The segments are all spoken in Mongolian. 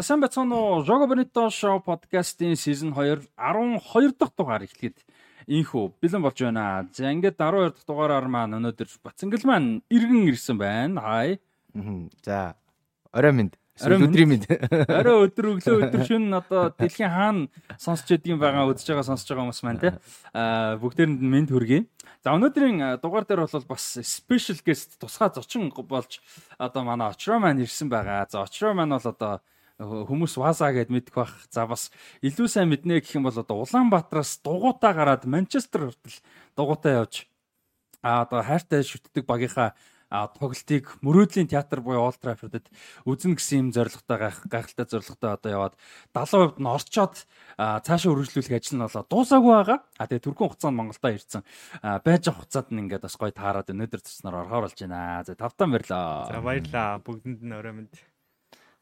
За сайн бацхан уу Жого Бенито шоу подкастын season 2 12 дахь дугаар эхлэхэд инхүү бэлэн болж байна. За ингээд 12 дахь дугаараар маань өнөөдөр Бацангал маань иргэн ирсэн байна. Хай. За орой минь өдрийн минь. Орой өдөр өглөө өдөр шөн одоо дэлхийн хаана сонсч байдгийн байгаа үзэж байгаа сонсож байгаа хүмүүс маань те. Аа бүгдээрэнд минь хүргэе. За өнөөдрийн дугаар дээр бол бас special guest тусгай зочин болж одоо манай очроо маань ирсэн байгаа. За очроо маань бол одоо хүмүүс Васа гэд мэдэх бах. За бас илүү сайн мэднэ гэх юм бол одоо Улаанбаатараас дугуйтаа гараад Манчестер хүртэл дугуйтаа явж а одоо хайртай шүтдэг багийнхаа тоглолтыг мөрөөдлийн театр буюу Old Trafford-д үзэн гэсэн юм зорилготой гайхалтай зорилготой одоо яваад 70% нь орчоод цаашаа үргэлжлүүлэх ажил нь болоо дуусаагүй байгаа. А тэгээ түргэн хугацаанд Монголдо ирсэн. Байж авах хугацаанд нь ингээд бас гоё таарад өнөөдөр туснаар орхоор болж байна. За тавтан баярлаа. За баярлаа. Бүгдэнд нь орой мэнд.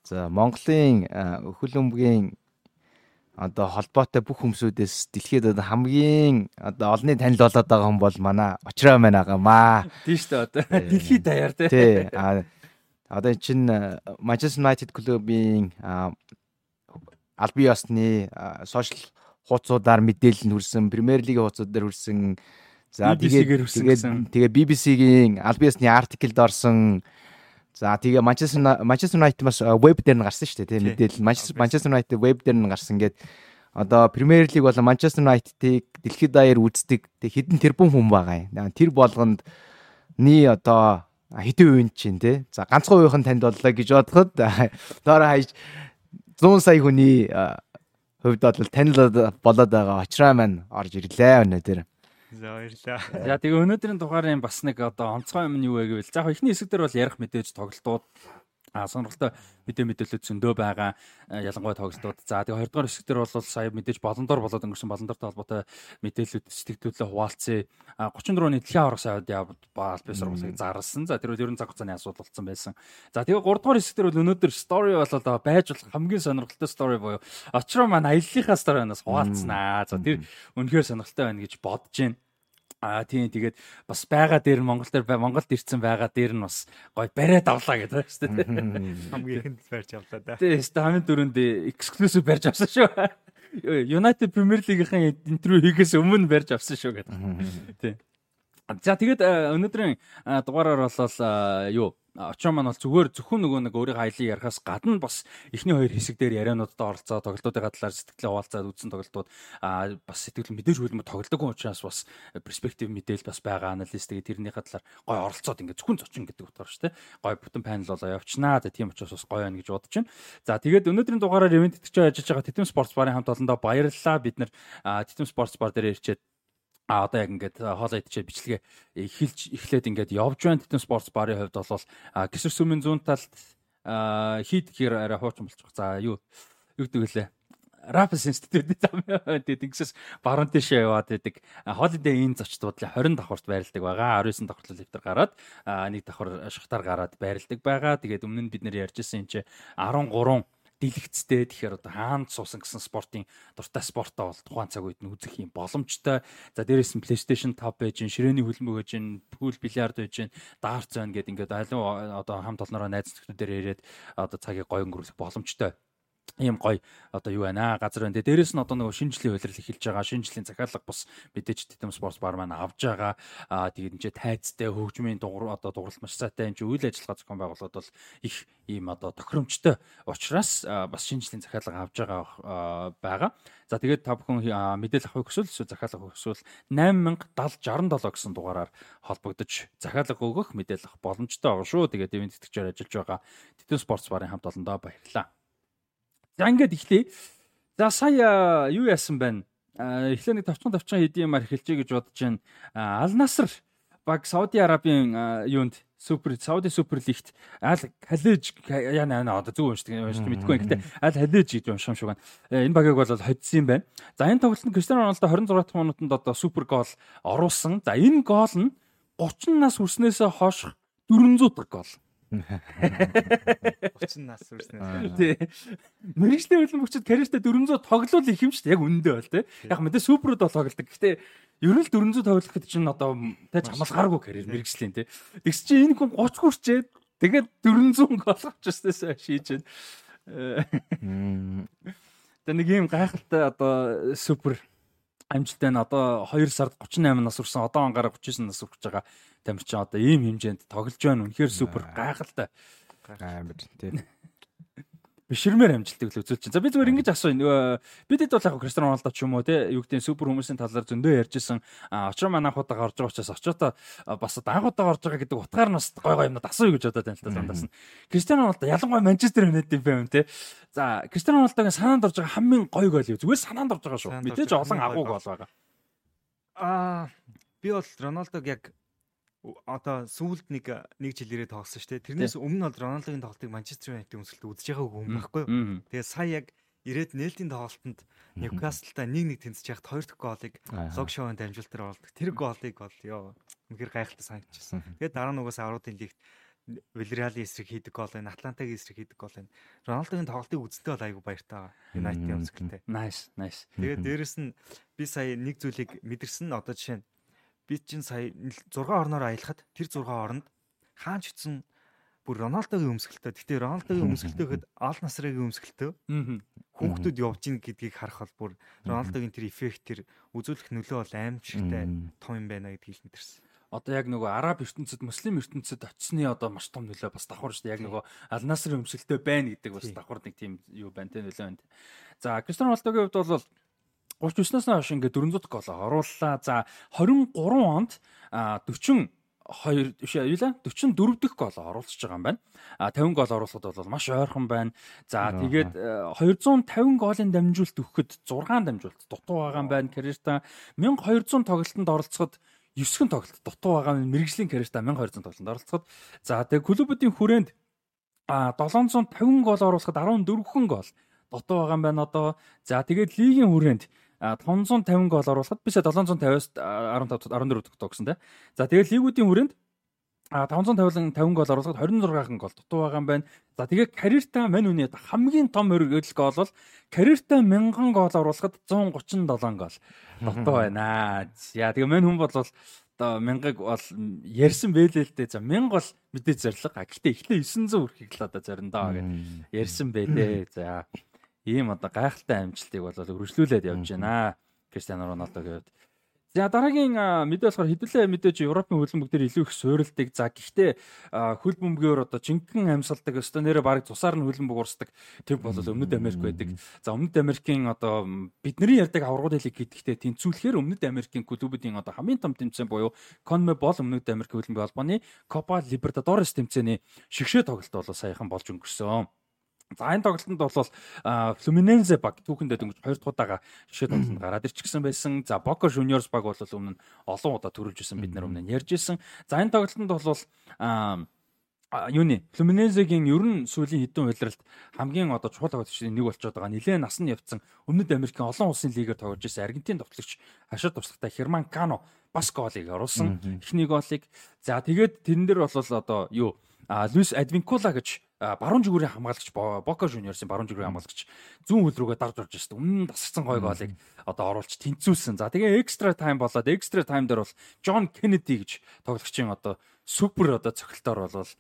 За Монголын өхөл өмгийн одоо холбоотой бүх хүмүүсүүдээс дэлхийд одоо хамгийн одоо олонний танил болоод байгаа хүн бол манай очроо маань байгаамаа. Тийм шүү дээ одоо дэлхийд даяар тий. Тий. А одоо чинь Manchester United клубын албан ёсны сошиал хуудасуудаар мэдээлэл нь хүрсэн, Премьер лигийн хуудасуудаар хүрсэн. За тэгээд тэгээд тэгээ BBC-гийн албан ёсны артиклд орсон За тэгээ Manchester Manchester United бас веб дээр нь гарсан шүү дээ тийм мэдээлэл Manchester United веб дээр нь гарсан гээд одоо Premier League болон Manchester United-ыг дэлхийд даяар үздэг тэг хідэн тэрбум хүн байгаа юм. Тэр болгонд ни одоо хэдэн үеийн чинь тий. За ганцхан үеийнхэн танд боллоо гэж бодоход доороо хаяж 100 сая хүний хувьд бол танил болоод байгаа очраа маань орж ирлээ өнөөдөр. За баярлаа. За тэгээ өнөөдрийн дугаарын бас нэг одоо онцгой юм нь юу вэ гэвэл за эхний хэсэг дээр бол ярих мэдээж тоглолтууд сонирхолтой мэдээ мэдээлэлд зөндөө байгаа ялангуяа тоглолтууд. За тэгээ 20 дугаар хэсэг дээр бол сая мэдээж болондор болоод өнгөрсөн болондортой холбоотой мэдээлэлүүд сэтгэлдүүлээ хуваалцъя. 34 оны дэлхийн аврах сайд явд ба албан сургуулийг зарласан. За тэр үл ерөн цаг хугацааны асуудал болсон байсан. За тэгээ 3 дугаар хэсэг дээр бол өнөөдөр story болоод байж болох хамгийн сонирхолтой story буюу очроо маань аяллахаа story-наас хуваалцсанаа. За тэр үнэхээр сонирхолтой байна гэж бодож байна. Аа тийм тэгээд бас байгаа дээр нь Монгол дээр Монголд ирсэн байгаа дээр нь бас гоё бариад авлаа гэдэг шүү дээ. Хамгийн ихэнд барьж авлаа да. Тийм шүү дээ. Хамгийн дөрөнд эксклюзив барьж авсан шүү. United Premier League-ийн интервью хийгээс өмнө барьж авсан шүү гэдэг. Тийм. За тэгээд өнөөдрийн дугаараар болол юу? Очоо маань бол зүгээр зөвхөн нөгөө нэг өөрийн хайлыг ярихаас гадна бас эхний хоёр хэсэг дээр яриануудад оролцоо тоглолтуудын талаар сэтгэлээ хуваалцаад үзсэн тоглолтууд а бас сэтгэл мэдээж хөлмө тоглодог хүн учраас бас перспектив мэдээл бас байгаа аналист тэгээд тэрнийхээ талаар гой оролцоод ингээд зөвхөн зочин гэдэг утгаар шүү дээ гой бүтэн панел болоо явчнаа тийм учраас бас гоё байна гэж бодож байна. За тэгээд өнөөдрийн дугаараар ивент итгэж ажиллаж байгаа Титэм спортс барын хамт олондоо баярлалаа. Бид нар Титэм спортс бар дээр ирчээд А одоо яг ингээд хоолой идчихэд бичлэгээ эхэлж эхлээд ингээд явж байна. Титэн спортс барын хувьд бол гисэр сүмийн зүүн талд хийд гэхээр арай хуучин болчих. За юу юу гэдэг лээ. Rapid Institute зам тэгээд ингэсээс баруун тийшээ яваад байдаг. Holiday Inn зочдууд 20 давхарт байрладаг байгаа. 19 давхар лифтер гараад нэг давхар шахтаар гараад байрладаг байгаа. Тэгээд өмнө нь бид нэр ярьжсэн юм чи 13 дэлгэцтэй тэгэхээр одоо хаанд суусан гэсэн спортын дуртай спортоо бол тухайн цаг үед нь үзэх юм боломжтой. За дээрээс нь PlayStation 5 байж ширээний хөлбөмбөг байж пул бильярд байж дартс байна гэд ингээд аливаа одоо хамт олноороо найз нөхдөдөө ирээд одоо цагийг гоё өнгөрүүлэх боломжтой ийм гоё одоо юу байна аа газар байна. Дээрээс нь одоо нөгөө шинжлэлийн хувилрал эхэлж байгаа. Шинжлэлийн захиалга бас мэдээж Титэм спортс бар маань авж байгаа. Аа тэгээд энэ тайцтай хөгжмийн дугур одоо дугуйлт маш сайтай энэ үйл ажиллагаа зохион байгуулалт бол их ийм одоо тохиромжтой учраас бас шинжлэлийн захиалга авж байгаа байгаа. За тэгээд та бүхэн мэдээлэл авахыг хүсвэл эсвэл захиалга авахыг хүсвэл 807067 гэсэн дугаараар холбогдож захиалга өгөх мэдээлэл авах боломжтой байгаа шүү. Тэгээд ивент тэтгэгчээр ажиллаж байгаа Титэм спортс барын хамт олондоо баярлалаа. За ингээд эхлэе. За сая юу яасан байна? Эхлээ нэг тавчхан тавчхан хэдийн юмар эхэлжээ гэж бодож байна. Ал Наср баг Сауди Арабын юунд супер Сауди супер лигт аль халиж яа наа одоо зөв уншдаг уншдаг мэдгүй юм. Гэтэ аль халиж гэж уншсан шүү байна. Энэ багийг бол хоцсон юм байна. За энэ тоглолтод Криштиано Роналдо 26 дахь минутанд одоо супер гол оруулсан. За энэ гол нь 30 нас хүрснээсээ хойш 400 дахь гол. 30 нас үрснээс. Тий. Мэргэжлийн хөлбөмбөгчд карьертээ 400 тоглол их юм шүү дээ. Яг үнэндээ бол тий. Яг мэдээ суперуд бол тоглолдог. Гэтэ ер нь л 400 тоглоход чинь одоо тэ хамалгааргүй карьер мэргэжлийн тий. Тэгс чи энэ хүн 30 хүрчээд тэгээд 400 гол авчихснаас шийж байна. Тэгээ нэг юм гайхалтай одоо супер амжилттай нь одоо 2 сард 38 нас хүрсэн одоо ангаараа 39 нас хүрч байгаа тамир чи одоо ийм хэмжээнд тоглож байна. Үнэхээр супер гайхалтай. амар тийм. Биширмээр амжилтыг л үзүүлж чинь. За би зүгээр ингэж. Нөгөө бидэд бол яг Кристиано Роналдо ч юм уу те юу гэдэг супер хүмүүсийн талаар зөндөө ярьжсэн. Очроо манай анхудаа гарч байгаа учраас очоотоо бас анхудаа гарч байгаа гэдэг утгаар нас гой гой юмнууд асууя гэж бодоод байна л та зандаас нь. Кристиано Роналдо ялангуяа Манчестер Юнайтед юм те. За Кристиано Роналдогийн санаанд орж байгаа хамгийн гой гол юу? Зүгээр санаанд орж байгаа шүү. Мэдээж олон агуу гол байгаа. Аа би бол Роналдог яг одоо сүүлд нэг нэг жил ирээ тоглосон шүү дээ. Тэрнээс өмнө бол Роналдогийн тоглолтыг Манчестер Юнайтед өмсөлтөд үзэж байгааг хүн байхгүй юу? Тэгээ сая яг ирээд нээлтийн тоглолтод Ньюкаслтай 1-1 тэнцэж яхад хоёр дахь голыг Согшоон дамжуултаар оруулдаг. Тэр голыг бол ёо үнэхээр гайхалтай санагдчихсан. Тэгээд дараа нь угаасаа Аруудын лигт Вильяреалын эсрэг хийдэг гол байна. Атлантагийн эсрэг хийдэг гол байна. Роналдогийн тоглолтыг үзтээ бол айгүй баяртай байгаа. Юнайтед өмсгөлтэй. Nice, nice. Тэгээд дээрэс нь би сая нэг зүйлийг мэдэрсэн. Одоо жишээ нь би чинь сая 6 орноор аялахад тэр 6 оронд хаач ицсэн бүр Роналдогийн өмсгөлтөө. Гэтэ Роналдогийн өмсгөлтөө гэхэд Ал Насрагийн өмсгөлтөө. Хүүхдүүд явж ийн гэдгийг харах бол бүр Роналдогийн тэр эффект тэр үзүүлэх нөлөө бол аимшигтай том юм байна гэдгийг мэдэрсэн. Одоо яг нөгөө араб ертөнцид, муслим ертөнцид очсны одоо маш том нөлөө бас давхар шүү дээ. Яг нөгөө Ал Насрын өмсгөлтөө байна гэдэг бас давхар нэг тийм юу байна те нөлөө байна. За Кристиано Роналдогийн хувьд бол 39-наас хойш ингээд 400 гол орууллаа. За 23 онд 40 2 биш юу лээ 44 дэх гол оруулчихж байгаа юм байна. А 50 гол оруулахад бол маш ойрхон байна. За тэгээд 250 голын дамжуулт өгөхөд 6 дамжуулт дутуу байгаа юм байна. Карьертаа 1200 тоглолтод оролцоход 9 тоглолт дутуу байгаа юм. Мэргэжлийн карьертаа 1200 тоглолтод оролцоход за тэгээд клубүүдийн хүрээнд а 750 гол оруулахад 14 хүн гол дутуу байгаа юм байна одоо. За тэгээд лигийн хүрээнд 550 гол оруулахад бишээ 750-аас 15 14 тогтсон те. За тэгээд лигүүдийн хүрээнд а 550 50 гол оруулахад 26хан гол дутуу байгаа юм байна. За тэгээд карьертаа мань үний хамгийн том өргөдөл гол бол карьертаа 1000 гол оруулахад 137 гол дутуу байна. За тэгээд мань хүн бол одоо мянгаг бол ярьсан бэлээ л дээ. За 1000 гол мэдээ зориг. Гэхдээ эхлээ 900 хүрэхийг л одоо зориндоо гэж ярьсан бэлээ. За ийм одоо гайхалтай амжилтыг бол өргөжлүүлээд явж байна. Криштиану Роналдогийн хувьд. За дараагийн мэдээ болохоор хэдүүлээ мэдээж Европын хөлбөмбөг дээр илүү их суурилдаг. За гэхдээ хөл бөмбөгөөр одоо жинхэнэ амьсгалдаг өстө нэрэ баг цусаар нь хөлбөмбөг урсдаг. Тэр бол Өмнөд Америк байдаг. За Өмнөд Америкийн одоо бидний ярьдаг аврагууд хэлийг гэдэгтээ тэнцвүүлэхээр Өмнөд Америкийн клубүүдийн одоо хамгийн том тэмцээн буюу CONMEBOL Өмнөд Америк хөлбөмбөг холбооны Copa Libertadores тэмцээний шигшээ тоглолт бол саяхан болж өнгөрсөн. За энэ тоглолтод бол Fluminense баг түүхэндээ дөнгөж 2 дахь удаага шишээ тоглолтод гараад ирчихсэн байсан. За Boca Juniors баг бол өмнө нь олон удаа төрүүлж исэн бид нар өмнө нь ярьж исэн. За энэ тоглолтод бол юуны Fluminense-гийн ер нь сүүлийн хэдэн удиралт хамгийн одоо чухал тоглолтын нэг болчиход байгаа. Нилээн насны явцсан Өмнөд Америкийн олон улсын лигээр тоглож байсан Аргентин товтлогч хашаа туршлагатай Херман Кано бас голыг оруулсан. Эхний голыг. За тэгээд тэрэн дээр бол одоо юу Луис Адвинкула гэж баруун зүгүүрийн хамгаалагч Бока Жуниорсын баруун зүгүүрийн хамгаалагч зүүн хөл рүүгээ дарж орж ирсэн. Өмнө нь тасцсан гой голыг одоо оруулж тэнцүүлсэн. За тэгээ экстра тайм болоод экстра тайм дээр бол Джон Кеннеди гэж тоглогчийн одоо супер одоо цогцолтоор бол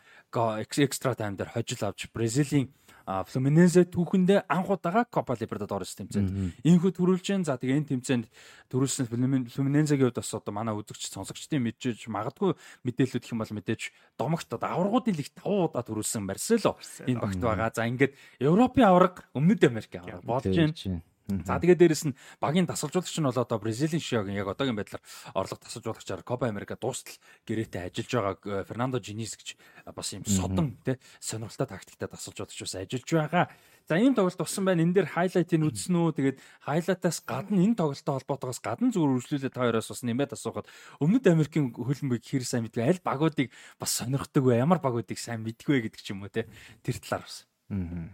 экстра тайм дээр хожил авч Бразилийн Флуминенсе түүхэндээ анх удаага Копа Либертад орсон тэмцээнд. Иймхүү төрүүлжэн за тэгээ энэ тэмцээнд төрүүлсэн Флуминенсегийн хувьд бас одоо манай үзэгч сонсогчдын мэдчихэж магадгүй мэдээлэл өгөх юм бол мэдээж домогт одоо аваргуудын лиг 5 удаа төрүүлсэн Марсело энэ багт байгаа. За ингээд Европын аварга өмнөд Америк аварга болж байна. За тэгээд дээрэс нь багийн тасалжуулагч нь бол одоо Бразилийн шиогийн яг одоогийн байдлаар орлого тасалжуулагчаар Copa America дуустал гэрээтэй ажиллаж байгаа Фернандо Жинис гэж бас юм содон тий сонирхолтой тактиктай тасалжуулагч бас ажиллаж байгаа. За ийм тоглолт болсон байна. Энэ дээр хайлайтыг үзсэн үү? Тэгээд хайлайтаас гадна энэ тоглолттой холбоотойгоос гадна зүгээр үргэлжлүүлээд та хоёроос бас нэмээд асуухад Өмнөд Америкийн хөлбөмбөг хэр сайн мэдгүй аль багуудыг бас сонирхдаг вэ? Ямар багуудыг сайн мэдгүй вэ гэдэг ч юм уу те. Тэр талаар бас. Аа.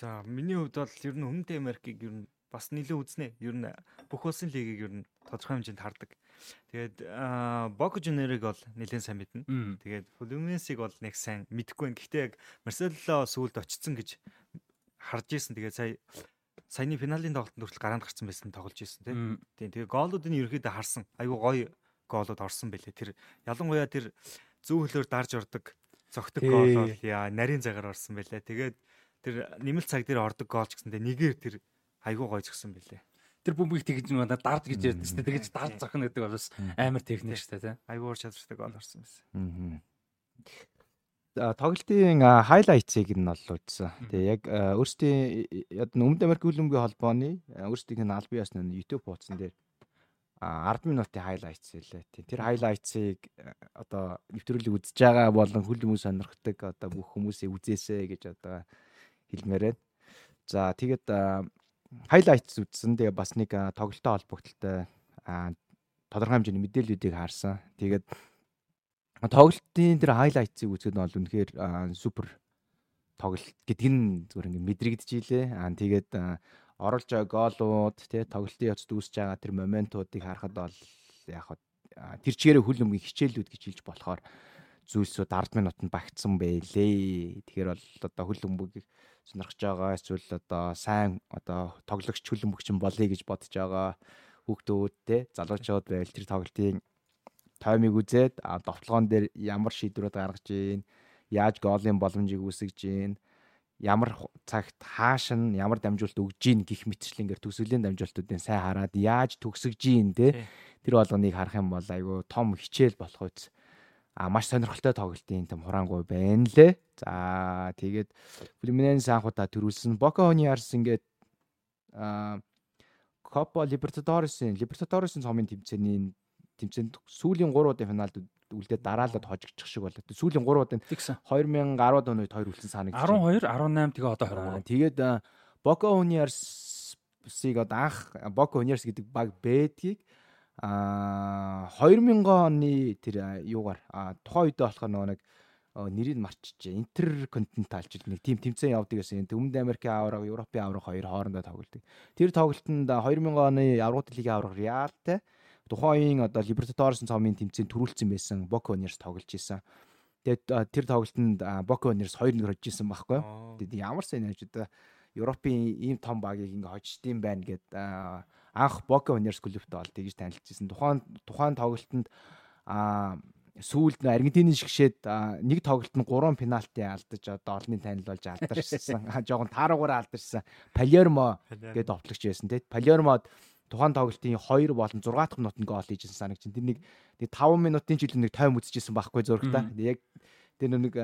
За миний хувьд бол ер нь Өмнөд Америкийг ер нь бас нэлээд үзнэ. Ер нь бүх улсын лигийг ер нь тодорхой хэмжээнд хардаг. Тэгээд Бока Жунерыг бол нэлээд сайн мэднэ. Тэгээд Флуминесийг бол нэг сайн мэдэхгүй байна. Гэхдээ яг Марсело сүүлд очсон гэж харж ийсэн. Тэгээд сая саяны финалийн тоглолтод хүртэл гараанд гарсан байсан тоглож ийсэн тийм. Тэгээд гоолуудыг ерөөхдөө харсан. Айгу гоё гоолууд орсон байлээ. Тэр ялангуяа тэр зүүн хөлөөр дарж ордог зөгтөг гол бол яа нарийн цагаар орсон байлээ. Тэгээд тэр нэмэлт цаг дээр ордог гол ч гэсэндээ нэгээр тэр айгүй гой згсэн бэлээ. Тэр бөмбөгийг тэгж нэг дард гэж ярьдаг шүү дээ. Тэгж дард зохино гэдэг бол бас амар техник шүү дээ, тий. Айгүй ур чадвартай гол орсон байсан. Аа. Тоглолтын хайлайтсыг нь бол үзсэн. Тэгээ яг өөрсдийн яг Өмнөд Америк хөлбөмбөгийн холбооны өөрсдийнх нь аль биеас нь YouTube хуудсан дээр 10 минутын хайлайтс хэлээ. Тэр хайлайтсыг одоо нэвтрүүлэг үзэж байгаа болон хүл хүмүүс сонирхдаг одоо бүх хүмүүсийг үзээсэй гэж одоо хэлмээр байна. За тэгээд хайлайтс үзсэн. Тэгээ бас нэг тоглолттой холбогдлолтой тодорхой хэмжээний мэдээллүүдийг харсан. Тэгээд тоглолтын тэр хайлайтсыг үзэхэд бол үнэхээр супер тоглолт гэдг нь зүгээр ингээд мэдрэгдэж илээ. Аа тэгээд байгаа гоолууд тий тоглолтын явц дүүсэж байгаа тэр моментуудыг харахад бол яг тэр чигээрээ хүл өмгийн хичээлүүд гэж хэлж болохоор зүйлсүүд 10 минутанд багтсан байлээ. Тэгэхээр бол одоо хүл өмгийг сонирхож байгаа эсвэл одоо сайн одоо тоглогч хүл өмгч болъё гэж бодож байгаа хүүхдүүд те залуучууд байл тэр тоглолтын таймыг үзээд довтлогоон дээр ямар шийдвэрүүд гаргаж ийн яаж гоолын боломжийг үүсгэж ийн ямар цагт хааш нь ямар дамжуулт өгж гин гих мэтчлэнгээр төсвөлийн дамжуултуудын сайн хараад яаж төгсөж гин те. Тэр болгоныг харах юм бол айгүй том хичээл болох үз а маш сонирхолтой тоглолтын тэм хураангуй байна лээ за тэгээд Флиминенс анхудаа төрүүлсэн Бока Хониарс ингээд а Копа Либертадоресын Либертадоресын цомын тэмцээний тэмцээнд сүүлийн 3 удаа финалд үлдээд дараалаад хожигдчих шиг болоо. Сүүлийн 3 удаа 2010 оны үед хоёр үлдсэн санагдаж байна. 12, 18 тэгээ одоо 23. Тэгээд Бока Universe-ыг одоо анх Бока Universe гэдэг баг бэдгийг а 2000 оны тэр юугаар тухайн үедээ болохоор нөгөө нэг нэрийг марччихжээ. Интерконтинентал жил нэг тим тэмцээн явдаг гэсэн. Өмнөд Америкийн авраг, Европын авраг хоёр хоорондоо тоглолдог. Тэр тоглолтод 2000 оны Аврагт лигийн авраг Реалтай тухайн үеийн одоо Libertadores цомын тэмцээнд төрүүлсэн байсан Juniors тоглож исэн. Тэгээд тэр тоглолтод Juniors 2-1 хожиж исэн байхгүй? Тэгээд ямар сайн яаж одоо Европын ийм том багийг ингээ хождсон байна гэд анх Boca Juniors клубт бол тэгж танилцсан. Тухайн тухайн тоглолтод а сүүлд Аргентины шигшээд нэг тоглолтод 3 пенальти алдаж одоо олонний танил болж алдаршсан. Жогон тааруугаар алдаршсан. Палермо гэдэг товтлогч байсан тийм. Палермод тухайн тоглолтын 2 болон 6 дахь минутанд гол хийжсэн санагч. Тэр нэг 5 минутын жилийн нэг тайм үзчихсэн байхгүй зурагта. Яг тэр нэг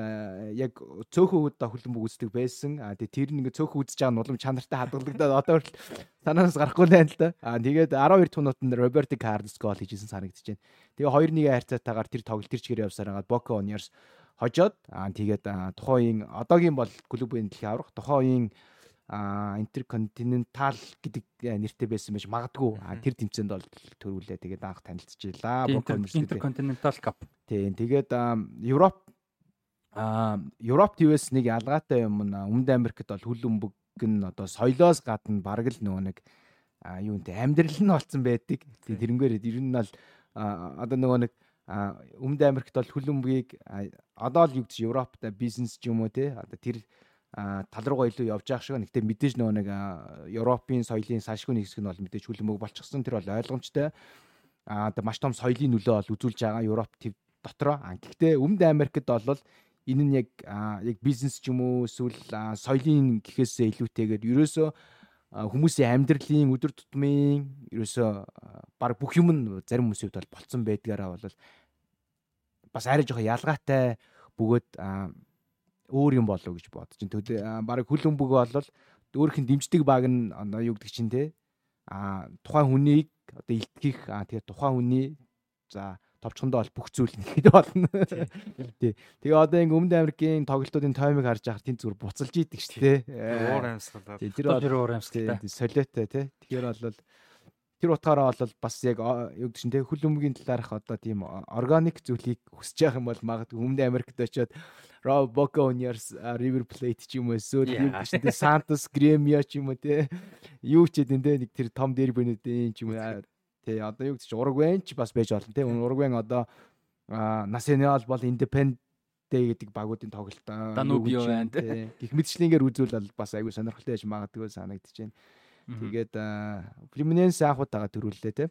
яг цөөхөн удаа хөлбөмбөг үздэг байсан. А тэр нэг цөөхөн үзэж байгаа нь улам чанартай хадгалагдаад одоо хүртэл санаанаас гарахгүй байна л да. А тэгээд 12 дахь минутанд Роберто Карлос гол хийжсэн санагдаж байна. Тэгээ 2-1 хайрцаатаагаар тэр тоглолт тэр чигээр явсаар хагаад Бока Uniers хожоод аа тэгээд тухайн одоогийн бол клубын дэлхийн аврах тухайн а интерконтинентал гэдэг нэртэй байсан байж магадгүй тэр тэмцээнд бол төрүүлээ тэгээд анх танилцчихлаа интерконтинентал кап тийм тэгээд Европ а Европ TVS нэг ялгаатай юм Өмнөд Америкт бол хүл өмбөг нь одоо соёлоос гадна бараг л нөгөө нэг юу нэ амьдрал нь болцсон байдаг тэрнгээр ер нь бол одоо нөгөө нэг Өмнөд Америкт бол хүл өмбөгийг одоо л юу гэж Европт бизнес ч юм уу те одоо тэр тал руугаа илүү явж байгаа шиг. Гэхдээ мэдээж нөгөө нэг Европын соёлын салшгүй нэг хэсэг нь бол мэдээж хүлэмж болчихсон. Тэр бол ойлгомжтой. Аа маш том соёлын нөлөө бол үзүүлж байгаа Европ төв дотроо. Гэхдээ Өмнөд Америкт бол энэ нь яг яг бизнес ч юм уу эсвэл соёлын гэхээсээ илүүтэйгээр ерөөсөө хүмүүсийн амьдралын өдөр тутмын ерөөсөө баг бүх юм нь зарим хүмүүсийн хувьд бол болцсон байдгаараа бол бас арай жоохон ялгаатай бөгөөд өөр юм болов гэж бодож чинь төлөө баг хөл өмбөг болол өөрийнх нь дэмждэг баг нь юу гэдэг чинь те а тухайн хүнийг одоо илтгэх а тэгээ тухайн хүний за товчхондоо бол бүх зүйл нэхэд болно. Тий. Тэгээ одоо ингээ Өмнөд Америкийн тоглолтуудын таймыг харж байхад тийм зүгээр буцалж идэг шүү дээ. Уур амьсгалаа. Тэр тэр уур амьсгалаа. Солиотой тий. Тэгэхээр бол тэр утгаараа бол бас яг юу гэж те хөл өмгийн талаарх одоо тийм органик зүйлийг хүсэж явах юм бол магадгүй Өмнөд Америкт очиод Rob Boca Juniors River Plate ч юм уу эсвэл юу гэж те Santos Gremio ч юм уу те юу ч гэдэг нэг тэр том дербинүүдийн ч юм уу те одоо юу гэж Уругвайн ч бас байж болно те Уругвайн одоо Nacional бол Independent гэдэг багуудын тоглолт Danubio байна те гих мэтчлэнгээр үзүүл бас айгүй сонирхолтой байж магадгүй санагдаж байна. Тэгээд Fluminense анхудаага төрүүллээ те.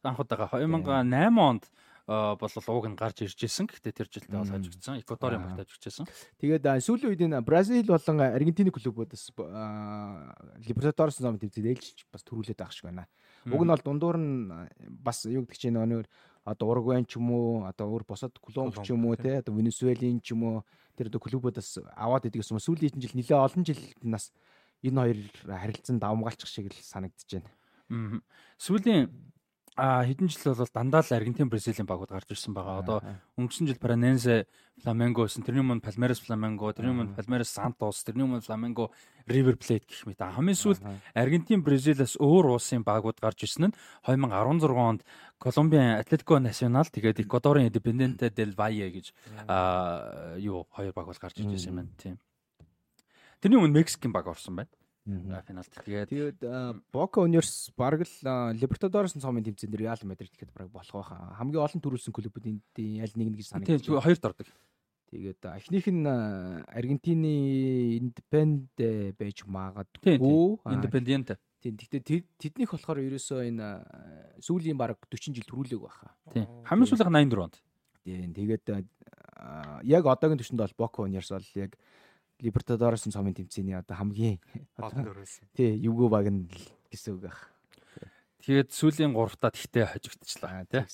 Анхудаага 2008 онд бол ууг нь гарч ирж исэн. Гэхдээ тэр жилдээ бол хожигдсан. Эквадорын багт хожигдсан. Тэгээд сүүлийн үед энэ Бразил болон Аргентины клубудаас Либертадорес зам тэмцээд ээлжиж бас төрүүлээд байгаа шиг байна. Уг нь бол дундуур нь бас юу гэдэг чинь нөгөө одоо Уругвай ч юм уу одоо өөр босод Колумб ч юм уу те одоо Венесуэлийн ч юм уу тэр одоо клубудаас аваад идэгс юм. Сүүлийн жил нэлээ олон жил нас энэ хоёр харилцан давмгаалчих шиг л санагдаж байна. Сүүлийн а хэдэн жил бол дандаа л Аргентин Бразилийн багууд гарч ирсэн байгаа. Одоо өнгөрсөн жил Paranense Flamengo гэсэн тэрний өмнө Palmeiras Flamengo, тэрний өмнө Palmeiras Santos, тэрний өмнө Flamengo River Plate гэх мэт. Хамгийн сүүлд Аргентин Бразилаас өөр улсын багууд гарч ирсэн нь 2016 онд Колумбийн Атлетико Национал тэгээд Эквадорын Independiente del Valle гэж а юу хоёр баг бол гарч ирж байсан юм байна. Тийм. Тэрний өмнө Мексикийн баг орсон байна финалд. Тэгээд тэгээд Бока Universe бараг л Libertadores цомын тэмцээнд Real Madrid гэхэд бараг болох байхаа. Хамгийн олон төрүүлсэн клубүүдийн аль нэг нь гэж санагдаж байна. Тийм хоёрт ордог. Тэгээд эхнийх нь Аргентины Independiente байж магадгүй. Independiente. Тийм. Гэхдээ тэднийх болохоор ерөөсөө энэ сүүлийн бараг 40 жил төрүүлэг байхаа. Тийм. Хамгийн сүүлийнх 84 онд. Тийм. Тэгээд яг одоогийн түвшинд бол Бока Universe бол яг Либертадорос цомын тэмцээний одоо хамгийн олон дөрөөс. Тий, юугүй баг нь гэсэн үг ах. Тэгээд сүүлийн 3-таа тэгтээ хожигдчихлаа тий.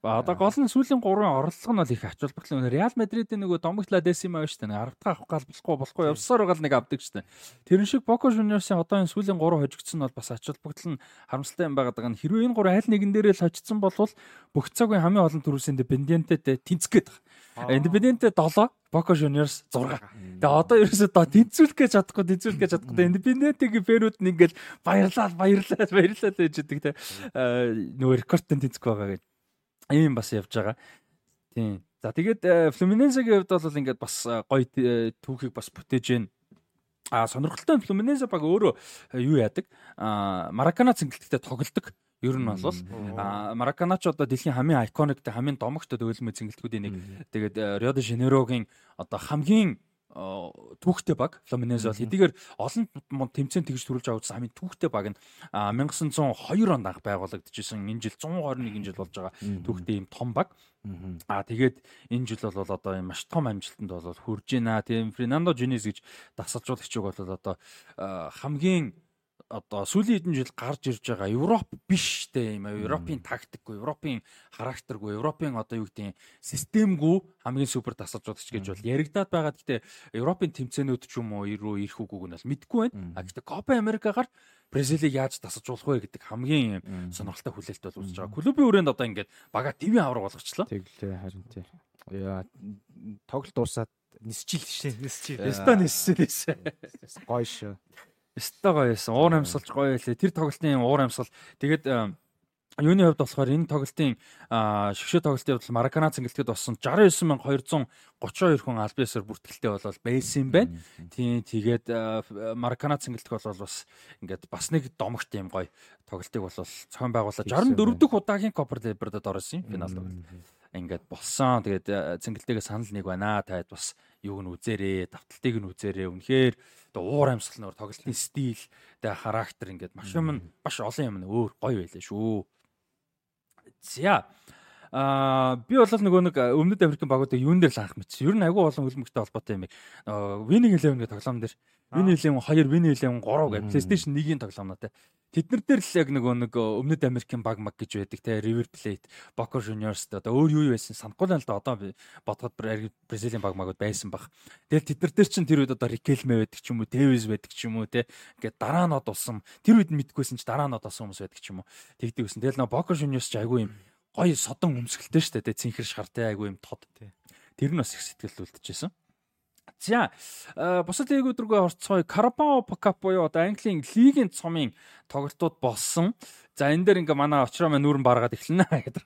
Одоо гол нь сүүлийн 3-ын орлого нь бол их ач холбогдол өнөр Реал Мадридын нөгөө домогтлаа Десима байна шүү дээ. Аргатай авах гал болохгүй болохгүй явсаар байгаа л нэг авдаг дээ. Тэрэн шиг Боко Жуниорсын одоо энэ сүүлийн 3 хожигдсон нь бол бас ач холбогдол нь харамсалтай юм байгаад байгаа нь хэрвээ энэ 3 аль нэгэн дээрээ л хожигдсон бол бүх цагийн хамгийн олон төрүүлсэн Депендентэд тэнцгээд байгаа. Индипенденте 7, Boca Juniors 6. Тэгээ одоо ерөөсөө доо тэнцвүүлэх гэж чадахгүй, тэнцвүүлэх гэж чадахгүй. Индипендентегийн фэрүүд нь ингээл баярлал, баярлал, баярлал гэж хэлдэг те. Нөгөө рекордтын тэнцэх байгаа гэж. Ийм бас явж байгаа. Тийм. За тэгээд Fluminense-гийн хувьд бол ингээд бас гоё түүхийг бас бүтээж гэн А сонирхолтой Fluminense баг өөрөө юу яадаг? А Маракана цэнгэлттэй тоглолдог. Ер нь бол Мараканач одоо дэлхийн хамгийн айкониктэй хамгийн домогтой дөөлмө цэнгэлтгүүдийн нэг. Тэгээд Рио де Жанейрогийн одоо хамгийн түүхтэй баг Fluminense бол хэдийгээр олон тэмцээн тэгж төрүүлж аваад хамгийн түүхтэй баг нь 1902 онд анх байгуулагдчихсэн. Энэ жил 121 жил болж байгаа түүхтэй юм том баг. Аа тэгээд энэ жил бол одоо юм маш том амжилтанд бол хүрж байна. Тийм Фернандо Жинис гэж дасалжуулагчиг бол одоо хамгийн одоо сүүлийн хэдэн жил гарч ирж байгаа Европ биш те юм аа Европын тактикгүй, Европын характергүй, Европын одоо юу гэдэг системгүй хамгийн супер тасалжуулагч гэж бол яригадаад байгаа. Гэхдээ Европын тэмцээнүүд ч юм уу ирүү ирэх үгүйг нь бол мэдэхгүй байна. А гэхдээ Копа Америкагаар Бразилийг яаж тасалжуулах вэ гэдэг хамгийн сонирхолтой хүлээлт бол үзэж байгаа. Клубын өрөөнд одоо ингээд бага ТV авраг болгочлоо. Тэглээ харин тий. Яа тоглолт дуусаад нисчил шээ нисчил. Эста нисчил. Гоё шүү. Өстой гоё байсан. Уур амьсгалж гоё байлээ. Тэр тоглолтын уур амьсгал тэгээд юуны хувьд болохоор энэ тоглолтын шгшөө тоглолтын хувьд Маракана цэнгэлтэд болсон 69232 хүн аль биесээр бүртгэлтэй болол байсан юм байна. Тийм тэгээд Маракана цэнгэлтэх бол бас ингээд бас нэг домогт юм гоё тоглолтыг бол цоон байгуулаад 64 дэх удаагийн Copper Libertadores орсон юм финал тоглолт. Ингээд болсон. Тэгээд цэнгэлтэйгээ санал нэг байна. Таад бас юуг нь үзээрээ, давталтыг нь үзээрээ. Үнэхээр одоо уур амьсгал нөр тоглолтын стил тэгээ характер ингээд маш юм маш олон юм өөр гоё байлаа шүү. За Аа би бол нөгөө нэг өмнөд Америкийн багуудыг юун дээр л анх мэдсэн. Ер нь айгүй олон хөлбөмбөгтэй холбоотой юм. Winning Eleven гэх тоглоом дээр Winning Eleven 2, Winning Eleven 3 гэх PlayStation 1-ийн тоглоомноо те. Тэднэр дээр л яг нөгөө нэг өмнөд Америкийн баг маг гэж байдаг те. River Plate, Boca Juniors одоо өөр юу байсан санахгүй л да одоо бодоход Бразилийн баг магуд байсан баг. Тэгэл тэднэр дээр чинь тэр үед одоо Riquelme байдаг ч юм уу, Tevez байдаг ч юм уу те. Ингээд дараа нь од болсон. Тэр үед мэдгүйсэн чи дараа нь од болсон хүмүүс байдаг ч юм уу. Тэгдэг гэсэн. Тэгэл нөгөө Boca Juniors ч айгүй юм гоё содон өмсгөлтэй шүү дээ. Цинхэр шартай айгүй юм тод. Тэр нь бас их сэтгэл үлдэжсэн. За бусад лигүүд рүүгээ орцгоё. Carabao Cup буюу одоо Английн лигийн цомын тоглолтууд болсон. За энэ дээр ингээ манай очроо мань нүүрэн баргаад эхэлнэ гэдэг.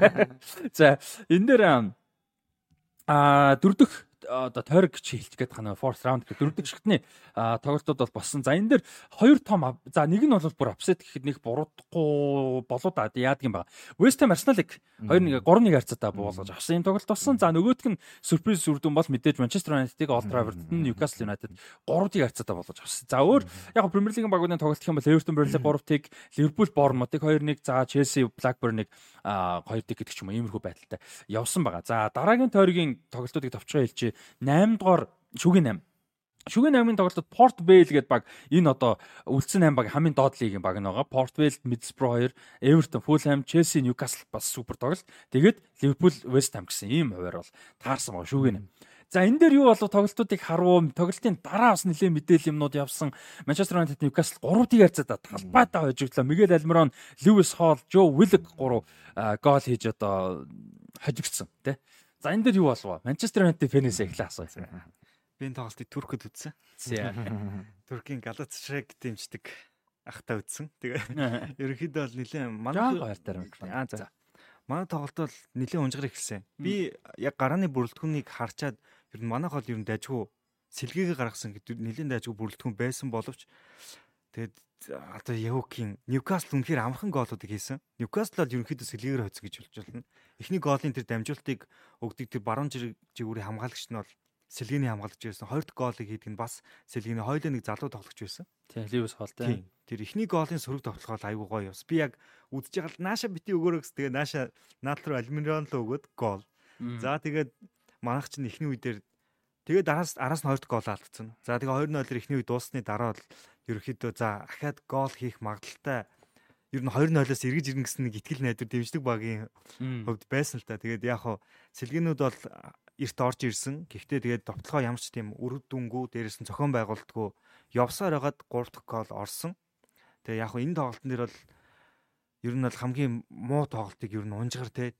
За энэ дээр а дөрөвдөх одоо тойрог гэж хэлж гээд хана fourth round гэх дөрөвдөг шигтний тоглолтууд бол болсон. За энэ дээр хоёр том за нэг нь бол бүр апсет гэхэд нэг буруудахгүй болоо да яадаг юм ба. West Ham Arsenal-ыг 2-1 3-1 харьцаатай буулгаж авсан юм тоглолт болсон. За нөгөөх нь сюрприз үрдүн бол мэдээж Manchester United-ыг Old Trafford-д Newcastle United 3-1 харьцаатай болгож авсан. За өөр яг Premier League-ийн багуудын тоглолт юм бол Everton Burnley 3-1, Liverpool Bournemouth-ыг 2-1, за Chelsea Blackburn-ыг 2-1 гэдэг ч юм уу иймэрхүү байдалтай явсан байгаа. За дараагийн тойргийн тоглолтуудыг товчхон хэлчихье. 8 дугаар шүгэн 8 Шүгэн 8-ын тоглолтод Port Vale гэдэг баг энэ одоо үлдсэн 8 баг хамгийн доод лигийн баг нэгаа. Port Vale, Middlesbrough 2, Everton, Fulham, Chelsea, Newcastle бас супер тоглолт. Тэгээд Liverpool, West Ham гэсэн ийм хуваар бол таарсан баг шүгэн 8. За энэ дээр юу болов тоглолтуудыг харуу тоглолтын дараа бас нэлээд мэдээлэл юмнууд явсан. Manchester United Newcastle 3-1 харьцаад талбайдаа хожигдлоо. Мигэл Альмирон, Lewis Hall, Joe Willock 3 гол хийж одоо хожигдсон тий. За энэ дээр юу болов? Manchester United фэнээс эхлээ асуусан. Би энэ тоглолтыг Туркэд үзсэн. Туркийн Галатсарайг дэмждэг ахтай үзсэн. Тэгээ ерөнхийдөө бол нэлээд манай хайртаар микрофон. Аа за. Манай тоглолт бол нэлээд унжгаар ихсэн. Би яг гарааны бүрэлдэхүүнийг харчаад ер нь манайх бол ер нь дажгүй сэлгээгээ гаргасан гэдэг нэлээд дажгүй бүрэлдэхүүн байсан боловч тэгээд одоо Явукийн Ньюкасл үнэхээр амархан гоолуудыг хийсэн. Ньюкасл бол ерөнхийдөө сэлгээгээр хоцсон гэж болж байна. Эхний гоолын тэр дамжуултыг өгдөг тэр баруун жигүүрийн хамгаалагч нь бол сэлгээний хамгаалагч байсан. Хоёр дахь гоолыг хийдэг нь бас сэлгээний хоёулаа нэг залуу тоглогч байсан. Тийм, Ливс хоол тийм. Тэр эхний гоолын сөрөг тоглоход айгүй гоё явс. Би яг үдчихэж байгаа л нааша бити өгөөрөө гэс тэгээ нааша наад руу алюминион л өгөөд гол. За тэгээд манайх чинь эхний үедэр тэгээд араас араас нь хоёр дахь гол алдсан. За тэгээ 2-0-оор эхний үед дууссаны дараа бол ерөөхдөө за ахаад гол хийх магадaltaй ер нь 2-0-оос эргэж ирнэ гэсэн нэг ихтгэл найдвар дэмждэг багийн хувьд байсан л та. Тэгээд яг хоо сэлгэнүүд бол эрт орж ирсэн. Гэхдээ тэгээд довтлогоо ямар ч тийм үр дүнгүй дээрээс нь зохион байгуулалтгүй явсаар байгаад 3 дахь гол орсон. Тэгээ яг энэ тоглолтын дээр бол ер нь бол хамгийн муу тоглолтыг ер нь унжгаар те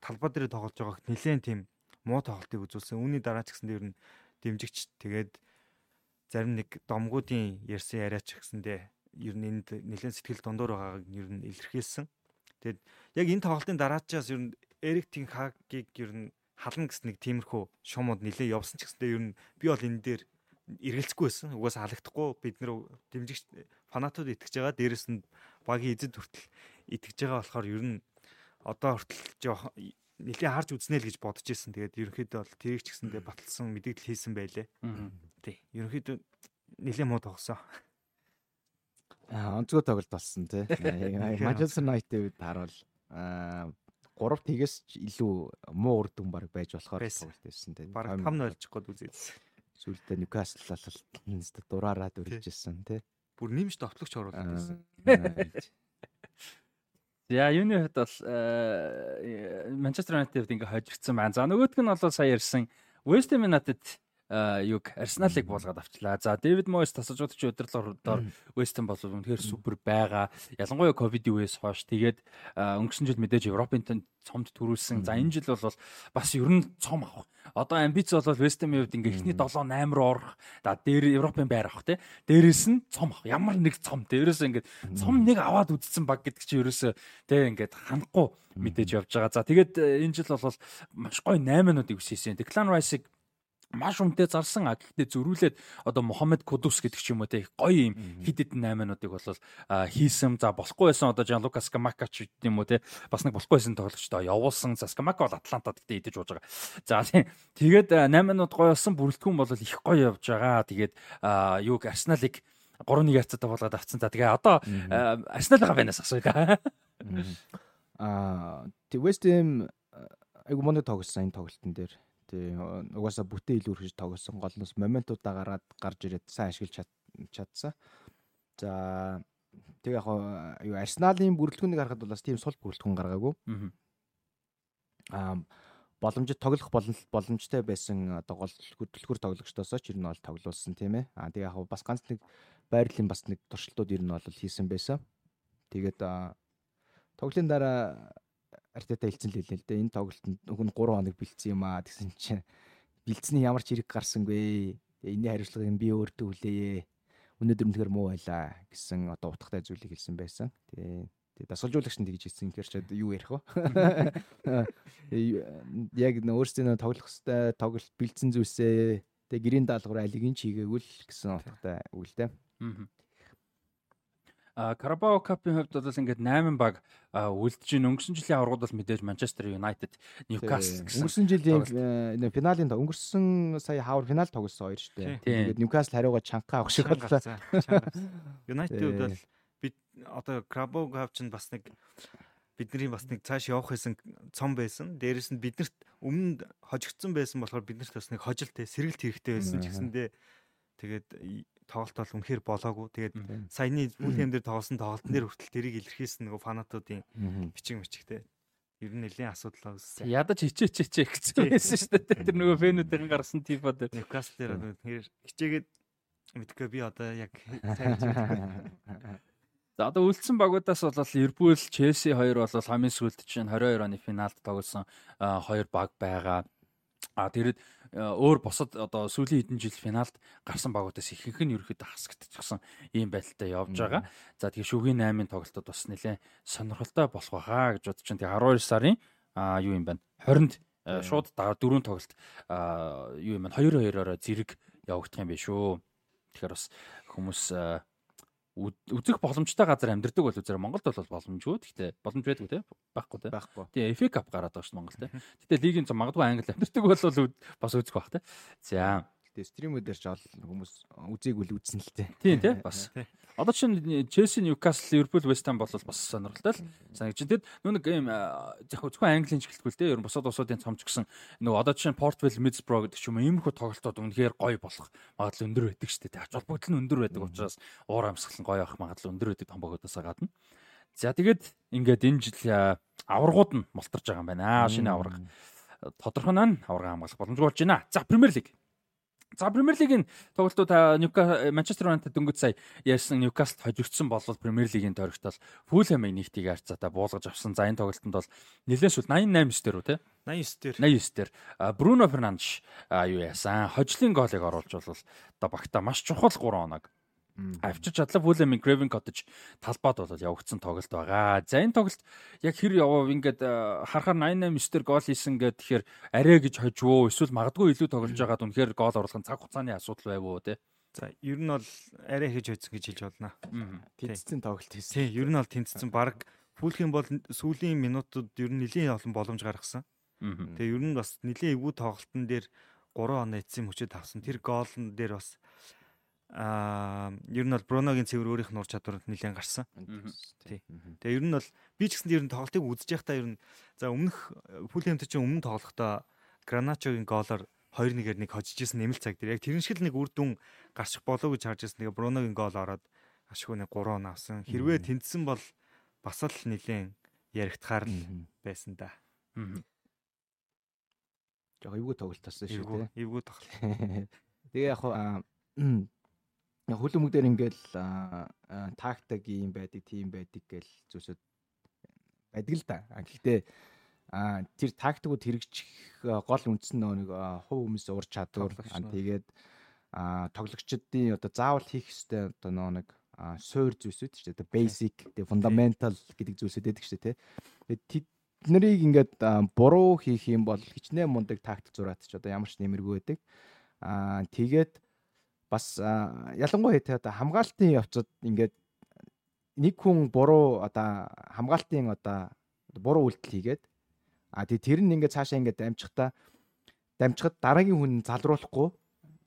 талбай дээр тоглож байгааг нэлээд тийм муу тоглолтыг үзүүлсэн. Үүний дараа ч гэсэндээ ер нь дэмжигч тэгээд зарим нэг домгуудын ярьсан яриач гэсэндээ ер нь энд нэлээд сэтгэл дундуур байгааг ер нь илэрхийлсэн. Тэгээд яг энэ тоглолтын дараачаас ер нь Эрик Тин Хагийг ер нь хална гэсэн нэг тиймэрхүү шумууд нилээ явсан ч гэсэндээ ер нь би бол энэ дээр эргэлзэхгүй байсан. Угаасаа халагдахгүй бид нэр дэмжигч фанатууд итгэж байгаа. Дээрэс нь багийн эзэд хүртэл итгэж байгаа болохоор ер нь одоо хүртэл нэлээ харж үзнэ л гэж бодож ирсэн. Тэгээд ерөнхийдөө бол тэрийг ч гэсэндээ баталсан мэдээлэл хийсэн байлээ. Тий. Ерөнхийдөө нэлээ муу тогсон. Аа онцгой тоглолт болсон тий. Manchester United харуул аа 3 тгээс илүү муу үр дүн баг байж болохоор тоглолт байсан тийм. Баг 5-0 чих гээд үзээд. Сүүлдээ Ньюкасл бол дураараад үргэлжсэн тий. Бүр нэмж товтлогч оруулаад байсан. За юуны хэд бол Манчестер Юнайтед ингээ хожигдсан байна. За нөгөөх нь бол сая ярьсан West Ham United юг Арсеналыг буулгаад авчлаа. За Дэвид Мойс тасалжуулагч удирдлагаар Вестэн бол үнэхээр супер байгаа. Ялангуяа ковидын үеэс хойш тэгээд өнгөрсөн жил мэдээж Европын цомд төрүүлсэн. За энэ жил бол бас ер нь цом авах. Одоо амбиц бол Вестэмийн хувьд ингээ эхний 7 8 руу орох. Да дээр Европын байр авах тий. Дээрээс нь цом авах. Ямар нэг цом. Дээрээс ингээд цом нэг аваад үдцсэн баг гэдэг чи ерөөсөө тий ингээд ханахгүй мэдээж явж байгаа. За тэгээд энэ жил бол маш гоё 8 минутыг үсээсэн. Declan Rice-ыг маш үнэтэй зарсан. А гэхдээ зөрүүлээд одоо Мохаммед Кудус гэдэг ч юм уу те гоё юм. Хид хид 8 минутыг бол хийсэн. За болохгүй байсан одоо Жан Лукас Камака ч гэдэг юм уу те бас нэг болохгүй байсан тоглогчдоо явуулсан. За Камака бол Атлантад гэдэг идэж ууж байгаа. За тэгээд 8 минут гоё болсон. Бүрэлдэхүүн бол их гоё явж байгаа. Тэгээд юуг Арсеналыг 3-1 ярцаатай болгоод авцсан. За тэгээ одоо Арсеналгаа байнаас асууя. Аа, тэг West Ham айгу монд тоглосон энэ тоглолтын дээр. Тий угаасаа бүтэн илүү хүрч тоглосон голноос моментуудаа гараад гарч ирээд сайн ашиглаж чадсан. За тэг яг юу Арсеналын бүрэлдэхүүнийг харахад бол бас тийм сул бүрэлдэхүүн гаргаагүй. Аа боломжит тоглох боломжтой байсан одоо гол хөдөлгөр тоглогчдоос ч ер нь бол тоглуулсан тийм ээ. Аа тэг яг бас ганц нэг байрлалын бас нэг туршилтууд ер нь бол хийсэн байсан. Тэгээд тоглолтын дараа Артета хэлсэн л хэлээ л дээ. Энэ тоглолтод хүн 3 хоног бэлдсэн юм аа гэсэн чинь бэлдсэний ямар ч хэрэг гарсангүй. Энэний хариуцлагыг би өөртөө хүлээе. Өнөөдөр үнэхээр муу байлаа гэсэн одоо утгатай зүйлийг хэлсэн байсан. Тэгээ дасгалжуулагч нь тэгж хэлсэн гэхээр ч юу ярих вэ? Яг өөрсдөө тоглох хэвээр тоглолт бэлдсэн зүйлсээ тэгээ гэрийн даалгавар алиг нь чигээгүүл гэсэн утгатай үйл дээ. А Карабао Капын хувьд бол ингээд 8 баг үлдэж ин өнгөрсөн жилийн аваргууд бол мэдээж Манчестер Юнайтед, Ньюкасл гэсэн. Өнгөрсөн жилийн финалийн өнгөрсөн сая хавар финал тоглосон хоёр шүү дээ. Тэгээд Ньюкасл хариугаа чанга авах шиг боллоо. Юнайтед бол бид одоо Карабао Кап чинь бас нэг бидний бас нэг цааш явах байсан цом байсан. Дээрэс нь биднэрт өмнөд хожигдсон байсан болохоор биднэрт бас нэг хожилт сэргэлт хэрэгтэй байсан ч гэсэндээ тэгээд тоглолт бол үнэхээр болоогүй. Тэгээд саяны бүлхэм дээр тоглосон тоглолтын дээр хүртэл тэрийг илэрхийлсэн нөгөө фанатуудын бичиг мичигтэй ер нь нэлийн асуудал үүссэн. Ядаж хичээч хичээ гэсэн байсан шүү дээ. Тэр нөгөө фэнүүдийн гарсан типа дээр. Ньюкасл дээр тэгэхээр хичээгээд мэдгүй би одоо яг За одоо үлдсэн багуудаас бол Ливерпул, Челси хоёр бол хамгийн сүүлд чинь 22 оны финалд тоглосон хоёр баг байгаа. А тэгэд өөр босод одоо сүүлийн хэдэн жил финалд гарсан багуудаас ихэнх нь ерөөхдөө хасагдчихсан ийм байдалтай явж байгаа. За тэгээ шүгийн 8-ын тоглолтод бас нэлээд сонирхолтой болох байхаа гэж бодож байна. Тэгээ 12 сарын юу юм байна? 20-нд шууд дөрөв тоглолт юу юм байна? 2-2-ороо зэрэг явагдах юм биш үү. Тэгэхээр бас хүмүүс үзэх боломжтой газар амьдардаг бол үзэр Монголд бол боломжгүй. Гэхдээ боломж байдгүй те байхгүй те. Байхгүй. Тэгээ FA Cup гараад байгаа шүү Монгол те. Гэтэ лигийн цо магадгүй англи амьдардаг бол бас үзэх бах те. За. Гэтэ стримүүдээр ч ол хүмүүс үзээг үл үзсэн л те. Тийм те бас. Одоо чинь Челси, Ньюкасл, Ливерпул, Вест Хэм бол бас сонирхолтой л санагч. Тэгэд юм яг зөвхөн английн чиглэлгүй л те. Ер нь бусад улсуудын цомч гэсэн нөгөө одоо чинь Port Vale, Middlesbrough гэдэг ч юм уу иймэрхүү тоглолтууд үнэхээр гоё болох магадлал өндөр байдаг шүү дээ. Ач холбогдол нь өндөр байдаг учраас уур амьсгал нь гоё авах магадлал өндөр байдаг том богодоос гадна. За тэгээд ингээд энэ жил аваргууд нь мултарж байгаа юм байна. Шинэ аварга. Тодорхой нь аварга хамгаалах боломжгүй болж байна. За Премьер лиг За Премьер Лигийн тоглолтууд Манчестер Юнайтед дөнгөж сая ярьсан Ньюкаслд хожигдсон бол Премьер Лигийн тойрогт бол Фулхэмийг нэгтийг харьцаатай буулгаж авсан. За энэ тоглолтод бол нэлээд сүүл 89 дээр үү те? 89 дээр. 89 дээр Бруно Фернандеш юу яасан? Хожлын гоолыг оруулж бол одоо багта маш чухал 3 оног авчиж чадлаа Fulham Craven Cottage талбайд бол явагдсан тоглолт байгаа. За энэ тоглолт яг хэр явав ингээд э, харахаар 88 9-дэр гол хийсэн гэд тэгэхээр арай гэж хожвоо эсвэл магадгүй илүү тоглож байгаад үнэхээр гол оруулах нь цаг хугацааны асуудал байв уу те. За ер нь бол арай хийж хоцсон гэж хэлж болно. Тэнцсэн тоглолт хийсэн. Тийм ер нь бол тэнцсэн баг Fulham бол сүүлийн минутууд ер нь нэлийн олон боломж гаргасан. Тэгээ ер нь бас нэлийн эвгүй тоглолтын дээр 3 оноо эцсийн мөчөд авсан. Тэр гоолн дээр бас аа ер нь бол Бруногийн цэвэр өөрийнх нь ур чадварт нэлээд гарсан. Тий. Тэгээ ер нь бол би ч гэсэн ер нь тоглолтыг үзэж байхдаа ер нь за өмнөх Фулхэмтэй чинь өмнө тоглохдоо Граначогийн гоолоор 2-1-ээр нэг хожиж исэн нэмэлт цаг дээр яг тэрэн шиг л нэг үр дүн гарчих болов гэж харж ирсэн. Тэгээ Бруногийн гоол ороод ашгүй нэг 3 он авсан. Хэрвээ тэнцсэн бол бас л нэлээд яригдахаар л байсан да. Жог эвгүй тоглолт тасан шүү дээ. Эвгүй тоглолт. Тэгээ яг хөлөмөг дээр ингээл тактик юм байдаг, тийм байдаг гэл зүйлсүүд байдаг л да. Гэхдээ тэр тактикууд хэрэгжих гол үндсэн нэг хувь хүмүүсийн ур чадвар тэгээд тоглогчдын одоо заавал хийх ёстой одоо нэг суур зүйлсүүд шүү дээ. Basic, тэгээ fundamental гэдэг зүйлсүүд байдаг шүү дээ. Тэгээд тэднийг ингээд буруу хийх юм бол хичнээн мундаг тактик зураад ч одоо ямар ч нэмэргүй байдаг. Аа тэгээд бас ялангуяа тэ одоо хамгаалтын явцад ингээд нэг хүн буруу одоо хамгаалтын одоо буруу үйлдэл хийгээд а тий тэр нь ингээд цаашаа ингээд дамжихта дамжихад дараагийн хүн залруулахгүй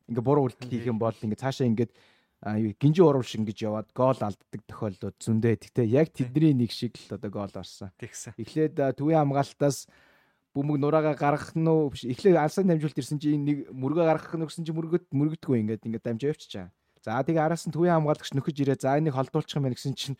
ингээд буруу үйлдэл хийх юм бол ингээд цаашаа ингээд гинжи уруулш ингэж яваад гол алддаг тохиолдлууд зөндөө. Гэхдээ яг тэдний нэг шиг л одоо гол орсон. Тэгсэн. Эхлээд төвийн хамгаалтаас бөмбөг нураагаа гаргах нь уу эхлээ алсан дамжуулт ирсэн чи нэг мөргөө гаргах нь гэсэн чи мөргөд мөргөдгөө ингээд ингээд дамжаа явчихаа. За тэгээ араас нь төвийн хамгаалагч нөхөж ирээ. За энийг холдуулчих юм байна гэсэн чинь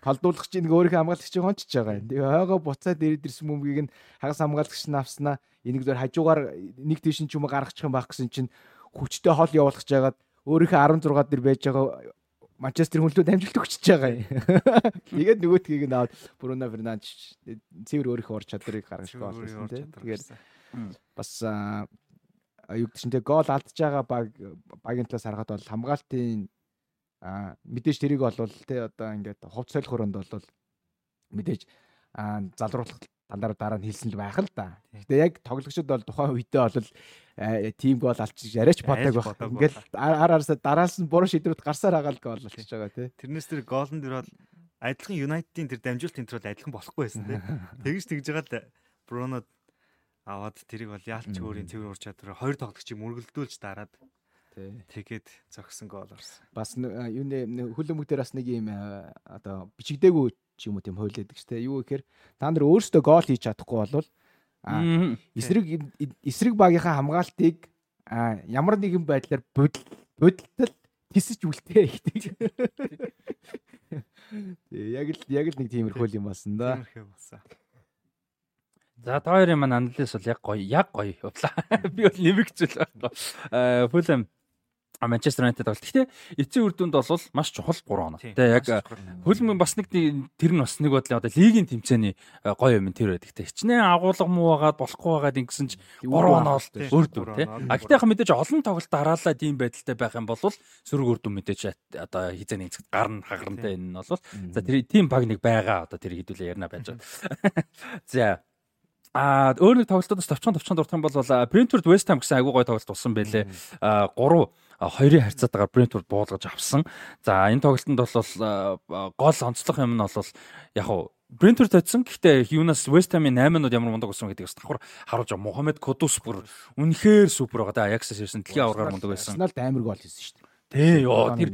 холдуулах чинь өөрийнхөө хамгаалагчийг гончиж байгаа юм. Тэгээ хойгоо буцаад ирээд ирсэн бөмбөгийг нь хагас хамгаалагч нь авснаа энийг зөв хажуугаар нэг тийш нь ч юм гаргачих юм байх гэсэн чинь хүчтэй хол явуулах гэж байгаад өөрийнхөө 16 дээр байж байгаа Манчестер хүнлүүд амжилт өгчөж байгаа юм. Тэгээд нөгөөтгийг нь аваад Бруно Фернандеш цэвэр өөрийнхөө ур чадрыг гаргаж болсон тийм. Тэгээд бас юу гэдэг чинь тэгээ гол алдж байгаа баг багийн талаас харахад бол хамгаалтын мэдээж тэрийг болвол тий одоо ингээд хувц солих хөрөнд бол мэдээж залруулах дандаа дараа нь хэлсэн л байх л да. Гэтэ яг тоглогчид бол тухайн үедээ бол тим гол алчиж арайч бодог байх. Ингээл ар араас дараас нь буруу шийдвэрүүд гарсаар байгаа л гол болчихж байгаа тий. Тэрнээс тэр голн дэр бол адилхан Юнайтедийн тэр дамжуулалт энэ төр адилхан болохгүй байсан тий. Тэгж тэгж байгаа л Бруно аваад тэрийг бол яалч өөрийн цэвэр ур чадвараар хоёр тоглогчийг мөргөлдүүлж дараад тэгээд зогсон гол орсон. Бас юу нэ хөлөмөг дээр бас нэг юм одоо бичигдээгүй ч юм уу тийм хойлоодаг ч тийм юу гэхээр та нар өөрсдөө гол хийж чадахгүй болвол эсрэг эсрэг багийнхаа хамгаалтыг ямар нэгэн байдлаар бодолтол тисэж үлдээ гэдэг. Яг л яг л нэг тиймэрхүү юм болсон да. Тиймэрхүү болсон. За та хоёрын маань анализ бол яг гоё яг гоё явлаа. Би бол нэмэгцэл байхгүй. Аа Фулэм Манчестер Юнайтед бол. Гэхдээ эцсийн үр дүнд бол маш чухал 3 оноо. Тэгээ яг хөлмөн бас нэг тэр нь бас нэг бодлоо одоо лигийн тэмцээний гоё юм тэр байдаг. Тэ хичнээн агуулга муу байгаад болохгүй байгаад ингэсэн ч 3 оноо л өөр дүр тий. А гэхдээ яг мэдээж олон тоглолт дараалал ийм байдалтай байх юм бол сөрөг үр дүн мэдээж одоо хизээний эцэгт гарна хагарнтай энэ нь бол за тэр тим баг нэг байгаа одоо тэр хэдүүлээ ярина байж байгаа. За А өөр нэг тоглолтоос товчхон товчхон дуртах юм бол Brentford West Ham гэсэн айгуу гой тоглолт болсон байлээ. А 3 хоёрын харьцаатаагаар Brentford буулгаж авсан. За энэ тоглолтод бол гол онцлог юм нь бол яг уу Брентфорд татсан. Гэхдээ юунаас West Ham-ийн 8-нууд ямар мундаг болсон гэдгийг бас давхар харуулж байгаа. Мохамед Кудус бүр үнэхээр супер байгаа. Аяксаас ирсэн дэлхийн аваргаар мундаг байсан. Арсеналд амар гол хийсэн шүү дээ. Тий, ёо тэр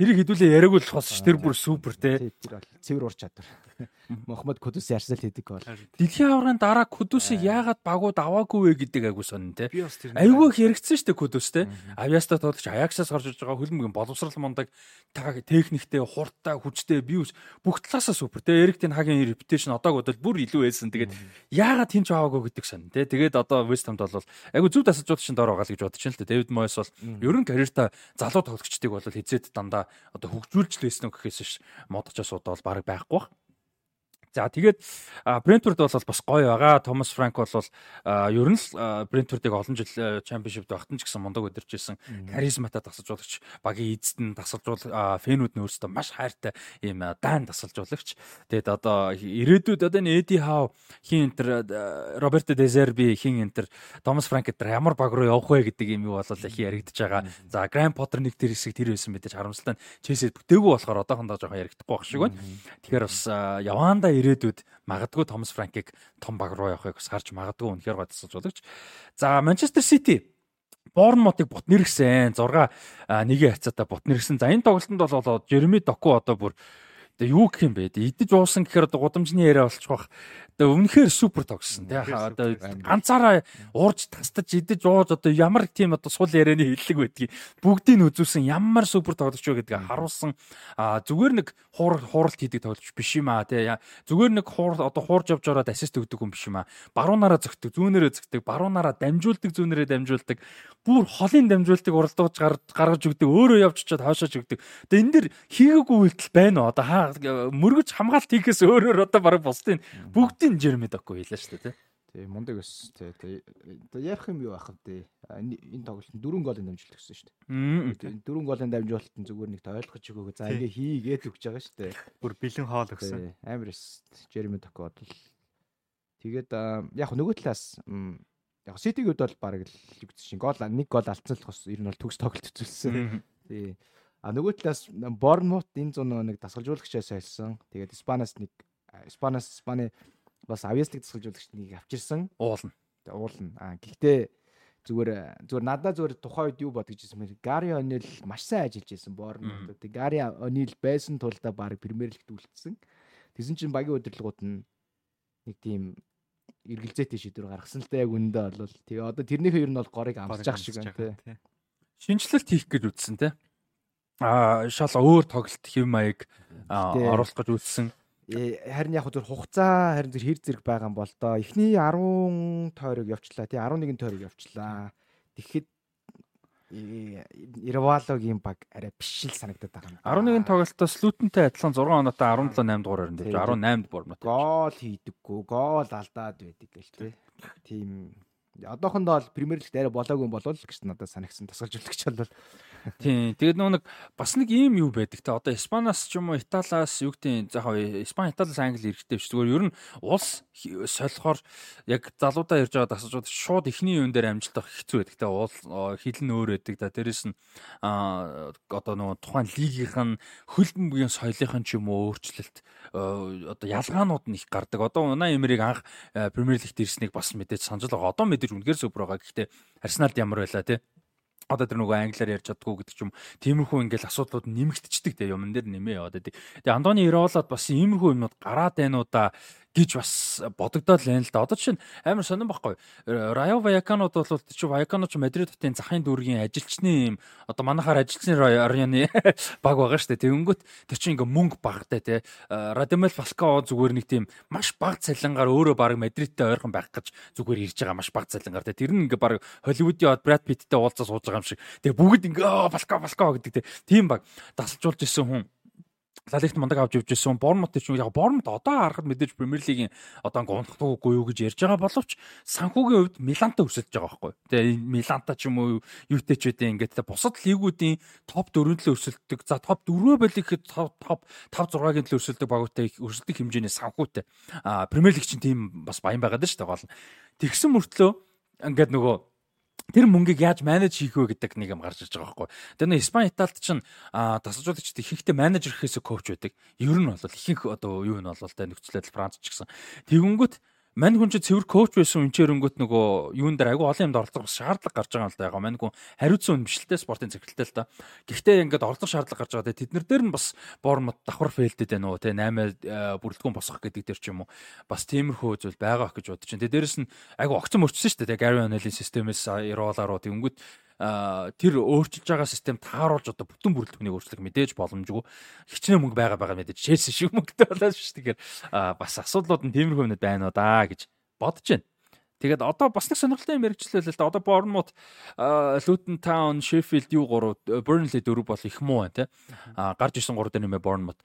тэрийг хэдүүлээ яриаг л болохоос ш тэр бүр супер те. Тэр бол цэвэр ур чадвар. Мохамед Кудус Арсенал хийдэг бол. Дэлхийн аврагын дараа Кудусыг яагаад багууд аваагүй вэ гэдэг айгу сонн те. Айгу хэрэгцсэн штэ Кудус те. Авьяаста тоглож Аяксаас гарч ирж байгаа хөлбөмбөгийн боловсрал мундаг техниктэй, хурдтай, хүчтэй би бүх талаасаа супер те. Эрик Тен хагийн репутейшн одоог бодвол бүр илүү байсан. Тэгээд яагаад хинч аваагүй гэдэг сонн те. Тэгээд одоо West Ham-д бол айгу зөв тасалжууд шин дор байгаа л гэж байна л те. Дэвид Мойс бол ер нь карьертаа залуу тоглогчдыг бол хизээд дандаа одоо хөгжүүлж лээсэн үг гэхээс ш модчоос удаа бол баг байхгүй бах. За тэгээд Брентфорд бол бас гоё байгаа. Томас Франк бол ер нь л Брентфордыг олон жил чемпионшипт багтан ч гэсэн мундаг өдөрч исэн харизматай тасалжуулагч багийн эзэд нь тасалжуул фэнүүд нь өөрсдөө маш хайртай ийм даан тасалжуулагч. Тэгээд одоо ирээдүйд одоо энэ Эди Хау хин энтер Роберто Дезерби хин энтер Томас Франк энтер ямар баг руу явах вэ гэдэг юм юу бол их яригдж байгаа. За Гранд Поттер нэг тэр хэсэг тэр байсан мэдээж харамсалтай нь Челси бүтээгүй болохоор одоохондоо жоохон яригдахгүй байх шиг байна. Тэгэхээр бас яваандаа ирээдүйд магадгүй Томас Франкийг том баг руу явахыг бас харж магадгүй үнэхээр гой тасалж бодлогч. За Манчестер Сити Борнмотыг бут нэргсэн 6 1-ийн хацаатай бут нэргсэн. За энэ тоглолтод бол Жереми Доку одоо бүр Тэгээ юу гэх юм бэ? Идэж уусан гэхээр одоо гудамжны яриа болчих واخ. Тэгээ үнэхээр супер тогссон. Тэгээ одоо ганцаараа уурж тастаж идэж ууж одоо ямар тийм одоо сул ярианы хиллэг байдгийг бүгдийг үзүүлсэн ямар супер тоглож вэ гэдгийг харуулсан. А зүгээр нэг хуур хууралт хийдэг тоглож биш юм аа тий. Зүгээр нэг хуур одоо хуурж явж ороод ассист өгдөг юм биш юм аа. Баруунаараа зөгтөг, зүүнээрээ зөгтөг, баруунаараа дамжуулдаг, зүүнээрээ дамжуулдаг. Бүр холын дамжуултыг уралдуулж гаргаж өгдөг, өөрөө явж чад хаашаач өгдөг. Тэгээ энэ дэр хийгээгүй үйлдэл байна уу? Одоо хаа мөргөж хамгаалт хийхээс өөрөөр одоо бараг бусдын бүгдийн Жерми Доку хийлээ шүү дээ тий. Мундаг ус тий. Ярих юм юу ах вэ? Энэ тоглолт дөрвөн голын дамжуулалт гэсэн шүү дээ. Дөрвөн голын дамжуулалт нь зүгээр нэг ойлгож өгөөгөө за ингээ хийгээд өгч байгаа шүү дээ. Бүр бэлэн хоол өгсөн. Амар ус Жерми Доку бодвол тэгээд яг нөгөө талаас яг хувьд бол бараг л югдсэн шин гол нэг гол алдсан л хос ер нь бол төгс тоглолт үзүүлсэн. Тий. А нөгөө талаас Борнмут энэ зүүн нэг дасгалжуулагчаас хэлсэн. Тэгээд Испаниас нэг Испаниас Испани бас авьяаслыг дасгалжуулагч нэг авчирсан. Уулна. Уулна. А гэхдээ зүгээр зүгээр надад зүгээр тухайн үед юу бодож ирсэн мэр Гари Онил маш сайн ажиллаж ирсэн Борнмут. Тэгээд Гари Онил байсан тулдаа баг Премьер лигт үлдсэн. Тэгсэн чинь багийн удирдлагууд нь нэг тийм эргэлзээтэй шийдвэр гаргасан л да яг үндэ бол тэгээ одоо тэрнийхээ ер нь бол горыг амсаж ах шиг байна тий. Шинжлэлт хийх гэж үтсэн тий шал өөр тоглолт хэв маяг оруулах гэж үлдсэн. Э, харин яг зөв хугацаа харин зөв хэр зэрэг байгаа юм бол доо. Эхний 10 тойрог явчлаа тий 11 тойрог явчлаа. Тэгэхэд Ирвалогийн баг арай биш л санагдаад байгаа юм. 11 тоглолтоос Лютентэй адилхан 6 оноотой 17 8 дугаар өрөнд 18-д Бормот. Гол хийдэггүй, гол алдаад байдаг гэл тий. Тийм одоохондоо бол Премьер Лигт арай болоогүй болов л гэж надад санагдсан тасгалжуулагч бол Тийм. Тэгээд нөө нэг бас нэг ийм юу байдаг те. Одоо Испаниас ч юм уу Италиас юу гэдэг заахаа Испани Италиас Англи хэрэгтэй биш. Зүгээр ер нь улс солихоор яг залуудаа ярьж байгаа дасаж шууд ихний юун дээр амжилт авах хэцүү байдаг те. Уул хил нь өөр байдаг да. Дээрэс нь а одоо нөгөө тухайн лигийнх нь хөлбөмбөгийн соёлынх нь ч юм уу өөрчлөлт одоо ялгаанууд нь их гардаг. Одоо Унаа Эмерийг анх Премьер Лигт ирснийг бас мэдээж санаж байгаа. Одоо мэдээж үнэхээр супер байгаа. Гэхдээ Арсеналд ямар байла те одоо тэр нөгөө англиар ярьж чаддгүй гэдэг ч юм. Тиймэрхүү ингээл асуудлууд нэмэгдчихдэг те. Юмн дээр нэмээ яваад байдаг. Тэгээ Андоны Иролоод бас иймэрхүү юмнууд гараад байна уу да гэж бас бодогдоод байна л да. Одоо чинь амар сонирн байхгүй. Rayo Vallecano-д бол чи Vallecano ч Мадрид хотын захын дүүргийн ажилчны юм одоо манахаар ажилчны районы баг байгаа шүү дээ. Тэгэнгүүт тэр чинь ингээ мөнгө багтай те. Radamel Falcao зүгээр нэг тийм маш баг цалингаар өөрөө баг Мадридтэй ойрхон байх гэж зүгээр ирж байгаа маш баг цалингаар те. Тэр нь ингээ баг Холливуудын Brad Pitt-тэй уулзаа сууж байгаа юм шиг. Тэгээ бүгд ингээ Falcao Falcao гэдэг те. Тийм баг дасалжуулж исэн хүн Лалигт мундаг авч явж ирсэн. Борнмут ч яг Борнмут одоо харахад мэдээж Премьер лигийн одоо гонхдаггүй юу гэж ярьж байгаа боловч санхүүгийн хувьд Милантай өрсөлдөж байгаа байхгүй. Тэгээ Миланта ч юм уу юутэй ч үдэ ингээд бусад лигүүдийн топ 4-өн төлөө өрсөлддөг. За топ 4-өө болих гэхэд топ 5 6-гийн төлөө өрсөлддөг багуудтай өрсөлдөх хэмжээний санхүүтэй. А Премьер лиг чинь тийм бас баян байгаад шүү дээ гол. Тэгсэн мөртлөө ингээд нөгөө тэр мөнгийг яаж менеж хийх вэ гэдэг нэг юм гарч иж байгаа байхгүй. Тэр нэ Испани Италид чинь тасалжуулагчд ихэнхдээ менежер гэхээс коуч байдаг. Ер нь бол ихэнх одоо юу нь бол тэ нөхцөлөд Франц ч гэсэн. Тэгэнгүүт Мань хүн чинь цэвэр коуч байсан үнчээрөнгөт нөгөө юун дээр айгүй олон юмд оролцох шаардлага гарч байгаа юм л да. Яг мань хүн хариуцсан хүн биш л те спортын цэгцэлтэй л да. Гэхдээ ингээд оролцох шаардлага гарч байгаа те тэднэр дээр нь бас боормод давхар фейлдэд байна уу те 8 бүрэлдэхүүн босгох гэдэг дээр ч юм уу. Бас тиймэрхүү зүйл байгаа гэж бодож чинь. Дээрээс нь айгүй огцон мөрчсөн шүү дээ. Gary O'Neil-ийн системээс Иролааруу тэнгүүт тэр өөрчилж байгаа систем тааруулж одоо бүтэн бүрэлдэхүүнийг өөрчлөх мэдээж боломжгүй хичнээн мөнгө байгаа байгаа мэдээж Челси шиг мөнгөтэй болоод шүү. Тэгэхээр бас асуудлууд нь тиймэрхүү юмнууд байна уу да гэж бодож байна. Тэгээд одоо бас нэг сонирхолтой юм яригчлээ л да. Одоо Bournemouth, Luton Town, Sheffield юу 3, Burnley 4 бол их муу байна те. А гарч исэн 3 дээр нэмээ Bournemouth.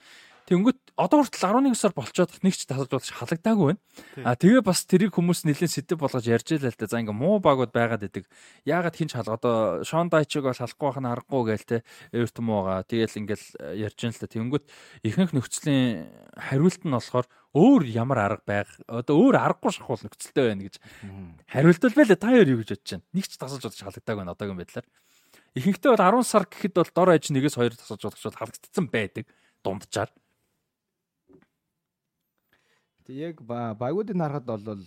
Тэнгүүт одоо хүртэл 11 сар болцоод нэг ч тасалж болж халагдаагүй байна. А тэгээ бас тэрийг хүмүүс нэлээд сэтэв болгож ярьж илаа л да. За ингээ муу багууд байгаад идэг. Яагаад хинч халга одоо Шон Дайчиг бол халахгүй байх нь аргагүй гээл те. Эвертон муугаа. Тэгээл ингээл ярьж ин л да. Тэнгүүт ихэнх нөхцөлийн хариулт нь болохоор өөр ямар арга байг одоо өөр аргагүй шахуул нөхцөлтэй байна гэж хариултал байлаа та хоёр юу гэж бодож байна. Нэг ч тасалж бодож халагдаагүй байна одоогийн байдлаар. Ихэнхдээ бол 10 сар гэхэд бол дор аж нэгээс хоёр тасалж бодож халагдсан байдаг дунджаар. Тэг яг багуудыг харахад бол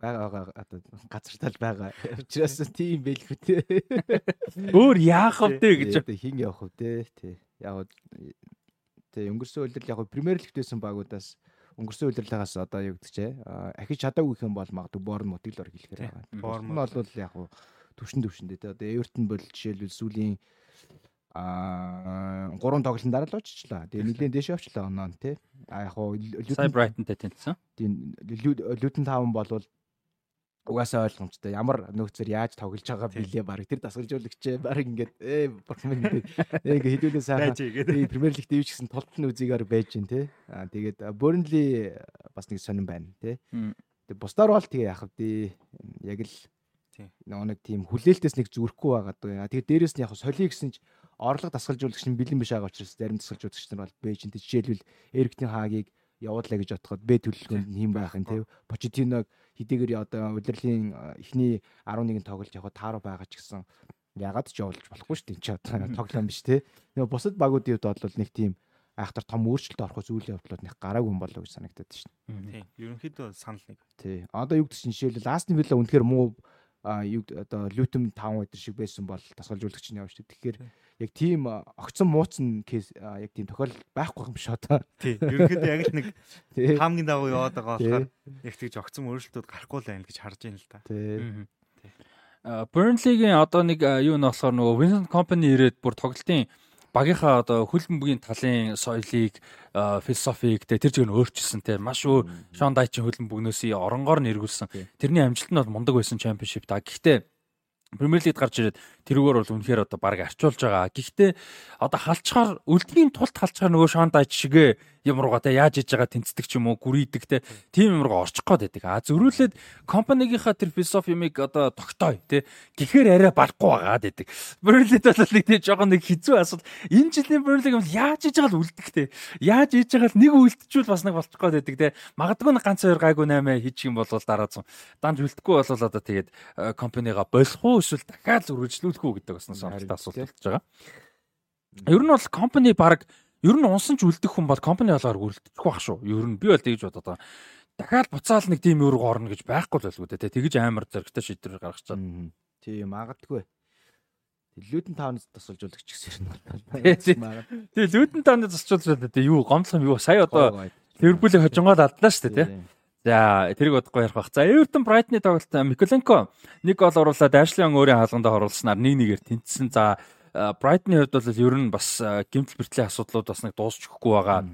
байгаа одоо газартал байгаа. Учираас тийм байлгүй те. Өөр яах вэ гэж хин явах вэ те. Яг те өнгөрсөн үйлрэл яг премьер лигтээсэн багуудаас өнгөрсөн үйлрэлээс одоо чэ ахиж чадаагүй хэм бол магадгүй борн мотыг л ор хэлэхээр байгаа. Борн бол яг төвшин төвшөндөө те. Одоо Эвертон бол жишээлбэл сүүлийн а гурван тоглолтын дараа л оччлаа. Тэгээ нэгэн дэш явчлаа оноо тий. А яг хуу Сай Брайтонтэй тэнцсэн. Тийм Лютен таун болвол угаасаа ойлгомжтой. Ямар нөхцөр яаж тоглож байгаа билээ баг тэр дасгалжуулагч баг ингээд ээ бохмын ингээд ингээ хідүүлээ сайхан Премьер Лигт ивч гэсэн толтон үзигээр байж гин тий. А тэгээд Бurnley бас нэг сонирн байна тий. Тэгээд бусдаар бол тэгээ яах вэ? Яг л нэг тийм хүлээлтээс нэг зүрхгүй байгаа. Тэгээд дээрэс нь яг солиё гэсэн чинь орлого дасгалжуулагч нь бэлэн биш байгаа учраас зарим дасгалжуулагч нар бол Бээжинт жишээлбэл Эриктийн хаагийг явуулаа гэж бодоход Б төлөвлөгөөнд хийм байх нь тийм Почетиног хэдийгээр одоо удирдлын эхний 11-ийн тоглолт явахад тааруу байгаа ч гэсэн ягаад ч явуулж болохгүй шүү дээ. Чи одоо тоглоом биш те. Нөгөө бусад багуудын хувьд бол нэг тийм айхтар том өөрчлөлт орох үйл явдлууд нэг гараагүй юм болоо гэж санагдаад шин. Тийм. Ерөнхийдөө санал нэг. Тий. Одоо юу гэдэг чинь жишээлбэл Астон Вилла үнэхээр муу юу одоо Лютем 5 өдр шиг байсан бол тасгалжуулагч нь явж шүү. Тэгэхээр яг тийм огцон мууцсан кейс яг тийм тохиолдол байхгүй юм шиг одоо. Тий. Ерөнхийдөө яг л нэг хаамгийн дагуу яваад байгаа болохоор яг тэгж огцон өөрчлөлтүүд гарахгүй л байна гэж харж байна л да. Тий. Burnley-гийн одоо нэг юу нь болохоор нөгөө Vincent Company ирээд бүр тоглолтын багийнхаа одоо хөлбөмбөгийн талын соёлыг философиг тэ тэр чигээр өөрчилсөн те маш өөр Шон Дайчин хөлбөмбөгнөөсөө оронгоор нэргүүлсэн. Тэрний амжилт нь бол мундаг байсан чемпионшип та. Гэхдээ Премьер лигт гарч ирээд тэрүүгээр бол үнэхээр одоо баг арчуулж байгаа. Гэхдээ одоо халчаар үлдгийн тулд халчаар нөгөө Шон Дайч шигэ юм руугаа те яаж хийж байгаа тэнцдэг ч юм уу гүрийдэг те тийм юм руугаа орчих гээд байдаг. А зөрүүлээд компанигийнхаа тэр философи юмыг одоо тогтооё те гэхээр арай барахгүй байгаад байдаг. Берлид бол нэг тийм жоохон нэг хизүү асууд энэ жилийн берлиг юм яаж хийж байгаа л үлдэх те яаж хийж байгаа л нэг үлдчихвэл бас нэг болчих гээд байдаг те магадгүй нэг ганц хоёр гайгүй наймаа хийчих юм бол дараа зам данж үлдэхгүй бол одоо тэгээд компанигаа болох уу эсвэл дахиад үргэлжлүүлэх үү гэдэг бас сонирхолтой асуулт болж байгаа. Ер нь бол компани баг ер нь унсан ч үлдэх хүн бол компани болгоор үлдчих байх шүү. Ер нь би бол тэгж бодоод байгаа. Дахиад буцаал нэг тийм өөр горно гэж байхгүй л байлгүй дээ. Тэгж амар зэрэгтэй шийдвэр гаргаж чад. Тийм магадгүй. Лүүдэн тааны тасалжуулагч гэсэн юм байна. Тэгээ лүүдэн тааны тасалжуулагч гэдэг юу гомдлох юм юу? Сая одоо Ливерпулийг хожингоод алдлаа шүү дээ, тий. За тэрийг бодохгүй ярих бах. За Эвертон Брайтны тоглолт Миколенко нэг гол оруулаад Ашлиан өөрийн хаалгандаа оруулснаар 1-1-ээр тэнцсэн. За Брайтны хувьд бол ер нь бас гимтэл бэртлийн асуудлууд бас нэг дуусчихгүй байгаа.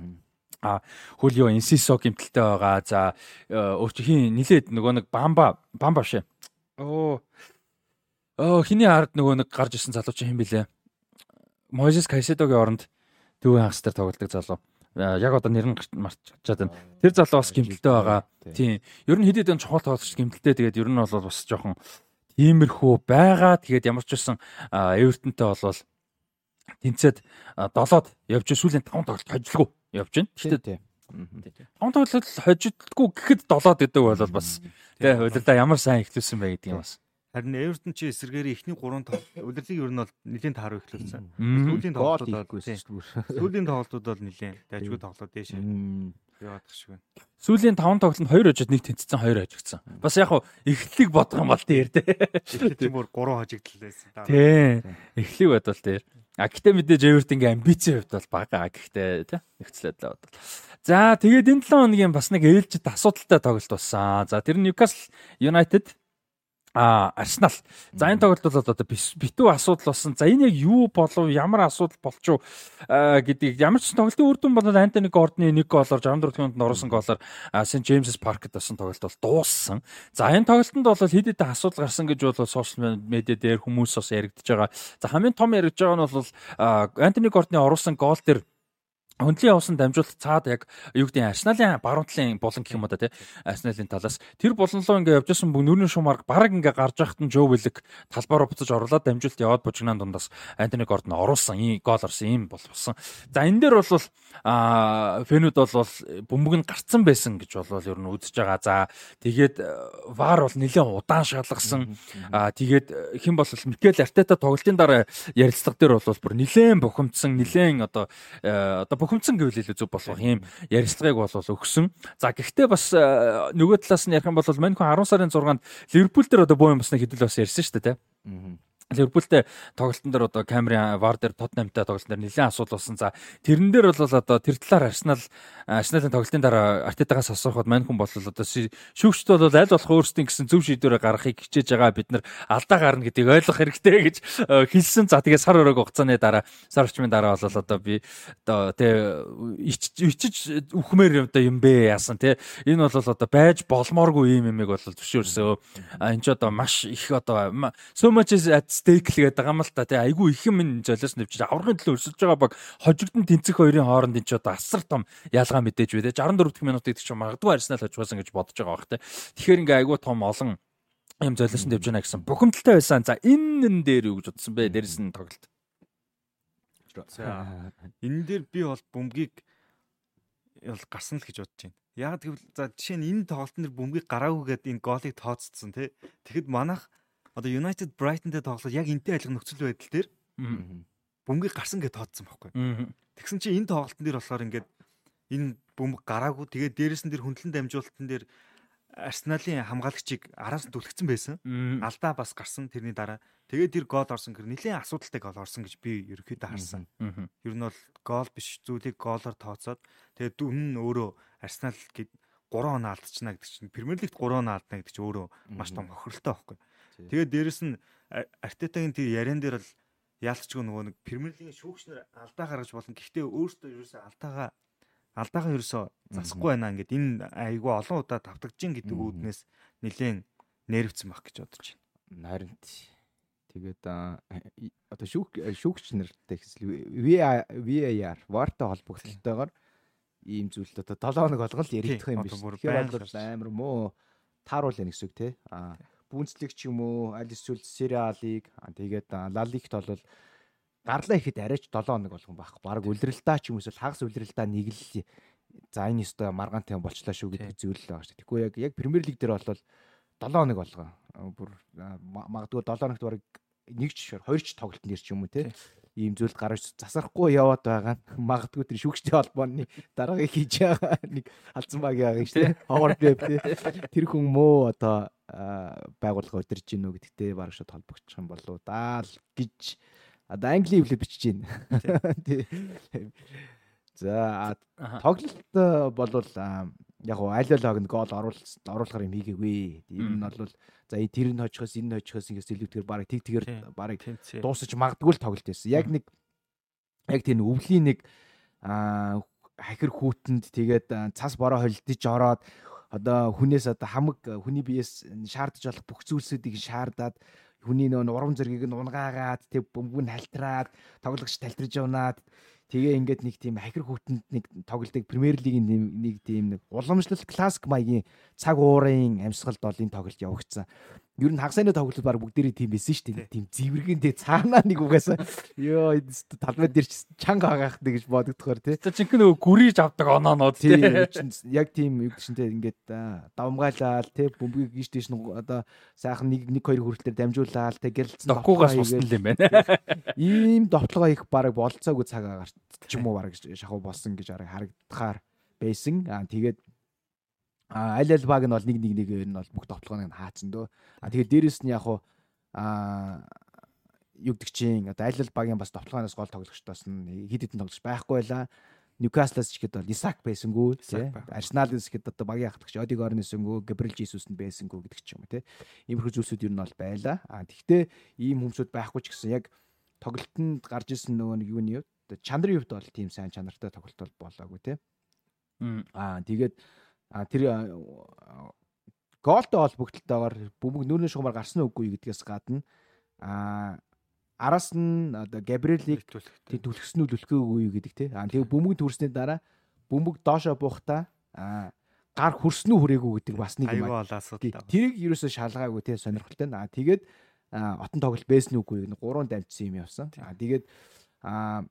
А Хөлио Инсисо гимтэлтэй байгаа. За өөрч хин нилээд нөгөө нэг Бамба Бамба шээ. Оо. Оо хиний ард нөгөө нэг гарч ирсэн залуу чинь хэн бэлээ? Мозес Кайседогийн оронд дүүэн хагас дээр тоглолдог залуу. Яг одоо нэр нь марчаад байна. Тэр залуу бас гимтэлтэй байгаа. Тийм. Ер нь хэдийд энэ чухал тоглогч гимтэлтэй тэгээд ер нь бол бас жоохон Иймэрхүү байгаа. Тэгээд ямар ч байсан Эвертонтэй болвол тэнцээд долоод явж сүүлийн 5 тоглолт хожлгүй явж байна. Гэхдээ 5 тоглолт хожигдгүй гэхэд долоод гэдэг бол бас тий удирдаа ямар сайн ихлүүлсэн бэ гэдэг юм бас. Харин Эвертон чи эсэргээр ихний 3 тоглолт удирдлыг ер нь бол нэлийн тааруу ихлүүлсэн. Сүүлийн тоглолтууд сүүлийн тоглолтууд бол нэлийн дайггүй тоглолт дэше яваадах шиг байна. Сүүлийн 5 тоглолтод 2 хожид нэг тэнцсэн 2 хожигдсан. Бас яг хуу эхлэлийг бодох юм бол дээр дээ. Тийм бүр 3 хожигдл байсан. Тийм. Эхлэлийг бодвол дээр. А гэхдээ мэдээж Эвертингийн амбицийн хувьд бол бага. Гэхдээ тий нэгцлээд л бодвол. За тэгээд энэ 7 хоногийн бас нэг ээлжид асуудалтай тоглолт болсон. За тэр Newcastle United А Арсенал. За энэ тоглолт бол одоо битүү асуудал болсон. За энэ яг юу болов, ямар асуудал болчих вэ гэдгийг ямар ч тоглолтын үр дүн бол Антони Гордны нэг голоор 64 минутанд оруулсан голоор Сент Джеймсс паркт болсон тоглолт бол дууссан. За энэ тоглолтод бол хэд хэдэн асуудал гарсан гэж бол сошиал медиа дээр хүмүүс бас яригдж байгаа. За хамгийн том яригдж байгаа нь бол Антони Гордны оруулсан гол дээр Хөндлөн явсан дамжуулалт цаад яг юу гэдэг Арсеналын баруун талын булан гэх юм уу да тий Арсеналын талаас тэр буланлуу ингээ явж исэн бүх нүрийн шумаар баг ингээ гарч нь Жо Виллик талбаар буцаж оруулаад дамжуулалт яваад бужигнаан дундаас Антони Гордон оруулсан ийм гол орсон ийм болсон. За энэ дээр бол а фэнүүд бол бөмбөг нь гарцсан байсан гэж бол ер нь үзэж байгаа. За тэгээд вар бол нэлээд удаан шалгасан. А тэгээд хэн бол Микел Артета тоглолтын дараа ярилцлага дээр бол бүр нэлээд бухимдсан нэлээд одоо одоо бухимдсан гэвэл илүү зөв болох юм ярилцлагыг бол өгсөн. За гэхдээ бас э, нөгөө талаас нь ярих юм бол Манько 10 сарын 6-нд Ливерпул дээр одоо боо юм бас нэг хэдүүл бас ярьсан шүү дээ. Ливерпултэй тоглолтын дээр одоо Камерын вар дээр Тоттенхэмтэй тоглолтын дээр нэлээд асуудал болсон. За тэрэн дээр бол одоо тэр талаар Арсенал Арсеналын тоглолтын дараа Артетагаас асуухад мань хүн бол одоо шүүгчд бол аль болох өөрсдийн гэсэн зөв шийдвэрээ гаргахыг хичээж байгаа бид нар алдаа гарна гэдгийг ойлгох хэрэгтэй гэж э, хэлсэн. За тэгээ сар өрөөг хугацааны дараа сар орчмын дараа бол одоо би одоо тэ ичиж үхмээр одоо юм бэ яасан тэ энэ бол одоо байж болмооргүй юм юмыг бол зөвшөөрсөн. Энд ч одоо маш их одоо so much at stake л гэдэг байгаа юм л та тий. Айгүй их юм золиос нэвчиж аврагын төлөө өрсөлдөж байгаа баг. Хожигдсон тэнцэх хоёрын хооронд энэ ч одоо асар том ялгаа мэдээж те 64 дэх минут гэдэг чинь магадгүй Арсенал хожигсон гэж бодож байгаа бах те тэгэхээр ингээ айгүй том олон юм золиосон дэвж байна гэсэн бухимдалтай байсан. За энэ н дээр юу гэж бодсон бэ? Дээрс нь тоглолт. За энэ дээр би бол бөмбөгийг бол гарсан л гэж бодож байна. Яг гэвэл за жишээ нь энэ тоглолтын дээр бөмбөгийг гараагүйгээд энэ голыг тооцсон тий. Тэгэхэд манайх одоо United Brighton-тэй тоглоод яг энтэй айлгын нөхцөл байдал дээр бөмбөгийг гарсан гэж тооцсон байхгүй. Тэгсэн чинь энэ тоглолтын дээр болохоор ингээд энэ бөмбөг гараагүй. Тэгээд дээрэс нь тэр хөндлөн дамжуулалтан дээр Арсеналын хамгаалагчийг араас түлхсэн байсан. Алдаа бас гарсан тэрний дараа. Тэгээд тэр гол орсон гэр нэлийн асуудалтай гол орсон гэж би ерөөхдөө харсан. Ер нь бол гол биш зүйлийг голоор тооцоод тэгээд үнэн нь өөрөө Арсенал гээд 3 оноо алдчихна гэдэг чинь Премьер лигт 3 оноо алдна гэдэг чинь өөрөө маш том хохиролтой байхгүй. Тэгээд дээрэс нь Артетагийн тэр яриан дээр л яалтчгүй нөгөө нэг Премьер лигийн шүүгчнэр алдаа гаргаж болно. Гэхдээ өөртөө ерөөсөө алдаагаа алдаагаа ерөөсөө засахгүй байна ингээд энэ айгүй олон удаа давтагдж гэдэг үүднээс нэлээд нервцсэн баг гэж бодож байна. Харин тэгээд одоо шүүх шүүгч нартай хэсэл VAR VAR-тай холбогдлолтойгоор ийм зүйл одоо 7 хоног болгон л яригдах юм биш. Тэгэхээр бол амар муу тааруул байх гэсэн үг те. А бүнцлэг ч юм уу аль эсвэл сериалыг тэгээд ла лигт бол гарлаа ихэд арайч 7 хоног болгон байхгүй. Бараг үлрэлтаа ч юм уу хагас үлрэлтаа нэг л за энэ өстой маргаантай болчлаа шүү гэдэг зүйл л байгаа шүү. Тэгэхгүй яг яг Премьер лиг дээр бол 7 хоног болгоо. Бүр магадгүй 7 хоногт бараг нэг ч хоёр ч тоглолт нэр ч юм уу те ийм зүйлд гарч засарахгүй яваад байгаа магадгүй тэр шүүгчтэй холбооны дараагийн хийж байгаа нэг алдсан багийн байгаа шүү дээ. Ховор веб тэр хүн мөө одоо байгууллага удирж гинүү гэдэгтэй бараг шууд холбогдчих юм болоо даа л гэж. Одоо англи хэлээр бичиж гин. За тоглолт болвол яг уу аль аль хогнд гол оруулах оруулахар юм хийгээгүй. Ер нь бол за тэр нь хожихоос энэ хожихоос ингээс илүүтэйгээр барыг тэг тэгээр барыг дуусаж магадгүй л тоглолт байсан. Яг нэг яг тийм өвлийн нэг хахир хүүтэнд тэгээд цас бороо холдож ороод одоо хүнээс одоо хамаг хүний биеэс шаардж болох бүх зүйлсүүдийг шаардаад хүний нөө урам зэргийг нь унгаагаад тэг бөмбөг нь халтраад тоглогч талтарж явнаад Тэгээ ингээд нэг тийм хахир хүүтэнд нэг тоглолтыг Премьер лигийн нэг тийм нэг уламжлал классик маягийн цаг уурын амьсгалд бол энэ тоглолт явагдсан ер нь хагасны тоглолт баг бүгдээрээ тийм байсан шүү дээ. Тийм зэвэргэн дээ цаанаа нэг угаасаа ёо талбай дээр чанга хагаах гэж бодогдохоор тий. За чинь нөгөө гүрийж авдаг оноонууд тий. Яг тийм юу гэшинтэй ингээд давмгаалал тий бөмбөгийг гიშ тийш одоо сайхан нэг нэг хоёр хүрэлтээр дамжуулаад тий гэрэлцсэн докугаас усна л юм байна. Ийм довтлогоо их баг болцоогүй цаг агаар ч юм уу баг шахуу болсон гэж харагдахаар байсан. Аа тэгээд А аль аль баг нь бол нэг нэг нэг нь бол бүх тоглоомыг хаацсан дөө. А тэгээд дээрэс нь яг хуу а юу гэдэг чинь одоо аль аль багийн бас тоглоомоос гол тоглогчдоос нь хэд хэдэн тоглогч байхгүй байлаа. Ньюкаслаас ч ихэд бол Исак байсангүй тий. Арсеналээс ихэд одоо багийн хатгч Одигор нэсэнгүү, Габриэл Жисус нь байсангүй гэдэг ч юм уу тий. Иймэрхүү зүйлсүүд ер нь бол байлаа. А тэгвэл ийм хүмүүсүүд байхгүй ч гэсэн яг тоглолтод гарч исэн нөгөө нэг юуны юу чанарын хувьд бол тийм сайн чанартай тоглолт бол болоогүй тий. Аа тэгээд А тэр голтой холбогдлолтойгоор бөмбөг нүүрний шугамар гарсан үгүй гэдгээс гадна а араас нь одоо Габриэлийг түлхсэн үү түлхэхгүй гэдэг тий. А тэгээ бөмбөг төрсний дараа бөмбөг доошо буухта а гар хөрснө хүрээгүй гэдэг бас нэг юм. Асуудал. Тэрийг ерөөсөө шалгаагүй тий сонирхолтой. А тэгээд отон тоглол байсан үгүй нэг гурван дамжсан юм явсан. А тэгээд а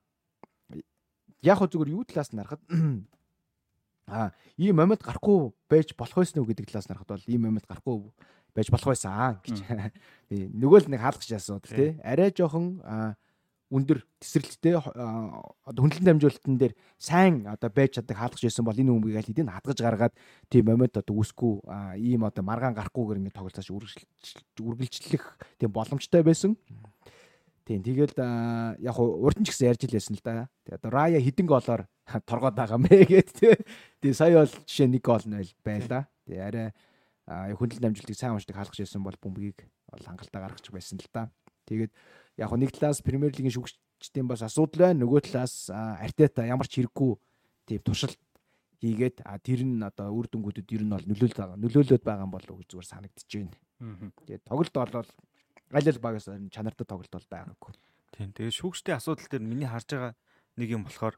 яг хөө зүгээр юу талаас нь харахад А ийм амьд гарахгүй байж болох байсан уу гэдэг талаас нарахад бол ийм амьд гарахгүй байж болох байсан гэж. Би нөгөө л нэг хаалгач асуудал тий. Арай жоохон өндөр тесрэлттэй одоо хүнлэн дамжуулалтан дээр сайн одоо байж чаддаг хаалгач байсан бол энэ өмгийг аль хэдийн хадгаж гаргаад тийм амьд одоо үсгүй ийм одоо маргаан гарахгүйгээр ингэ тоглолцооч үргэлжлэх тийм боломжтой байсан. Тийм тэгэл яг урд нь ч гэсэн ярьж илсэн л да. Тэгээ одоо Рая хідэн голоор торгоод байгаа мэ гэд тий. Тэгээ сая бол жишээ нэг гол нь байла. Тэгээ арай хөндлөлт дамжуултыг сайн уншдаг хаалгаж байсан бол бөмбөгийг хангалттай гаргаж байсан л да. Тэгээд яг нэг талаас Премьер лигийн шүүгчдийн бас асуудал байна. Нөгөө талаас Артета ямар ч хэрэггүй тийм туршилт хийгээд тэр нь одоо үр дүнгуудад ер нь бол нөлөөлөд байгаа. Нөлөөлөд байгаа юм болов уу гэж зүгээр санагдчихэж байна. Тэгээд тоглолт бол аль аль багаас чанартай тоглолт бол байгаагүй. Тийм. Тэгээ шүүгчдийн асуудал дээр миний харж байгаа нэг юм болохоор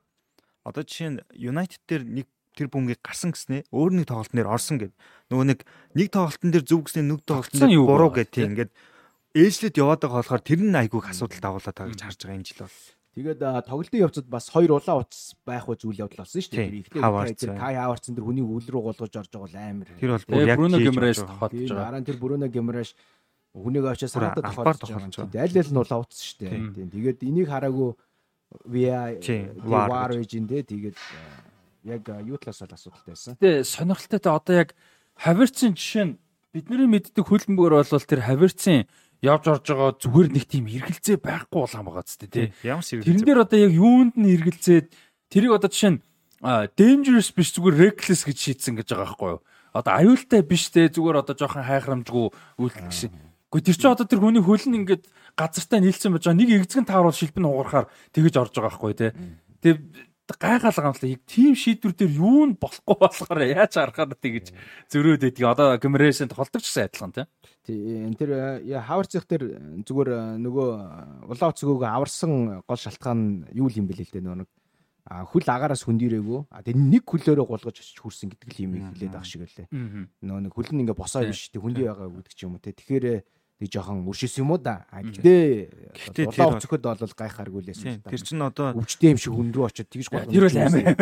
одоо жишээ нь United дээр нэг тэр бөмбөгийг гарсан гэснээ өөр нэг тоглолтын дээр орсон гэд. Нөгөө нэг нэг тоглолтын дээр зөв гэснээ нэг тоглолтын дээр буруу гэд тийм ингээд ээжлэд яваад байгаа болохоор тэр нь айгүйх асуудал дагуулад байгаа гэж харж байгаа энэ жил бол. Тэгээд тоглолтын явцад бас хоёр улаан утас байх үе зүйл явдал болсон шүү дээ. Ихтэй Кай Хаварцсан тэр хүний үл рүү голгож орж байгаа бол амар. Тэр бол бүр яг Бруно Гимрэш тохиолдож байгаа. Дараа нь тэр Бруно Гимрэш хүнийг очиж сараад тохиолдож байгаа. Аль аль нь улаан утас шүү дээ. Тийм. Тэгээд энийг хараагүй VI war region дээ тэгээд яг юу талаас бол асуудалтай байсан. Тэгээ сонирхолтой та одоо яг Хаверцын жишээ нь бидний мэддэг хөлбөмбөөр бол тэр Хаверцын явж орж байгаа зүгээр нэг тийм эргэлзээ байхгүй бол хамаагаа зү тий. Ямар шиг Тэрэн дээр одоо яг юунд нь эргэлзээд тэрийг одоо жишээ нь dangerous биш зүгээр reckless гэж шийдсэн гэж байгаа байхгүй юу? Одоо аюултай биш те зүгээр одоо жоохон хайхрамжгүй үйлдэл шиг. Гэхдээ тэр чинь одоо тэр хүний хөл нь ингээд газартай нийлсэн байж байгаа. Нэг эгзгэн тааруул шилбэн угарахаар тэгэж орж байгаа байхгүй те. Тэгээ гайхалгаа юм л яг тим шийдвэр дээр юу нь болохгүй болохоор яаж харахаар тэгэж зөрөөд байдгийг одоо гимрэшэнд холдогч гэсэн адилхан те. Тийм тэр хаварцх дээр зүгээр нөгөө улаан уцгөөг аварсан гол шалтгаан юу юм бэлээ л дээ нөгөө хөл агаараас хөндөрөөгөө а тэгээ нэг хөлөөрөө гулгаж очиж хүрсэн гэдэг л юм хэлээд байгаа шиг байлээ. Нөө нэг хөл нь ингээ босоо биш тэг хүндий байгаа гэдэг ч юм уу те. Тэгэхээр нэг жоохон үршис юм уу да. Гэхдээ улаан өцөхөд бол гайхааргүй лээсэн. Тэр чинь одоо өвчтэй юм шиг рүү очиод тэгж гол. Тэр бол амар.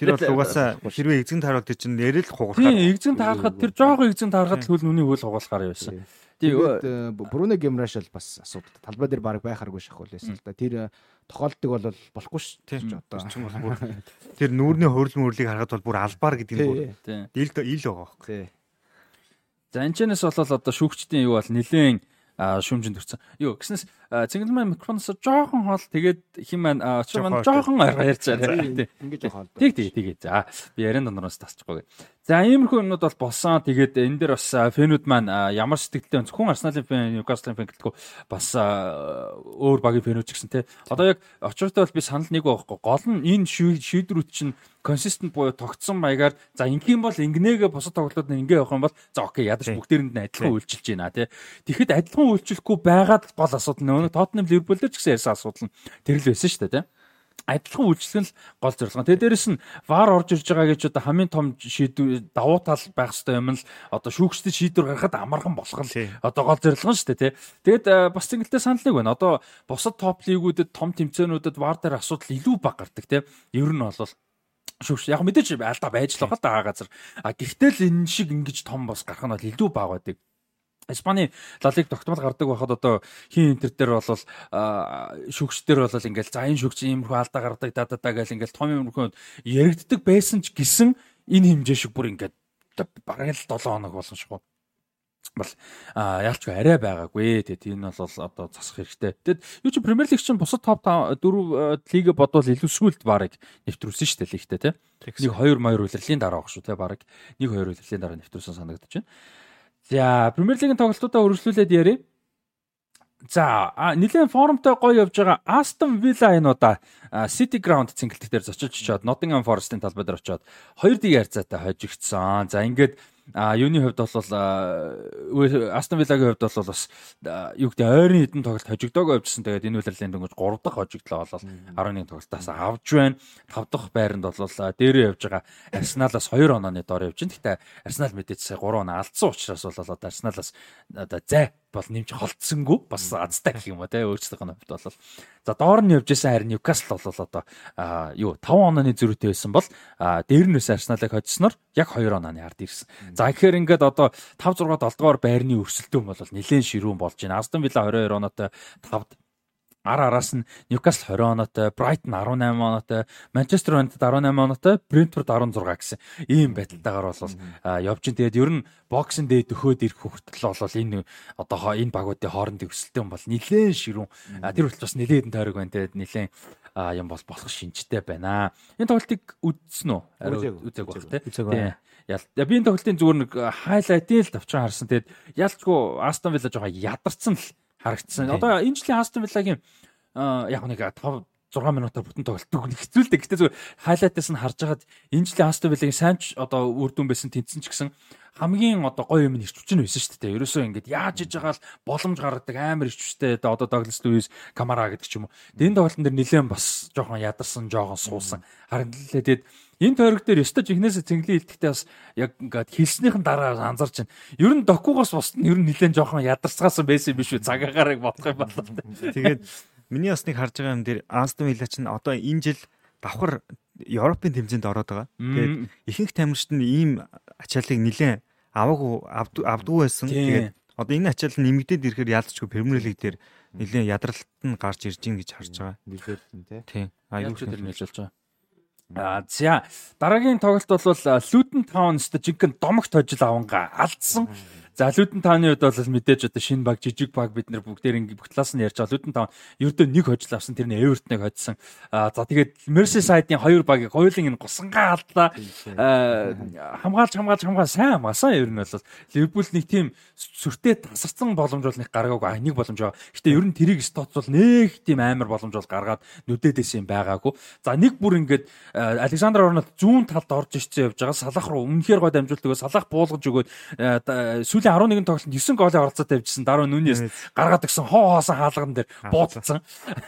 Тэр бол угаасаа хэрвээ эзэн таарвал тэр чинь нэрэл хугархаа. Тийм эзэн таарахад тэр жоохон эзэн таарахад хөл нүний хөл хугаалахаар байсан. Тэгээд Бруно Гемраш бол бас асуудал талбай дээр баг байхааргүй шахах байсан л да. Тэр тохиолдог бол болохгүй шүү дээ. Одоо тэр нүүрний хөрөл мөрлийг харахад бол бүр албаар гэдэг нь бүр ил ил байгаа байхгүй. За энэ ч нэс болол одоо шүүгчдийн юу бол нилээн шүмжинд төрсэн. Юу гэснээс цэнгэл маань микрофоноос жоохон хоол тэгээд хин маань очир маань жоохон арга ярьж байгаа. Ингээд хоол. Тэг тэг тэг. За би яриан донороос тасчихгүй. За иймэрхүү юмнууд бол болсон. Тэгээд энэ дээр бас фэнүүд маань ямар сэтгэлтэй зөвхөн Арсеналын фэн, Ньюкаслын фэн гэлтгүү бас өөр багийн фэнүүд ч гэсэн тий. Одоо яг очиртой бол би санал нэг байхгүй. Гол нь энэ шийдвэрүүд чинь консистент буюу тогтсон маягаар за ингийн бол ингэнээгээ бусад тоглолтууд нь ингээ явах юм бол за окей ядаж бүгдээрэнд нь адилхан үйлчилж байна тий. Тэгэхэд адилхан үйлчлэхгүй байгаад гол асуудал нөгөө Тоттенхэм Ливерпул дээр ч гэсэн ярьсан асуудал нь тэр л байсан шүү дээ тий адилхан үйлчлэх нь гол зорилго. Тэгээ дээрэс нь вар орж ирж байгаа гэж одоо хамгийн том шийдвэр давуу тал байх хэвээр юм л одоо шүүгчдэд шийдвэр гаргахад амархан болох нь одоо гол зорилго нь шүү дээ тий. Тэгээд бас зингэлтэй санал нэг байна. Одоо бусад топ лигүүдэд том тэмцээнүүдэд вар дээр асуудал илүү баг гардаг тий. Ер нь бол шүүгч яг мэдээж алдаа байж л байгаа л да газар. А гэхдээ л энэ шиг ингэж том бос гарах нь бол илүү баг байдаг. Испани лалиг тогтмол гардаг байхад одоо хин интер дээр бол шүгчдэр бол ингээл за энэ шүгч иймэрхүү алдаа гардаг да да да гэл ингээл том юмрхөө яригддаг байсан ч гэсэн энэ хэмжээ шиг бүр ингээд бараг л 7 хоног болсон шүү бол а яалч арай байгаагүй. Тэгээд энэ бол одоо засах хэрэгтэй. Тэгэд юу ч Премьер лиг чинь бусад топ 4 лиг бодвол илүү сүлд барыг нэвтрүүлсэн шүү дээ лигтэй тий. Нэг 2 маяр үлрэлийн дараа баг шүү тий барыг. Нэг 2 үлрэлийн дараа нэвтрүүлсэн санагдаж байна. За, Премьер лигийн тоглолтуудаа үргэлжлүүлээд ярив. За, нэлээд формтой гоё явж байгаа Aston Villa энэ удаа City Ground цэнгэлтэх дээр зочилж очоод Nottingham Forest-ийн талбай дээр очоод 2-1 ярцаатай хожигдсон. За, ингээд А юуны хувьд бол Астон Виллагийн хувьд бол бас юу гэдэг ойрын хідэн тоглолт хожигдоог явжсан. Тэгээд энэ үйлрлийн дөнгөж 3 дахь хожигдлоо болол 11 тоглолтоос авж байна. 5 дахь байранд бол дээрээ явж байгаа Арсеналаас 2 онооны дор явж байна. Гэхдээ Арсенал мэдээж сая 3 оноо алдсан учраас бол одоо Арсеналаас одоо зай бол нэмж холдсонгүй бас азтай гэх юм уу те өөрсдийнх нь бол за доор нь явж исэн харин Ньюкасл бол одоо юу 5 онооны зөрүүтэй байсан бол дээр нь бас Арсеналыг хоцсноор яг 2 онооны ард ирсэн. За тэгэхээр ингээд одоо 5 6 7 дугаар байрны өрсөлдөөн бол нэлээд ширүүн болж байна. Астон Вилла 22 оноотой 5-д ар араас нь Ньюкасл 20 оноотой, Брайтон 18 оноотой, Манчестер Юнайтед 18 оноотой, Брентфорд 16 гэсэн ийм байдалтайгаар бол явж ин. Тэгээд ер нь боксинг дээд дөхөөд ирэх хүртэл бол энэ одоо энэ багуудын хоорондын өсөлтөн бол нэлээд ширүүн. Тэр хүртэл бас нэлээд хэдэн тойрог байна. Тэгээд нэлээд юм бол болох шинжтэй байна. Энэ тоглолтыг үзсэн үү? Үзег баг тий. Ял. Би энэ тоглолтын зүгээр нэг хайлайтын л тавчхан харсан. Тэгээд ялчгүй Астон Вилла жоохон ядарсан л харагдсан. Одоо энэ жилийн Астон Виллагийн яг нэг 5 6 минутаар бүтэн тоглолтог хэцүүлдэг. Гэтэ зүгээр хайлайтаас нь харж хагаад энэ жилийн Астон Виллагийн сайн ч одоо үр дүн байсан тэнцсэн ч гэсэн хамгийн одоо гоё юм ирч хүчин байсан шүү дээ. Ерөөсөө ингэж яаж иж байгаа л боломж гаргадаг амар ирч хүчтэй одоо Douglas Lewis, Camara гэдэг ч юм уу. Энэ тоглолтын дээр нэлээд бас жоохон ядарсан, жоохон суусан. Харин л тэгээд энэ тойрог дээр ёстой жихнээсээ цэнгэлэн хилдэхдээ бас яг ингээд хилснийхэн дараа анзарч байна. Ер нь докугоос бус нь ер нь нэлээд жоохон ядарсгаасан байсан юм биш үү? Цагаагаарыг бодох юм байна. Тэгээд миний бас нэг харж байгаа юм дээр Астон Вилла чинь одоо энэ жил давхар Европын тэмцээнд ороод байгаа. Тэгээд ихэнх тамирчид нь ийм ачааллыг нэлээд аваагүй авдгүй байсан. Тэгээд одоо энэ ачаал нэмэгдээд ирэхээр яалтчгүй Премьер лиг дээр нэлээд ядралт нь гарч ирж гин гэж харж байгаа. Нэлээд тий. Тийм. Аюул ч тэр нэлж байгаа. А за дараагийн тоглолт бол Luton Town-ст жинхэнэ домогт хожил аванга алдсан. Mm -hmm За Лүдэн тааны хувьд бол мэдээж одоо шинэ баг жижиг баг бид нэр бүгдээр ингэ бүх талаас нь ярьж байгаа. Лүдэн таун ердөө нэг хожил авсан тэр нь Эвертныг хоцсон. А за тэгээд Merseyside-ийн хоёр багийг хоёулын энэ гусангаа алдлаа. хамгаалж хамгаалж хамгаал сайн хамгаасан ер нь бол Ливерпул нэг тийм сүртэй тасарсан боломж бол нэг гаргаагүй. Нэг боломж байгаа. Гэтэ ер нь тэрийг стоцвол нэг тийм амар боломж бол гаргаад нүдээдээс юм байгаагүй. За нэг бүр ингээд Александр Арнольд зүүн талд орж ичсэн явж байгаа. Салах руу өмнөхөр гой дамжуулдаг. Салах буулгаж өгөөд сүүлийн сүүлийн 11 тоглолтод 9 голын оролцоотой явжсэн дараа нүнээс гаргаад өгсөн хоо хоосон хаалган дээр буудсан.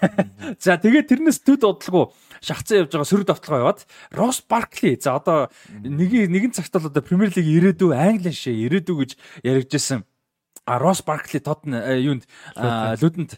За тэгээд тэрнээс төд бодлого шахацсан явж байгаа сөрөг давталгаа яваад Росс Баркли. За одоо нэг нэгэн цагт бол одоо Премьер Лиг ирээдүй Англи шээ ирээдүй гэж яригджсэн А Росс Баркли Тотн юунд Лүдэнд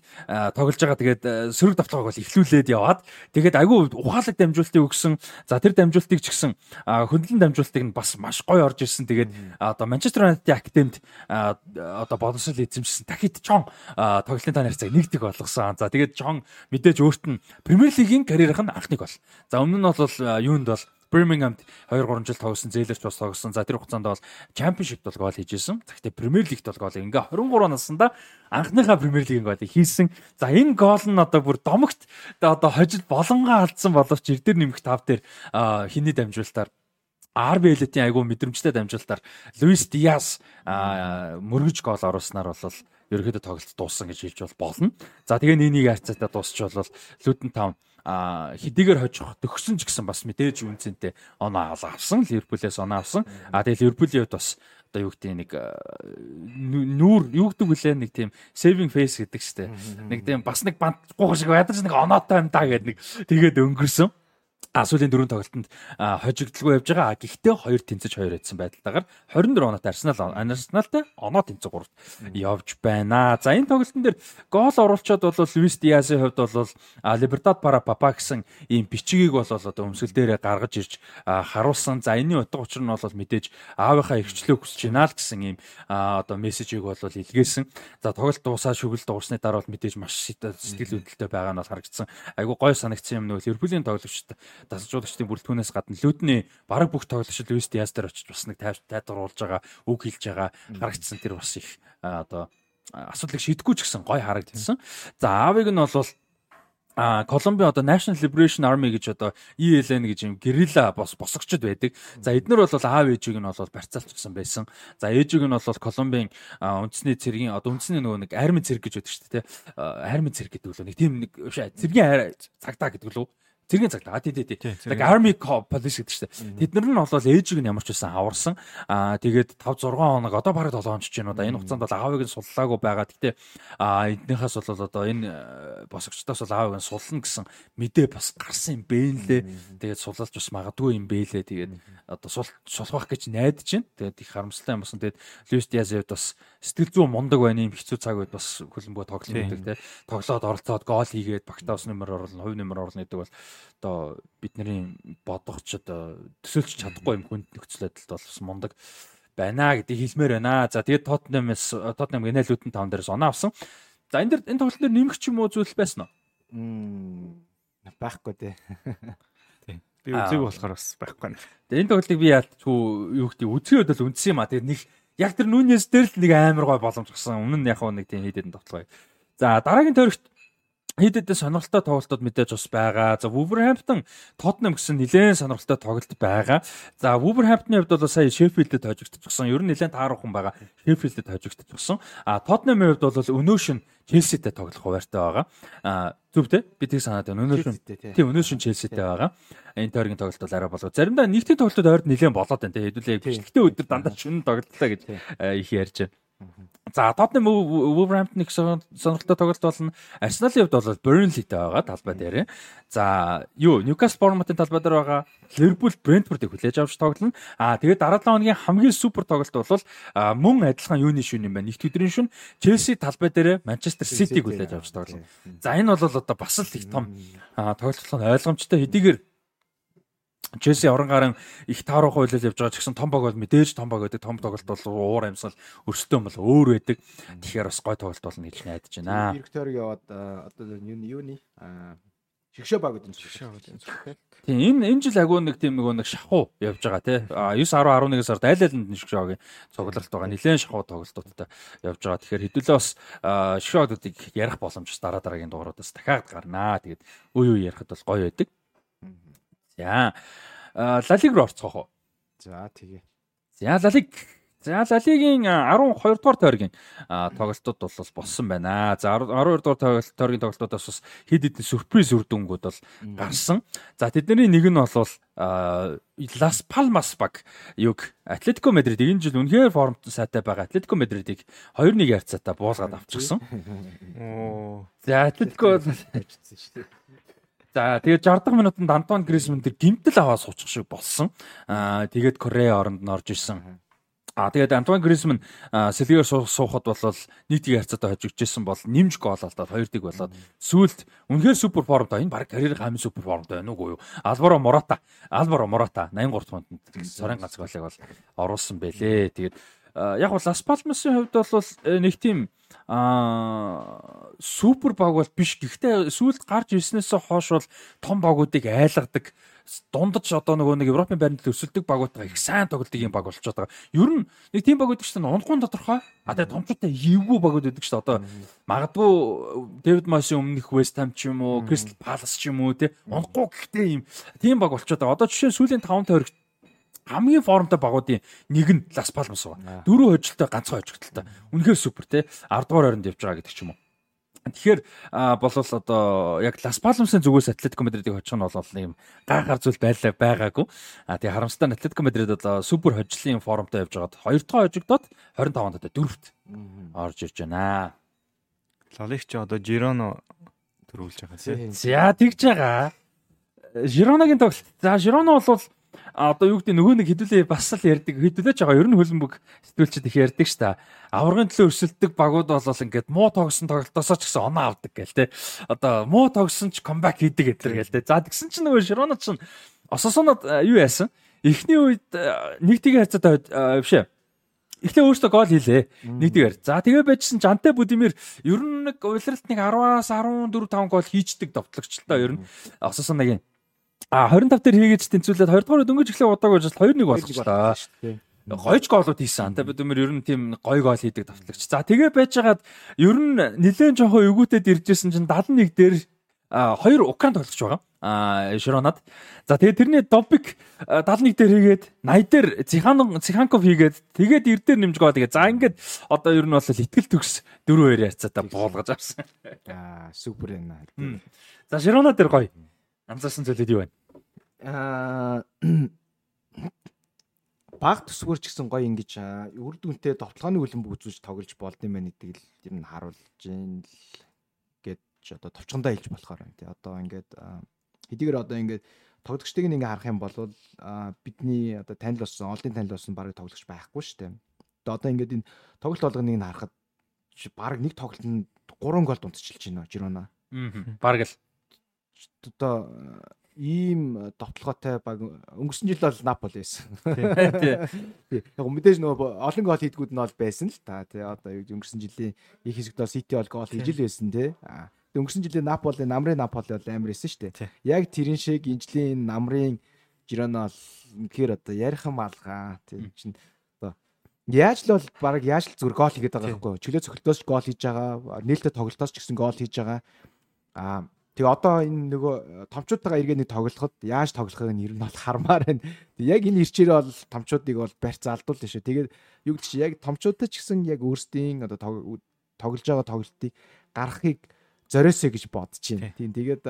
тоглож байгаа тэгээд э, сөрөг давталгааг бол эхлүүлээд яваад тэгээд айгүй ухаалаг дамжуултыг өгсөн. За тэр дамжуултыг ч гэсэн хөндлөн дамжуултыг нь бас маш гоё орж ирсэн. Тэгээд одоо Манчестер Юнайтед академид одоо боловсрол эзэмшсэн дахид Чон тоглолтын тань харьцааг нэгдэг болгосон. За тэгээд Чон мэдээж өөрт нь Премьер лигийн карьерийнх нь анхныг бол. За өмнө нь бол юунд бол Birmingham 2 3 жил тоглосон, Зээлэрч бас тоглосон. За тэр хугацаанд бол Championship бол гол хийжсэн. Гэхдээ Premier League бол гол ингээ 23 наснда анхныхаа Premier League-ийн голыг хийсэн. За энэ гол нь одоо бүр домогт одоо хожил болонгоо алдсан боловч ир дээр нэмэх тав дээр хиний дамжуулалтаар RB Elite-ийн айгүй мэдрэмжтэй дамжуулалтаар Luis Diaz мөргөж гол оруулснаар бол ерөөхдөө тоглолт дууссан гэж хэлж бол болно. За тэгээ нэг харьцаатай дуусч бол Town а хэдийгээр хожих төгсөн ч гэсэн бас мэдээж үнцэнтэй оноо авсан Ливерпулээс оноо авсан. А тэгээ Ливерпулийн хувьд бас одоо юу гэдэг нэг нүүр юу гэдэг вүлээ нэг тийм saving face гэдэг чтэй нэг тийм бас нэг бант гуйх шиг ядаж нэг оноотой юм да гэдэг нэг тэгээд өнгөрсөн сүүлийн дөрөв тоглолтод хожигдолгүй явж байгаа. Гэхдээ хоёр тэнцэж хоёр эдсэн байдалтайгаар 24 оноотой Арсенал Арсеналтай оноо тэнцэж 3-т явж байна. За энэ тоглолтын дээр гол оруулчаад бол Луис Диасын хувьд бол Либертад Пара Папа гэсэн ийм бичгийг бол одоо өмсгөл дээрээ гаргаж ирж харуулсан. За энэний утга учир нь бол мэдээж аавынхаа ихчлөө хүсэж байна л гэсэн ийм одоо мессежийг бол илгээсэн. За тоглолт дуусаа шүглэл дуусны дараа бол мэдээж маш сэтгэл хөдлөлтөй байгаа нь бол харагдсан. Айгу гой санагдсан юм нөө Ливерпулийн тоглогчд дасжуулагчдын бүрэлдэхүүнээс гадна лүдний бараг бүх тоглогчид Луис Диас дээр очиж бас нэг тайвшруулж байгаа, үг хэлж байгаа харагдсан тэр бас их одоо асуудлыг шийдэхгүй ч гэсэн гой харагдсан. За аавыг нь бол а Колумби одоо National Liberation Army гэж одоо ELN гэж юм герилла бос босгочд байдаг. За эднэр бол аав ээжийг нь бол барьцаалчихсан байсан. За ээжийг нь бол Колумбийн үндэсний цэргийн одоо үндэсний нөгөө нэг арми цэрэг гэж байдаг шүү дээ. Арми цэрэг гэдэг үл нэг тийм нэг цэргийн цагдаа гэдэг лөө Цэргийн цагт аа тий тий тий. Like Army Police гэдэг чинь. Тэд нар нь бол ээжийг нь ямар ч байсан аварсан. Аа тэгээд 5 6 хоног одоо бараг 7 хоног ч юм уу да. Энэ хугацаанд бол агаавыг нь суллаагүй байгаа. Гэтэ аа эднийхээс бол одоо энэ э, босгочдоос бол агаавыг нь суллана гэсэн мэдээ бас гарсан юм бэ нэлээ. Тэгээд сулалж бас магадгүй юм бэ лээ. Тэгээд одоо сул сулхах гэж найдаж байна. Тэгээд их харамсалтай юм басан. Тэгээд Luis Diaz-д бас сэтгэл зүйн мундаг байна юм хэцүү цаг үед бас хөлбөмбө тоглолт хийдэг те. Тоглоод оролцоод гол хийгээд багтаус нэмэр оруулна, хувь нэмэр оруулна гэдэг бол одоо бидний бодохч одоо төсөөлж чадахгүй юм хүнд нөхцөл байдалд бол бас мундаг байна гэдгийг хэлмээр байна. За тэгээд Tottenham-с Tottenham гэнэлүүдэн таван дээрээс оноо авсан. За энэ дэр энэ тоглолт дээр нэмэх ч юм уу зүйл байсан уу? байхгүй тий. Би үзег болохоор бас байхгүй байна. Тэгээ энэ тоглолтыг би яалтгүй юу гэдэг үзэхэд бол үндсэн юм а. Тэгээ нэг яг тэр нүүнээс дээр л нэг амар гой боломж гарсан. Өмнө нь яг нэг тийм хийдэд тоглоё. За дараагийн тойрогт хэд хэдэн сонирхолтой тоглолтууд мэдээж бас байгаа. За Wolverhampton Tottenham гэсэн нэлээд сонирхолтой тоглолт байгаа. За Wolverhampton-ийн хувьд бол сая Sheffield-д хожигдчихсан. Ер нь нэлээд тааруухан байгаа. Sheffield-д хожигдчихсан. А Tottenham-ийн хувьд бол өнөөшн Chelsea-тэй тоглох хуваартай байгаа. А зүв те би тийг санаад байна. Өнөөшн тийм өнөөшн Chelsea-тэй байгаа. Энэ тойргийн тоглолт бол арай болов. Заримдаа нэгтгэн тоглолтууд ойрд нэлээд болоод байна те. Хэдүүлээ бэлтгэдэг өдөр дандаа шүн тоглолтлаа гэж их ярьж байна. За Tottenham Wolverhampton-ыг сонирхолтой тоглолт болно. Arsenal-ийн хувьд бол Burnley-тэй байгаа талбай дээр. За юу Newcastle Bournemouth-ын талбай дээр байгаа. Liverpool Brentford-ыг хүлээж авч тоглоно. Аа тэгээд дараа 7 хоногийн хамгийн супер тоглолт бол мөн адилхан юуны шүн юм байна. Нэгт өдрийн шүн Chelsea талбай дээр Manchester City-г хүлээж авч тоглоно. За энэ бол одоо бас л их том тоглолт болох ойлгомжтой хэдийгээр Челси орон гарын их тааруу хуйлал явж байгаа ч гэсэн том баг бол мэдээж том баг байдаг. Том тоглолт бол уур амьсгал өрсөлдөөн бол өөр байдаг. Тэгэхээр бас гой тоглолт болно гэж найдаж байна. Виктор яваад одоо юуны шигшөө баг гэдэг шигшөө баг гэдэг. Тийм энэ энэ жил агуу нэг тийм нэг нэг шахуу явж байгаа тий. 9 10 11 сард айл айланд нь шигшөөгийн цугларт байгаа. Нилээн шахуу тоглолтуудтай явж байгаа. Тэгэхээр хэдүүлээ бас шигшөөдүүдийг ярих боломж дараа дараагийн дугааруудаас дахиад гарнаа. Тэгээд үе үе ярихад бол гоё байдаг. За. Ла Лиг руу орцгоох уу? За тэгээ. За Ла Лиг. За Ла Лигийн 12 дугаар тойргийн тоглолтууд бол болсон байна. За 12 дугаар тойргийн тоглолтуудаас бас хэд хэдэн сюрприз үр дүнгууд бол гарсан. За тэдний нэг нь бол Лас Палмас баг юг Атлетико Мадрид энэ жил үнэхээр формт сайтай байгаа Атлетико Мадридыг 2-1 ярцаатаа буулгаад авчихсан. Оо. За Атлетико За тэгээд 60 дахь минутанд Антон Грисман тэр гимтэл аваа суучих шиг болсон. Аа тэгээд Корея оронд нь орж исэн. А тэгээд Антуан Грисман сэлгээр суухад бол нэг тийг харьцаатай хожигдчихсэн бол нэмж гол алдаад хоёр тийг болоод сүүлд үнэхээр супер формтой энэ баг карьер хамгийн супер формтой байна уу юу? Алваро Мората, Алваро Мората 83 минутанд сарын ганц голыг бол оруулсан байлээ. Тэгээд яг бол Лас Палмасын хувьд бол э, нэг тийм аа супер баг бол биш. Гэхдээ сүүлд гарч ирснээс хойш бол том багуудыг айлгадаг дундаж одоо нөгөө нэг Европын байранд өсөлдөг багуудаа их сайн тоглодог юм баг болчиход байгаа. Ер нь нэг тийм баг гэдэг чинь унхгуун тодорхой. А тэгээ томчтой эвгүй багууд гэдэг чинь одоо магадгүй Дэвид Мосын өмнөх West Ham ч юм уу, Crystal Palace ч юм уу те унхгуй гэхдээ юм тийм баг болчиход байгаа. Одоо жишээ сүүлийн 5 тойрог хамгийн формтой багуудын нэг нь Лас Палмас байна. Дөрөв хожилтой ганцхан хожигдолтой. Үнэхээр супер те 10 дугаар оронд явж байгаа гэдэг ч юм уу. Тэгэхээр болвол одоо яг Лас Палмасын зүгээс Атлетико Мадридыг хочих нь бол юм гайхаар зүйл байлаа байгаагүй. А тэгээ харамсалтай нь Атлетико Мадрид одоо супер хожлын формтой явж байгаад хоёр дахь хожигдоод 25 оноо дөрөвт орж ирж байна. Лалих ч одоо Жироно төрүүлж байгаа тийм. За тэгж байгаа. Жироногийн тоглолт. За Жироно бол одоо юу гэдэг нөгөө нэг хэдүүлээ бас л ярддаг хэдүүлээч байгаа. Ер нь хөлбөмбөг сэтгүүлчд их ярддаг ш та аврагын төлөө өрсөлдөг багууд бол ингээд муу тогсон тоглолтоосоо ч гэсэн оноо авдаг гэл те. Одоо муу тогсон ч камбэк хийдэг гэдэр гэл те. За тэгсэн чинь нөгөө широнод чинь ососонод юу яасан? Эхний үед нэг тийг харьцаатай бишээ Эхлээ өөртөө гол хийлээ. Нэгдүгээр. За тэгээ байжсэн Жанте Будимир ер нь нэг уйлралт нэг 10-аас 14 5 гол хийждэг довтлогчлоо ер нь. Ососон нэг А 25 дээр хийгээд тэнцвүүлээд 2 дугаар дөнгөж эхлэх удаагүй жил 2-1 болгочлаа. Гойж гоолууд хийсэн. Тэ бид нэр ер нь тийм гой гол хийдэг тавтлагч. За тэгээ байжгаад ер нь нэлээд жоохон эвгүүтэд иржсэн чинь 71 дээр хоёр Украин тоглогч байгаа. А Широнад. За тэгээ тэрний Добик 71 дээр хийгээд 80 дээр Цихан Циханков хийгээд тэгээд эр дээр нэмж гоо тэгээ. За ингээд одоо ер нь бол итгэл төгс 4-2 ярцаатай буулгаж авсан. Аа супер байна. За Широнад дээр гоё. Анзаарсан зүйлүүд юу байна? Аа баг төсвөр ч гэсэн гоё ингэж үр дүнтэй товтлооны үлэмбэг үзүүлж тоглож болд юм байна гэдгийг л ер нь харуулж гин л гэж одоо товчхондоо хэлж болохоор байна тий. Одоо ингээд хэдийгээр одоо ингээд тоглогчдыг ингээ харах юм бол бидний одоо танил болсон, олдын танил болсон барыг тоглогч байхгүй шүү дээ. Одоо ингээд энэ тоглолт болгоныг нь харахад бараг нэг тоглолтод 3 гол дундчилж байна Жирона. Аа. Бараг л одоо ийм довтлоготой баг өнгөрсөн жил бол Наполи байсан. Тий. Яг мэдээж нөгөө олон гол хийдгүүд нь бол байсан л та. Тий. Одоо өнгөрсөн жилийн их хэсэгт бол Сити бол гол хийж л байсан тий. Өнгөрсөн жилийн Наполи намрын Наполи бол амар эсэн шүү дээ. Яг тэрэн шиг энэ жилийн намрын Жирона бол үнэхээр одоо ярихан малгаа тий чинь одоо яаж л бол баг яаж л зүгээр гол хийгээд байгаа байхгүй юу? Чөлөө цогтолтоос гол хийж байгаа, нээлттэй тоглолтоос ч гэсэн гол хийж байгаа. Аа Тэгээ одоо энэ нөгөө э, томчуудтайгаа эргээ нэг тоглоход яаж тоглохыг нь ер нь бол хармаар байна. Яг энэ ирчээрээ бол томчуудыг бол барьц алдуулна шүү. Тэгээд юу гэдэг чи яг томчуудтай ч гэсэн яг өөрсдийн одоо тоглож байгаа тоглолтыг гаргахыг зориосоо гэж бодож байна. Тийм тэгээд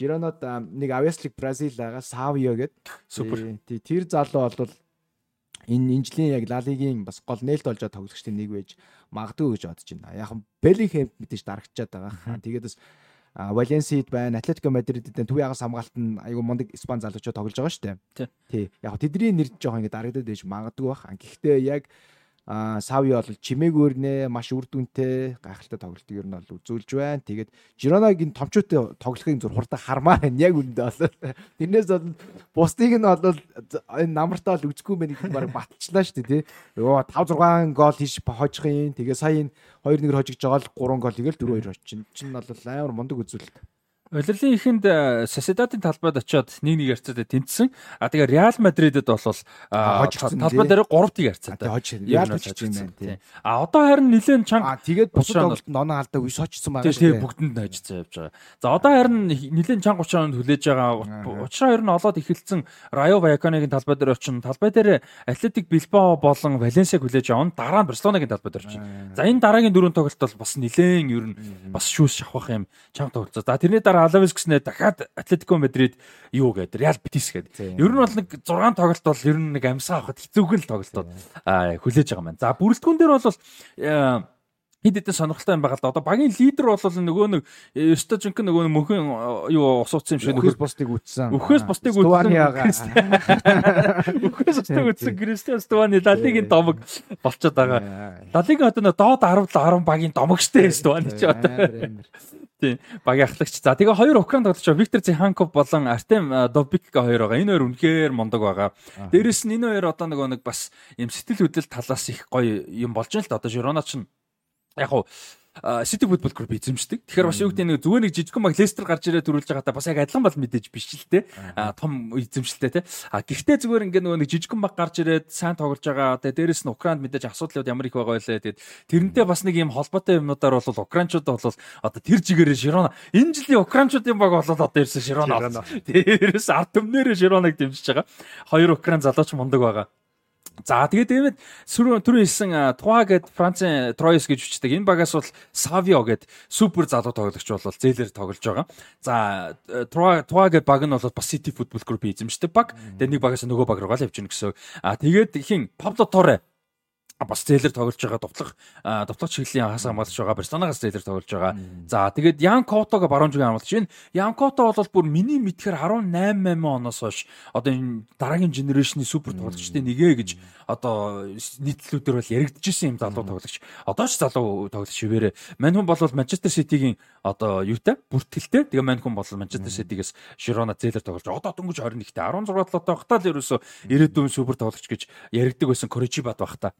Жиронод нэг Авьяслик Бразил байгаа Савио гэдэг супер. Тэр залуу бол энэ энэ жилийн яг Лалигийн бас гол нээлт болж байгаа тоглогчдын нэг байж магадгүй гэж бодож байна. Яг нь Беллинхэм мэдээж дарагчаад байгаа. Тэгээд бас Валенсид байна, Атлетико Мадридд байна. Төвийн агас хамгаалт нь айгүй мундаг Испани залуучууд тоглож байгаа шүү дээ. Тий. Яг тэдний нэр жоохон ингэ дарагдаад байж магадгүй бах. Гэхдээ яг Аа Сави бол чимээгээр нэ маш үр дүнтэй гайхалтай тоглолтыг ер нь бол үзүүлж байна. Тэгээд Жироногийн томчуутай тоглохыг зур хурдан хармаар байна. Яг үүндээ бол тэрнээс бол бусдыг нь бол энэ намартаа л үзэхгүй мэн гэдэг баг батчлаа шүү дээ тий. Йоо 5 6 гол хийж хожих юм. Тэгээ сая энэ 2-1-ээр хожигж байгаа л 3 гол игээл 4-2 очин. Чин бол амар мундаг үзүүлэлт. Улирлын ихэнд Sociedad-ийн талбайд очиод 1-1 ярцаатай тэнцсэн. А тэгээ Real Madrid-д бол талбай дээр 3-ыг ярцаатай. Real Madrid юм байна. А одоо харин нэлээд чанга. А тэгээд бусад тоглолтод ноноо алдаа үе сочсон байгаа. Тэгээ бүгдэнд нь хожицсан явж байгаа. За одоо харин нэлээд чанга 30 онд хүлээж байгаа. Учраа ер нь олоод эхэлсэн Rayo Vallecano-гийн талбай дээр очин. Талбай дээр Athletic Bilbao болон Valencia-г хүлээж авна. Дараа нь Barcelona-гийн талбай дээр очин. За энэ дараагийн дөрөв тоглолт бол бас нэлээд ер нь бас шүүс шавхах юм чанга тоглолт. За тэрний дараа Алавес гэснээр дахиад Атлетико Мадрид юу гэдэг Реал Бетис гэдэг. Ер нь бол нэг 6 тоглолт бол ер нь нэг амсаа авахд хэцүүхэн л тоглолтууд хүлээж байгаа маань. За бүрэлдэхүүн дээр бол хэд хэдэн сонирхолтой юм байгаа л да. Одоо багийн лидер бол нөгөө нэг Стожинк нөгөө мөнхөн юу усууцсан юм шиг нөхөс бусдыг үтсэн. Өхөөс бусдыг үтсэн. Өхөөс бусдыг үтсэн Кристиан Стуани Лалигийн домог болчиход байгаа. Лалигийн одоо доод 10 10 багийн домогчтэй Стуани ч одоо. Тийм. Багийн ахлагч. За тэгээ хоёр Украин тоглогч Виктор Зиханков болон Артем Добик хоёр байгаа. Энэ хоёр үнэхээр мундаг байгаа. Дээрэс нь энэ хоёр одоо нөгөө нэг бас юм сэтгэл хөдлөл талаас их гоё юм болж байна л да. Одоо Жирона ч яг уу City Football Group эзэмшдэг. Тэгэхээр бас юу гэдэг нэг зүгээр нэг жижигхэн баг Leicester гарч ирээд төрүүлж байгаадаа бас яг адилхан бол мэдээж биш л те. А том эзэмшилтэй те. А гэхдээ зүгээр ингээ нөгөө нэг жижигхэн баг гарч ирээд сайн тоглож байгаа. Тэгээ дээрэс нь Украинд мэдээж асуудлууд ямар их байгаа байлаа. Тэгээд тэрнтэй бас нэг юм холбоотой юмнуудаар бол Украинчууд бол одоо тэр жигээрээ Широна энэ жилийн Украинчуудын баг бол одоо ирсэн Широна. Дээрээс ард түмнэрээ Широныг дэмжиж байгаа. Хоёр Украин залууч мундаг байгаа. За тэгээд Дэвид түрүү хэлсэн Туа гэд Францын Троис гэж үчдэг. Энэ багаас бол Савио гэд супер залуу тоглогч бол зээлээр тоглож байгаа. За Туа Туа гэд баг нь бол бас City Football Group эзэмшдэг баг. Тэгээд нэг багаас нөгөө баг руугаа л явж гэнэ гэсэн. А тэгээд хин Пабло Торе бас зээлэр тоглож байгаа довтлох довтлох чиглэлийн хас хамгаалагч байгаа Барселонагаас зээлэр тоглож байгаа. За тэгээд Ян Котого баруун зүгийн хамгаалагч энэ Ян Кото бол бүр миний мэдхээр 18 8 оноос хойш одоо энэ дараагийн генерашны супер тоглогчдын нэгэ гэж одоо нийтлүүдээр бол яригдчихсэн юм залуу тоглогч. Одоо ч залуу тоглогч шивээрээ. Мань хүн бол Манчестер Ситигийн одоо юутай бүртгэлтэй. Тэгээ мань хүн бол Манчестер Ситигээс Широна зээлэр тоглож одоо дөнгөж 21-т 16 толгойтой багтаа л ерөөсө ирээдүйн супер тоглогч гэж яригдаг байсан Коричибат багтаа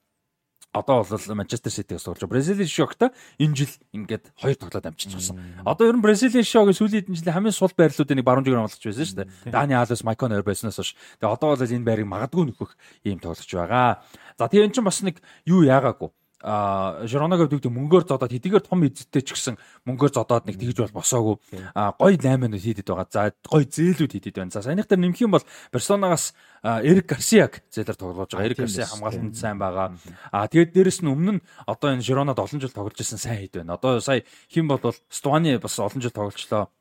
одоо бол Манчестер Ситигээс болж. Бразилийн шокта энэ жил ингээд хоёр тоглоод амжиж гисэн. Одоо ер нь Бразилийн шогийн сүүлийн хэдэн жилийн хамгийн сул байрлуудыг нэг баруун жигэр амлаж байсан шүү дээ. Дани Алвес, Майкон хоёр байснаас хойш. Тэгээ одоо бол энэ байрыг магадгүй нөхөх ийм тоглож байгаа. За тэгээ эн чинь бас нэг юу яагаагүй а Жиронагаа дүүгдэг мөнгөөр зодоод хэдийгээр том эзэдтэй ч гэсэн мөнгөөр зодоод нэг тэгж бол босоогүй а гой 8 минут хийдэд байгаа. За гой зээлүүд хийдэд байна. За саяных дээр нэмэх юм бол Персонагаас Эрик Гарсиаг зээлэр тоглож байгаа. Эрик Гарсиа хамгаалтанд сайн байгаа. А тэгээд дээрэс нь өмнө нь одоо энэ Жиронад олон жил тоглож исэн сайн хэд байна. Одоо сая хэн бол Стуани бас олон жил тоглолчлоо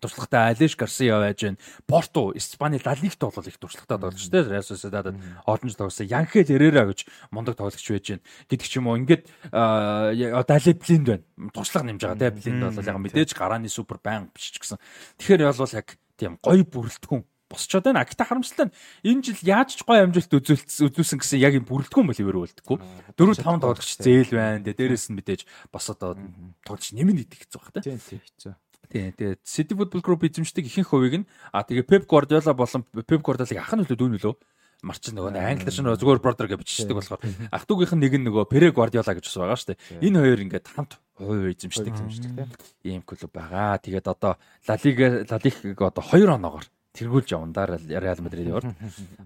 туршлагатай Алиш Гарсиа байж байна. Порту, Испани Ла Лигт бол их туршлагатай тоглогч те. Реал Сосидадад олон жил тоглосон. Янхел Эрера гэж мундаг тоглогч байж байна. Гэдэг ч юм уу. Ингээд Дали Блинд байна. Туршлага нэмж байгаа те. Блинд бол яг мэдээж гарааны супер баян биш ч гэсэн. Тэгэхээр бол яг тийм гоё бүрэлдэхүүн босчоод байна. Акта харамсалтай нь энэ жил яаж ч гоё амжилт үзүүлсэн гэсэн яг юм бүрэлдэхүүн бол ивэр үлдэхгүй. 4 5 тоглогч зээл байна. Дээрээс нь мэдээж бас одоо тоглогч нэмэн идэх хэцүү баг. Тийм тийм хэцүү. Тийм тэгээд City Football Group эзэмшдэг ихэнх хувийг нь а тэгээ Pep Guardiola болон Pep Guardiola-ыг ах нь үлээ дүүн үлөө марчин нөгөө англи шин зүгээр brother гэж бичдэг болохоор. Ах トゥ угийнх нь нэг нь нөгөө Pere Guardiola гэж бас байгаа шүү дээ. Энэ хоёр ингээд хамт хувь эзэмшдэг. Тийм ийм клуб байгаа. Тэгээд одоо La Liga La Liga одоо 2 оноогоор тэргүүлж да Реал Мадрид яваар.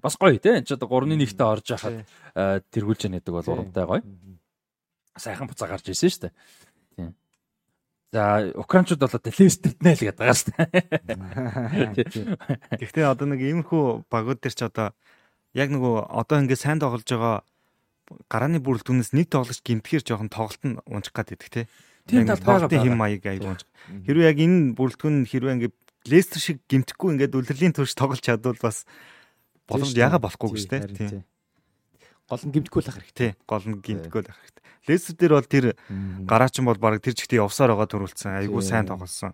Бас гоё тийм энэ ч одоо 3-1-т орж яхад тэргүүлж яана гэдэг бол урамтай гоё. Сайхан буцаа гарч ирсэн шүү дээ. За украинчууд бол одоо Лестерт нэ л гэдэг байгаа шүү дээ. Гэхдээ одоо нэг иймэрхүү багууд төр ч одоо яг нөгөө одоо ингээд сайн тоглож байгаа гарааны бүрэлдэхүүнээс нэг тоглож гимтгэхэр жоохон тоглолт нь унчих гад идэх те. Тийм талбайгаа хэм маяг аяг унчих. Хэрвээ яг энэ бүрэлдэхүүн хэрвээ ингээд Лестер шиг гимтэхгүй ингээд үлрэлийн турш тоглож чадвал бас боломж яга болохгүй гэж те. Гол нь гимтэхгүй л ах хэрэгтэй. Гол нь гимтэхгүй л ах хэрэгтэй. Лестер дээр бол тэр гараачин бол баг тэр жигтэй явсаар байгаа төрүүлсэн. Айгуу сайн тоглосон.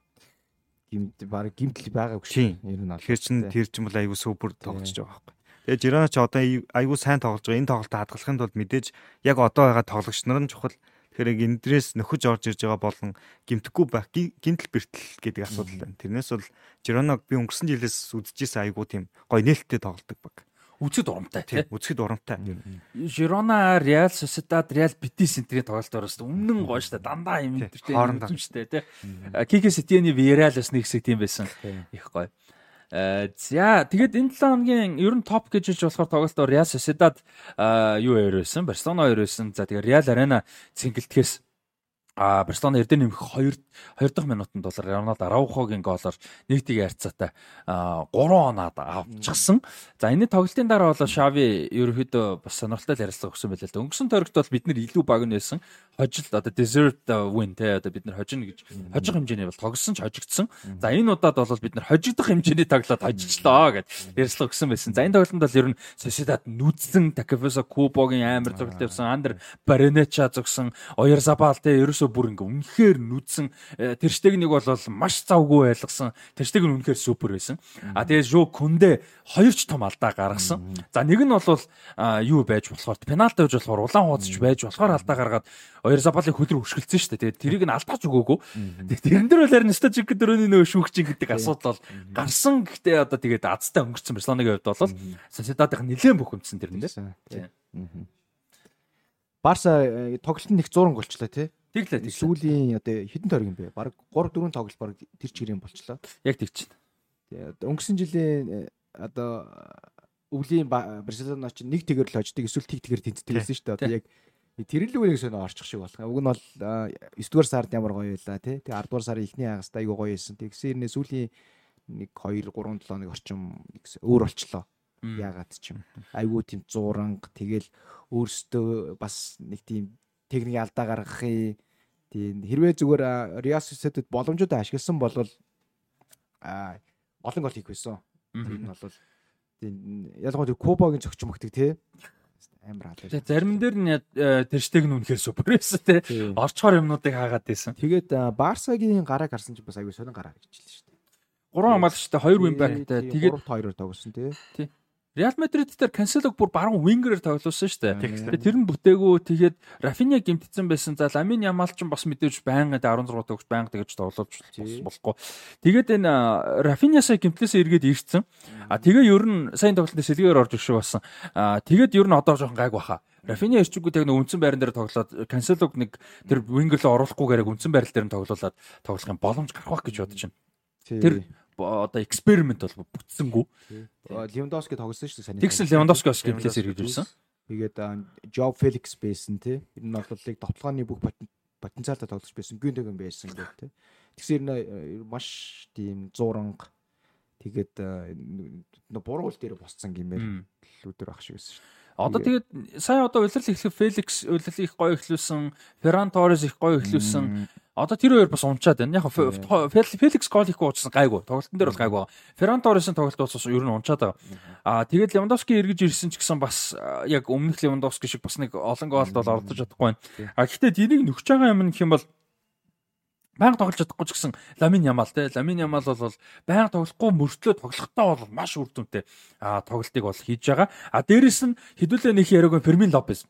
Гимт баг гимтэл байгаагүй шин. Ер нь тэгэхээр чин тэр чин бол айгуу супер тоглож байгаа байхгүй. Тэгээ Жирона ч одоо айгуу сайн тоглож байгаа. Энэ тоглолтод хадгалахын тулд мэдээж яг одоо байгаа тоглогч нар нь чухал. Тэгэхээр яг эндрээс нөхөж орж ирж байгаа болон гимтэхгүй байх гимтэл бэртэл гэдэг асуудал байна. Тэрнээс бол Жироног би өнгөрсөн жилээс үдчихсэн айгуу тийм гой нээлттэй тоглодог баг үзэхэд урамтай тийм үзэхэд урамтай. Жирона, Реал Сосидад, Реал Битис энтрийн тоглолтоор бас өмнөн гоё штэ дандаа юм энтертэй үзэмжтэй тийм. Кике Ситиэний Виарал бас нэг хэсэг тийм байсан. Их гоё. За тэгээд энэ 7 хоногийн ер нь топ гэж хэлж болохоор тоглолтоор Реал Сосидад юу хоёр байсан, Барселона хоёр байсан. За тэгээд Реал Арена цэнгэлтгэс А Барселона эрдэнэ нэмэх 2 2 дахь минутанд бол Рональдо Араухогийн гоолоор нэг тийг ярцаатай 3 оноод авчихсан. За энэ тоглолтын дараа бол Шави ерөөхдөө бас сонирхолтой ярилцлага өгсөн байлаа л да. Өнгөрсөн тойрогт бол бид нэр илүү баг байсан. Хожил одоо deserved win те одоо бид нар хожино гэж хожих хэмжээний бол тогссон ч хожигдсан. За энэ удаад бол бид нар хожигдох хэмжээний тоглоод хожичлоо гэж ярилцлага өгсөн байсан. За энэ тоглолтод бол ер нь Sociedad нүдсэн Takafesa Kuboгийн амар тоглолт явсан. Андер Баренеча зогсон. Оярзабал те ерөөсө бүр ингээ үнэхээр нүдсэн э, тэрштег нэг бол маш завгүй байлгасан. Тэрштег нь үнэхээр супер байсан. А тэгээ Жо Күндэ хоёр ч том алдаа гаргасан. За нэг нь бол юу байж болохоор пенальти байж болохоор улаан хуудасч байж болохоор алдаа гаргаад Хоёр Забалыг хөлрө хөшгөлцөн шүү дээ. Тэгээд тэрийг нь алдаач өгөөгүй. Тэгээд тэрэн дээр бол харин стажик дөрөвний нөө шүүгч гэдэг асуудал бол гарсан гэхдээ одоо тэгээд азтай өнгөрцөн Барселонагийн хувьд бол Сосидадын нэлээд бухимдсан тэр нэ. Барса э, тоглолтын нэг 100 голчлаа тий. Тэглээ. Сүүлийн одоо хэдэн тойрог юм бэ? Бараг 3 4 тоглолт бараг тэр чигээрийн болчлоо. Яг тэгч. Өнгөрсөн жилийн э, одоо өвлийн Барселона ч нэг тэгэр л хождог эсвэл тэг тэгэр тэнцдэг гэсэн шүү дээ. Одоо яг Тэр л үнийг сонио орчих шиг болох. Уг нь бол 9 дугаар сард ямар гоё байлаа тий. Тэг 10 дугаар сарын эхний хагас айгу гоё байсан. Тэгсэн хэрнээ сүүлийн нэг 2 3 7 хоног орчим өөр болчлоо. Яагаад ч юм. Айгу тийм зууранг тэгэл өөрсдөө бас нэг тийм техник алдаа гаргахын тийм хэрвээ зүгээр Real Sociedad боломжууд ашигласан бол а олон гол хийх байсан. Тийм бол тийм ялангуяа Кубагийн зөгч мөгтөг тий амар аль. Тэгээ зарим дээр нь тэрштэг нь үнэхээр супер байсан те. Орчхоор юмнуудыг хаагаад байсан. Тэгээд Барсагийн гарааг харсан чинь бас аягүй сонин гараа гэж хэлсэн шүү дээ. Гурван хамгаалагчтай 2 вин бэктэй тэгээд 2-2-оор тоглосон тий. Реал Мадрид дээр Канселог бүр баруун вингерээр тоглосон шүү дээ. Тэр нь бүтээгүү тэгээд Рафиня гимтсэн байсан. За Ламин Ямал ч бас мэдээж байнга 16 төгс байнга тэгж тоглож болохгүй. Тэгээд энэ Рафинясаа гимтлээсээ эргээд ирсэн. А тэгээ ер нь сайн тоглолтын сэлгээр орж иршүү басан. А тэгээд ер нь одоо жоохон гайг баха. Рафиня ирчүүгүй тэг нэг үндсэн байран дээр тоглоод Канселог нэг тэр рүү оруулахгүйгээр үндсэн байрал дээр нь тоглуулад тоглох юм боломж гарах гэж бодож байна. Тэр одоо эксперимент бол бүтсэнгүү. Левандовски тогсон шүү дээ саний. Тэгсэн Левандовски бас геймплээс эргэж ирсэн. Тэгээд Job Felix байсан тий. Энэ нь бол лиг тоглооны бүх потенциалтай тоглож байсан. Гүндэг юм байсан гэдэг тий. Тэгсэн энэ маш тийм зууранг тэгээд буруу үйл дээр босцсон гэмээр лүүдэр ах шиг байсан шүү дээ. Одоо тэгээд сая одоо улирал эхлэх Феликс улирал их гоё эхлүүлсэн, Ферран Торрес их гоё эхлүүлсэн. Одоо тэр хоёр бас унчаад байна. Яг Феликс гол ихгүй уучсан гайгүй. Тоглолтын дээр бол гайгүй. Ферран Торресын тоглолт бас ер нь унчаад байгаа. Аа тэгээд Левандовски эргэж ирсэн ч гэсэн бас яг өмнөх Левандовски шиг бас нэг олон гоолд бол оролцож чадахгүй байна. А гэхдээ тэрийг нөхөж байгаа юм гэх юм бол байнга тоглож чадахгүй ч гэсэн Ламин Ямал те Ламин Ямал бол байнга тоглохгүй мөртлөө тоглохдоо бол маш үр дүнтэй тоглолтыг бол хийж байгаа. А дээрэс нь хэдүүлээ нэг яриаг Фермин Лопес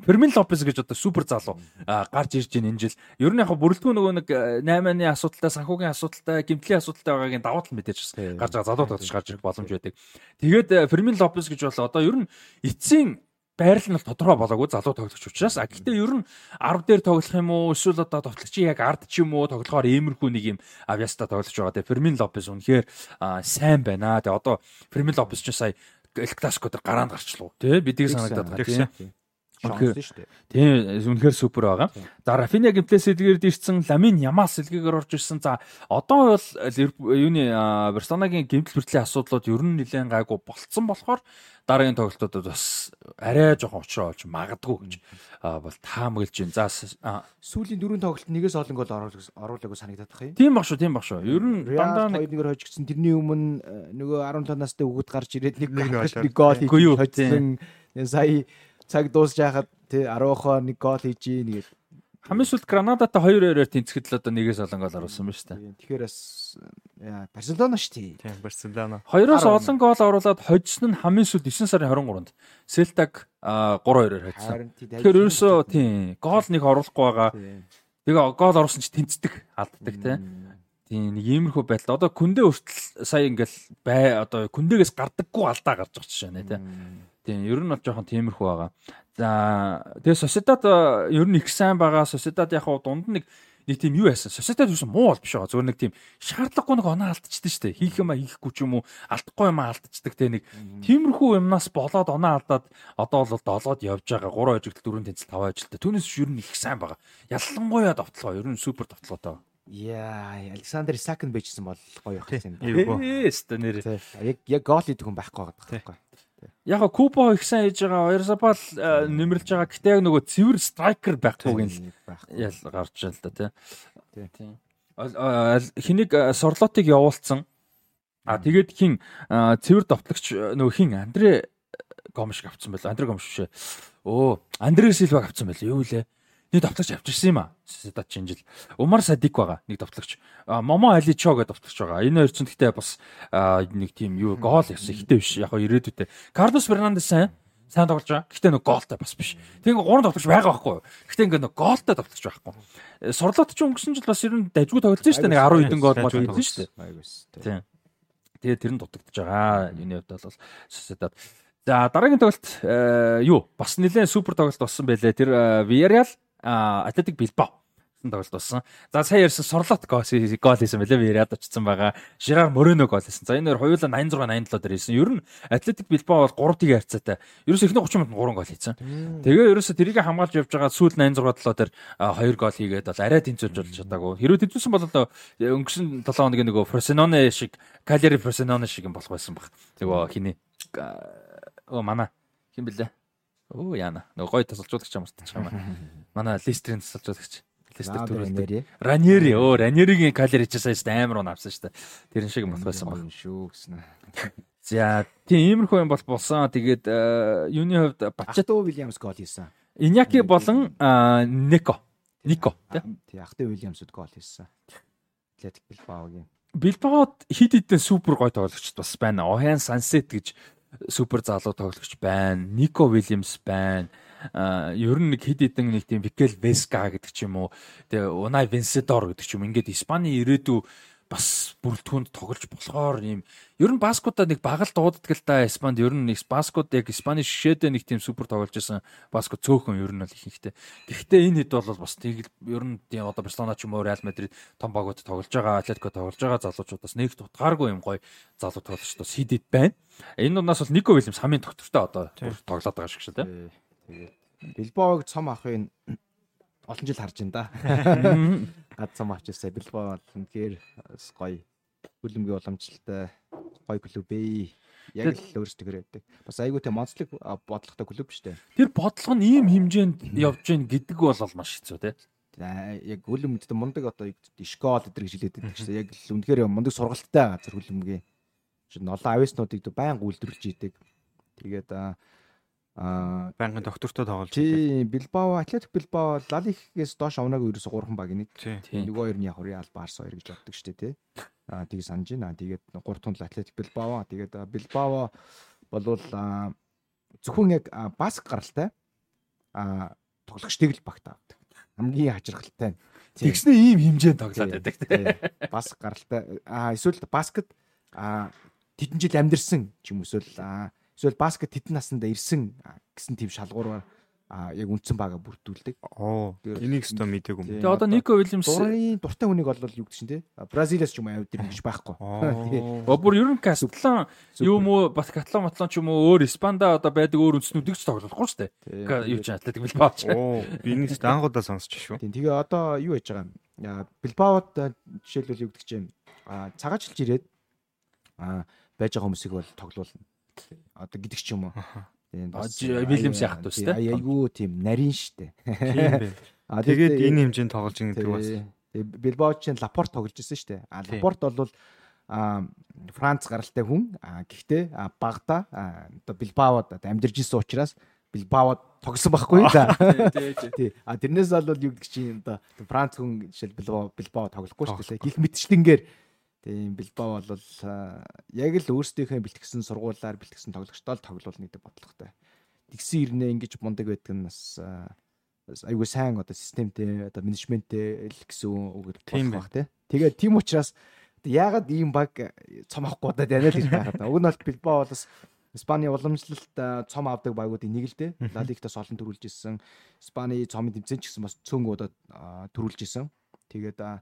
Фермин Лопес гэж одоо супер залуу гарч ирж байна энэ жил. Ер нь яг бүрэлдэхүүн нөгөө нэг 8-ны асуудалтай, санхүүгийн асуудалтай, гэмтлийн асуудалтай байгаагийн давуу тал мэдээж гарч байгаа залуу тоглож гарч ирэх боломж байдаг. Тэгээд Фермин Лопес гэж бол одоо ер нь эцсийн байрал нь тодорхой болоогүй залуу тоглогч учраас а гэхдээ ер нь 10 дээр тоглох юм уу эсвэл одоо тоглогчийн яг ард ч юм уу тоглохоор иймэрхүү нэг юм авьяаста тоглож байгаа. Тэгээ Фермин Лопес үнэхээр сайн байна. Тэгээ одоо Фермин Лопес ч сая Эл Класико дээр гараанд гарчлаа. Тэ бидийг санагдаад байна. Шонсон шүү дээ. Тийм үнэхээр супер байгаа. За Рафиня гимплээс сэлгээр дэрсэн Ламин Ямас сэлгээгээр орж ирсэн. За одоо бол юуны Барселонагийн гимтэл хүртлийн асуудлууд ер нь нэлээд гайгүй болцсон болохоор дараагийн тоглолтуудад бас арай жоохон учраа болж магадгүй гэж бол таамаглаж байна. За сүүлийн дөрвөн тоглолт нэгээс олон гол оруулаагүй санагдаад байна юм. Тийм баг шүү, тийм баг шүү. Ер нь дандаа нэг нэгээр хожигдсан. Тэрний өмнө э, нөгөө 17 настай өгöd гарч ирээд нэг гол хийж хоцсон. Сая цаг дуусж яхад тий 10-оо нэг гол хийж нэг хамгийн сүүлд Гранадатай 2-2-оор тэнцэхэд л одоо нэгээс олон гол оруулсан байна шүү дээ. Тэгэхээр бас Барселона шүү дээ. Тийм Барселона. Хоёроос олон гол оруулаад хожсон нь хамгийн сүүлд 9 сарын 23-нд Селтаг 3-2-оор хоцсон. Тэгэхээр ерөөсөө тийм гол нэг оруулахгүй байгаа. Тэгээ гол оруулсан ч тэнцдэг, алддаг тий. Тийм нэг иймэрхүү байдал. Одоо күндээ хүртэл сая ингээл бай одоо күндээс гардаггүй алдаа гарч байгаа ч шээ тий. Тийм, ер нь бол жоохон тиймэрхүү байгаа. За, тэгээ Sociedad ер нь их сайн байгаа. Sociedad яг хуу дунд нэг нэг тийм юу яасан. Sociedad юусэн муу бол биш байгаа. Зүгээр нэг тийм шаардлагагүй нэг оноо алдчихдаг шүү дээ. Хийх юм а хийхгүй ч юм уу, алдахгүй юм а алдчихдаг те нэг тиймэрхүү юмнаас болоод оноо алдаад одоо бол долоод явж байгаа 3 хожигдол 4 тэнцэл 5 хожигдол. Түүнээс ер нь их сайн байгаа. Ялангуяа довтлогоо ер нь супер довтлоготой. Яа, Александр Исакн байжсэн бол гоё байх юм. Ээ, өстө нэр. Яг яг гол идэх хүн байхгүй байгаа байхгүй. Яг Купо их сайн хийж байгаа Ойрсапал нэмэрлж байгаа гэтээ яг нөгөө цэвэр страйкер байхгүй гин ял гарч л да тий. Хэнийг сорлотыг явуулсан. А тэгээд хин цэвэр довтлогч нөгөө хин Андре Гомш авцсан байл. Андре Гомш шээ. Оо, Андре Силваг авцсан байл. Юу лээ? Нэг товтлогч авчирсан юм а. Седат шинжил. Умар Садик байгаа нэг товтлогч. Момо Аличо гэдэг товтлогч байгаа. Энэ хоёр ч гэхдээ бас нэг тийм юу гол ясан ихтэй биш. Яг нь ирээдүйтэй. Карлос Фернандес сайн сайн тоглож байгаа. Гэхдээ нэг гоолтай бас биш. Тэгээ гурван товтлогч байгаа байхгүй юу? Гэхдээ ингээ нэг гоолтай товтлогч байхгүй. Сурлоод ч өнгөрсөн жил бас ер нь дажгүй тоглолцсон шүү дээ. Нэг 10 хэдэн гол мод хийсэн шүү дээ. Тийм. Тэгээ тэр нь дутагдж байгаа. Юуны хувьд бол Седат За дараагийн тоглолт юу бас нэлээд супер тоглолт болсон байлээ. Тэр Villarreal Атлетик Билбао тоглолт болсон. За сая ярьсан Сорлот гол хийсэн байлээ. Вириад очсон байгаа. Жирар Морено гол хийсэн. За энэ хоёр хоёулаа 86 87 дээр хийсэн. Ер нь Атлетик Билбао бол 3 тийг харьцаатай. Ерөөс эхний 30 минут 3 гол хийсэн. Тэгээ ерөөсө тэрийг хамгаалж явж байгаа сүүл 86 7 дээр 2 гол хийгээд бол арай тэнцүүлж болж чадаагүй. Хэрвээ тэнцүүлсэн бол өнгөрсөн 7 хоногийн нөгөө Фросиноне шиг, Калери Фросиноне шиг юм болох байсан баг. Нөгөө хиний оо мана хин блэ? Оо яана. Нөгөө гой тасалжуулагч юм уу юм. Манай Лестерийн тасалжуулагч. Лестер төрүүлдэг. Раньери оо Раньеригийн калери ч сая амар уу авсан шүү дээ. Тэрэн шиг болох байсан баг шүү гэсэн. За тийм иймэрхүү юм бол болсон. Тэгээд э, юуны хувьд Бачато Вильямс гол хийсэн. Иньяки болон Неко. Нико тий Ахтай Вильямсуд гол хийсэн. Атлетик Билбаогийн. Билбаод хит хитэн супер гой тоглогчд бас байна. Охан Сансет гэж супер залуу тоглогч байна. Нико Вильямс байна. Ер нь нэг хэд хэдэн нэг тийм Викел Веска гэдэг ч юм уу. Тэгээ Унай Венседор гэдэг ч юм. Ингээд Испани ирээдүй бас бүрэлдэхүүнд тоглож болохоор ийм ер нь баскуудаа нэг багал дууддаг л да Испанд ер нь баскууд яг Испани шишээдээ нэг тийм супер тоглож исэн баскууд цөөхөн ер нь бол их ихтэй. Гэхдээ энэ хэд бол бас тийг ер нь тийм одоо Барселона ч юм уу Реал Мадрид том багууд тоглож байгаа Атлетико тоглож байгаа залуучуудаас нэг тутгааргүй юм гоё залуу тоглогч бас хидэд байна. Энэ дундаас бол Нико Вильямс хамгийн доктортой одоо тоглоод байгаа шиг шүү дээ. Тэгээд Билбаог цом авахын олон жил харж байна да. Гад цом авчихсаа Билбао үнэхээр гоё хүлэмжийн уламжлалтай гоё клуб ээ. Яг л өөрсдөө гэдэг. Бас айгүй те монцлог бодлоготой клуб шүү дээ. Тэр бодлого нь ийм хэмжээнд явж гин гэдэг бол маш хэцүү те. Яг хүлэмжтэй мундаг одоо школ өдр гэж хэлээд байдаг шүү. Яг л үнэхээр мундаг сургалттай газар хүлэмгээ. Жин олон ависнуудыг баян үйлдвэрлэж идэг. Тэгээд аа байнгын доктортой тоглож байгаа. Билбао, Атлетик Билбао Ла Лигээс доош авнаагүй ерөөсө 3хан баг нэг. Нөгөө хоёр нь яг Реал Барс хоёр гэж боддог шүү дээ, тий. Аа тийг санаж байна. Тэгээд 3 тунд Атлетик Билбао, тэгээд Билбао болвол зөвхөн яг Баск гаралтай аа тоглогчдыг л багт авдаг. Хамгийн хачирхалтай. Тэгснэ ийм хэмжээнд тоглоод байдаг тий. Баск гаралтай аа эсвэл баскет аа тэдэн жил амьдэрсэн ч юм эсвэл аа эсвэл баскет тедэн насанда ирсэн гэсэн тийм шалгуураар а яг үндсэн бага бүрдүүлдэг. Оо. Энийг өстө мэдээгүй юм. Тэгээ одоо Нико Вильямс дурын дуртай хүнийг бол юу гэдэг чинь те. Бразилиас ч юм авд ирэх гэж байхгүй. Оо. Бүр ер нь Катлан юм уу бас Катлан матлан ч юм уу өөр Испанда одоо байдаг өөр үндснүүдийг ч тоглохгүй шүү дээ. Юу ч Атлетик Билбао ч. Оо. Би энийг ангуудаа сонсч шүү. Тийм. Тэгээ одоо юу яж байгаа юм. Билбаод жишээлбэл юу гэдэг чинь цагаачлж ирээд а байж байгаа хүмүүсийг бол тоглуулна одоо гэдэг ч юм уу. Вильямс яах вэ те? Айгуу тийм нарийн штэ. Тийм бэ. Тэгээд энэ хэмжээнд тоглож байгаа гэдэг бас. Билбаочийн Лапорт тоглож ирсэн штэ. А Лапорт бол а Франц гаралтай хүн. А гэхдээ багада одоо Билбаод амьдарч ирсэн учраас Билбаод тогсон байхгүй да. Тий. А тэрнээс бол юу гэдэг чинь одоо Франц хүн жишээл Билбао Билбао тоглохгүй дээ. Гих мэтчлэнгээр Тийм Билбао бол яг л өөрсдийнхөө бэлтгэсэн сургуулаар бэлтгэсэн тоглогчтой л тоглуулна гэдэг бодлоготой. Тэгсэн ирнэ ингэж мундаг байдаг нь бас айгүй сайн одоо системтэй одоо менежменттэй л гэсэн үг болох бах тий. Тэгээд тийм учраас яагаад ийм баг цом авахгүй удаад яна л гэж байгаад. Уг нь бол Билбао бол бас Испани уламжлалт цом авдаг багуудын нэг л дээ. Ла Лигтаас олон төрүүлж ирсэн. Испани цомын тэмцээн ч гэсэн бас цөөнгө удаад төрүүлж ирсэн. Тэгээд аа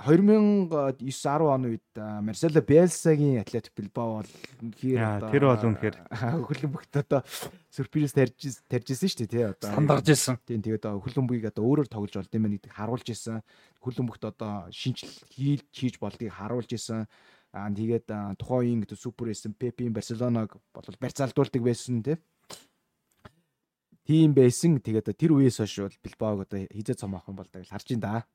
2009 10 он үед Марсело Биелсагийн Атлетик Билбао бол үнэхээр тэр бол үнэхээр хөлн бүгд одоо сюрприз тарьж тарьжсэн шүү дээ тий одоо сандарж исэн. Тийм тэгээд бүгийг одоо өөрөөр тоглож болд юм байна гэдгийг харуулж исэн. Хөлн бүгд одоо шинжил хийл хийж болдгийг харуулж исэн. Аа тэгээд тухайн үеийн супер эсэн Пепийн Барселоног бол барьцаалдуулдаг байсан тий тийм байсан. Тэгээд тэр үеэс хойш бол Билбаог одоо хизээ цомоохон болдог л харж ин да.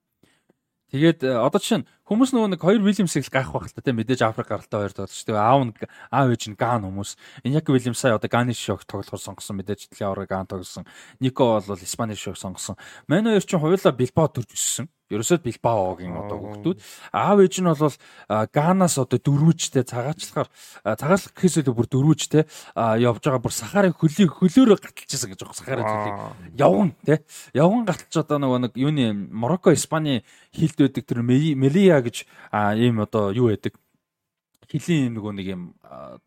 Тэгээд э, одоо жишээ нь хүмүүс нөгөө нэг хоёр Вильямсыг гайх байх л та тийм мэдээж Африк гаралтай хоёр тоглож дээ. Аав нь аав ээж нь Ган хүмүүс. Иньяк Вильямс сая одоо Ганы шок тоглохоор сонгосон мэдээж Леоро Ган тоглосон. Нико бол Испани шок сонгосон. Мань хоёр чинь хоёулаа Билбао төрж өссөн ерөөсөө Билбаогийн одоо хүүхдүүд. Аав ээж нь бол Ганаас одоо дөрвүүчтэй цагаачлахаар цагаачлах гэхээс илүү бүр дөрвүүчтэй явж байгаа бүр сахарын хөлийг хөлөөрөө гаталчихсан гэж байгаа. Сахарын хөлийг явган тий явган гаталч одоо нөгөө нэг юуны Марокко Испани хилд байдаг тэр Мелия гэж ийм одоо юу байдаг? Хилийн нөгөө нэг юм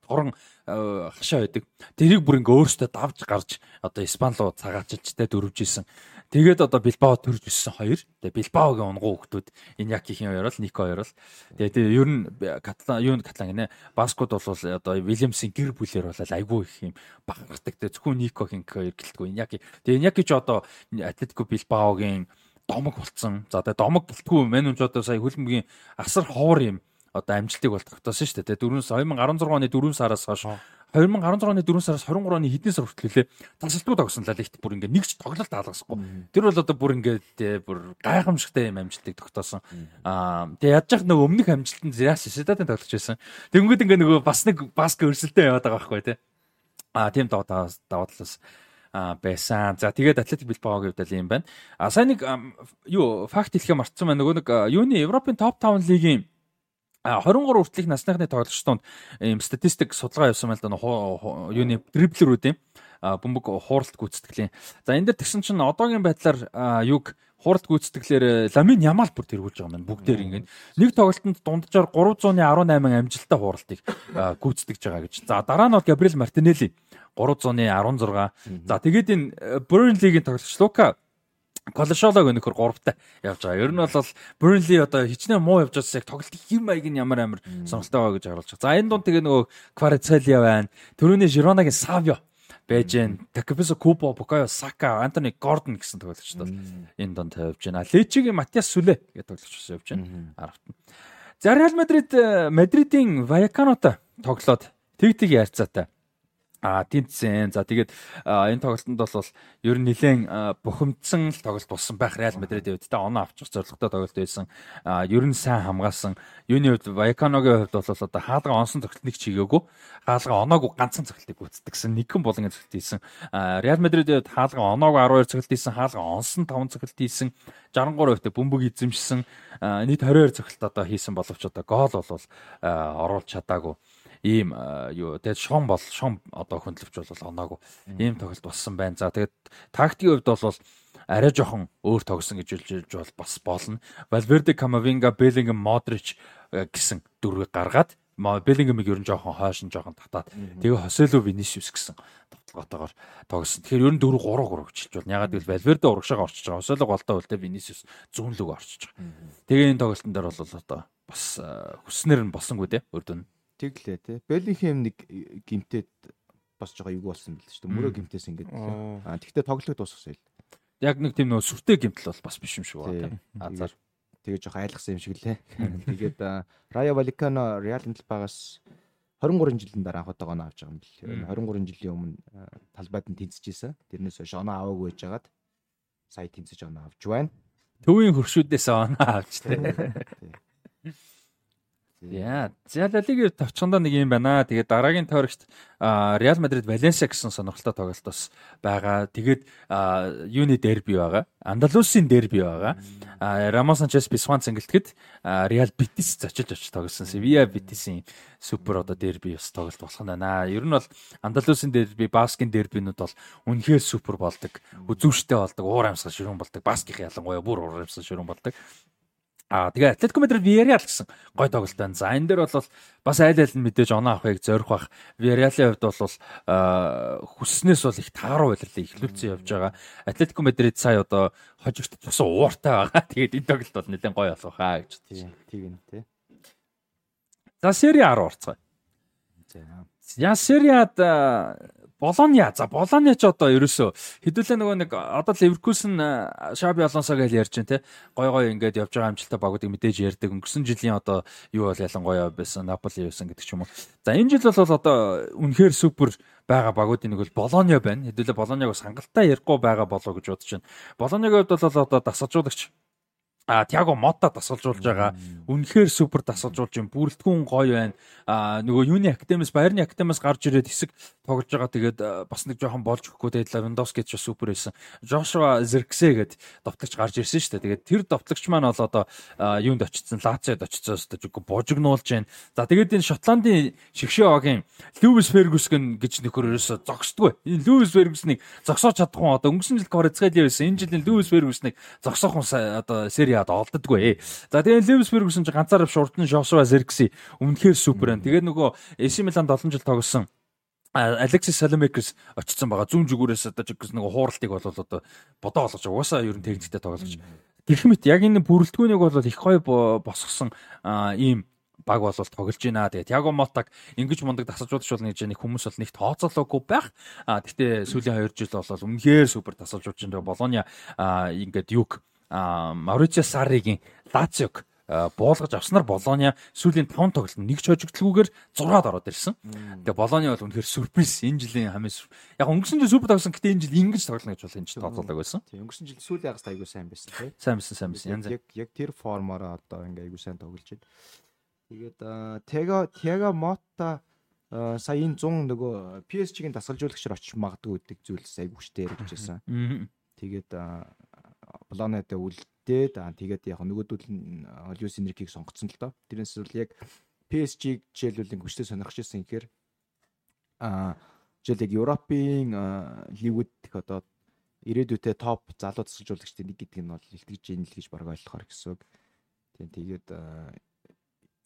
торон хашаа байдаг. Тэрийг бүр ингээ өөртөө давж гарч одоо Испани руу цагаачилжтэй дөрвж исэн. Тэгээд одоо Билбао төрж өссөн хоёр. Тэгээд Билбаогийн унгуу хүмүүс Иньякихийн хоёр бол Нико хоёр бол. Тэгээд ер нь Каталан юу Каталан гинэ. Баскууд бол одоо Вильямсын гэр бүлээр бол айгүй их юм баггадаг. Тэгээд зөвхөн Никогийн хоёр гэлтгүй Иньяки. Тэгээд Иньяки ч одоо Атлетико Билбаогийн домог болцсон. За тэгээд домог гэлтгүй ч одоо сая хөлбөмбөгийн асар ховор юм одоо амжилтыг бол тогтоосон шүү дээ. 4 2016 оны 4 сараас хойш 2016 оны 4 сараас 23 оны хэдэн сар хүртэл лээ тасалтгүй тогсон лаа ихт бүр ингээ нэг ч тоглолт хаалгасгүй. Тэр бол одоо бүр ингээ бүр гайхамшигтай юм амжилтыг тогтоосон. Аа тэгээ ядж явах нөгөө өмнөх амжилтанд Зяс Сидадын тоглож байсан. Тэнгүүд ингээ нөгөө бас нэг баск өрсөлдөө яваад байгаа байхгүй тий. Аа тийм даваа даваа талаас байсан. За тэгээд Атлетик Билбаогийн хувьд л юм байна. А сайн нэг юу факт хэлэхээ мартсан байна. Нөгөө нэг юуны Европын топ 5 лигийн 23 хүртэлх насныхны тоглогчдод ийм статистик судалгаа явуулсан мэл да юуны дриблерүүд юм бөмбөг хууралт гүйцэтгэлийн. За энэ дэр тэгсэн чинь одоогийн байдлаар юг хууралт гүйцэтгэлээр Ламин Ямал бүр тэргүүлж байгаа юм бүгдээр ингээд нэг тоглолтод дунджаар 318 амжилттай хууралтыг гүйцэтгэж байгаа гэж. За дараа нь бол Габриэл Мартинелли 316. За тэгээд энэ Бurnley-гийн тоглогч Лука Колошолог өнөхөр 3-тай явж байгаа. Ер нь бол Burnley одоо хичнээн муу явж байгааг тоглолт хэм маяг нь ямар амар сонголтой байгаа гэж харуулж байгаа. За энэ дунд тэгээ нөгөө Kvaratskhelia байна. Төрөний Жиронагийн Savio байж гэн. Takapisa Kubo, Bukayo Saka, Anthony Gordon гэсэн тоглогчдод энэ донд тавьж байна. Лечигийн Матиас Сүлэ гэдэг тоглогч бас явж байна. Аравт. За Реал Мадрид Мадридын Vallecano-тай тоглоод тэг тэг ярцаатай А тэнцсэн. За тэгээд энэ тоглолтод бол ер нь нэлээд бухимдсан тоглолт болсон байх Реал Мадридийн хувьд та оноо авчих зорилготой тоглолт байсан. Ер нь сайн хамгаалсан. Юуны хувьд Вайканогийн хувьд бол одоо хаалга онсон тоглолт нэг чигээгүй. Хаалга оноогүй ганцхан тоглолтыг гүйцэтгэсэн. Нэгэн болон тоглолт хийсэн. Реал Мадридийн хувьд хаалга оноогүй 12 тоглолт хийсэн. Хаалга онсон 5 тоглолт хийсэн. 63 хувьд бөмбөг эзэмшсэн. Нийт 22 тоглолт одоо хийсэн боловч одоо гол бол оруулж чадаагүй ийм юу тэгээд шон бол шон одоо хөндлөвч бол оноогүй ийм тоглолт болсон байна. За тэгээд тактикийн хувьд бол арай жоохон өөр тогсон гэж хэлж бол бас болно. Valverde, Camavinga, Bellingham, Modric гэсэн дөрвийг гаргаад Беллингемиг ер нь жоохон хойш нь жоохон татаад тэгээ Хосело Винисиус гэсэн тоглоотойгоор тогсон. Тэгэхээр ер нь 4 3 3 гэж хэлж байна. Ягаад гэвэл Валверде урагшаага орчиж байгаа. Хосело голтой тэ Винисиус зүүн лүг орчиж байгаа. Тэгээ энэ тоглолтын дээр бол одоо бас хүснэр нь болсонгүй те өрдөн. Тэглээ тий. Беллинхэм нэг гимтээд босч байгаа юу болсон бэл ч тийм мөрөө гимтээс ингээд аа тэгтээ тоглолт дуусгасан юм. Яг нэг тийм нөө сүртэй гимтэл бол бас биш юм шиг байна. Азар тэгээ жоох айлгсан юм шиг лээ. Тэгээд Рая Валикано Реал Талбагаас 23 жилийн дараа анх удаага авч байгаа юм бэл. 23 жилийн өмнө талбайд нь тэнцэжсэн. Тэрнээс хойш оноо аваагүй байжгаад сая тэнцэж оноо авч байна. Төвийн хөршүүдээс оноо авч тээ. Яа, за Ла Лигийн товчхондоо нэг юм байна. Тэгээд дараагийн тойрогт Реал Мадрид Валенсиа гэсэн сонирхолтой тоглолт бас байгаа. Тэгээд юуны дерби байгаа. Андалусын дерби байгаа. Рамос Санчес Писван цэнгэлтгэд Реал Битис зочилж очиж тоглосон. Севиа Битисийн супер одоо дерби бас тоглолт болох нь байна. Ер нь бол Андалусын дерби, Баскын дербинууд бол үнэхээр супер болдог. Үзүүштэй болдог, уур амьсгал ширүүн болдог. Баскийн ялангуяа бүр уур амьсгал ширүүн болдог. Аа тэгээ Атлетико Мадрид Villarreal гэсэн гой тоглолт байна. За энэ дээр бол бас айл айл нь мэдээж оноо авахыг зорих бах. Villarreal-ийн хувьд бол хүсснээс бол их тааруу байлрлаа ихлүүлсэн явж байгаа. Атлетико Мадрид сая одоо хожигт цусан ууртай байгаа. Тэгээд энэ тоглолт бол нэлээд гоё болох хаа гэж. Тийм тийм тий. За A руу орцгоё. За. Я Болония за Болония ч одоо ерөөсөө хэдүүлээ нөгөө нэг одоо Ливеркулсн Шаби Алонсо гэж ярьж байна те гой гой ингээд явж байгаа амжилттай багуудыг мэдээж ярьдаг өнгөрсөн жилийн одоо юу бол ялангуяа байсан Наполи байсан гэдэг ч юм уу. За энэ жил бол одоо үнэхээр супер байгаа багуудын нэг бол Болония байна. Хэдүүлээ Болониаг бас хангалттай ярихгүй байгаа болоо гэж бодож байна. Болониагийн хувьд бол одоо дасгалжуулагч а Тиаго Мота тасалжуулж байгаа. Үнэхээр супер тасалжуулж юм. Бүрэлдэхүүн гоё байна. А нөгөө юуны академиас Баярны академиас гарч ирээд хэсэг тоглож байгаа. Тэгээд бас нэг жоохон болж өгөхгүй тэгээд Лавандовски ч супер байсан. Жошуа Зерксе гээд довтлогч гарч ирсэн шүү дээ. Тэгээд тэр довтлогч маань бол одоо юунд очсон? Лациод очсон өстөж үгүй божигнуулж байна. За тэгээд энэ Шотландын шигшээ огийн Льюис Фергюсон гэж нөхөр ерөөсө зогсдгүй. Энэ Льюис Фергюснийг зогсоож чадахгүй одоо өнгөрсөн жил Кварцгал байсан. Энэ жилийн Льюис Фергюснийг зогсоох хүн одоо сери яад олддоггүй. За тэгээ Левис Фергюсон ч ганцаараа шурдан Жошуа Зеркси өмнөхөр супер байна. Тэгээ нөгөө AC Milan 7 жил тогсон Алексис Саламекс очсон байгаа. Зүүн зүгүүрээс одоо жигс нөгөө хууралтыг бол одоо бодоо олгож угаасаа ер нь техниктэй тоглож. Гэх мэт яг энэ бүрэлдэхүүнийг бол их гоё босгосон ийм баг бол тоглож байна. Тэгээд Тиаго Мотаг ингэж мундаг тасалжуулагч болно гэж нэг хүмүүс бол нэг тооцоолоогүй байх. А гэхдээ сүүлийн 2 жил бол үнэхээр супер тасалжуулж байна. Болония ингээд юг Мауричо Сарригийн Лациог буулгаж авснаар Болония сүүлийн 5 тоглолт нэг ч хожигдлгүйгээр 6-ад ороод ирсэн. Тэгээ Болония бол үнэхээр сюрприз энэ жилийн хамгийн яг өнгөрсөн жил супер тоглосон гэтээ энэ жил ингэж тоглоно гэж бол энэ жил тооцоолог байсан. Тийм өнгөрсөн жил сүүлийн ягс айгуу сайн байсан тий. Сайн байсан сайн байсан. Яг яг тэр формоор одоо ингээ айгуу сайн тоглож байна. Тэгээд Тега Тега Мота сая энэ 100 нөгөө PSG-ийн дасгалжуулагчаар очиж магадгүй гэдэг зүйлс айгуу хүчтэй байсан. Тэгээд Болонотой үлдээд аа тэгээд яг нөгөөдөл нь Льюис Энрикийг сонгоцсон л доо. Тэрнээс бол яг PSG жишээлбэл хүчтэй сонирхож ирсэн гэхээр аа жишээл яг Европын лигүүд их одоо ирээдүйдээ топ залуу засалжуулагчдын нэг гэдэг нь бол илтгэж ийн л гэж баг ойлгохоор гэсэн үг. Тийм тэгээд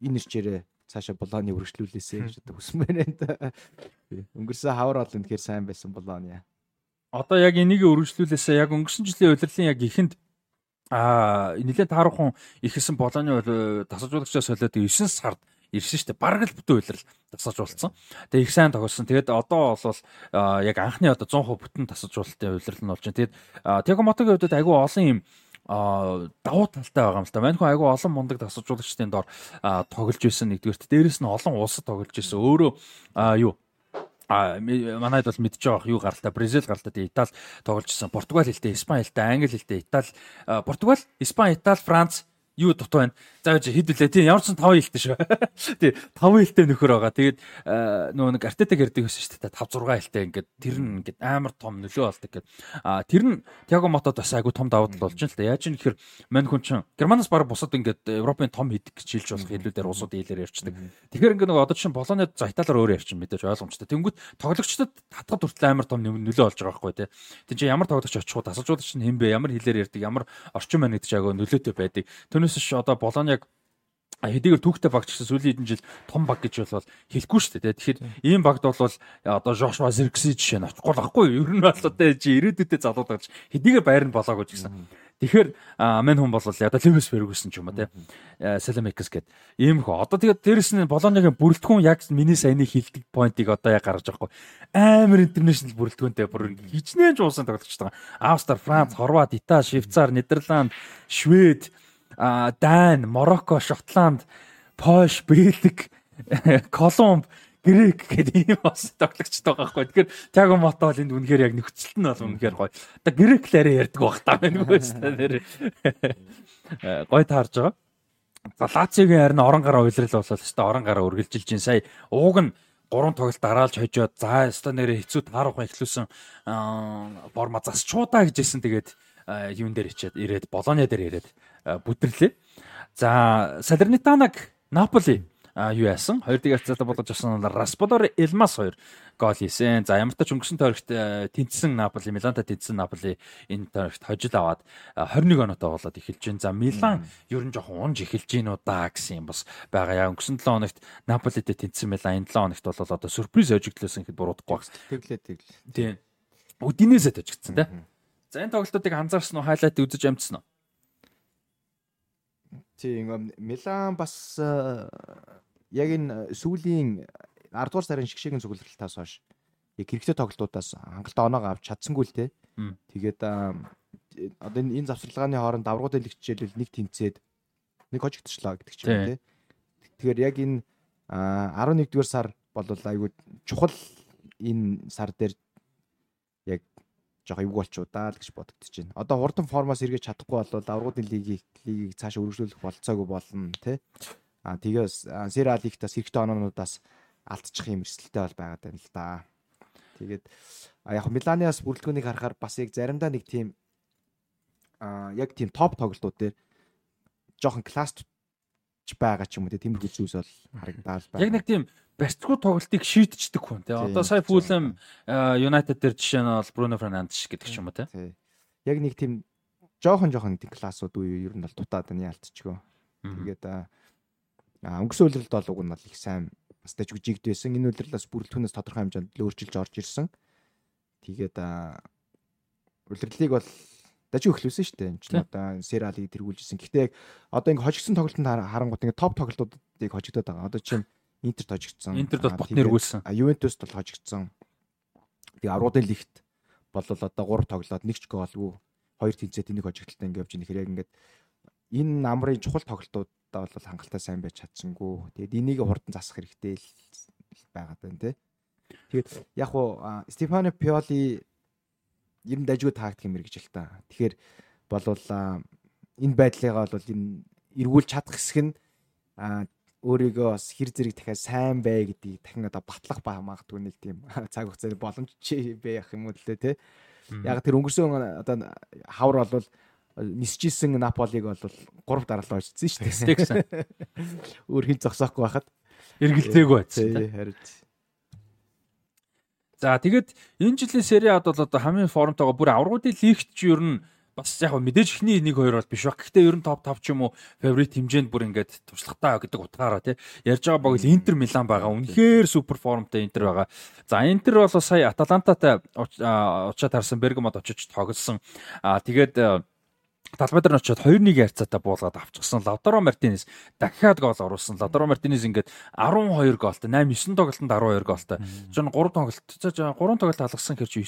энэ нэрчээрээ цаашаа Болоны үргэлжлүүлээсэй гэж одоо хүсмээр байна. Өнгөрсөн хавар бол үнэхээр сайн байсан Болоны одоо яг энийг өргөжлүүлээсээ яг өнгөрсөн жилийн удирлын яг ихэнд аа нэлээд таархан ихсэн болооны тасалжуулагчаас солиод 9 сард ирсэн шүү дээ. Бараг л бүтэн үйлрэл тасалжуулсан. Тэгээ их сайн тоглосон. Тэгээд одоо бол яг анхны одоо 100% бүтэн тасалжуулалтын үйлрэл нь болж байна. Тэгээд Тиаго Мотогийн хувьд айгүй олон юм а давуу талтай байгаа юм л та. Манайхан айгүй олон мундаг тасалжуулагчдын доор тоглож байсан нэгдүгээрт. Дээрэс нь олон улсад тоглож байсан. Өөрөө юу а манайд бол мэдж байгаа юу гаралтай Бразил гаралтай Итали тоглож ирсэн. Португал хэлтэй, Испани хэлтэй, Англи хэлтэй, Итали, Португал, Испани, Итали, Франц юу дутуу байна. За хэд үлээ тийм ямар ч 5 хэлтэй шүү. Тий 5 хэлтэй нөхөр байгаа. Тэгээд нөгөө нэг артетаг ярьдаг байсан шүү дээ. 5 6 хэлтэй ингээд тэр нь ингээд амар том нөлөө болдог гэд. А тэр нь Тиаго Мотод бас айгу том давуу тал болж байна л да. Яаж юм гэхээр мань хүн чинь Германаас баг бусад ингээд Европын том хэд гэж хэлж болох хэлүүдээр улсууд ийлэр ярьцдаг. Тэгэхээр ингээд нөгөө одоо чинь Болоны за Италиар өөр ярьчин мэдээж ойлгомжтой. Тэнгүүт тоглогчдод татгад хүртэл амар том нөлөө болж байгаа байхгүй тий. Тэг чи ямар тоглогч очих уу тасалжуулагч нь хэн бэ? Ямар хэлээр ярьдаг? Ямар орчин маань гэдэг айгу нөлөөтэй байдаг. Түүнээс ш одоо Болоныг хэдийгээр түүхтэй баг гэсэн сүүлийн хэдэн жил том баг гэж бол хэлэхгүй шүү дээ. Тэгэхээр ийм багт бол одоо Жошуа Зеркси жишээ нь очихгүй байхгүй юу? Ер нь бол одоо чи ирээдүйдээ залуудаж хэдийгээр байр нь болоогүй ч гэсэн. Тэгэхээр мань хүн бол одоо Левис Фергюсон ч юм уу те. Саламекс гэд ийм хөө. Одоо тэгээд дээрэс нь Болоныгийн бүрэлдэхүүн яг миний саяны хилдэг поинтыг одоо яг гаргаж байгаа хгүй. Амар интернэшнл бүрэлдэхүүнтэй бүр хичнээн ч уусан тоглож байгаа. Австри, Франц, Хорват, Итали, Швейцар, Нидерланд, Швед Дайн, Марокко, Шотланд, Польш, Бельгик, Колумб, Грек гэдэг ийм бас тоглогчтой байгаа байхгүй. Тэгэхээр Тиаго Мото бол энд үнэхээр яг нөхцөлт нь бол үнэхээр гоё. Одоо Грек лараа ярьдаг байх та байна үгүй нэр. Гоё таарж байгаа. За Лациогийн харин орон гараа уйлрал болол шүү дээ. Орон гараа үргэлжилж чинь сая ууг нь гурван тоглолт дараалж хожоод за өстой нэрээ хэцүү таарах ихлүүлсэн борма засчуудаа гэжсэн тэгээд юун дээр ичээд ирээд Болоня дээр ирээд бүдэрлээ. За Салернитанаг Наполи юу яасан? Хоёр дэг харьцаатаа болгож авсан бол Расподор Элмас хоёр гол хийсэн. За ямар ч тач өнгөрсөн тойрогт тэнцсэн Наполи, Миланта тэнцсэн Наполи энэ тойрогт хожил аваад 21 оноотой болоод эхэлж байна. За Милан ер нь жоохон унж эхэлж гин үү да гэсэн юм бас байгаа. Яа өнгөрсөн 7 хоногт Наполитэй тэнцсэн Милан энэ 7 хоногт бол одоо сюрприз хожигдлээсэн гэхэд буруудахгүй баг. Тэглээ тэглээ. Тийм. Өдинээсээ тожигдсан тий. За энэ тоглолтуудыг анзаарсан уу? Хайлайт үзэж амжсан уу? Тийм Милан бас яг энэ сүүлийн 10 дугаар сарын шгшээгийн цугларалтаас хойш яг хэрэгтэй тоглолтуудаас хангалттай оноогоо авч чадсангүй л те. Тэгээд одоо энэ завсарлагын хооронд даврагууд элэг хичээлэл нэг тэнцээд нэг хожигдчихлаа гэдэг ч юм те. Тэгэхээр яг энэ 11 дугаар сар бол айгүй чухал энэ сар дээр жоо эвгүй болчихоо даа л гэж бодогдож байна. Одоо хурдан формоос эргэж чадахгүй бол аврагуудын лигийг лигийг цааш өргөжлүүлэх болцоогүй болно тий. А тэгээс Сера лигтаас хэрэгтэй оноонуудаас алдчих юм эрсдэлтэй бол байгаад байна л да. Тэгээд яг Миланиас бүрэлдэхүүнийг харахаар бас яг заримдаа нэг тийм а яг тийм топ тоглолтууд дээр жоохон класс байгаа ч юм уу тиймэрхүү зүйлс бол харагдаад байна. Яг нэг тийм барьцгүй тоглолтыг шийдчихдэг хүн тий. Одоо сая Фулэм Юнайтед дээр жишээ нь бол Бруно Фернандеш гэдэг ч юм уу тий. Яг нэг тийм жоохон жоохон тийм классууд үе ер нь бол дутаад байна ялцчихгөө. Тэгээд өнгөрсөн үйлрэлд бол уг нь бол их сайн бас таж үжигд байсан. Энэ үйлрэлээс бүрэлдэхүүнээс тодорхой хэмжээнд өөрчилж орж ирсэн. Тэгээд үйлрэлийг бол дажи өглөөсөн шүү дээ. Энд чинь одоо сериалыг тэргүүлжсэн. Гэхдээ яг одоо ингээ хожигдсон тоглолтод харангуут ингээ топ тоглолтуудыг хожигдоод байгаа. Одоо чинь Интерт хожигдсон. Интерт бол бот нэргүүлсэн. Ювентус бол хожигдсон. Тэгээ авруудын лигт бол одоо 3 тоглоод нэг ч гоолгүй хоёр тэнцээд энийг хожигдталтай ингээ явж. Тэгэхээр яг ингээд энэ намрын чухал тоглолтуудаа бол хангалттай сайн байж чадсангүй. Тэгээд энийг хурдан засах хэрэгтэй л байгаад байна те. Тэгээд яг хуу Стефано Пиоли ер нь дажгүй тактик юм гэж л та. Тэгэхээр болвол энэ байдлыгаа бол энэ эргүүлж чадах хэсэг нь өөрийгөө бас хэр зэрэг дахиад сайн бай гэдгийг дахин одоо батлах ба магадгүй нэг тийм цаг хугацааны боломж байх юм уу лээ те. Яг тэр өнгөрсөн одоо хавар бол нисжсэн Наполиг бол 3 дараалал очсон шүү дээ. Өөр хин зогсоохгүй байхад эргэлдээгүй байсан. Харин. За тэгэд энэ жилийн Сери Ад бол одоо хамгийн формтойгоо бүр аврагуудын лигт ч ер нь бас яг мэдээж ихний 1 2 бол биш баг. Гэхдээ ер нь топ 5 ч юм уу фаворит хэмжээнд бүр ингээд туршлагатай гэдэг утгаараа тий. Ярьж байгаа баг л Интер Милан байгаа. Үнэхээр супер формтой Интер байгаа. За Интер бол сая Аталантатай очиад харсан Бергамод очиж тоглосон. Аа тэгээд Талбайдар нь очиод 2-1 ярцаатай буулгаад авчихсан. Лавдаро Мартинес дахиад гол оруулсан. Лавдаро Мартинес ингээд 12 гоолтой, 8 9 тоглолтод 12 гоолтой. Жон 3 тоглолт, 3 тоглолт алгасан хэрэг 9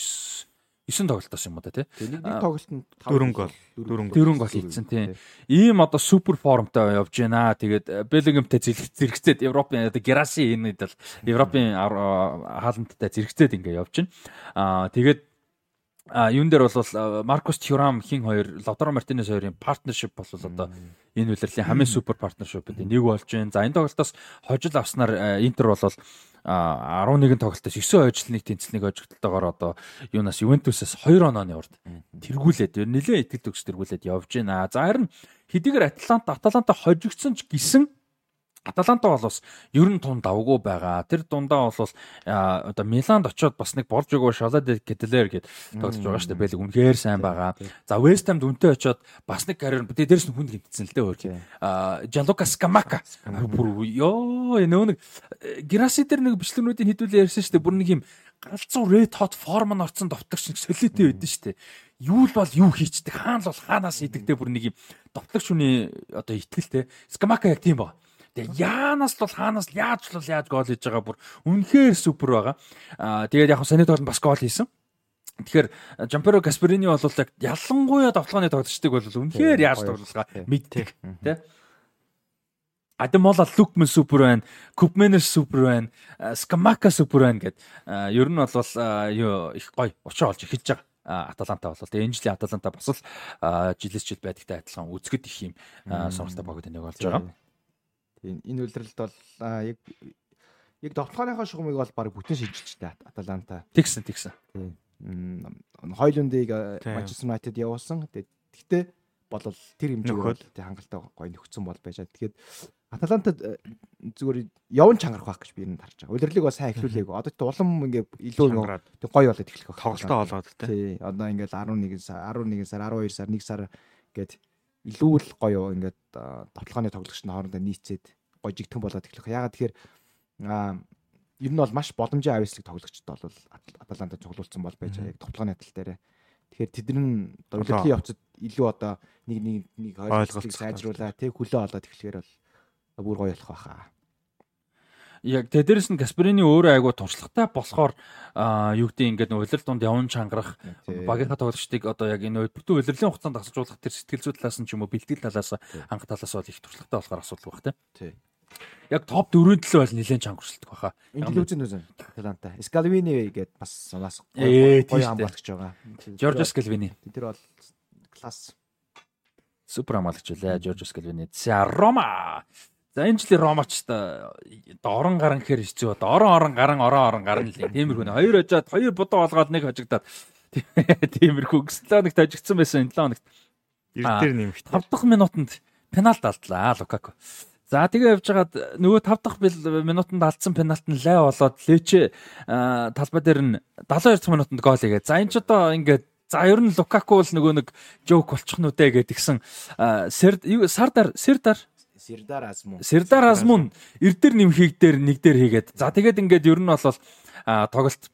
9 тоглолтоос юм уу те. Нэг тоглолтод 4 гол, 4 гол 4 гол хийсэн тийм. Ийм одоо супер формтой явж байна. Тэгээд Беллингемтэй зэрэгцээд Европын одоо Гераси энэ бол Европын хаалттай зэрэгцээд ингээ явж байна. Аа тэгээд А юун дээр бол Маркус Тюрам хин хоёр Лодро Мартинес хоёрын партнершип бол одоо энэ үйлрэлийн хамгийн супер партнершипүүд нэг болж байна. За энэ тоглолтоос хожил авснаар Интер бол 11 тоглолтоос 9 хожлыг тэнцэлнийг хожигдтойгоор одоо юунаас Ювентусээс 2 онооны урд тэргүүлээд нэлээд итгэл төгс тэргүүлээд явж байна. За харин хэдийгээр Атланта Аталанта хожигдсон ч гисэн Аталанта бол бас ер нь тун давгүй байгаа. Тэр дундаа бол одоо Миланд очиод бас нэг болж өгөө Шалад Кетлер гээд тоглож байгаа шүү дээ. Бэлэг үнэхээр сайн байгаа. За Вест Хамд үнтэй очиод бас нэг карьер тэгээ дээрс нь хүнд гимтсэн л дээ өөр. А Жанлука Скамака бүр ёо нөө нэг Граси дээр нэг бичлэгнүүдийн хідүүлээ ярьсан шүү дээ. Бүр нэг юм галзуу ред хот форм нь орцсон довтлогч нэг солиотой байдсан шүү дээ. Юу л бол юу хийчдэг, хаана л бол хаанаас идэгтэй бүр нэг юм довтлогч хүний одоо итгэлтэй. Скамака яг тийм байна Тэгээ яанаас бол хаанаас яаж л яаж гол хийж байгаа бүр үнэхээр супер байгаа. Аа тэгээд яг саний тоолн бас гол хийсэн. Тэгэхээр Жамперо Касперини бол яг ялангуяа давталгааны тоглогчдыг бол үнэхээр яаж тоглуулгаа мэддэг тий. Адемола Лукмен супер байна, Купменер супер байна, Скамака супер байна гэд ер нь бол юу их гоё учаа олж эхэлж байгаа. Аталанта бол тэгээ энэ жилийн Аталанта бас л жилээс жил байдагтай адилхан үзэхэд их юм сонирхолтой баг нэг болж байгаа. Тийм энэ үйлрэлд бол яг яг довтлооныхоо шугамыг бол баг бүтэн шилжилжтэй Аталанта. Тэгсэн тэгсэн. Тийм. Хойлондыг Манчестер Юнайтед явуулсан. Гэхдээ болол тэр хэмжээгээр бол хангалттай гоё нөхцөн бол байж. Тэгэхээр Аталантад зүгээр явн чангарах байх гэж би энэ харж байгаа. Улирлыг бас сайн эхлүүлээгүй. Одоо тэ улам ингээ илүү тэг гоё болоод эхлэх байх. Тоглолтоо олоод. Тий. Одоо ингээл 11 сар 11 сар 12 сар 1 сар гээд илүү л гоё ингээд тоглооны тоглогч нь хоорондоо нийцээд гоё жигтэн болоод эхлэх. Ягаад тэгэхээр ер нь бол маш боломжийн авьяаслыг тоглогчд бол Аталанта цуглуулсан бол байж байгаа яг тоглооны тал дээр. Тэгэхээр тэд нь урлагийн явцад илүү одоо нэг нэг нэг ойлголцыг сайжруулаа тэг хөлөө олоод эхлэхээр бол бүр гоё болох байхаа яг тэ дээрэс нь Касперины өөрөө айгу туршлагатай болохоор юу гэдэг ингээд улирал донд явн чангарах багийнхаа тоглогчдыг одоо яг энэ бүтэн улирлын хугацаанд асуулах тэр сэтгэл зүй талаас нь ч юм уу бэлтгэл талаас анх талаас бол их туршлагатай болохоор асуудал байх тий. Яг топ 4-ийн төлөө бол нэлээд чангарчдаг баха. Жил үзэн Таланта. Скалвини гээд бас бас гоё хамгаалагч байгаа. Жоржо Скалвини. Тэр бол класс супер хамгаалагч үлээ Жоржо Скалвини. За Рома За энэ жилийн Ромач та орон гарan гэхээр хэцүү бод. Орон орон гарan орон орон гарan л тиймэрхүү. Хоёр хожоод хоёр будуу болгоод нэг хожигдаад тиймэрхүү гислаа нэг тажигдсан байсан энэ 7 хоногт. Эрдээр нэмэгт. 5 дахь минутанд пенальт алдлаа Лукаку. За тэгээ явж хагаад нөгөө 5 дахь минутанд алдсан пенальт нь лай болоод Лече талбай дээр нь 72 дахь минутанд гол хийгээ. За энэ ч одоо ингээд За ер нь Лукаку бол нөгөө нэг жоок болчих нүдэ гэдгсэн Сардар Сардар Сирдар Азмун. Сирдар Азмун эрдэр нэмхийг дээр нэг дээр хийгээд. За тэгээд ингээд ер нь бол тоглолт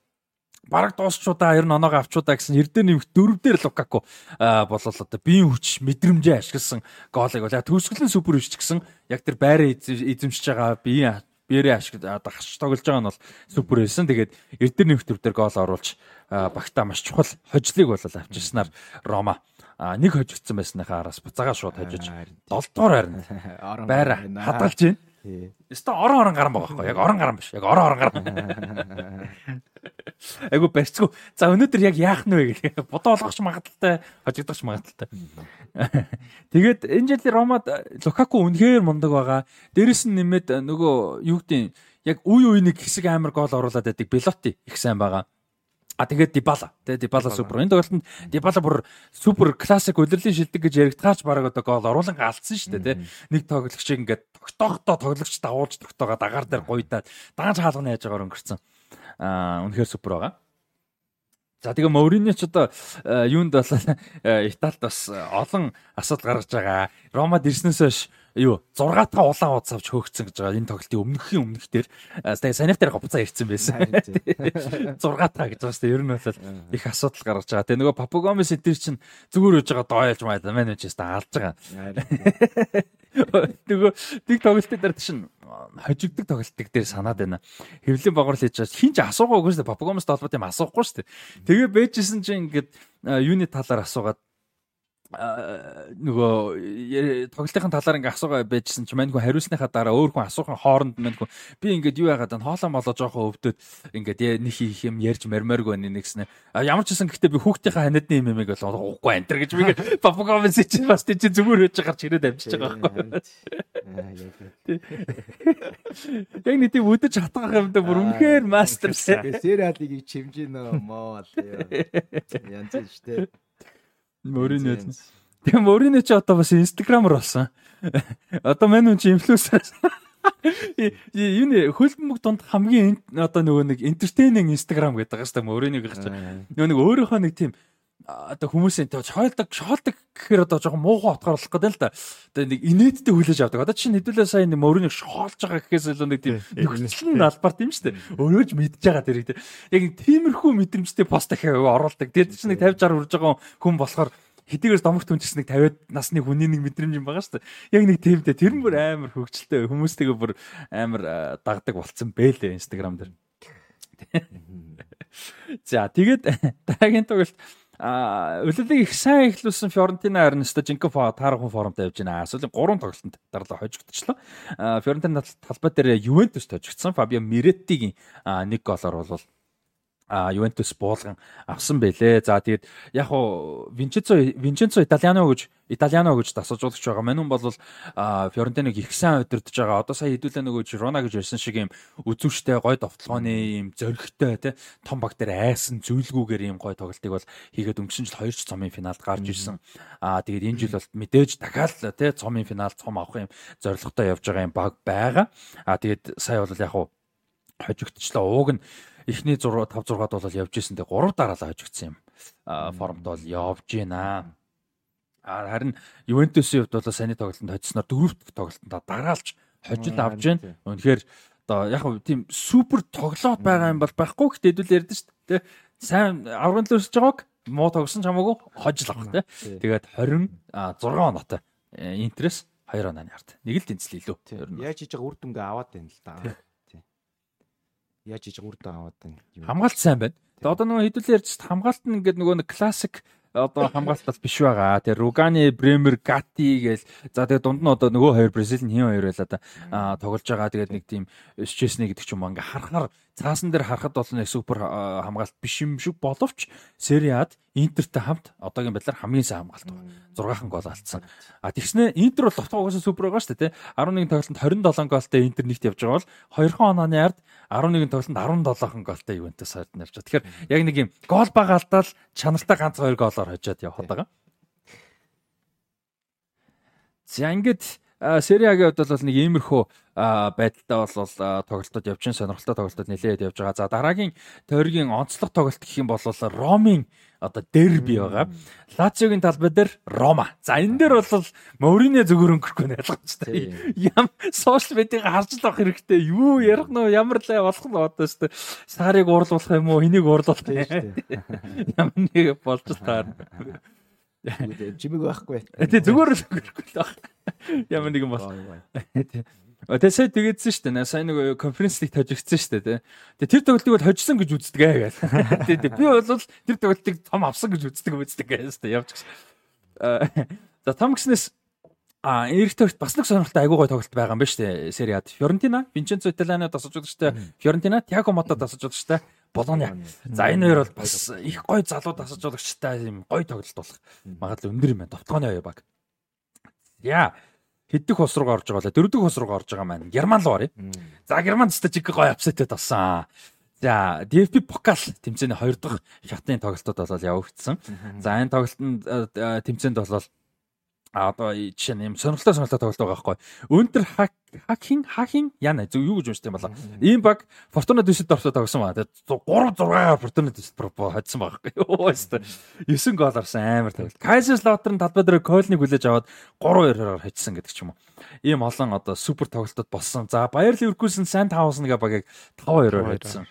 бараг дуусчудаа ер нь оноогоо авчудаа гэсэн эрдэр нэмэх дөрөв дээр Лукаку болол одоо биеийн хүч мэдрэмжээ ашигласан гоолыг бол төгсгөлийн супер хүч гэсэн яг тэр байраа эзэмшиж байгаа биеийн биерээ ашиглаж дагч тоглож байгаа нь бол супер байсан. Тэгээд эрдэр нэмэх төр дээр гол оруулж багтаа маш чухал хожлыг бол авчирснаар Рома нэг хожигдсан байсныхаа араас буцаага шууд хожиж 7 дугаар харин байра хадгалж байна. Өстө орон орон гарan байгаа байхгүй яг орон гарan биш яг орон орон гарan. Айгу барьцгүй. За өнөөдөр яг яах нь вэ гэх. Бодоо олгохч магадaltaй хожигдохч магадaltaй. Тэгээд энэ жилийн Ромад Лукаку үнэхээр мундаг байгаа. Дээрэс нь нэмээд нөгөө юу гэдэг яг үе үе нэг хэсэг амар гол оруулаад байдаг. Белоти их сайн байгаа. А тэгээд Дибала. Тэгээд Дибала супер. Энэ тоглолтод Дибала бүр супер классик удирлын шилдэг гэж яригдгаач бараг одоо гол оруулан алдсан шүү дээ, тэ. Нэг тоглогчийг ингээд тогтоохтой тоглогч давуулж тогтоогоо дагаар дээр гуйдаад дааж хаалганы яаж байгаагаар өнгөрцөн. Аа үнэхээр супер байгаа. За тэгээ Мориньо ч одоо юунд бол Италид бас олон асуудал гаргаж байгаа. Ромад ирснээс хойш юу 6 дахь улаан удаа авч хөөгцөн гэж байгаа. Энэ тоглолтын өмнөхийн өмнөх дээр тэгээ санитар гоцоо ирсэн байсан. 6 дахь гэж дээ. Ер нь бол их асуудал гаргаж байгаа. Тэгээ нөгөө Папагомес эдэр чинь зүгээр үж байгаа дойлж ч яста алж байгаа. Тэгээ тийг тоглолтын дээр чинь хожигддаг тоглолтыг дээр санаад байна. Хэвлэн багвар хийж байгаа хин ч асуугаагүй шүү дээ. Папагомес толбот юм асуухгүй шүү дээ. Тэгээ бэжсэн чинь ингээд юуны талаар асуугаад нөгөө тоглолтын талаар ингээ асуугаа байжсэн чи мань хүн хариулсныхаа дараа өөр хүн асуухан хооронд мань хүн. Би ингээд юу яагаад энэ хоолоо молоо жоохоо өвдөд ингээд нэг хийх юм ярьж мармааргүй байна нэгснэ ямар ч гэсэн гэхдээ би хүүхдийнхаа ханадны юм юмэг бол уухгүй энэ гэж би папаговс чи бас тий зүгээр байж гарч ирээд амжиж байгаа байхгүй яг нэг тийм өдөж хатгах юмдаа бүр үнэхээр мастер сериалыг чимж нөө моо бол янз шүү Мөринэ. Тэгээ Мөринэ ч одоо бас инстаграмер болсон. Одоо мань хүн чи инфлюенсер. Юуны хөлбөмбөг донд хамгийн одоо нөгөө нэг entertaining Instagram гэдэг байгаа шүү дээ Мөринэг гэж. Нөгөө нэг өөрийнхөө нэг тийм одоо хүмүүсийн тэгж хойлдог шоолдог гэхээр одоо жоохон муухай утгааруулах гэдэг л да. Одоо нэг инээдтэй хүлээж авдаг. Одоо чинь хэдүүлээ сайн нэг мөрөнийг шоолж байгаа гэхээс илүү нэг тийм нөхцөл албаар тийм шүү дээ. Өөрөө ч мэдж байгаа тэрийг тийм. Яг тиймэрхүү мэдрэмжтэй пост дахиад оруулдаг. Тэр чинь нэг 50 60 хүрж байгаа хүн болохоор хэдийгээр домогт хүнчс нэг 50 насны хүний нэг мэдрэмж юм байгаа шүү дээ. Яг нэг тиймдээ тэр нь бүр амар хөвгчлээ. Хүмүүстэйгээ бүр амар дагдаг болцсон бэлээ Instagram дээр. За тэгээд дараагийн тоглолт А өлөлийг их сайн эхлүүлсэн Фиорентина харин өстө жинхэнэ таарах формд явж байна. Сүүлийн 3 тоглолтод дарлаа хожигдчихлоо. Фиорентина талбай дээр Ювентус тожигдсон. Фабио Миреттигийн нэг голоор бол Ювентус буулган авсан байлээ. За тэгээд яг хуу Винченцо Винченцо Италиано гэж Италиано гэж тасалжуулагч байгаа. Манун бол Фьорентиныг их сайн удирдах байгаа. Одоо сая хэдүүлээ нөгөө Жирона гэж ярьсан шиг юм үзүүштэй гой довтлооны юм зөрөгтэй тий том баг дээр айсан зүйлгүүгээр юм гой тоглолтыг бол хийгээд өнгөрсөн жил хоёр ч цомын финалд гарч ирсэн. Аа тэгээд энэ жил бол мэдээж дахиад тий цомын финалд цом авах юм зорилготой явж байгаа юм баг байгаа. Аа тэгээд сая бол яг хуу хожигдчлаа. Ууг нь эхний 6 5 6-ад бол явж исэн. Тэг 3 дараалал хожигдсан юм. Формд бол явж гинэ. А харин Ювентусын хувьд бол саний тоглолтод хоцсноор дөрөвт тоглолтод дараалж хожил авж байна. Үнэхээр одоо яг хөө тийм супер тоглоод байгаа юм бол байхгүй гэхдээ хэдүүл ярьдэн шүү дээ. Сайн аврагын л өсөж байгааг муу тогсон ч хамаагүй хожил авах тий. Тэгээд 26 оноотой интерес 2 онооны ард. Нэг л тэнцэл илүү. Яаж хийж байгаа үр дүнгээ аваад байна л да. Яаж хийж байгаа үр дүн аваад байна. Хамгаалт сайн байна. Тэгээ одоо нөгөө хэдүүлээ ярьж хамгаалт нь ингээд нөгөө нэг классик одоо хамгаалалт бас биш байгаа. Тэгээ Ругани, Бремер, Гати гээл за тэгээ дунд нь одоо нөгөө хоёр Бразил нь хин хоёр байла да тоглож байгаа. Тэгээд нэг тийм Счесне гэдэг ч юм ингээ харахаар цаасан дээр харахад бол нэг супер хамгаалт биш юм шиг боловч Сериад Интертэй хамт одоогийн байдлаар хамгийн сайн хамгаалт байгаа. 6хан гол алдсан. А тэгснэ Интер бол товтгоо угаасаа супер байгаа шүү дээ. 11 тоглолтод 27 голтой Интер нэгт явж байгаа бол 2 хон онооны ард 11 тоглолтод 17хан голтой Ювентус хард навч. Тэгэхээр яг нэг юм гол бага алдаал чанартай ганц 2 голоор хожоод явхад байгаа. За ингээд Сериагийн хувьд бол нэг иймэрхүү байдалтай бол тоглолтод явж сонирхолтой тоглолтод нэлээд явж байгаа. За дараагийн тойргийн онцлог тоглолт гэх юм бол Ромын одоо дерби байгаа. Лациогийн талбай дээр Рома. За энэ дээр бол Моринэ зөвгөр өнгөрөхгүй нь ялгаач. Ям сошиал медиаг харж л авах хэрэгтэй. Юу ярих нөө ямар л болох нь одоо шүү дээ. Сарыг уурлуулах юм уу? Энийг уурлуулах юм шүү дээ. Ямар нэг болж таар. Жимэг байхгүй. Тэ зүгээр л өнгөрөхгүй л баг. Ямар нэгэн бол. Тэсээ тэгээдсэн шүү дээ. Сайн нэг конференцлиг тожигдсан шүү дээ. Тэгээ тэр тоглолтыг бол хожсон гэж үздэг ээ гэл. Тэгээ би бол тэр тоглолтыг том авсан гэж үздэг үздэг гэсэн шүү дээ. Явж гис. За том гиснээс А эрэгтэйгт бас нэг сонирхолтой айгуу гой тоглолт байгаа юм ба штэ Сериад. Фьорентина, Винченцо Италиано тасаж удажтай. Фьорентина, Тиаго Мота тасаж удажтай. Болоня. За энэ хоёр бол бас их гой залуу тасаж удагчтай юм гой тоглолт болох. Магадлал өндөр юм байна. Товтгооны хоёр баг. Яа хэддэх ус руу орж байгаа лээ. Дөрөвдөх ус руу орж байгаа маань. Герман руу орё. За Герман статик гоё апсетэд болсон. За DFB Pokal тэмцээний 2 дахь шатны тоглолтод бол явагдсан. За энэ тоглолтод э, тэмцээнд бол а одоо жишээ нь юм сонирхолтой сонирхолтой тоглолт байгаа байхгүй. Өнтер хакин хакин яна зөв юу гэж уншдаг юм бала. Ийм баг Fortuna Düsseldorf-д тогсон ба. Тэгээд 3 6 Fortuna Düsseldorf хоцсон байхгүй. Оо өстө 9 гол орсон амар тоглолт. Kaiserslautern талбай дээр Койлныг хүлээж аваад 3-2-оор хоцсон гэдэг ч юм уу. Ийм олон одоо супер тоглолтод болсон. За Bayer Leverkusen Sandhausen гэх багийг 5-2-оор хоцсон.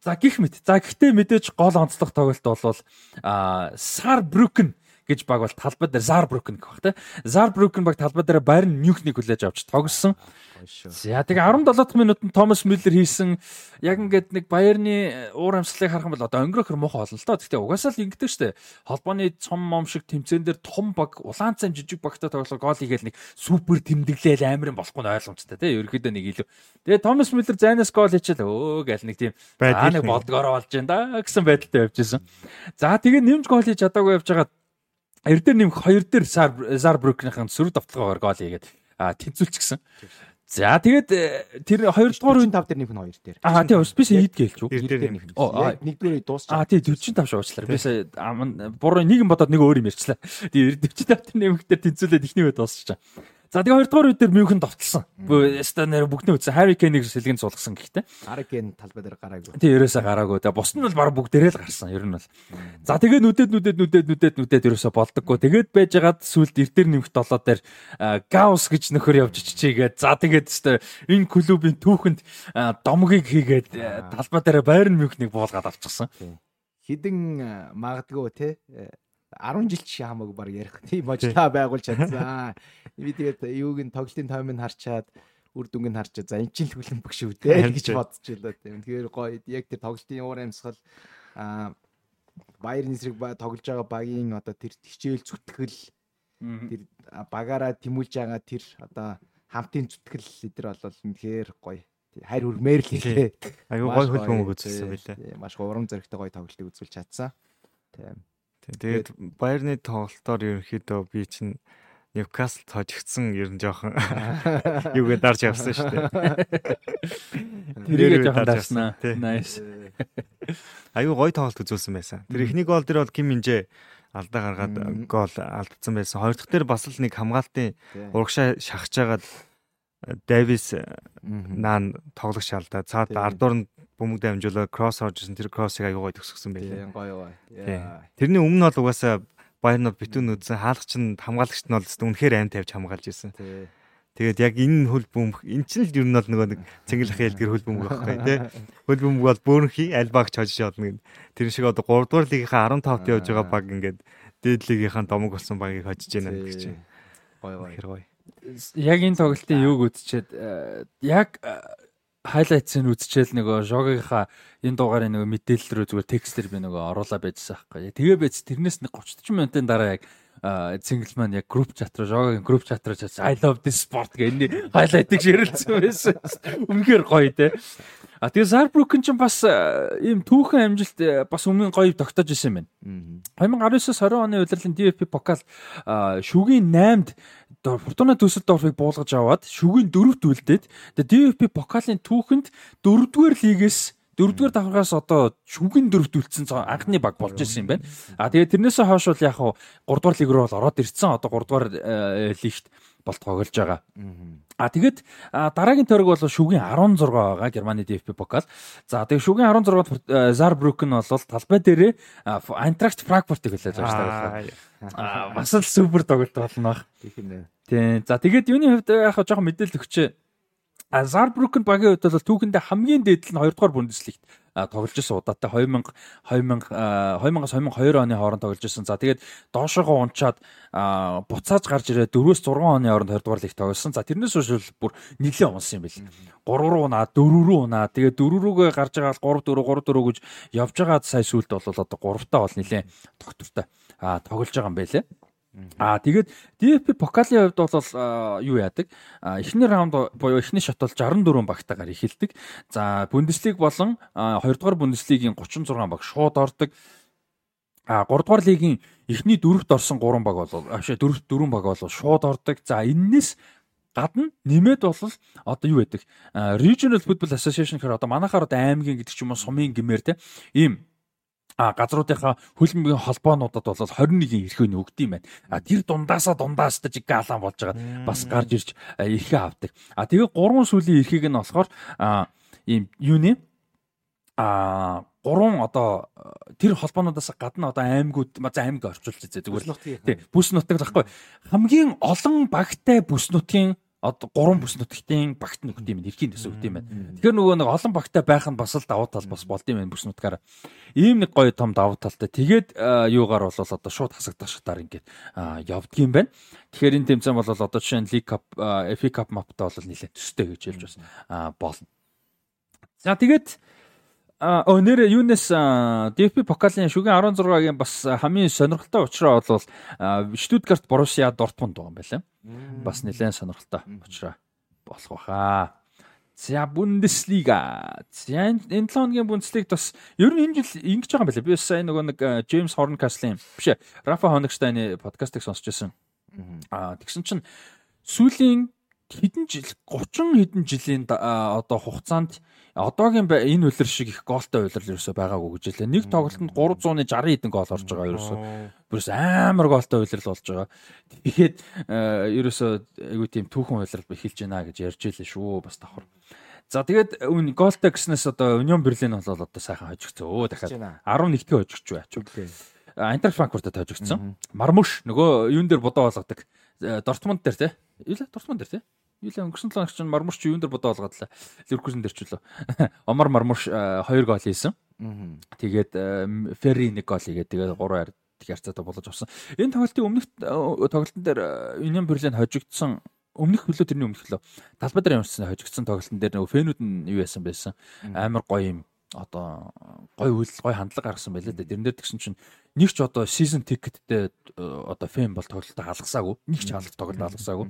За гих мэт. За гэхдээ мэдээж гол онцлог тоглолт бол а Saarbrücken гэж баг бол талбай дээр Zarbrücken гэх баг те. Zarbrücken баг талбай дээр Bayern München-ийг хүлээж авч тогссон. За тэгээ 17 дахь минутанд Томас Мюллер хийсэн яг ингээд нэг Bayern-ы уур амьсгалыг харах юм бол одоо өнгөрөхөр муухай болно л доо. Гэхдээ угаасаа л ингэдэг штэ. Холбооны цом мом шиг тэмцээн дээр том баг улаан цайм жижиг багтай тоглох гол хийгээл нэг супер тэмдэглээл амарын болохгүй ойлгомжтой тий. Ерөөхдөө нэг илүү. Тэгээ Томас Мюллер зайнаас гол хийчихэл өө гээл нэг тийм аа нэг болдгоор болж जैन да гэсэн байдалтай явж исэн. За тэгээ нэмж гол хийж чадаагүй явж байгаа Эрдэр нэмэх хоёр дээр Зарбрукныхын сөрөг давталгаагаар гол хийгээд тэнцүүлчихсэн. За тэгээд э, тэр 2 дугаар үеийн 5 дээр нэмэх нь 2 дээр. Аа тийм бис ийд гэлч үү? Нэгдүгээр дууссаа. Аа тийм 45 шуучлаа. Бис буруу нэг юм бодоод нэг өөр юм ярьчлаа. Тэгээд 45 дээр нэмэх дээр тэнцүүлээд ихний үед дуусчихаа. За тэгээ хоёрдугаар үед дээр Мюнхен довтлсон. Яста нэр бүгдний үтсэн Harry Kane-ийг сэлгэн суулгасан гэхдээ. Harry Kane талбай дээр гараагүй. Тий, ерөөсөө гараагүй. Тэгээ бус нь бол баг бүгдээрээ л гарсан. Ер нь бол. За тэгээ нүдэд нүдэд нүдэд нүдэд нүдэд ерөөсөө болдоггүй. Тэгээд байжгаад сүлд эрдэр нэмэх долоо дээр Гаус гэж нөхөр явж чичээгээд за тэгээд өстө энэ клубын түүхэнд домгийг хийгээд талбай дээр Bayern München-ийг буулгаад авчихсан. Хідэн магадгүй те 10 жил чи хамаагүй баг ярих тийм божлаа байгуулж чадсан. Би тэгээд юуг нь тоглолтын таймыг харчаад үр дүнг нь харчаад за эн чинь л хүлэн бөх шүү дээ гэж бодож байлаа тийм. Тэгэхээр гоё яг тэр тоглолтын уур амьсгал а Баярны эсрэг тоглож байгаа багийн одоо тэр хичээл зүтгэл тэр багаараа тэмүүлж байгаа тэр одоо хамтын зүтгэл эдэр бол үнэхээр гоё. хайр хүрмээр л хэлээ. Аюу гой хөлбөмбөг үзүүлсэн байлаа. Маш урам зоригтой гой тоглолтыг үзүүлж чадсан. Тийм. Тэгээд Байерны тоглолтоор ерөнхийдөө би чинь Ньюкасл тоожигдсан ер нь жоохон юугээ дарж явсан шүү дээ. Тэрийгээ жоохон дарснаа. Nice. Аюу гой тоглолт үзүүлсэн байсан. Тэр эхний гол дээр бол Ким Минжээ алдаа гаргаад гол алдсан байсан. Хоёр дахь дээр бас л нэг хамгаалтын урагшаа шахаж агаад Дэвис наан тоглогч алдаа. Цаад ардуур нь бөмбөг дамжуулаад кросс оржсэн тэр кроссыг гой төгсгсөн байлээ. Тийм гоё гоё. Тэрний өмнө бол угаасаа Баярнууд битүүн үзсэн хаалгач нь хамгаалагчт нь бол үнэхээр айн тавьж хамгаалж ирсэн. Тэгээд яг энэ хөл бөмбөг эн чинь л ер нь бол нөгөө нэг цэнгэл ах ялгэр хөл бөмбөг байхгүй тий. Хөл бөмбөг бол бөөнхий аль багч хожиж явна гэн. Тэр шиг одоо 3 дугаар лигийнхаа 15-т явж байгаа баг ингээд дээд лигийнхаа домог болсон багийг хожиж байна гэх чинь. Гой гой. Яг энэ тоглолтын юуг үзчихэд яг хайлайтсыг үзчихэл нөгөө жогийнхаа энэ дугаарыг нөгөө мэдээлэл рүү зүгээр текстээр би нөгөө оруулаа байжсан байхгүй. Тэгээ байж тэрнээс нэг 30 40 минутын дараа яг Цингл маань яг групп чат руу жогийн групп чат руу чаас I love this sport энэ хайлайтыг ширэлцсэн байсан. Үнэхээр гоё те. А тэгээ Зарбрукен ч бас ийм түүхэн амжилт бас өмнө гоё тогтоож исэн юм байна. 2019-с 20 оны удирлын DFB покал шүгийн 8-д Фортуна Düsseldorf-ыг буулгаж аваад шүгийн 4-т үлдээд DFB покалын түүхэнд 4-р лигээс дөрөвдүгээр давхраас одоо шүгэн дөрөвт үлдсэн анхны баг болж ирсэн юм байна. А тэгээд тэрнээсээ хойш бол яг 3 дугаар лиг рүү бол ороод ирсэн. Одоо 3 дугаар э, лигт бол тоглож байгаа. А тэгээд дараагийн тойрог бол шүгийн 16 байгаа Германы DFB покал. За тэгээд шүгийн 16-д Зарбрүкен бол талбай дээрээ Айнтрахт Франкфуртыг хэлээд байгаа шүү дээ. Аа бас л супер тоглолт болно баг. Тийм. За тэгээд юуны хувьд яг жоохон мэдээлэл өгчээ. Зарбрукен багийн хувьд бол түүхэндээ хамгийн дээд нь 2 дугаар Бундеслигт тоглож исэн удаатай 2000 2000 2000-аас 2002 оны хооронд тоглож исэн. За тэгээд доошоогоо унчаад буцааж гарч ирээд 4-өөс 6 оны хооронд 20 дугаар лигт тоглосон. За тэрнээс хойш бүр нэлээд унсан юм бэл. 3 руу унаа, 4 рүү унаа. Тэгээд 4 рүүгээ гарч байгаа 3 4 3 4 гэж явж байгаа сая сүлд бол одоо 3 таа бол нэлээд доктортой тоглож байгаа юм байлээ. Аа тэгээд DFB покалын хувьд бол юу яадаг? Эхний раунд буюу эхний шот бол 64 багтаагаар эхэлдэг. За Бундеслиг болон 2 дугаар Бундеслигийн 36 баг шууд ордог. А 3 дугаар лигийн эхний дөрөвт орсон 3 баг бол авшаа дөрөвт 4 баг бол шууд ордог. За энэс гадна нэмээд бол одоо юу гэдэг? Regional Football Association гэхээр одоо манайхаар одоо аймгийн гэдэг ч юм уу сумын гэмээр те ийм а газруудынхаа хөлбөмбөгийн холбоонуудад бол 21-ийн эрхөө нөгд юм байна. А тэр дундаасаа дундаас жиг гаалан болж байгаа бас гарч ирж эрхээ авдаг. А тэгээ гурван сүлийн эрхийг нь болохоор ийм юуны а гурван одоо тэр холбоонуудаас гадна одоо аймагуд за аймаг орчуулж үзье зүгээр. Тий. Бүс нутаг захгүй. Хамгийн олон багтай бүс нутгийн одоо гурван бүс нутгийн багт нөхд юм эрхийн төсөө өгд юм байна. Тэгэхээр нөгөө нэг олон багтай байх нь бас л давуу тал бас болд юм байна бүс нутгаараа. Ийм нэг гоё том давуу талтай. Тэгээд юугаар бол одоо шууд хасагдах шатаар ингээд явдгийм байна. Тэгэхээр энэ тэмцээн бол одоо жишээ нь League Cup, FA Cup маптай бол нэлээд төстэй гэж хэлж бас болно. За тэгээд өө нэр юунес DFB покалын шүгэн 16-гийн бас хамгийн сонирхолтой учраа бол Штутгарт Боруссия Дортмунд байгаа юм байна. Бас нэлээд сонирхолтой учраа болох баха. За Бундеслига. За энэ 7 хоногийн Бундеслигт бас ер нь энэ жил ингэж байгаа юм байна. Би бас сайн нөгөө нэг Джеймс Хорнкаслын биш ээ. Рафа Хоногштайны подкастыг сонсч байсан. Аа тэгсэн чинь сүүлийн хэдэн жил 30 хэдэн жилийн одоо хугацаанд одоогийн энэ үлэр шиг их гоолтой үлэр ерөөсөө байгаагүй гэж хэлээ. Нэг тоглолтод 360 хэдэн гол орж байгаа ерөөсөө. Бүрс амар гоолтой үлрэл болж байгаа. Тэгэхэд ерөөсөө айгүй тийм түүхэн үлрэл эхэлж байна гэж ярьж илээ шүү бас давхар. За тэгээд гоолтой гэснээс одоо Union Berlin бол одоо сайхан хожигдсон. Өө дахиад 11-т хожигч бай. Eintracht Frankfurt-д хожигдсон. Мармуш нөгөө юун дээр бодоо болгодог. Дортмунд дээр те. Юу л Дортмунд дээр те. Юу л өнгөрсөн 7 хоног чинь Мармурч юун дээр бодоо олгоод лээ. Ливеркузен дээр ч үлээ. Омар Мармурш 2 гол хийсэн. Тэгээд Ферри 1 гол хийгээд тэгээд 3 ярцаатай болж авсан. Энэ тоглолтын өмнөх тоглолтын дээр Union Berlin хожигдсон өмнөх хөлөө тэрний өмнөх хөлөө талбай дээр ямарчсан хожигдсон тоглолтын дээр нөгөө фэнүүд нь юу яасан байсан амар гоё юм одоо гой үйл гой хандлага гаргасан байлаа да. Тэрэн дээр тэгсэн чинь нэг ч одоо season ticketтэй одоо фэн бол тоглолтоо халгасаагүй. Нэг ч халах тоглолт халгасаагүй.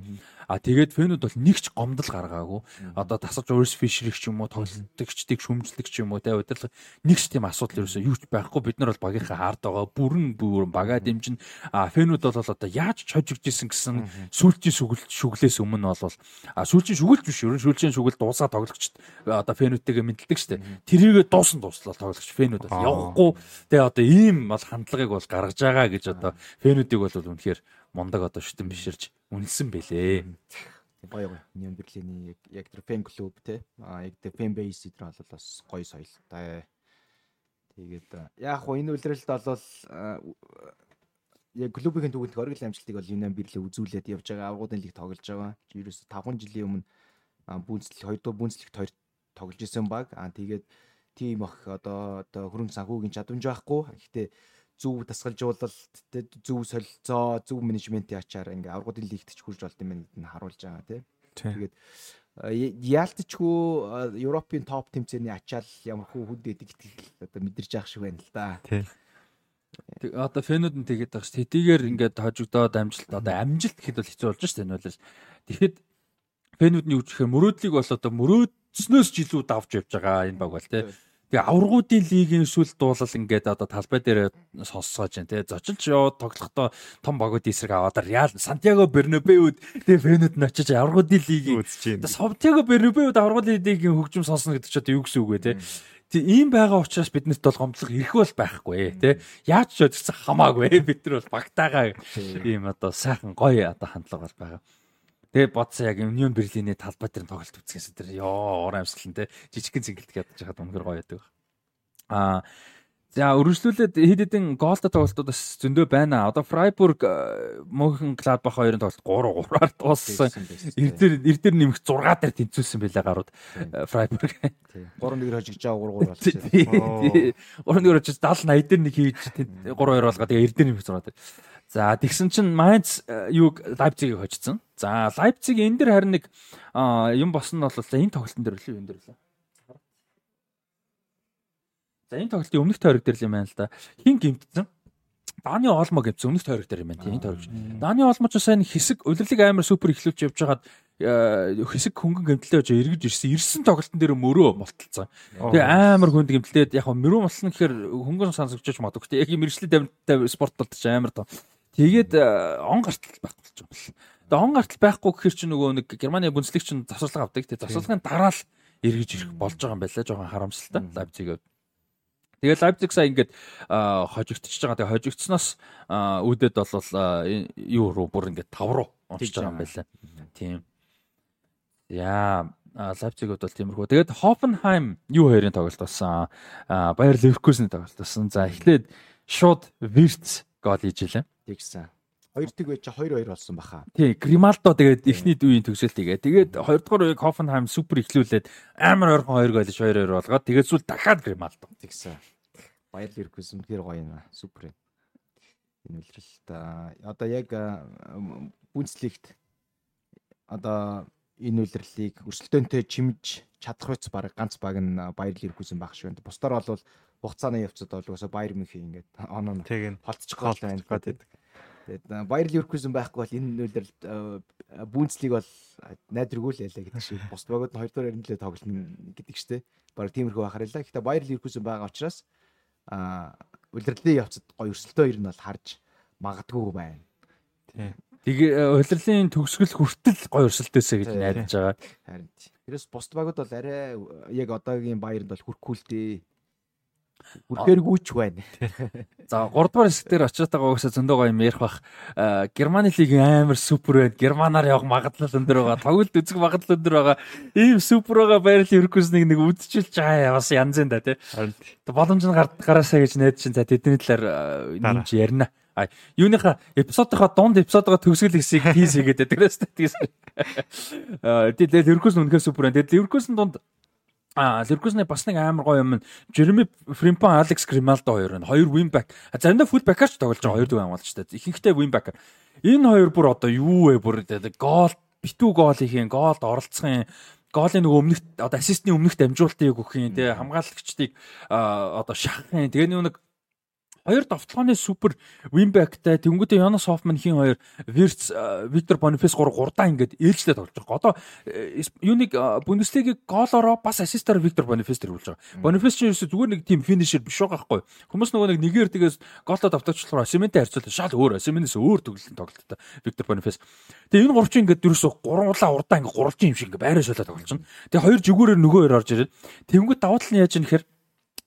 А тэгээд фэнүүд бол нэг ч гомдол гаргаагүй. Одоо тасаж өөрс фишрих ч юм уу тоглолтогчдыг шүмжлэх ч юм уу те удирдлага нэг ч тийм асуудал ерөөсөө юу ч байхгүй. Бид нар бол багийнхаа хард байгаа. Бүрэн бүрэн бага дэмжин. А фэнүүд бол одоо яаж чожигж исэн гэсэн сүүлчийн сүгэлт шүглээс өмнө бол а сүүлчийн шүгэлт биш ерөн сүүлчийн шүгэлт дуусаа тоглогчд одоо фэнүүдтэйгээ мэдлдэг штэ. Тэрийгэ дуусан дуслал тоглогч фэнүүд бол явахгүй. Тэгээ одоо ийм бол хандлагыг бол гаргаж байгаа гэж одоо фэнүүдийг бол үнэхээр мундаг одоо шүтэн биширж үнэлсэн бэлээ. Гоё гоё. Ньюн Берлиний яг яг тэр фэн клуб те. А яг тэр фэн бейс эдэр бол бас гоё соёлтой. Тэгээд яг хуу энэ үлрэлт бол яг клубийн түүхэнт оргил амжилтыг бол Юнан Берлээ үзүүлээд явж байгаа авгуудын лиг тоглож байгаа. Ерөөс 5 жилийн өмнө бүүнцлэг 2 дугаар бүүнцлэгт 2 тоглож исэн баг. Аа тэгээд тийм ах одоо одоо хөрөнгө санхүүгийн чадамж байхгүй. Гэхдээ зөв дасгалжуулалт зөв солилцоо зөв менежментийн ачаар ингээ аврагуудын лигт ч хурж болд юм байна гэдгийг харуулж байгаа тийм. Тэгээд яалтчгүй Европын топ тэмцээний ачаал ямар хүү хүнд байдаг гэдгийг одоо мэдэрч явах шиг байна л да. Тийм. Тэг одоо фэнүүд нь тэгээд байгаа ш. Тэдийгээр ингээд хожигдоод амжилт одоо амжилт гэхэд бол хэцүү болж ш. Энэ бол тэгэхэд фэнүүдний үжихээр мөрөөдлийг бол одоо мөрөөдснөөс ч илүү давж явж байгаа энэ баг бол тийм Тэгээ аврагуудын лигийн эсвэл дуулал ингээд одоо талбай дээр сонссоож байна те зочилж яваад тоглохдоо том багууд эсрэг аваад Реал Сантьяго Бернабеуд тэгээ фэнүүд нь очиж аврагуудын лигийн үзэж байна. Сантьяго Бернабеуд аврагуудын лигийн хөгжим сонсно гэдэг чинь одоо юу гэсэн үг вэ? Тэг ийм байгаа учраас биднэрт бол гомдлого ирэх бол байхгүй те. Яаж ч өдөрсөн хамаагүй бид нар бол багтаага ийм одоо сайхан гоё одоо хандлага бол байгаа. Тэгээ бодсон яг Union Berlin-ийн талбай дээр тоглолт үзчихсэн тэр ёо ор амьсгал нь те жижигхэн цэнгэлт ядаж хаад үнэхээр гоё байдаг. Аа за өргөжлүүлээд хэд хэдэн голтой тоглолтууд бас зөндөө байна. Одоо Freiburg Мөнхен Gladbach хоёрын тоглолт 3-3-аар дууссан. Эрдэр эрдэр нэмэх 6 дээр тэнцүүлсэн байлаа гарууд Freiburg. 3-1-ээр хожигч байгаа 3-3 болчихсон. 3-1-ээр хожиж 70 80 дээр нэг хийж 3-2 болгоод тэгээ эрдэр нэмэх 6 дээр. За тэгсэн чинь Mainz юуг Leipzig-ийг хожицсан. За Leipzig энэ дэр харин нэг юм босон нь бол энэ тоглолтын дээр лээ энэ дэр лээ. За энэ тоглолтын өмнөх тойрог дээр л юм байна л да. Хин гимтсэн. Даны Олмо гэсэн өмнөх тойрог дээр юм байна тийм тойрог. Даны Олмо ч сайн хэсэг удирлыг амар супер ихлүүлж явж хагаад хэсэг хөнгөн гэмтэлтэй байж эргэж ирсэн. Ирсэн тоглолтын дээр мөрөө молтолцсон. Тэгээ амар хүнд гэмтэлээд яг мөрөө молсон гэхээр хөнгөн сонсогчож магадгүй. Яг мэрэгчлээ спорт болдог ч амар тоо. Тэгээд он гартал байхгүй болж юм. Тэгээ он гартал байхгүй гэхэр чи нөгөө нэг Германы бүнцлэг чинь засварлага авдаг. Тэгээ засварлагын дараа л эргэж ирэх болж байгаа юм байлаа. Жохон харамсалтай Лайпциг. Тэгээ Лайпциг сая ингээд хожигдчихж байгаа. Тэгээ хожигдсноос үүдээд бол юу руу бүр ингээд тав руу уншиж байгаа юм байлаа. Тийм. Яа Лайпцигуд бол тиймэрхүү. Тэгээд Хофенхайм юу хоёрын тоглолт болсон. Баяр Ливеркузны тоглолт болсон. За эхлээд шууд Вирц гол хийж илээ. Тэгсэн. Хоёр тэг байж 2-2 болсон баха. Тий, Грималдо тэгээд эхний үеийн төгсөлт тэгээ. Тэгээд хоёрдугаар үеийг Хофенхайм супер эхлүүлээд амар ойрхон 2 гол 2-2 болгоод тэгээд сүүл дахиад Грималдо. Тэгсэн. Баяр Леркүсэн тэр гоё юм аа. Супер юм. Энэ үлрэлт одоо яг бүнцлэгт одоо энэ үлрэлийг өрсөлдөөнтэй чимж чадах үс баг ганц баг нь Баяр Леркүсэн баг шүү. Бусдаар бол хугацааны явцад бол угаасаа Баяр Мюнхен ингээд оноо холцчих гол байна гэдэг. Тэгээд Баяр Ливеркузен байхгүй бол энэ нөлөөр Бүүнцлиг бол найдваргүй л ялаа гэдэг шиг. Бус багууд нь хоёрдугаар эренлээ тоглоно гэдэг чтэй. Бараг тиймэрхүү бахарилаа. Гэхдээ Баяр Ливеркузен байгаа учраас улирлын явцад гоё өрсөлдөө ер нь бол харж магадгүй байна. Тий. Тэгээ улирлын төгсгөл хүртэл гоё өрсөлдөөсэй гэж найдаж байгаа. Харин. Тэрээс бус багууд бол арай яг одоогийн Баярд бол хүрхгүй л дээ Бүрхээргүүч байна. За 3 дугаар хэсэг дээр очиотойгоо угсаа зөндөө гоё юм ярих бах. Германы лиг амар супер байна. Германаар явах магадлал өндөр байгаа. Тоглолт үзэх магадлал өндөр байгаа. Ийм супер байгаа байрлал Еркүснийг нэг үдчилж аа бас янзын да тий. Боломж нь гараасаа гэж найд чинь за тэдний талаар нэмж ярина. А юуныхаа эпизодынхаа дунд эпизодоо төгсгөл хэсгийг тийс хийгээд байдаг тийс. Аа тэгээд Еркүс үнэхээр супер байна. Тэгээд Еркүсн дунд А Леркусны бас нэг амар гоё юм. Жереми Фримпон, Алекс Грималдо хоёр нь хоёр wingback. Заримдаа fullback-аар ч тоглож байгаа хоёр дүү хамгаалагч та. Ихэнхдээ wingback. Энэ хоёр бүр одоо юу вэ бүр гол битүү гол ихийн, голд оролцохын голын нөгөө өмнөх одоо ассистны өмнөх дамжуулалтыг өгөх юм те хамгаалагчдыг одоо шахахын тэгээ нэг Хоёр довтлооны супер винбэктэй тэнгуүтэ Янос Хофман хин хоёр Вирц Виктор Бонифес 3 гурдаа ингээд ээлжлээ тоглож байгаа. Одоо э, юуник Бундеслигийг гоолороо бас ассистаар Виктор Бонифес төрүүлж байгаа. Бонифес ч ерөөсө зүгээр нэг тим финишер биш байгаа хгүй. Хүмүүс нөгөө нэг нэгээр тэгээс гоолоо давтагчлахаар Сементэй харьцуулаад шал өөр Семенээс өөр төглөлтөнд тоглолттой Виктор Бонифес. Тэгээ энэ гурвчин ингээд ерөөсө гурвуулаа урдаа ингээд гурвчин юм шиг ингээд байраа шолоо тоглож байна. Тэгээ хоёр жигүүрээр нөгөө хоёр орж ирээд тэнгуүт давуу тал нь яаж юм нэхэр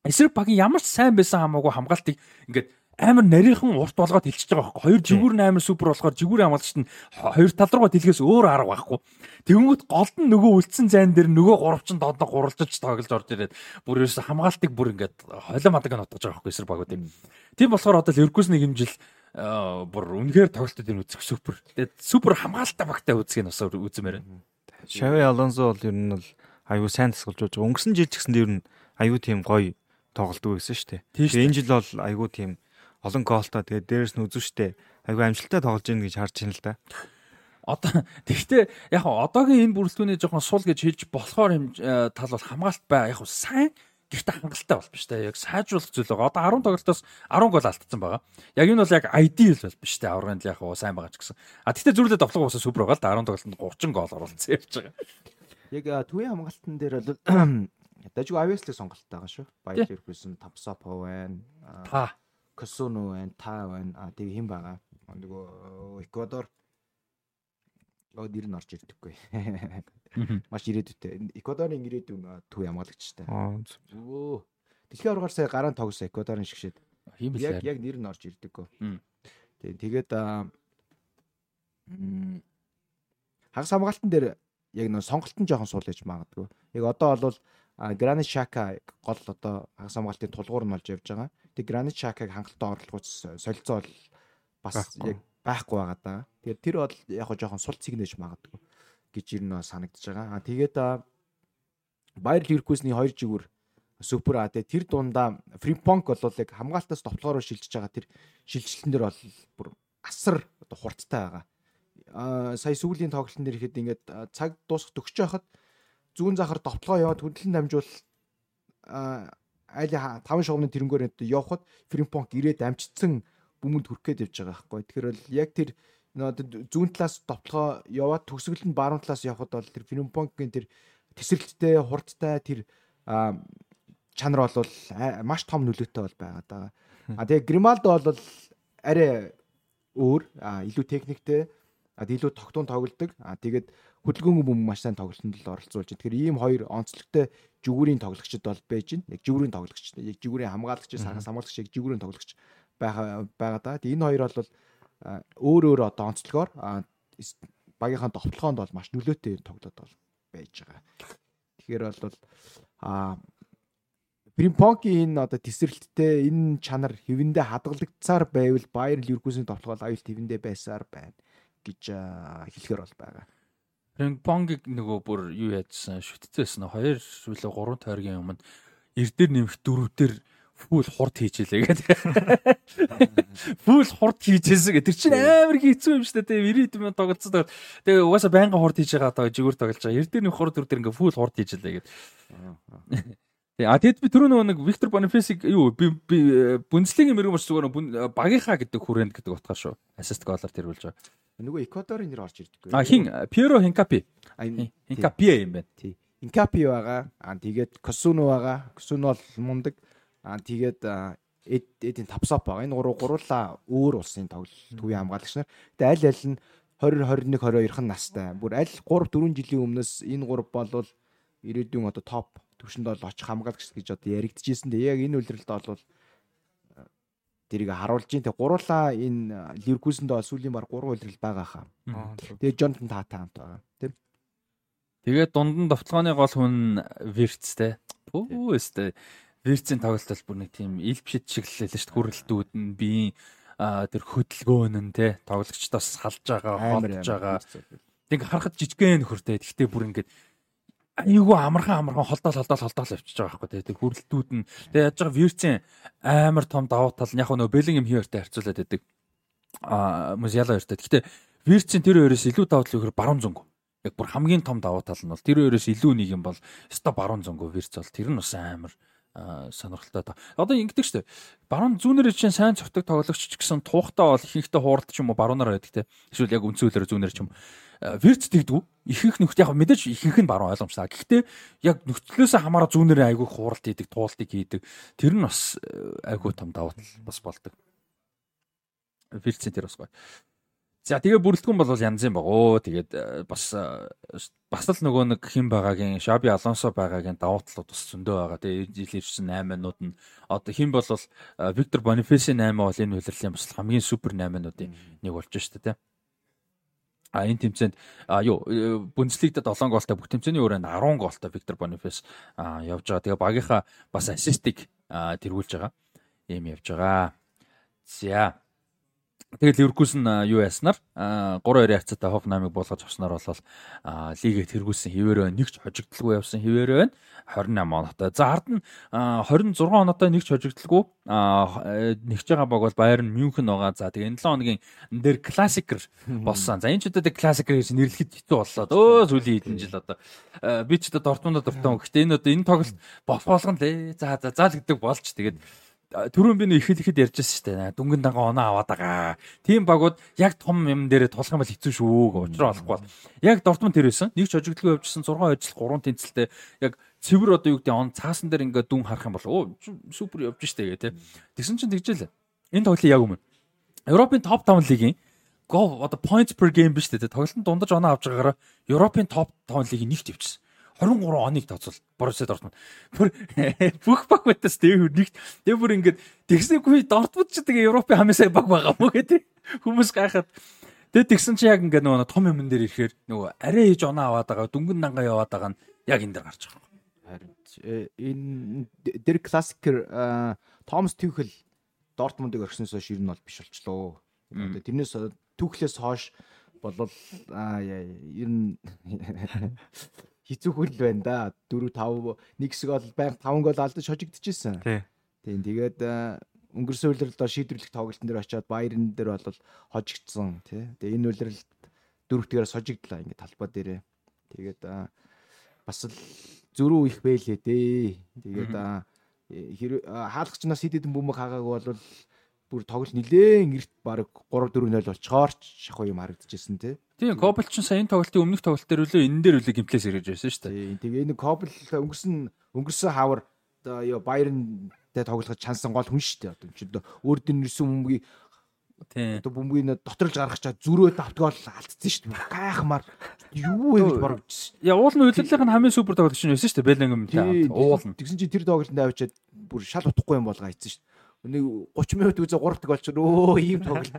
эсрэг багийн ямар ч сайн байсан хамаагүй хамгаалтыг ингээд амар нарийнхан урт болгоод хэлчихэж байгаа байхгүй. Хоёр жигүүр нь амар супер болохоор жигүүрийн хамгаалагч нь хоёр тал руугаа дэлгээс өөр арга байхгүй. Тэнгүүт голд нь нөгөө үлдсэн зайн дээр нөгөө гуравчин доод гуралжиж тоглож орж ирээд бүр ерөөсө хамгаалтыг бүр ингээд холио мадаг нь утгаж байгаа байхгүй эсрэг багуудыг. Тийм болохоор одоо Ливеркусны хэмжил бүр үнэхээр тоглолтод энэ үзэх супер. Тэгээд супер хамгаалалттай багтай үзэх нь бас үзмээр байна. Шави Алонсо бол ер нь бол аюу сайн тасгалж байгаа. Өнгөрсөн жил ч гэсэн ер нь аюу тийм гоё тоглолтгүй гэсэн шүү дээ. Тэгээ энэ жил бол айгүй тийм олон гоолтой тэгээ дээрэс нь үзэн штэ. Айгүй амжилттай тоглож ийн гэж харж байна л да. Одоо тэгвэл яг одоогийн энэ бүрэлдэхүүний жоохон сул гэж хэлж болохоор юм э, тал бол хамгаалт бай яг сайн гэхдээ хангалттай бол биш те яг сайжруулах зүйл байгаа. Одоо 10 тоглолтоос 10 гол алдсан байгаа. Яг энэ бол яг ideal бол биш те аврагын яг сайн байгаа ч гэсэн. А тэгтээ зүрлээ тоглох усаа супер байгаа л да 10 тоглолтод 30 гол оруулсан явж байгаа. Яг төвийн хамгаалтан дээр бол Дажиг Авеслиг сонголттой байгаа шүү. Баяр Ливерпулсэн Тамсапо байна. Та Косуно байна, та байна. А тэг хэн байгаа? Нөгөө Эквадор нэр нь орж ирдэггүй. Маш ирээдүйтэй. Эквадорын ирээдүйн төв ямгалагчтай. Өө. Дэлхийн аваргаар сая гараан тогсон Эквадорын шгшээд. Яг яг нэр нь орж ирдэггүй. Тэгээд хагас хамгаалтан дээр яг нөө сонголтон жоохон суул ээж магадгүй. Яг одоо бол Гранит Шака гол одоо хагас хамгаалтын тулгуур нь болж явж байгаа. Тэгээ Гранит Шакаг хангалттай орлогоч солилцоо бол бас яг байхгүй байгаа даа. Тэгэхээр тэр бол яг жоохон сул цэгнэж магадгүй гэж ер нь санагдаж байгаа. Аа тэгээд Баяр Ливеркусны хоёр жигүүр супер а тэр дундаа Фримпонк бол яг хамгаалтаас товтлогоор шилжиж байгаа тэр шилжилтэн дээр бол бүр асар хурцтай байгаа. Аа сая сүүлийн тоглолтын дээр ихэд ингээд цаг дуусах төгсөж байхад зүүн захаар довтлогоо яваад хөндлөн дамжуул айл 5 шугамны тэрнгөөр явхад Фримпонк ирээд амжицсан бүмэнд хүрэх гээд явж байгаа байхгүй. Тэгэхээр бол яг тэр зүүн талаас довтлогоо яваад төгсгөл нь баруун талаас явхад бол тэр Фримпонкийн тэр тесрэлттэй хурдтай тэр чанар бол маш том нөлөөтэй бол байгаа даа. А тэгээ Грималдо бол арай өөр илүү техниктэй илүү тогтун тоглодог. А тэгээд хөдөлгөөнгүй бүм маш сайн тоглолтод оролцуулж. Тэгэхээр ийм хоёр онцлогтой жигүүрийн тоглогчд бол байж байна. Яг жигүүрийн тоглогч, яг жигүүрийн хамгаалагч, сархас хамгаалагч, яг жигүүрийн тоглогч байгаа байгаа да. Энэ хоёр бол өөр өөр одоо онцлогоор багийнхаа товтлогоонд бол маш нөлөөтэй тоглоод бол байж байгаа. Тэгэхээр бол а Примпонки энэ одоо тесрэлттэй энэ чанар хэвэндээ хадгалагдсаар байвал Баер Ливеркусийн товтлогоо аюул хэвэндээ байсаар байна гэж хэлэхэр бол байгаа. Пинг-понгийг нөгөө бүр юу яадсан шүтцээсэн 2 үлээ 3 тойргийн өмнө эрдэр нэмэх дөрөвдөр фул хурд хийжээ гэдэг. Фул хурд хийжээсэн. Тэр чинь амар хэцүү юм шүү дээ. Тэгээ 90 минут тоглоцсон. Тэгээ угаасаа байнга хурд хийж байгаа таа жигүүр тоглож байгаа. Эрдэр нэмэх хурд дөрөвдөр ингээ фул хурд хийжээ гэдэг. А тэгэд би түрүү нөгөө нэг Виктор Бонифесиг юу би Бундслигийн мэрэгэн бас зүгээр багийнхаа гэдэг хүрээнд гэдэг утгаар шүү. Ассист голоор тэрүүлж байгаа. Нөгөө Эквадорын нэр орж ирдэггүй. А хин Пьеро Хинкапи. Хинкапи юм байна. Тий. Хинкапи байгаа. А тэгээд Косуно байгаа. Косуно бол мундаг. А тэгээд эдийн тавсап байгаа. Энэ гурав гурлаа өөр улсын тоглолт төвийн хамгаалагч нар. Тэгээд аль аль нь 20 21 22 настай. Бүр аль 3 4 жилийн өмнөөс энэ гурав болвол ирээдүйн одоо топ төвшөнд бол очих хамгаалагч гэж одоо яригдчихсэн. Тэгээ яг энэ үйлрэлд бол тэрийг харуулж ин тэг гуруулаа энэ Ливеркусэнд бол сүүлийн баг 3 үйлрэл байгаа хаа. Тэгээ Джонтон Тата хамт байгаа. Тийм. Тэгээд дунд нь довтлооны гол хүн Вирцтэй. Пүү өстэй. Вирцийн тоглолт бол бүр нэг тийм ил бишэд шиг л лээ шүү дээ. Хүрэлтүүд нь би тэр хөдөлгөөн нь те тоглогчдоос салж байгаа, холж байгаа. Тэг харахад жижигхэн нөхөртэй. Гэхдээ бүр ингээд айгүй амархан амархан холдоол холдоол холдоол явчихж байгаа байхгүй тэгээ хүрэлтүүд нь. Тэгээ яаж байгаа вирцэн амар том давуу тал нь яг нөө Беллингем хиортой харьцуулаад байдаг. А Музяла хоёртой гэхдээ вирцэн тэр хоёроос илүү давуу тал өгөхөр баруун зүнг яг бүр хамгийн том давуу тал нь бол тэр хоёроос илүү нэг юм бол өсто баруун зөнгөө вирц бол. Тэр нь бас амар сонирхолтой та. Одоо ингэдэг штэ. Баруун зүүнээр чинь сайн цогтөг тоглогч ч гэсэн туухтаа бол ихэнхдээ хууралт ч юм уу баруунаар байдаг те. Эсвэл яг үнцүүлэр зүүнээр ч юм. Вирц тэгдэггүй. Ихэнх нөхд яг мэдээж ихэнх нь баруун ойлгомжтой. Гэхдээ яг нөхцлөөсөө хамаараа зүүнээр айгүй хууралт хийдэг, туултыг хийдэг. Тэр нь бас айгүй том давуу тал бас болдог. Вирцэн тэр бас гоё. За тэгээ бүрэлдэхүүн бол янз юм багөө. Тэгээд э, бас э, бас л нөгөө нэг хэн байгаагийн Шаби Алонсо байгаагийн давуу талууд бас зөндөө байгаа. Тэгээ жил ирсэн 8-нууд нь одоо хэн бол э, Виктор Бонифеси 8 бол энэ хөлрлийн бас хамгийн супер 8-нуудын нэг болж шүү дээ. А энэ тэмцээнд а юу Бундслигт 7 гоолтой бүх тэмцээний өрөөнд 10 гоолтой Виктор Бонифес явж байгаа. Тэгээ багийнхаа бас ассистик тэргүүлж байгаа. Ийм явж байгаа. За Тэгэл Ливеркузен юу яснаар 3-2 хавцаатай Хофнамыг болгож авснаар бол лигээ тэргүүлсэн хിവэр байна. Нэг ч хожигдaltaгүй явсан хിവэр байна. 28 оноотой. За ард нь 26 оноотой нэг ч хожигдaltaгүй нэгж байгаа баг бол Байерн Мюнхен байгаа. За тэгээ энэ 7 хоногийн дээр классикер болсон. За энэ ч удаа классикер гэж нэрлэхэд хэцүү боллоо. Өө сүүлийн хэдэн жил одоо би ч одоо Дортмундд дуртай. Гэхдээ энэ одоо энэ тоглолт болохоолгон лээ. За за за л гэдэг болж тэгээд түрүүн би нөө ихэд ихэд ярьжсэн шүү дээ. Дүнгийн дангаа оноо аваад байгаа. Тим багууд яг том юм дээр тулах юм бол хэцүү шүү. Учраа олохгүй бол. Яг Дортмунд тэр байсан. Нэг ч хожигдлоо явжсэн 6 ажил 3 тэнцэлтэй яг цэвэр одоо юу гэдэг он цаасан дээр ингээ дүн харах юм бол оо супер явж штэ гэ тэ. Тэгсэн чинь тэгжэл. Энэ тоглолт яг өмнө. Европын топ 5 лигийн гол одоо points per game биш тэ. Тоглолтод дундаж оноо авч байгаагаараа Европын топ 5 лигийн нэгт явчихсан. 23 оныг тооцвол Боруссия Дортмунд. Бүр бүх баг байтас дэвэр нэгт дэвэр ингээд тэгснэггүй Дортмунд ч тэгээ Европын хамгийн сайн баг байгаа мó гэдэг хүмүүс гайхаад тэгээд тэгсэн чи яг ингээд нөгөө том юм дээр ирэхээр нөгөө арай хийж оноо аваад байгаа дүнгэн дангаа яваад байгаа нь яг энэ дээр гарч байгаа. Харин э, энэ дэр классикер Томас Тюхел Дортмундыг орхисноос хойш ер нь бол биш болчлоо. Тэрнээс Тюхлээс хойш болвол ер нь хизүүхэл байна да. 4 5 нэг хэсэг бол баян 5 гол алдаж хожигдчихсэн. Тийм тэгээд өнгөрсөн үйлрэлд шийдвэрлэх тоглолтын дээр очиод Баерн дээр бол хожигдсон тий. Тэгээ энэ үйлрэлд дөрөвтгээрээ сожигдлаа ингээд талбай дээрээ. Тэгээд бас л зөрүү их байлээ дээ. Тэгээд хаалгачнаас хэд хэдэн бөмбөг хаагаагүй бол бүр тоглолт нилээн эрт баг 3 4 0 болчоор ч шахуу юм харагдчихсэн тий. Тийм, Кобл ч сая энэ тоглолтын өмнөх тоглолт дээр үлээ энэ дээр үлээ гимплээс ирэж байсан шүү дээ. Тийм, тэгээ энэ Кобл өнгөрсөн өнгөрсөн хавар одоо ёо Байерн дээр тоглоход чансан гол хүн шүү дээ. Одоо чи өөр дөр нэрсэн бөмбөгийг Тийм. Одоо бөмбөгийг доторлж гаргах чад зүрөө давтгаал алдсан шүү дээ. Гайхмаар юу вэ гэж борогдсон. Яа уул нь үлээлийнх нь хамгийн супер тоглогч нь байсан шүү дээ. Беллингем тийм. Уул нь. Тэгсэн чи тэр тоглолтод авчиад бүр шал утахгүй юм болгоо ийцэн шүү дээ нэг 30 минут үзээ 3 дэг болчихно өө ийм тоглолт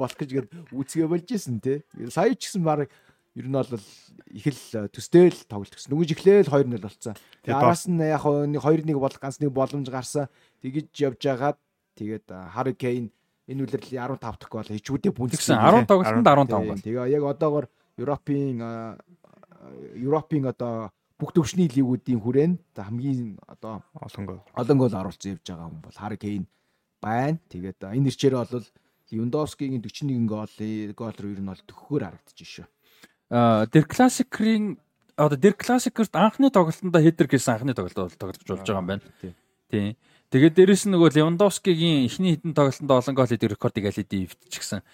болох гэж үзгээ болж исэн тий. Сая ч гэсэн баг ер нь бол их л төстэй л тоглолт гэсэн. Нүгэж эхлээл 2-0 болцсон. Араас нь яг 2-1 бол ганц нэг боломж гарсан. Тэгэж явж байгаад тэгээд Harry Kane энэ үлрэлийн 15 дахь гол хичүүдээ бүнцсэн. 10 тоглолтод 15 гол. Тэгээ яг одоогор Европын Европын одоо бүх төвшний лигүүдийн хүрээнд хамгийн одоо олон гол олон гол оруулсан явж байгаа хүн бол Harry Kane байна. Тэгээд энэ нэрчээрээ бол Левандовскигийн 41 гол гол руу ер нь бол төгөхөөр харагдчих шүү. Аа дэр классикрийн одоо дэр классикерт анхны тоглолтонд хедер гэсэн анхны тоглолт тоглож болж байгаа юм байна. Тийм. Тэгээд дээрэс нь нөгөө Левандовскигийн эхний хэдэн тоглолтонд олон гол хийдэг рекордыг алиди эвдчихсэн.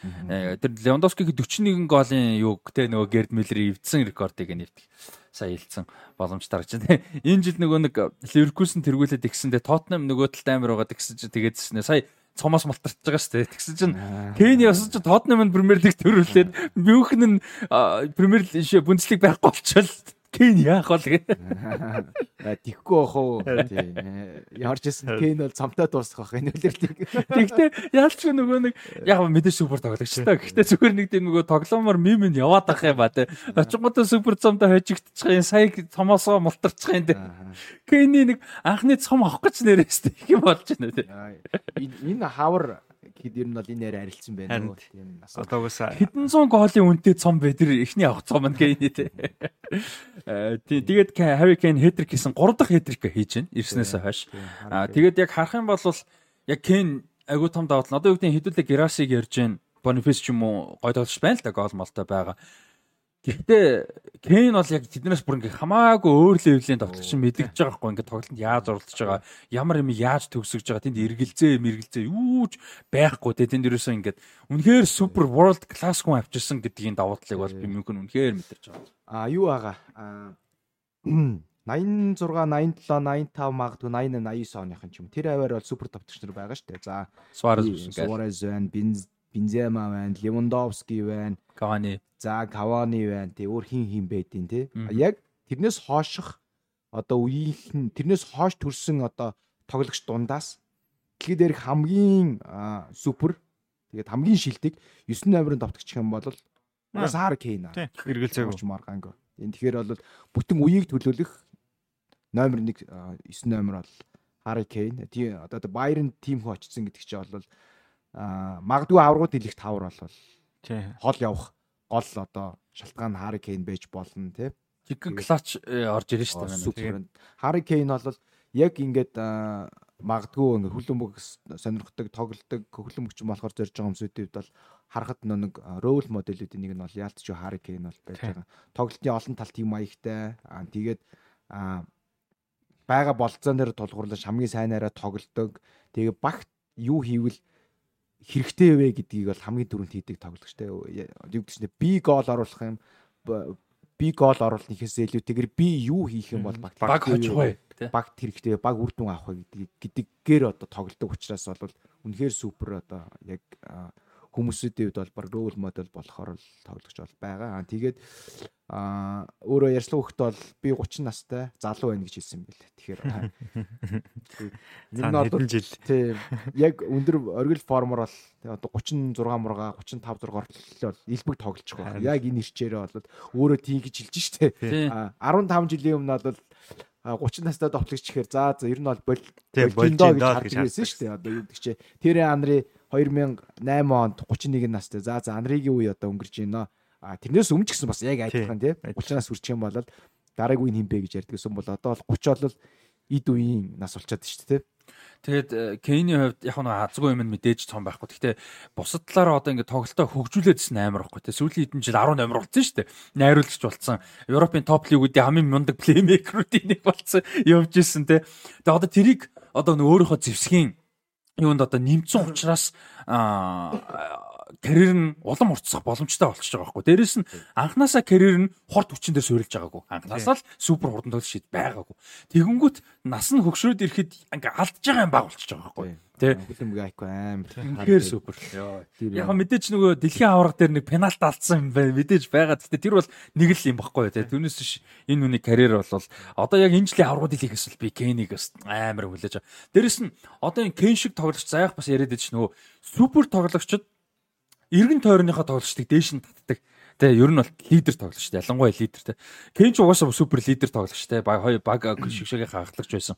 Тэр Левандовскигийн 41 голын юг те нөгөө Герд Миллер эвдсэн рекордыг нэвтэх сая хэлсэн боломж тарж байна. Энэ жил нөгөө нэг Ливеркулсен тэргүүлээд игсэндээ Тоттенхэм нөгөө талд амар байгаа гэсэн чинь тэгээд сая цомоос малтарч байгаа шүү дээ. Тэгсэн чинь Кэни ясаж чинь Тоттенхэм Премьер лиг төрүүлээд Мюнхен нь Премьер лиг Бундслиг байхгүй болчихвол Кен яах бол гэ. Тихгүй бах уу. Ямар ч гэсэн Кен бол цамтай дуусах байх энэ үлэрлийг. Тэгтээ яалч нөгөө нэг яг мэдээ супер тоглогч та. Гэхдээ зүгээр нэг тийм нөгөө тоглоомор мим нь яваад ах юм ба те. Очготой супер цамтай хожигдчих юм. Сая цомоосоо мултарчих юм те. Кэний нэг анхны цом авах гэж нэрээс их юм болж байна те. Энэ хавар гэхэд ер нь бол энэ яриа арилцсан байна уу тийм одоо угсаа хэдэн зуун голын үнэтэй цом бай тэр эхний авах цом нь гэнэ тий. Э тэгээд Harry Kane хэтрик хийсэн 3 дахь хэтрик хийж байна ирснээс хойш. Аа тэгээд яг харах юм бол яг Kane агүй том давтал одоо юу гэдэг хэдүүлээ Герасиг ярьж байна. Boniface ч юм уу гой тоглож байна л да гол молтой байгаа. Гэхдээ Кейн бол яг тэднээс бүр ингээ хамаагүй өөр левелийн тоглогч мэдэгдэж байгаа хгүй ингээ тоглолтод яаж оролцож байгаа ямар юм яаж төгсөж байгаа тэнд эргэлзээ мэргэлзээ юуж байхгүй те тэнд ерөөсөө ингээд үнэхээр супер world class хүн авчирсан гэдгийн давуу талыг бол би мөнхөн үнэхээр мэдэрч байгаа. А юу байгаа? А 86, 87, 85 магадгүй 80, 89 оныхан ч юм. Тэр аваар бол супер товтогч нар байгаа шүү дээ. За Suarez Suarez байна, Бензема байна, Левандовски байна, Cavani. За Cavani байна. Тэ өөр хин хин байдیں۔ Тэ. Яг тэрнээс хооших одоо үеийнхэн тэрнээс хоош төрсэн одоо тоглогч дундаас дэлхийд дээрх хамгийн супер тэгээд хамгийн шилдэг 9 номерын товтогч юм бол Саар Кейн. Эргэлзээг өгч Марганго. Энэ тэгэхээр бол бүтэн үеийг төлөөлөх номер 1 9 номер бол Harry Kane. Тийм одоо Bayern тим хөө очсон гэдэг чинь бол аа магадгүй аврагууд хэлэх тавар бол хол явах гол одоо шалтгаан Harry Kane байж болно тий. Жигэн клач э, орж ирж шүү дээ. Harry Kane бол яг ингээд магадгүй ингээ хүлэмж сонирхдаг, тоглолдог, хөлөмөгч болохоор зорж байгаа хүмүүсүүд бол харахад нэг рол модельүүдийн нэг нь бол яалтч Harry Kane бол байж байгаа. Тоглолтын олон талт юм маягтай. Аа тэгээд аа бага болцоон дээр тулгуурлаж хамгийн сайнаараа тоглодог. Тэгээ багт юу хийвэл хэрэгтэй вэ гэдгийг бол хамгийн түрүүнд хийдэг тоглогчтой. Юу? Гэдэг чинь би гол оруулах юм би гол оруулахнаас илүүтэйгээр би юу хийх юм бол баг баг хожих бай. Багт хэрэгтэй баг үр дүн авах гэдэг гэдэггээр одоо тоглодог учраас бол үнэхээр супер одоо яг хүмүүсийн хувьд бол баг рол модель болохоор л тоглогч бол байгаа. Тэгээд аа өөрөө ярьслах хөхт бол би 30 настай залуу байна гэж хэлсэн байл. Тэгэхээр энэ одоо жил тийм яг өндөр оргил формор бол одоо 36 мурга 35 6 ортлол илбэг тоглож байгаа. Яг энэ ирчээрээ бол өөрөө тийм гэж хэлж штэ. 15 жилийн өмнө бол 30 настай товтлогч гэхээр за за ер нь бол болжиндоо гэж харж ирсэн шүү дээ. Одоо юу гэдэг чи тэр Анри 2008 онд 31 настай. За за Анригийн үе одоо өнгөрч байна. А тэрнээс өмнө ч гэсэн бас яг адилхан тий 30 нас хүрчих юм бол дараагийн үе хинбэ гэж ярьдаг гэсэн бол одоо бол 30 бол эд үеийн нас болчиход шүү дээ. Тэгээд Кейний хувьд яг нэг азгүй юм мэдээж том байхгүй. Гэхдээ бусад талаараа одоо ингээд тоглолтоо хөгжүүлээдсэн амар байхгүй. Тэгээд сүүлийн хэдэн жил 10 номер болсон шүү дээ. Найруулагч болсон. Европын топ лигүүдийн хамгийн мундаг плеймейкерүүдийн нэг болсон явж исэн те. Тэгээд одоо тэрийг одоо нэг өөрийнхөө зэвсгийн юунд одоо нэмсэн учраас карьер нь улам уртсах боломжтой болчихж байгаа байхгүй. Дээрэс нь анханасаа карьер нь хорт хүчин дээр суурилж байгаагүй. Анханасаа л супер хурдан тоглож шийд байгаагүй. Тэгэнгүүт нас нь хөгшрөөд ирэхэд ингээ алдж байгаа юм баг болчихж байгаа байхгүй. Тэ. Хүлэмж айгүй амар. Тэгэхээр супер. Яг мэдээч нөгөө дэлхийн аварга дээр нэг пенальт алдсан юм байна. Мэдээж байгаа. Гэтэ тэр бол нэг л юм баггүй тэ. Түүнээс биш энэ хүний карьер бол одоо яг энэ жилийн аваргууд хэлихээс л би Кэнийг амар хүлээж байгаа. Дээрэс нь одоо энэ Кен шиг тоглогч заях бас яриад байж нөгөө супер тоглогчд эргэн тойрныхоо тоглогчдыг дээш нь татдаг. Тэ ер нь бол лидер тоглогч тэ ялангуяа лидер тэ. Кенч угаасаа супер лидер тоглогч тэ баг хоёр баг шигшэгийн хаглагч байсан.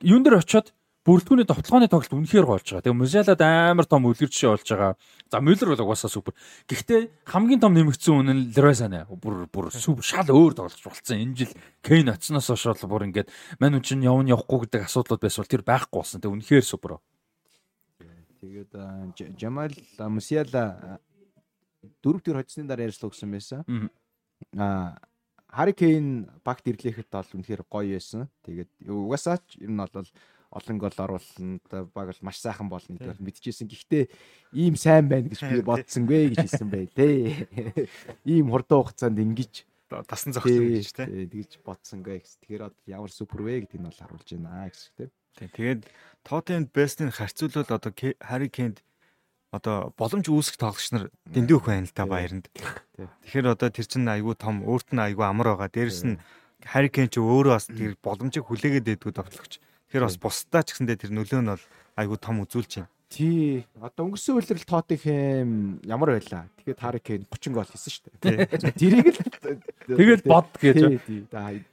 Юун дээр очиод бүрэлдэхүүний товтлооны тоглолт үнэхээр гоолж байгаа. Тэгээ Музалад амар том үлгэр жишээ болж байгаа. За Мюллер бол угаасаа супер. Гэхдээ хамгийн том нэмэгдсэн үнэ нь Лерой санаа. Бүр бүр супер шал өөр тоглож болцсон. Энэ жил Кейн оцсноос хойш бол бүр ингээд мань үн чинь явна явахгүй гэдэг асуудлууд байсан бол тэр байхгүй болсон. Тэгээ үнэхээр супер. Тэгээд Жамал Мусиала дөрөв төр хоцсны дараа ярьслаа гэсэн байсан. Аа Харикейн багт ирлэхэд бол үнэхээр гоё байсан. Тэгээд угаасаа ч ер нь бол олон гол оруулалтанд баг л маш сайхан болно гэдээ мэдчихсэн. Гэхдээ ийм сайн байна гэж би бодсонгүй гэж хэлсэн бай тээ. Ийм хурдан хугацаанд ингэж тасан зогссон гэж тээ. Тэгж бодсонгүй гэсэн. Тэгэхээр ямар супер вэ гэдгийг нь бол харуулж байна гэсэн тээ. Тэгээд Тоттенд Бестийн харьцуулбал одоо Harry Kane одоо боломж үүсэх тоглогч нар дэндүү их байна л та баяранд. Тэгэхээр одоо тэр чинь айгүй том өөрт нь айгүй амар байгаа. Дээрэс нь Harry Kane ч өөрөө бас тэр боломжийг хүлээгээд байдгүй тоглогч. Тэгэхээр бас бусдаа ч гэсэндээ тэр нөлөө нь бол айгүй том үзүүлж байна. Тий. Одоо өнгөрсөн үеэр л Тоттенхэм ямар байлаа. Тэгэхээр Harry Kane 30 гол хийсэн шүү дээ. Тэрийг л тэгэл бод гэж.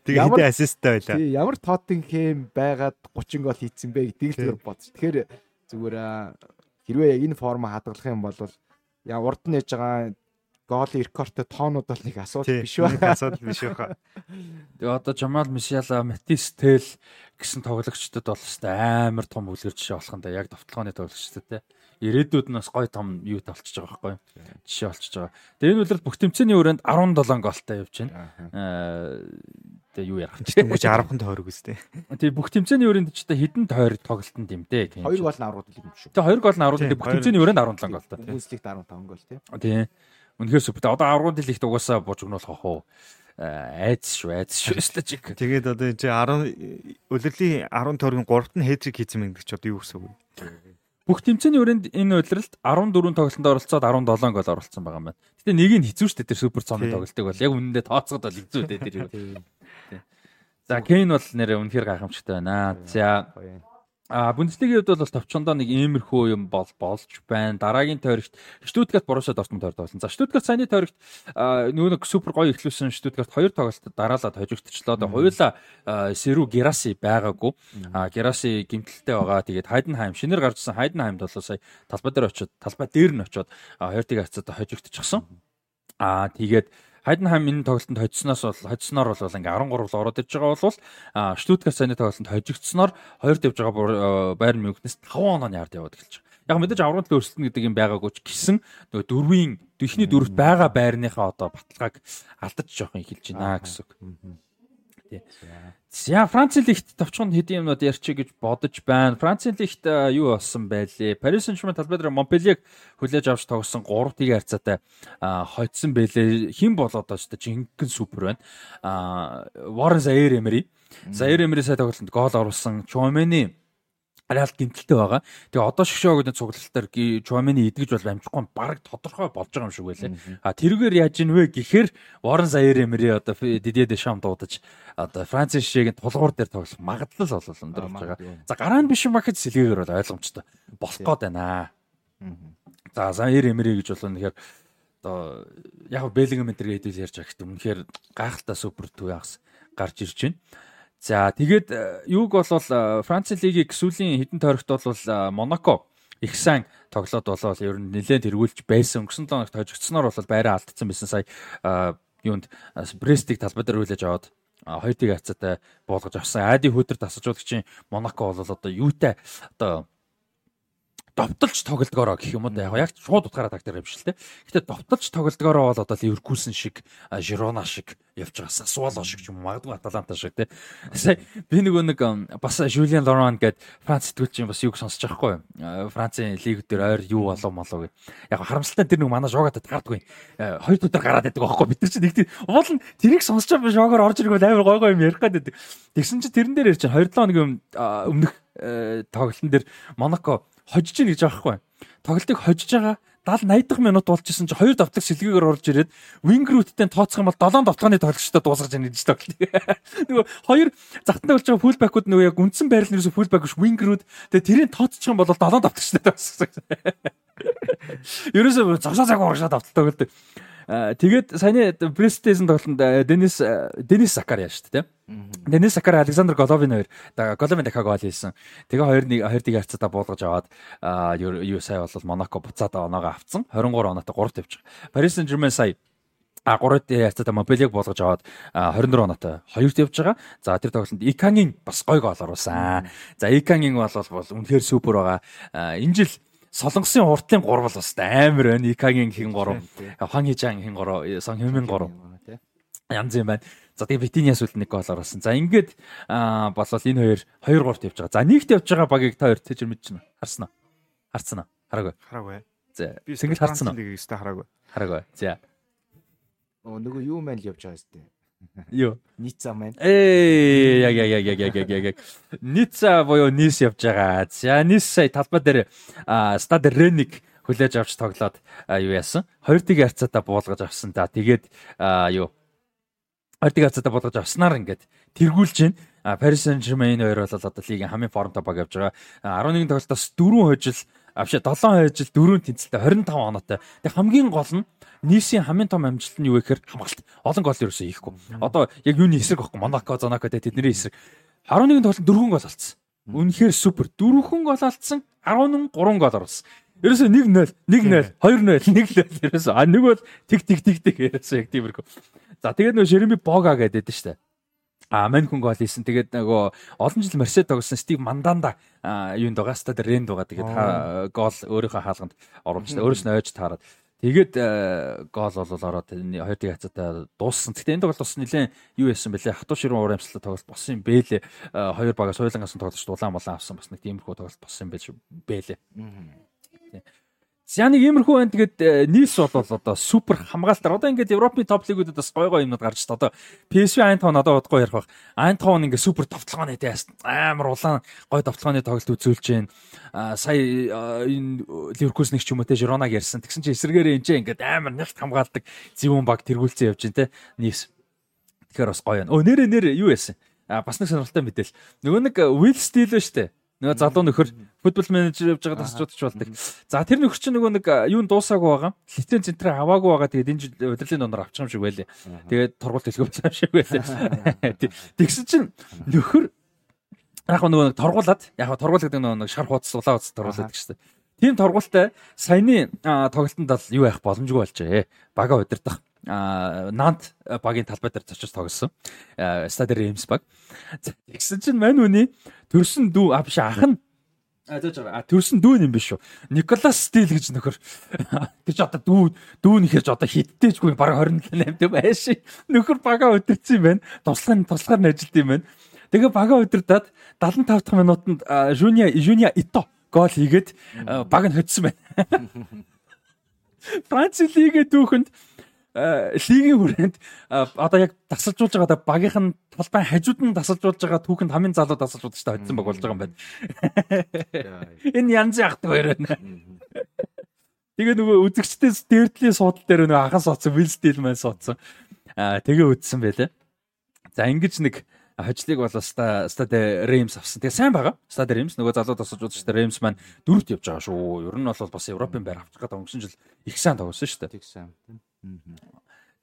Тэгээ хэдэн ассисттай байлаа. Тий. Ямар Тоттенхэм байгаад 30 гол хийцэн бэ гэдгийг л тэр бодсон. Тэгэхээр зүгээр хэрвээ яг энэ форма хадгалах юм бол яа урд нь яж байгаа гоолын рекордтой тоонууд бол нэг асуудал биш байна. Асуудал биш байна. Тэгээ одоо Жамал Мишала, Матис Тэл гэсэн тоглогчдод бол өстой амар том үлгэр жишээ болох нь да яг товтлооны тоглогчдод те. ирээдүйд нь бас гой том юу толчж байгаа байхгүй жишээ болчихж байгаа. Тэгээ энэ үлрэл бүх тэмцээний өрөөнд 17 голтой явж байна. Аа тэгээ юу ярих ч дөнгөж 10хан тойрог үстэй. Тэгээ бүх тэмцээний өрөөнд ч та хідэн тойрог тоглолтод юм дээ. 2 гол нь 10 гол юм шүү. Тэгээ 2 гол нь 10 дээ бүх тэмцээний өрөөнд 17 голтой. Бүслэгт 15 гол тий. Тийм. Үнэхээр супер. Одоо 10 дэлхийд угаасаа бууж өгнөх хоо айц шүү айц шүү стажик. Тэгээд одоо энэ 10 үлрэлийн 10 тойргийн 3-т нь хедрик хийсэн мэн гэж одоо юу гэсэн үг вэ? Бүх тэмцээний өрөөнд энэ удиралт 14 тоглолтод оролцоод 17 гол оруулсан байгаа юм байна. Гэтэ нэг нь хэцүү шүү дээ тэр супер цомны тоглолтыг бол яг үнэндээ тооцоод бол хэцүү дээ тэр юу. За Кейн бол нэрээ үнэхээр гайхамшигтай байна. За А Бундслигийн хувьд бол товчондоо нэг иймэрхүү юм бол болж байна. Дараагийн тойрогт Штутгарт Боруссия Дортмунд тойрог болсон. За Штутгарт саяны тойрогт нөгөө нэг супер гоё ихлүүлсэн Штутгарт хоёр тоглолтод дараалаад хожигдчихлоо. Тэгээ хоёулаа Сэру Гераси байгаагүй. А Гераси гимтэлтэй байгаа. Тэгээд Хайденхайм шинээр гарчсан Хайденхаймд бол сая талбай дээр очиод талбай дээр нь очиод хоёртыг хацаад хожигдчихсан. А тэгээд Хайденхайм энэ тоглолтод хоцсноос бол хоцсноор бол ингээ 13 л ороод ирж байгаа бол Штутгарт саяны тоглолтод хожигдсноор хоёрт явж байгаа Байерн Мюнхнес 5 онооны ард яваад эхэлж байгаа. Яг мэдээж аврагт өрсөлдөн гэдэг юм байгаагүй ч гэсэн нөгөө дөрвийн дөхний дөрөвт байгаа байрныхаа одоо баталгааг алдаж жоох юм эхэлж байна гэсэн үг. Тий. За Франц лигт товчхон хэдийн юмнууд ярьчих гэж бодож байна. Франц лигт юу болсон байлээ? Paris Saint-Germain талбай дээр Montpellier хүлээж авч тогсон 3-1 харьцаатай хоцсон байлээ. Хэн болоод очтой жинхэнэ супер байна. Warren Zaire-Emery. Zaire-Emery сая тоглолтод гол оруулсан. Chouameni Реал гимтэлтэй байгаа. Тэгээ одоо шгшөө гэдэг цуглалтаар Чуамины идэгж бол амжихгүй баг тодорхой болж байгаа юм шиг байлээ. А тэрүүгээр яаж ийн вэ гэхээр Ворон Саяр Эмери одоо Дидье Дешам дуудаж одоо Франц шишээгийн тулгуур дээр тоглох магадлал бол өндөр болж байгаа. За гараа нь биш юм бахад сэлгээгээр бол ойлгомжтой болох гээд байна. За Саяр Эмери гэж бол үнэхээр одоо яг Беллингем энэ төр хэдүүл ярьж байгаа гэхдээ үнэхээр гайхалтай супер төв ягс гарч ирж байна. За тэгээд э, юуг бол э, Франц лигийг сүүлийн хэдэн тойрогт бол э, Монако их сайн тоглоод болоод ер нь нэлээд тэргүүлж байсан. Өнгөрсөн 7 хоногт хожигдсноор бол байраа алдсан байсан сая юунд Брестиг талбай дээр хүлээж аваад хоёр тийг хацаатай буулгаж авсан. Айди хөдөр тасалжуулагчийн Монако бол одоо юутай одоо довтолж тоглодгоороо гэх юм уу яг яг шууд утгаараа тагтаар юм шүү дээ. Гэтэ довтолж тоглодгоороо бол одоо Ливеркулсен шиг, Жирона шиг явж байгаа Сасуоло шиг юм магадгүй Аталанта шиг тий. Сая би нөгөө нэг бас Жулиан Лоран гээд Франц сэтгүүлчин бас юг сонсож байгаа хгүй. Францын лиг дээр ойр юу болов молоо гэ. Яг харамсалтай тэр нэг манай шогатад гардгүй. Хоёр өдөр гараад байдаг байхгүй бид нар чинь нэг тийм уул нь тэрийг сонсож байгаа шогоор орж ирэх бол амар гой гой юм ярих гэдэг. Тэгсэн чинь тэрэн дээр ярьж 27 хоногийн өмнөх тоглолтын дээр Монако хожиж гин гэж байгаа хгүй. Тоглолтыг хожиж байгаа 70 80 дахь минут болчихсон чи хоёр давтлаг сэлгээгээр орж ирээд вингрүүттэй тооцох юм бол 7 давтлагын тоглогчтой дуусгаж яана гэж тоглолт. Нөгөө хоёр захтан болж байгаа фулбакууд нөгөө яг үндсэн байрал нэрээс фулбак биш вингрүүд тэгээ тэрийг тооцчих юм бол 7 давтлагчтай дуусгасан. Ерөөсөө зогсоо цаг урагшаа давталтай гэдэг. Тэгээд саяны Бресттэйсэн тоглолтод Денис Денис Сакарья шүү дээ. Денис Сакарья Александр Головин хоёр Головин дахиад гол хийсэн. Тэгээ хоёр нэг хоёр дэг харьцаатаа буулгаж аваад юу сая бол Монако буцаад оноогоо авцсан. 23 оноотой 3-т явж байгаа. Paris Saint-Germain сая а 3-т яцтай Мобилег болгож аваад 24 оноотой 2-т явж байгаа. За тэр тоглолтод Икангийн бас гой гол оруулсан. За Икангийн бол бол үнэхээр супер байгаа. Энэ жил Солонгосын уртлын 3 бол бас амар байна. Икагийн хин 3, Хан Хижан хин 3, Сон Хэмэн 3. Янз юм байна. За тэгээ Витиниас үл нэг гол оруулсан. За ингээд болол энэ хоёр 2 3-т явж байгаа. За нэгт явж байгаа багийг та хоёр тэжэр мэдчихнэ. Харсан уу? Хараагүй. Хараагүй. За сэнгэл харсан уу? Лигийг хараагүй. Хараагүй. За. Нөгөө юу мэн л явж байгаа юм Юу? Ницца маань. Ээ яг яг яг яг яг яг яг. Ницца боёо Нис явж байгаа. За Нис сая талбай дээр Стад Реник хүлээж авч тоглоод юу яасан? Хоёр тийг харьцаатаа буулгаж авсан да. Тэгээд юу? Хоёр тийг харьцаатаа буулгаж авснаар ингээд тэргүүлж байна. Paris Saint-Germain хоёр бол одоо лигийн хамгийн формтой баг явж байгаа. 11 тоглолтоос 4 хожил авшаа 7 хожил 4 тэнцэлтэй 25 оноотой. Тэг хамгийн гол нь Нийсийн хамгийн том амжилт нь юу гэхээр хамгаалт. Олон гол ерөөсөө хийхгүй. Одоо яг юуны эсрэг байхгүй. Монако, Занако тэ тэдний эсрэг. 11 тоглолт 4 гол алдсан. Үнэхээр супер. 4 гол алдсан. 13 гол оруулсан. Ерөөсөө 1-0, 1-0, 2-0, 1-0 ерөөсөө. А нэг бол тэг тэг тэг тэг ерөөсөө яг тиймэрхүү. За тэгээд нөө Шереми Бога гэдэг дээ штэ. А Манкун гол хийсэн. Тэгээд нөгөө олон жил Мерсед тоглосон Стив Манданда юунд байгаа стад Ренд байгаа. Тэгээд гол өөрийнхөө хаалганд оруулж өөрөөс нь ойж таарад. Тэгээд гол бол ороод хоёр тэг хацаатай дууссан. Гэхдээ энэ тоглолт бас нэлээд юу яасан бэлээ? Хатуу ширүүн урамчлалтай тоглолт болсон юм бэлээ. Хоёр багаас сойлонгаас тоглож дулаан болон авсан бас нэг тиймэрхүү тоглолт болсон юм бэлээ. За нэг иймэрхүү байна. Тэгээд нийс бол одоо супер хамгаалтаар одоо ингээд Европын топ лигүүдэд бас гой гой юмнууд гарч ирсэн. Одоо PSV Eindhoven одоо бодгоо ярих баг. Eindhoven ингээд супер товтлогооны тэ амар улаан гой товтлогооны тоглолт үзүүлж байна. Аа сая энэ Ливеркузник ч юм уу тэ Жиронаг ярьсан. Тэгсэн чинь эсэргээрээ энэ ч ингээд амар нэлт хамгаалдаг зөвүүн баг тэргүүлсэн явж байна тэ. Нийс. Тэгэхээр бас гоё байна. Өө нэрэ нэрэ юу яасан? Аа бас нэг сонирхолтой мэдээл. Нөгөө нэг Will Steel шүү дээ Нөгөө залуу нөхөр футбол менежер явж байгаа тасчудч болдог. За тэр нөхөр чинь нөгөө нэг юун дуусаагүй байгаа. Лиценз центр аваагүй байгаа. Тэгээд энэ жил удирдлын донор авчих юм шиг байлээ. Тэгээд тургуулт хэлгүй болсон юм шиг байлээ. Тэгсэн чинь нөхөр яг нөгөө нэг торгуулад яг торгуулдаг нөгөө нэг шар хуудас улаан хуудас торгуулдаг шүү дээ. Тийм торгуултаа саяны тоглолтод бол юу яах боломжгүй болжээ. Бага удирдах Нант багийн талбай дээр зочиж тоглосон. Стади Римс баг. Тэгсэн чинь мань үний төрсөн дүү а биш ах нь А зөөж байгаа. А төрсөн дүү юм биш үү? Николас Стил гэж нөхөр. Тэр ч одоо дүү дүүнийхэр ч одоо хиттэйчгүй бараг 28 дэ байш. Нөхөр бага өдөрцсөн юм байна. Туслахын туслахаар нь ажилт юм байна. Тэгээ бага өдөрдөөд 75 дахь минутанд Жуниа Жуниа Ито гол хийгээд баг нь хоцсон байна. Франц лигээ дүүхэнд Э, лигийн хүрээнд э, одоо яг тасалжуулж байгаа багийнх нь талбай хажууд нь тасалжуулж байгаа түүхэнд хамгийн залуу тасалжуулж та hodсон баг болж байгаа юм байна. Энэ янз яхдаг хоёр байна. Тэгээ нөгөө үзэгчдээс дээрдлийн суудал дээр нөгөө анхан суудсан Will Stillman суудсан. Аа тэгээ үдсэн байлаа. За ингэж нэг хожлыг бол Stade Reims авсан. Тэгээ сайн байгаа. Stade Reims нөгөө залуу тасалж удаж та Reims маань дөрөвт явж байгаа шүү. Ер нь бол бас Европын байр авчих гэдэг өнгөрсөн жил их сайн тоглосон шүү дээ. Их сайн.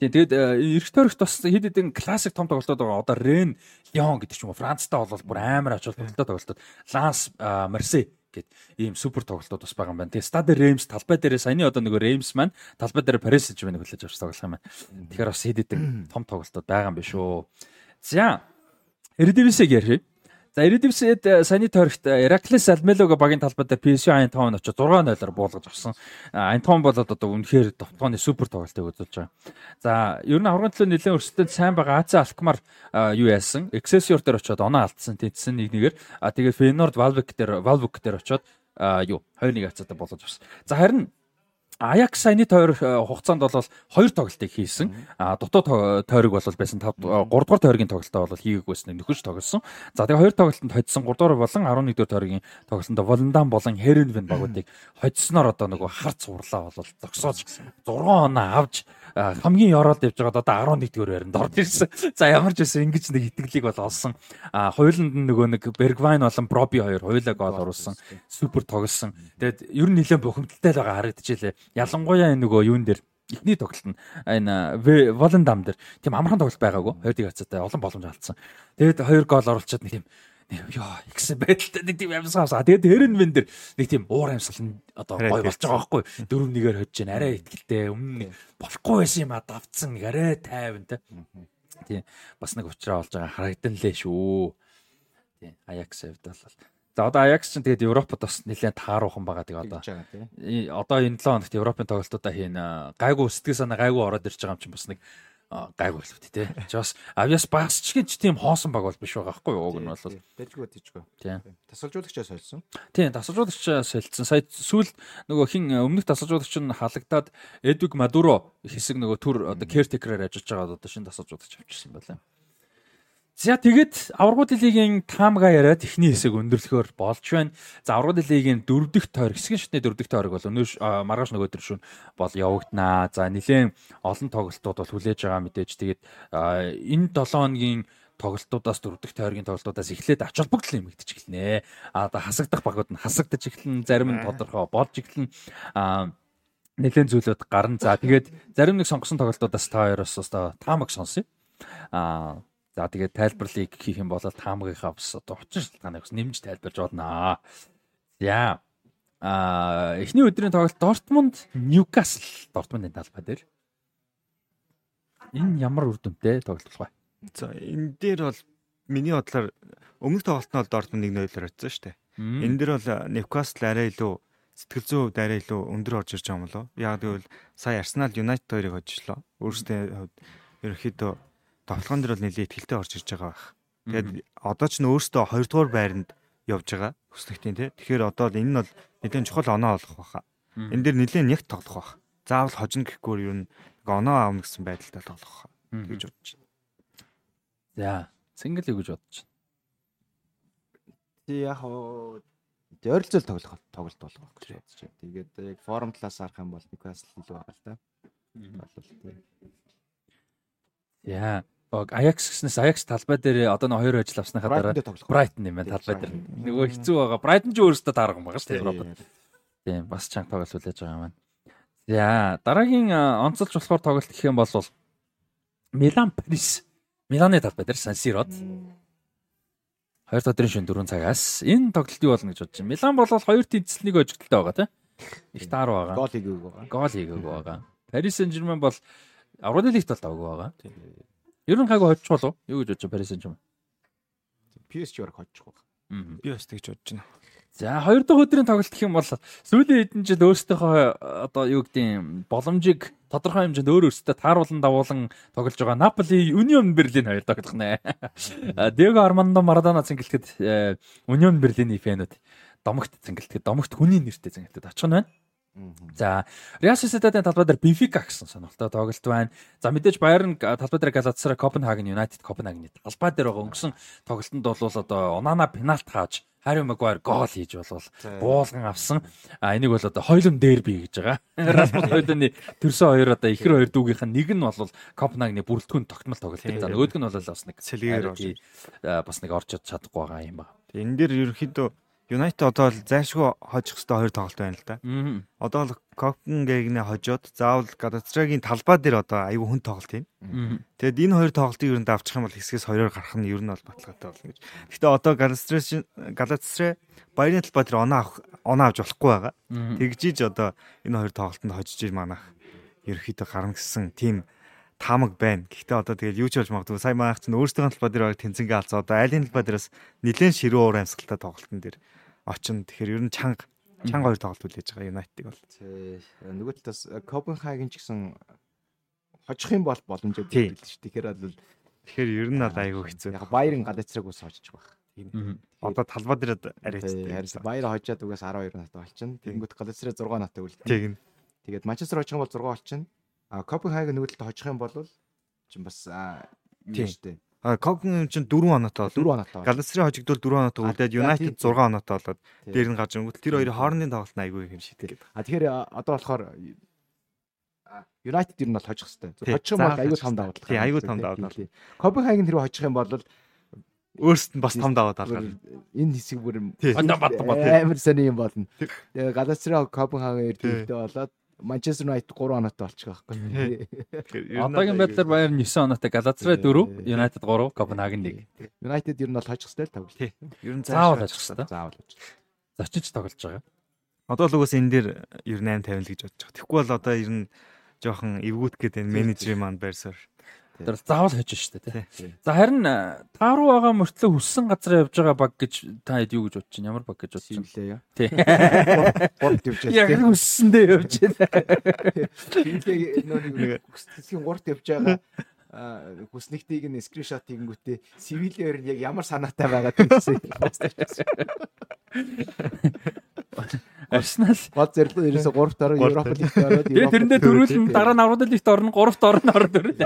Тийм тэгээд эрт тойрогт бас хэд хэдэн классик том тоглолтууд байгаа. Одоо Рен, Лион гэдэг ч юм уу. Францтай бол бүр амар ач холбогдолтой тоглолтууд. Ланс, Марсей гэд ийм супер тоглолтууд бас байгаа юм байна. Тэгээ Stade Reims талбай дээр саяны одоо нөгөө Reims маань талбай дээр Paris Saint-Germain хүлээж авч тоглох юм байна. Тэгэхээр бас хэд хэдэн том тоглолтууд байгаа юм биш үү. За Eredivisie ярих. За Eredivisie-д э, саяны тойрогт Heracles Almelo-г багийн талбай дээр PSV Eindhoven очиж 6-0-оор буулгаж авсан. Eindhoven бол одоо үнэхээр товтгооны супер тоглолтыг үзүүлж байгаа. За ер нь аврагын төлөө нэлээд өрсөлдөд сайн байгаа AC Alkmaar юу яасан? Excelsior дээр очиод оноо алдсан тэнцсэн нэг нэгээр. А тэгээд Feyenoord Valvik дээр Valvik дээр очиод юу 2-1 хацаатай болгож авсан. За харин Аякс саяны тойрог э, хугацаанд бол хоёр тоглолтыг хийсэн. А дутуу тойрог бол байсан 5 3 дугаар тойргийн тоглолтоо бол хийгээгүйсэн нөхөж тоглосон. За тэгээ хоёр тоглолтод хоцсон 3 дугаар болон 11 дугаар тойргийн тоглолтод Волондан болон Херенвен багуудыг хоцсноор одоо нөгөө харц урлаа бол зогсоож 6 оноо авч хамгийн ёроолд явж байгаад одоо 11 дэх байранд орж ирсэн. За ямар ч байсан ингэж нэг итгэлийг бол олсон. А хоёуланд нөгөө нэг Бергвайн болон Проби хоёр хоёулаа гол оруулсан. Супер тоглосон. Тэгээд ер нь нэлээд бухимдалтай байгаа харагдчихлээ. Ялангуяа энэ нөгөө юун дээр эхний тоглолт нь энэ Волендам дээр тийм амархан тоглолт байгаагүй. Хоёр дэг хацаатай олон боломж алдсан. Тэгээд хоёр гол оруулчаад нэг тийм ёо ихсэн байдалтай нэг тийм амьсгаа авсаа. Тэгээд тэрэн мен дэр нэг тийм уур амьсгал нь одоо гой болж байгаа байхгүй. Дөрөв нэгээр хожиж гэн арай ихтэй өмнө болохгүй байсан юм а давцсан нэг арай тайван та. Тийм бас нэг уучраа болж байгаа харагдан лээ шүү. Тийм Аякс хэвд бол За одоо Аякс ч тэгээд Европод бас нэлээд тааруухан байгаа тэгээ одоо. Одоо энэ 7 хоногт Европын тоглолтуудаа хийн гайгүй сэтгэл санаа гайгүй ороод ирж байгаа юм чинь бас нэг гайг боловт тий. Чи бас авьяас багсчгийн ч тийм хоосон баг бол биш байгаа байхгүй юу? Уг нь бол дэжгүй дэжгүй. Тасалжуулагчаа солилцсон. Тий, тасалжуулагчаа солилцсон. Сая сүүл нөгөө хин өмнөх тасалжуулагч нь халагдаад Эдвиг Мадуро хэсэг нөгөө төр одоо caretaker-аар ажиллаж байгаа одоо шинэ тасалжуулагч авчихсан байлаа. За тэгэд аврагууд лигийн таамга яриа техний хэсэг өндөрлөхөөр болж байна. За аврагууд лигийн дөрөв дэх тойрог, хэсгийн шатны дөрөв дэх тойрог бол өнөөш маргааш нөгөө төр шүн бол явагдана. За нэлээд олон тоглолтууд бол хүлээж байгаа мэдээж. Тэгээд энэ 7 хоногийн тоглолтуудаас дөрөв дэх тойргийн тоглолтуудаас эхлээд ач холбогдол нэмэгдэж эхэлнэ. А одоо хасагдах багууд нь хасагдаж эхэлнэ, зарим нь тодорхой болж эхэлнэ. А нэлээд зүйлүүд гарна. За тэгээд зарим нэг сонгосон тоглолтуудаас та хоёроос одоо таамаг сонсъё. А За тэгээд тайлбарлыг хийх юм бол таамагынхаа бас одоо очин шалтгааныг бас нэмж тайлбарж байна. За а эхний өдрийн тоглолт Дортмунд Ньюкасл Дортмундын талбай дээр энэ ямар үр дүнтэй тоглолт вэ? За энэ дээр бол миний бодлоор өмнөх тоглолт нь бол Дортмунд 1-0-оор очсон шүү дээ. Энэ дэр бол Ньюкасл арай илүү сэтгэл зүйн хувьд арай илүү өндөр орж ирж байгаа юм болоо. Яг гэвэл сая Арсенал Юнайтед хоёрыг хожлоо. Өөрөөсөө ерөнхийдөө тоглоом дэр бол нэлээд ихтэй орж ирж байгаа байх. Тэгээд одоо ч н өөрөөсөө 2 дугаар байранд явж байгаа хүслэгтийн тий. Тэгэхээр одоо л энэ нь бол нэлээд чухал оноо олох байхаа. Энэ дэр нэлээд нягт тоглох байх. Заавал хожно гэхгүй ер нь оноо аавна гэсэн байдалтай тоглох байхаа. гэж бодож байна. За, цэнгэл юу гэж бодож байна? Тий яг ойролцоол тоглох тоглолт болох гэж бодож байна. Тэгээд яг форум талаас харах юм бол Ньюкасл илүү байгаа л та. Болвол тий. Яа. Аякс гэснээс Аякс талбай дээр одоо нэг хоёр ажил авсныхаа дараа Брайтон юм байна талбай дээр. Нөгөө хэцүү байгаа. Брайтон ч өөрөөсөө таарга юм байгаа шүү дээ Европод. Тийм бас чанга тоглолт үлээж байгаа юм байна. За дараагийн онцолж болохоор тоглолт гэх юм бол Милан Парис. Миланы талбай дээр Сан Сирод 2 дахь өдрийн шөнө 4 цагаас энэ тоглолт юу болно гэж бодож байна. Милан бол хоёр тэнцэлнийг өжигдөлтэй байгаа тийм. Их таар байгаа. Гол хийгээгүй байгаа. Гол хийгээгүй байгаа. Paris Saint-Germain бол Аврал лигт бол тавгүй байгаа. Ер нь хайгуу хоцчих болов юу гэж бодож Paris Saint-Germain. PSG-оор хоцчих байгаа. Би бас тэгж бодож байна. За хоёр дахь өдрийн тоглолт гэх юм бол сүүлийн хэдэн жил өөрсдийнхөө одоо юу гэдэг боломжийг тодорхой хэмжээнд өөр өөрсдөө тааруулан давуулан тоглож байгаа Наполи Union Berlin хоёр тоглох нэ. Диего Армандо Марадона цэнгэлтэд Union Berlin-ийн фэнүүд домогт цэнгэлтэд домогт хүний нэртэй цэнгэлтэд очих нь байна. За Real Sociedad-ын талбай дээр Benfica гэсэн сонирхолтой тоглолт байна. За мэдээж Bayern талбай дээр Galatasaray Copenhagen United Copenhagen-ийн талбай дээр байгаа өнгөрсөн тоглолтод бол одоо Onana пенальт хааж Harry Maguire гол хийж болвол буулган авсан. А энийг бол одоо хойлон дерби гэж байгаа. Rasmus Hoylund-ы төрсөн хоёр одоо ихэр хоёр дүүгийнх нь нэг нь бол Копенгагны бүрэлдэхүүн тогтмол тоглолт. За нөгөөдг нь бол бас нэг цэлгээр бас нэг орж чадахгүй байгаа юм байна. Энэ дээр ерөнхийдөө Юнайтед одоо л зайшгүй хожих хэвээр хоёр тоглолт байна л да. Одоо л Копенгагны хожоод заавал Галатсрагийн талбай дээр одоо аюу хүн тоглолт юм. Тэгэд энэ хоёр тоглолтыг ер нь давчих юм бол хэсгээс хоёроор гарах нь ер нь бол баталгаатай болно гэж. Гэхдээ одоо Галатсрай Галатсрай Баярны талбай дээр оноо авах оноо авч болохгүй байгаа. Тэгжиж одоо энэ хоёр тоглолтод хожиж иж манах ерөөхдөө гарна гэсэн тийм таамаг байна. Гэхдээ одоо тэгэл юу ч болж магадгүй. Сайн маах чинь өөрсдөө талбай дээр тэнцэнгээ алцаа. Одоо айлын талбай дээрээс нэлээд ширүү уур амьсгалтай тоглолтын дээр очино. Тэгэхээр ер нь чанга чанга хоёр тоглолт үлээж байгаа Юнайтед бол. Нөгөө талаас Копенгаген ч гэсэн хожих юм бол боломжтой байл шүү. Тэгэхээр бол тэгэхээр ер нь бол айгүй хэцүү. Яг Баярын галацраг ус хожиж байх. Одоо талбай дээр арайцтай. Баяр хожоод угаас 12 наттай болчихно. Тэнгүүт галацраг 6 наттай үлдээ. Тийм. Тэгээд Манчестер хожих юм бол 6 болчихно. А Копенгаген нөгөө талд хожих юм бол чинь бас тийм шүү дээ. А Коген чинь 4 оноотой болов. 4 оноотой. Галасрын хожигдвол 4 оноотой үлдээд United 6 оноотой болоод дээр нь гарч ирэнгүүт тэр хоёрын хоорондын тоглолт нь айгүй юм шийдэл. А тэгэхээр одоо болохоор United ер нь бол хожих хэвээр. Хожих юм бол айгүй том давуу тал. Тийм айгүй том давуу тал. Копенгаген тэр хожих юм бол өөрсдөд нь бас том даваа талгаар. Энэ хэсэг бүр амар сони юм болно. Тэгээ Галасраа Копенгаген эрдэмтдээ болоод Манчестер Юнайтед 3 оноотой болчих байхгүй. Одоогийн байдлаар Bayern 9 оноотой, Galatasaray 4, United 3, Copenhagen 1. United ер нь бол хожих стил тоглолт. Ер нь заавал хожих стил. Заавал хожих. Зочиж тоглож байгаа. Одоо л угаас энэ дээр 98 50 л гэж бодож байгаа. Тэгэхгүй бол одоо ер нь жоохон эвгүүт гээд байна менежер маань байрсаар. Тэр заавал хожиж штэ тий. За харин та руу байгаа мөртлөө хүссэн газар явж байгаа баг гэж та хэд юу гэж бодож чинь ямар баг гэж бодож чинь лээ яа. Тий. Гурт явж байгаа. Яг хүссэндээ явж байна. Тинлээ нөө хүссэн гурт явж байгаа хүснэгтийг нь скриншот хийгэнгүүтээ цивилээр нь яг ямар санаатай байгаа гэсэн. Арсенал гол зэрлэг ерөөсө 3 дараа Европ лигт ороод Тэгээ тэрэндээ төрүүлэн дараа нь Аврал лигт орно 3-т орно ороод төрөл.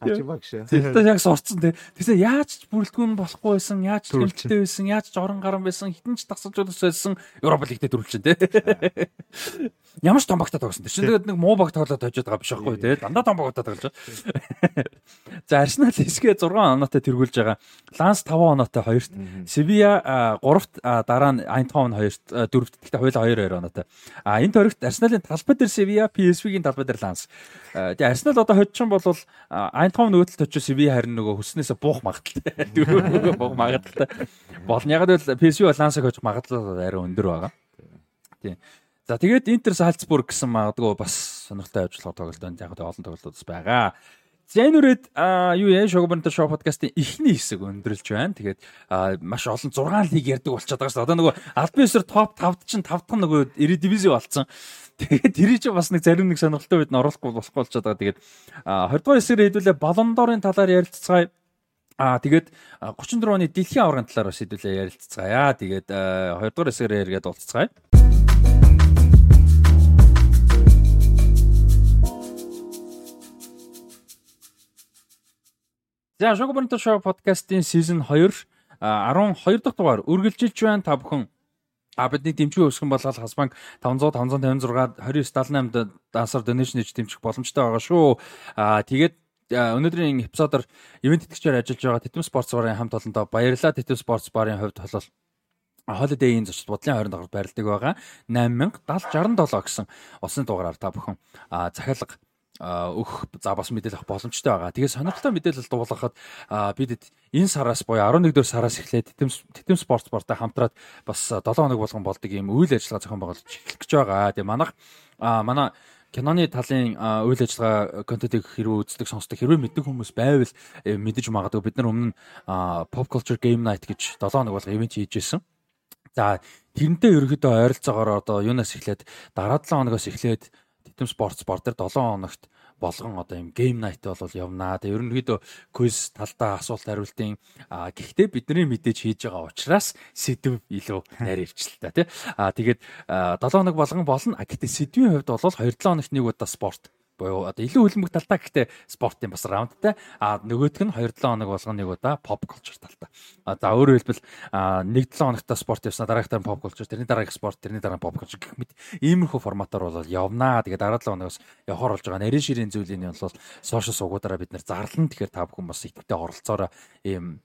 Ачимагш. Тэгээд яг сурцсан тий. Тэгсээ яаж бүрэлдэхүүн болохгүй байсан, яаж төлөлттэй байсан, яаж жорон гарan байсан, хитэн ч тасалж байсан Европ лигтээ төрүүлчихэн тий. Ямар ч том багтаа тоглосон. Чинь тэгээд нэг муу баг тоглоод хожоод байгаа биш байхгүй тий. Дандаа том багтаа тоглож байгаа. За Арсенал эсгээ 6 оноотой тэргүүлж байгаа. Ланс 5 оноотой 2-т. Sevilla 3-т дараа нь Eindhoven 2-т 4-т. Гэхдээ хоёулаа 2-2 оноотой. А энэ төрөгт Арсеналын талбай дээр Sevilla, PSV-гийн талбай дээр Ланс. Тэгээ Арсенал одоо хоцсон бол Eindhoven нөгөө талд очиж Sevilla харин нөгөө хүснээсээ буух магадaltaй. Дөрөв буух магадaltaй. Болно. Яг л PSV бол Лансыг хожих магадлал арай өндөр байгаа. Тийм. За тэгээд Интер Сальцбург гэсэн магадгүй бас сонирхолтой ажиллагаа тоглолт байна. Яг олон тоглолтууд бас байгаа. За энэ үрээд юу яа Шогбонто шоу подкастын эхний хэсэг өндөрлж байна. Тэгээд маш олон 6 лиг ярддаг болчиход байгаа шүү. Одоо нөгөө албан ёсоор топ 5-д чинь 5 дахь нөгөө Eredivisie болцсон. Тэгээд тэрий чи бас нэг зарим нэг сонирхолтой үед нь оруулахгүй болохгүй болчиход байгаа. Тэгээд 20 дугаар хэсгээр хэдүүлээ Балондорын талаар ярилццгаая. Аа тэгээд 34 оны дэлхийн аваргын талаар бас хэдүүлээ ярилццгаая. Тэгээд 2 дугаар хэсгээр яриад уулзцгаая. За Шогобонто шоу подкастын season 2 12 дахь дугаар үргэлжилж байна. Та бүхэн А бидний дэмжих өсгөн болгол Хасбанк 500 556 2978 дансар донешн хийж дэмжих боломжтой байгаа шүү. А тэгээд өнөөдрийн эпизодоор ивент тэтгэгчээр ажиллаж байгаа Титэм спортс барын хамт олондоо баярлалаа. Титэм спортс барын хувьд бол Holiday Inn зочд бодлын 20 дахь байрладаг байгаа. 807067 гэсэн улсын дугаараар та бүхэн захиалга өгөх за бас мэдээлэл авах боломжтой байгаа. Тэгээ сонирхолтой мэдээлэл дуулгахад бид энэ сараас буюу 11 дэх сараас эхлээд Титэм Титэм спорт спорттой хамтраад бас 7 хоног болгон болдог юм үйл ажиллагаа зохион байгуулж эхлэх гэж байгаа. Тэгээ манайх манай киноны талын үйл ажиллагаа контентыг хэрвээ үздэг сонсдог хэрвээ мэддэг хүмүүс байвал э, мэдэж магадгүй бид нар өмнө pop culture game night гэж 7 хоног болго ивент хийжсэн. За тэрнтэй ерөөхдөө ойролцоогоор одоо юунаас эхлээд дараа 7 хоногоос эхлээд Титэм спорт спорт дээр 7 хоногт болгон одоо юм гейм найт бол явнаа. Тэгээ ерөнхийдөө квиз талдаа асуулт хариултын гэхдээ бидний мэдээж хийж байгаа учраас сэдв илүү найр ивчлээ тий. А тэгээд 7 хоног болгон болно. Гэхдээ сэдвийн хувьд бол 2-7 хоногт нэг удаа спорт буюу одоо илүү хөлбөмбөг талтай. Гэхдээ спортын бас раундтай. А нөгөөх нь 2-7 хоног болгоныг удаа pop culture талтай. А за өөрөөр хэлбэл 1-7 хоногта спорт явснаа дараагтаа pop culture тэрний дараах спорт тэрний дараа pop culture гэх мэт иймэрхүү форматаар бол явнаа. Тэгээд дараа 7 хоногоос явахаар болж байгаа нарийн ширийн зүйлийн нь бол сошиал суугуудаараа бид нэр зарлан. Тэгэхээр та бүхэн бас идэвхтэй оролцоороо ийм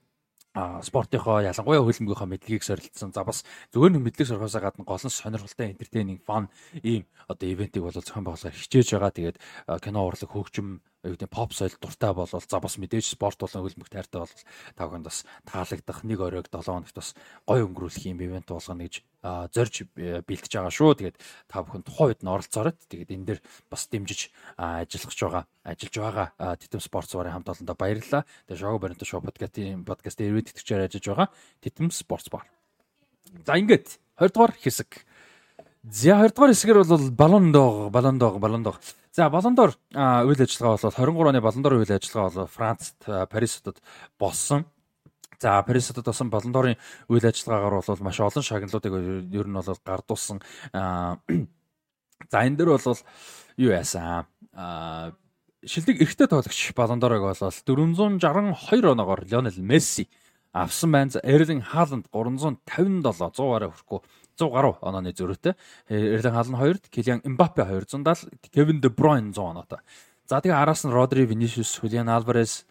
спортынхоо ялангуяа хөлбөмбөгийнхөө мэдлэгийг сорилтсан. За бас зөвхөн нэг мэдлэг сурахаасаа гадна гол нь сонирхолтой entertaining fun ийм одоо ивентийг бол зохион байгуулахаар хичээж байгаа. Тэгээд кино урлаг хөгжим юу гэдэг поп соёл дуртай болвол за бас мэдээж спорт болон хөлбөмбөг тайртай бол та бүхэнд бас таалагдах нэг оройг 7 хоногт бас гой өнгөрүүлэх юм ивент болгоно гэж зорж бэлтэж байгаа шүү. Тэгээд та бүхэн тухайн үед нь оролцоорой. Тэгээд энэ дээр бас дэмжиж ажиллах байгаа ажиллаж байгаа Титэм спорт зургийн хамт олондоо баярлалаа. Тэгээд шоу баримт шоу подкастын подкаст ирвэд тэтгэвчээр ажиллаж байгаа Титэм спорт бар. За ингээд 20 дугаар хэсэг. За 20 дугаар хэсгээр бол балондоо балондоо балондоо За Балондор үйл ажиллагаа бол 23 оны Балондор үйл ажиллагаа бол Францд Парис хотод болсон. За Парис хотод болсон Балондорын үйл ажиллагаагаар бол маш олон шагналуудыг ер нь бол гардуулсан. За энэ дэр бол юу яасан? Шилдэг эрэгтэй тоглогч Балондорыг бол 462 оноогоор Лионел Месси авсан байна. Эрлин Хааланд 357 100-аараа хүрэхгүй 100 гаруй онооны зөрүүтэй. Эрлин Хааланд 2-д, Килиан Эмбапе 270, Кевин Де Бройн 100 оноотой. За тэгээ араас нь Родри, Винишиус, Хулиан Альварес,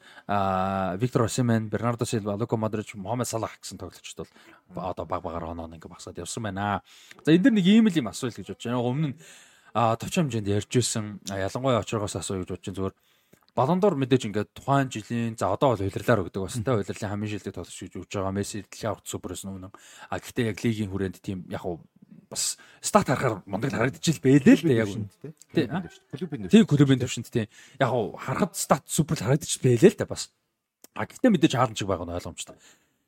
Виктор Осимен, Бернардо Силва, Лука Модрич, Мохаммед Салах гэсэн тоглогчдод бол одоо баг багаар оноо ингээ багсаад явсан байна. За энэ дэр нэг ийм л юм асуулт гэж бодож байна. Өмнө нь товчхон хэмжээнд ярьж исэн ялангуяа очроогоос асуу гэж бодож зүгээр Балондор мэдээж ингээд тухайн жилийн за одоо бол хувирлаар өгдөг бас тэ хувирлын хамгийн шилдэг тоглогч гэж өгж байгаа Месси дэлхийн аврагт суперс нүнэн. А гэхдээ яг лигийн хүрээнд тийм яг уу бас стат харахаар мундаг харагдчихил бэлээ л дээ яг үнд тий. Клубын төвшөнд. Тий клубын төвшөнд тий. Яг уу харахад стат супер харагдчих бэлээ л дээ бас. А гэхдээ мэдээж хаалт шиг байгаа нь ойлгомжтой.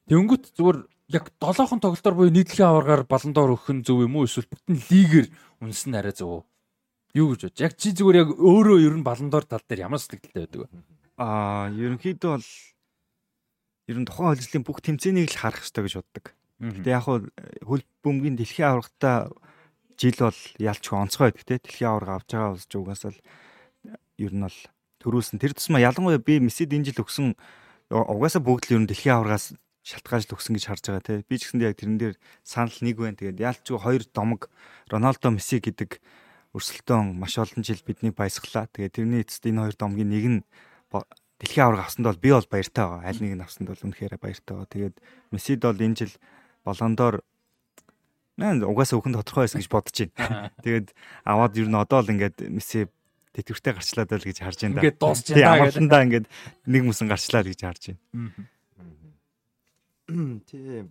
Тэнгүүт зүгээр яг 7хон тоглолтоор буюу нийтлэгийн аваргаар баландор өгөх нь зөв юм уу эсвэл бүтэн лигээр үнсэн арай зөв Юу гэж бодож? Яг чи зүгээр яг өөрөө ер нь баландор тал дээр ямар сэтгэлтэй байдаг вэ? Аа, ерөнхийдөө бол ер нь тухайн хөлжлийн бүх тэмцээнийг л харах хэрэгтэй гэж боддог. Гэтэ яг хөл бөмбөгийн дэлхийн аврагтаа жил бол ялч онцгой байдаг те. Дэлхийн авраг авч байгаа улс угаасаа л ер нь бол төрүүлсэн. Тэр тусмаа ялангуяа би мессид энэ жил өгсөн угаасаа бүгд л ер нь дэлхийн аврагаас шалтгаалж өгсөн гэж харж байгаа те. Би ч гэсэндээ яг тэрэн дээр санал нэг байна. Тэгээд ялч хоёр домог Роналдо Месси гэдэг өрсөлдөөн маш олон жил биднийг баясгалаа. Тэгээ тэрний эцэст энэ хоёр домгийн нэг нь дэлхийн аварга авсанд бол би бол баяртай байгаа. Аль нэг нь авсанд бол үнэхээр баяртай байгаа. Тэгээд Мессид бол энэ жил Болондоор наа угаасаа өхөн тодорхой байсан гэж бодож байна. Тэгээд аваад ер нь одоо л ингээд Месси тэтгэвртэй гарчлаад байл гэж харж байна. Ингээд дуусч байна. Амландаа ингээд нэг мөсөн гарчлаа гэж харж байна. Тийм.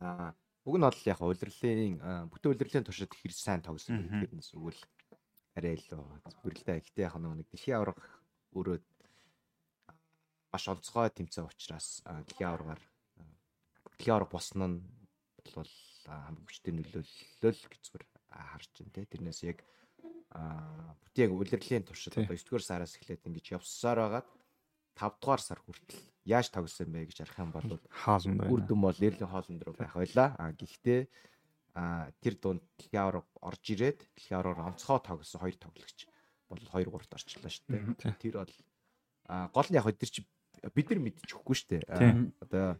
Аа Уг нь бол яг улирлын бүтэн улирлын туршид хэрэг сайн тогсон гэдгээс өгвөл арай илүү да. Гэтэ яг нэг дэлхийн аврах өөрөө маш онцгой тэмцээн учраас дэлхийн аваргаар дэлхийн аварга босно нь бол хамгийн хүчтэй нөлөөлөл гэж зүгээр харж байна те. Тэрнээс яг бүтэн яг улирлын туршид одоо 9 дугаар сараас эхлээд ингэж явсаар байгаад 5 дугаар сар хүртэл яаж тогсон бэ гэж ярих юм бол хаалн байна. Үр дүн бол Эрлийн хоолн руу байх байла. А гэхдээ а тэр дунд дэлхийн аварга орж ирээд дэлхийн аваргаар онцгой тогсон хоёр тоглогч бол 2 3-т орчлоо шүү дээ. Тэр бол а гол нь яг тэр чи бид нар мэдчихгүй шүү дээ. Одоо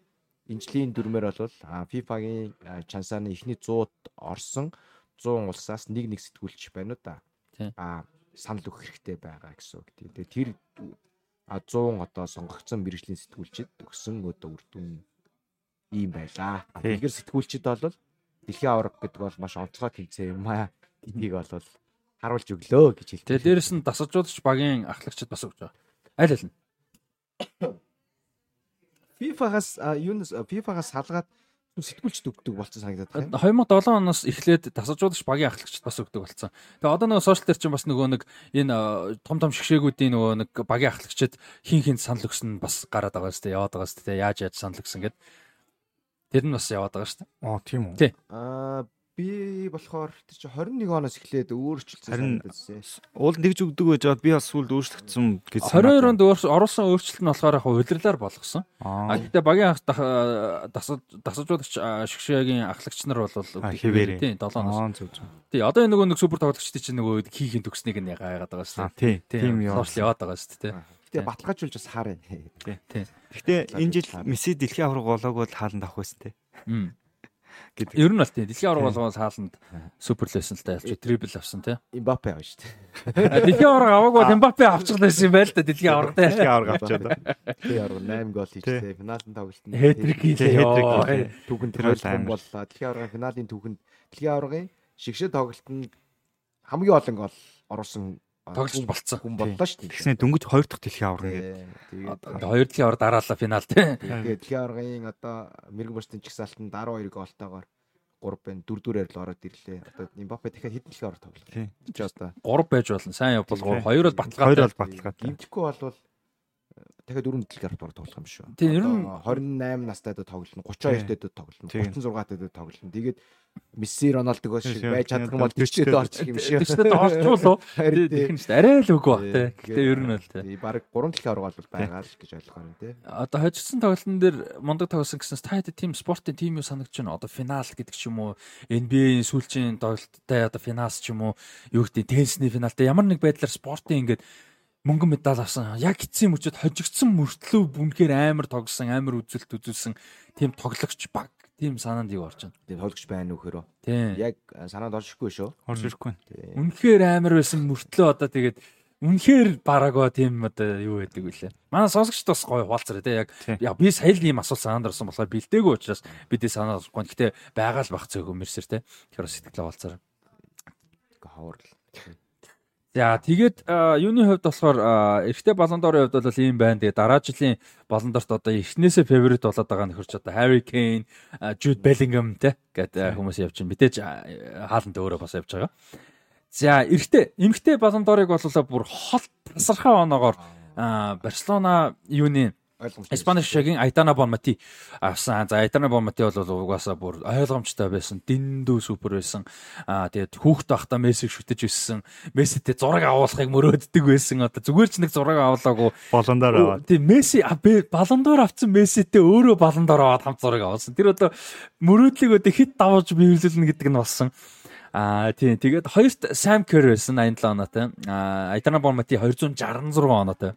энэ жилийн дүрмээр бол FIFA-гийн чансааны эхний 100-д орсон 100 улсаас нэг нэг сэтгүүлч байна уу да. А санал өгөх хэрэгтэй байгаа гэсэн үг. Тэгээ тэр а 100 одоо сонгогдсон мэрэгжлийн сэтгүүлчид өгсөн одоо үр дүн ийм байлаа. Тэгэхээр сэтгүүлчид бол дэлхийн аварга гэдэг бол маш онцгой тэмцээн юм аа. Энийг бол харуулж өглөө гэж хэлдэг. Тэгээ дээрэс нь дасалжуулагч багийн ахлагчид бас өгч байгаа. Аль аль нь? FIFA-гаас юунаас FIFA-гаас салгаад сэтгүүлчд өгдөг болсон санагдаад байна. 2007 оноос эхлээд тасалжуулагч багийн ахлагчд бас өгдөг болсон. Тэгээ одоо нөгөө сошиал дээр чинь бас нөгөө нэг энэ том том шгшээгүүдийн нөгөө нэг багийн ахлагчд хин хин санал өгсөн бас гараад байгаа шүү дээ. Яваад байгаа шүү дээ. Яаж яаж санал өгсөн гэд. Тэр нь бас яваад байгаа шүү дээ. Аа тийм үү. Аа би болохоор тэр чи 21 оноос эхлээд өөрчлөлтсөн санагдсан. Уул нэгж өгдөг байж бод би бас сүлд өөрчлөгдсөн гэж 22 онд оруулсан өөрчлөлт нь болохоор яг удирлаар болгосон. А гэхдээ багийн дасалжуулагч шгшээгийн ахлагч нар бол хэвээр тий 7 оноос. Тий одоо энэ нөгөө нэг супер тоглогчдын чинь нөгөө хийхин төгснэг нь яагаад байгаа шүү дээ. Тий. Тийм яа. Сошиал яваад байгаа шүү дээ. Гэтэ баталгаажуулж бас хаарэ. Тий. Тий. Гэхдээ энэ жил Месси дэлхийн авраг болоог бол хааланд авах байсан те гэдэг. Ер нь бол тийм дэлхийн авраг болгоос хааланд суперлэсэн л та ялч трипл авсан тий. Имбапе авсан шүү дээ. Дэлхийн авраг аваагүй бол Имбапе авчихлаасан юм байл та дэлхийн авраг тий. Дэлхийн авраг авчаад. Дэлхийн авраг 8 гол хийжтэй. Финалын тоглолтод хэтрик хийлээ. Түүхэнд тэр бол боллоо. Дэлхийн аврагын финалийн түүхэнд дэлхийн аврагын шигшээ тоглолтод хамгийн олон гол оруулсан тоглож болцсон хүн боллоо шүү дээ. Тэгснэ дөнгөж хоёр дахь дэлхийн авраг ингээд хоёр дэлхийн авраг дараалал финал тий. Тэгээд дэлхийн аврагын одоо мэрэгэн бостын чигсалтанд 12 голтойгоор 3 байна 4 4-ээр л ороод ирлээ. Одоо Имбапе дахиад хэдэн дэлхийн авраг тоглолоо. Тий. Чи одоо 3 байж болно. Сайн явбал 3 2 бол баталгаатай. 2 бол баталгаатай. Гимтэхгүй болвол дахиад дөрөв дэлхийн авраг тоглох юм шүү. Тийм ер нь 28 настайд тоглоно, 32 дээд тоглоно, 36 дээд тоглоно. Тэгээд Месси Роналдог шиг байж чадах юм бол тийчээд орчих юм шиг. Тийчээд орчвол тийм шүү. Арай л үгүй бах тий. Гэтэ ер нь бол тий. Бараг 3 дэлхийн авраг бол байгаа л гэж ойлгох юм тий. Одоо хожигдсан тоглолтын дээр мундаг тоглосон гэснээр та хэд тийм спортын тим юу санагдаж байна? Одоо финал гэдэг ч юм уу, NBA-ийн сүүлчийн тоглолттой одоо финалс ч юм уу, юу гэдэг теннисний финалтай ямар нэг байдлаар спортын ингээд мөнгөн медаль авсан. Яг эцсийн мөчөд хожигдсан мөртлөө үнэхээр амар тогсон, амар үзэлт үзүүлсэн тийм тоглогч баг тийм санаанд юу орж байна. Тийм тоглогч байна уу хөрөө. Тийм. Яг санаанд орж ирэхгүй шүү. Орж ирэхгүй. Үнэхээр амар байсан мөртлөө одоо тэгээд үнэхээр бараагаа тийм одоо юу байдаг вүлээ. Манай сонсогчд бас гоё хуваалцараа тий яг яа би сая л ийм асуулт санаанд орсон болохоор бэлдээгүй учраас бидний санаа орохгүй. Гэхдээ байгаа л бах цөөгөө мэрсэр тий. Тэгэхээр сэтгэлээ хуваалцараа. Хавар л. За тэгээд юуны хувьд болохоор эрэгтэй балондорын хувьд бол ийм байна. Тэгээд дараа жилийн балондорт одоо эхнээсээ фаворит болоод байгаа нөхөрч одоо Harry Kane, Jude Bellingham те гэдэг хүмүүс явж байна. Мэдээж хаалт өөрөө бас явж байгаа. За эрэгтэй эмэгтэй балондорыг бол бүр хол тасархай оноогоор Барселона юуны Испани шигийн Айтана Бонмати авсан. За Айтана Бонмати бол угаасаа бүр ойлгомжтой байсан. Дэндүү супер байсан. Аа тэгээд хүүхд байхдаа Мессиг шүтэж өссөн. Месситэй зураг авуулахыг мөрөөддөг байсан. Одоо зүгээр ч нэг зураг авуулаагүй. Балондоор аваад. Тийм Месси балондоор авсан Месситэй өөрөө балондоор аваад хамт зураг авуулсан. Тэр одоо мөрөөдлийг одоо хит давуулж биелүүлнэ гэдэг нь болсон. Аа тийм тэгээд хоёрт Sam Kerr байсан 87 оноотой. Аа Айтана Бонмати 266 оноотой.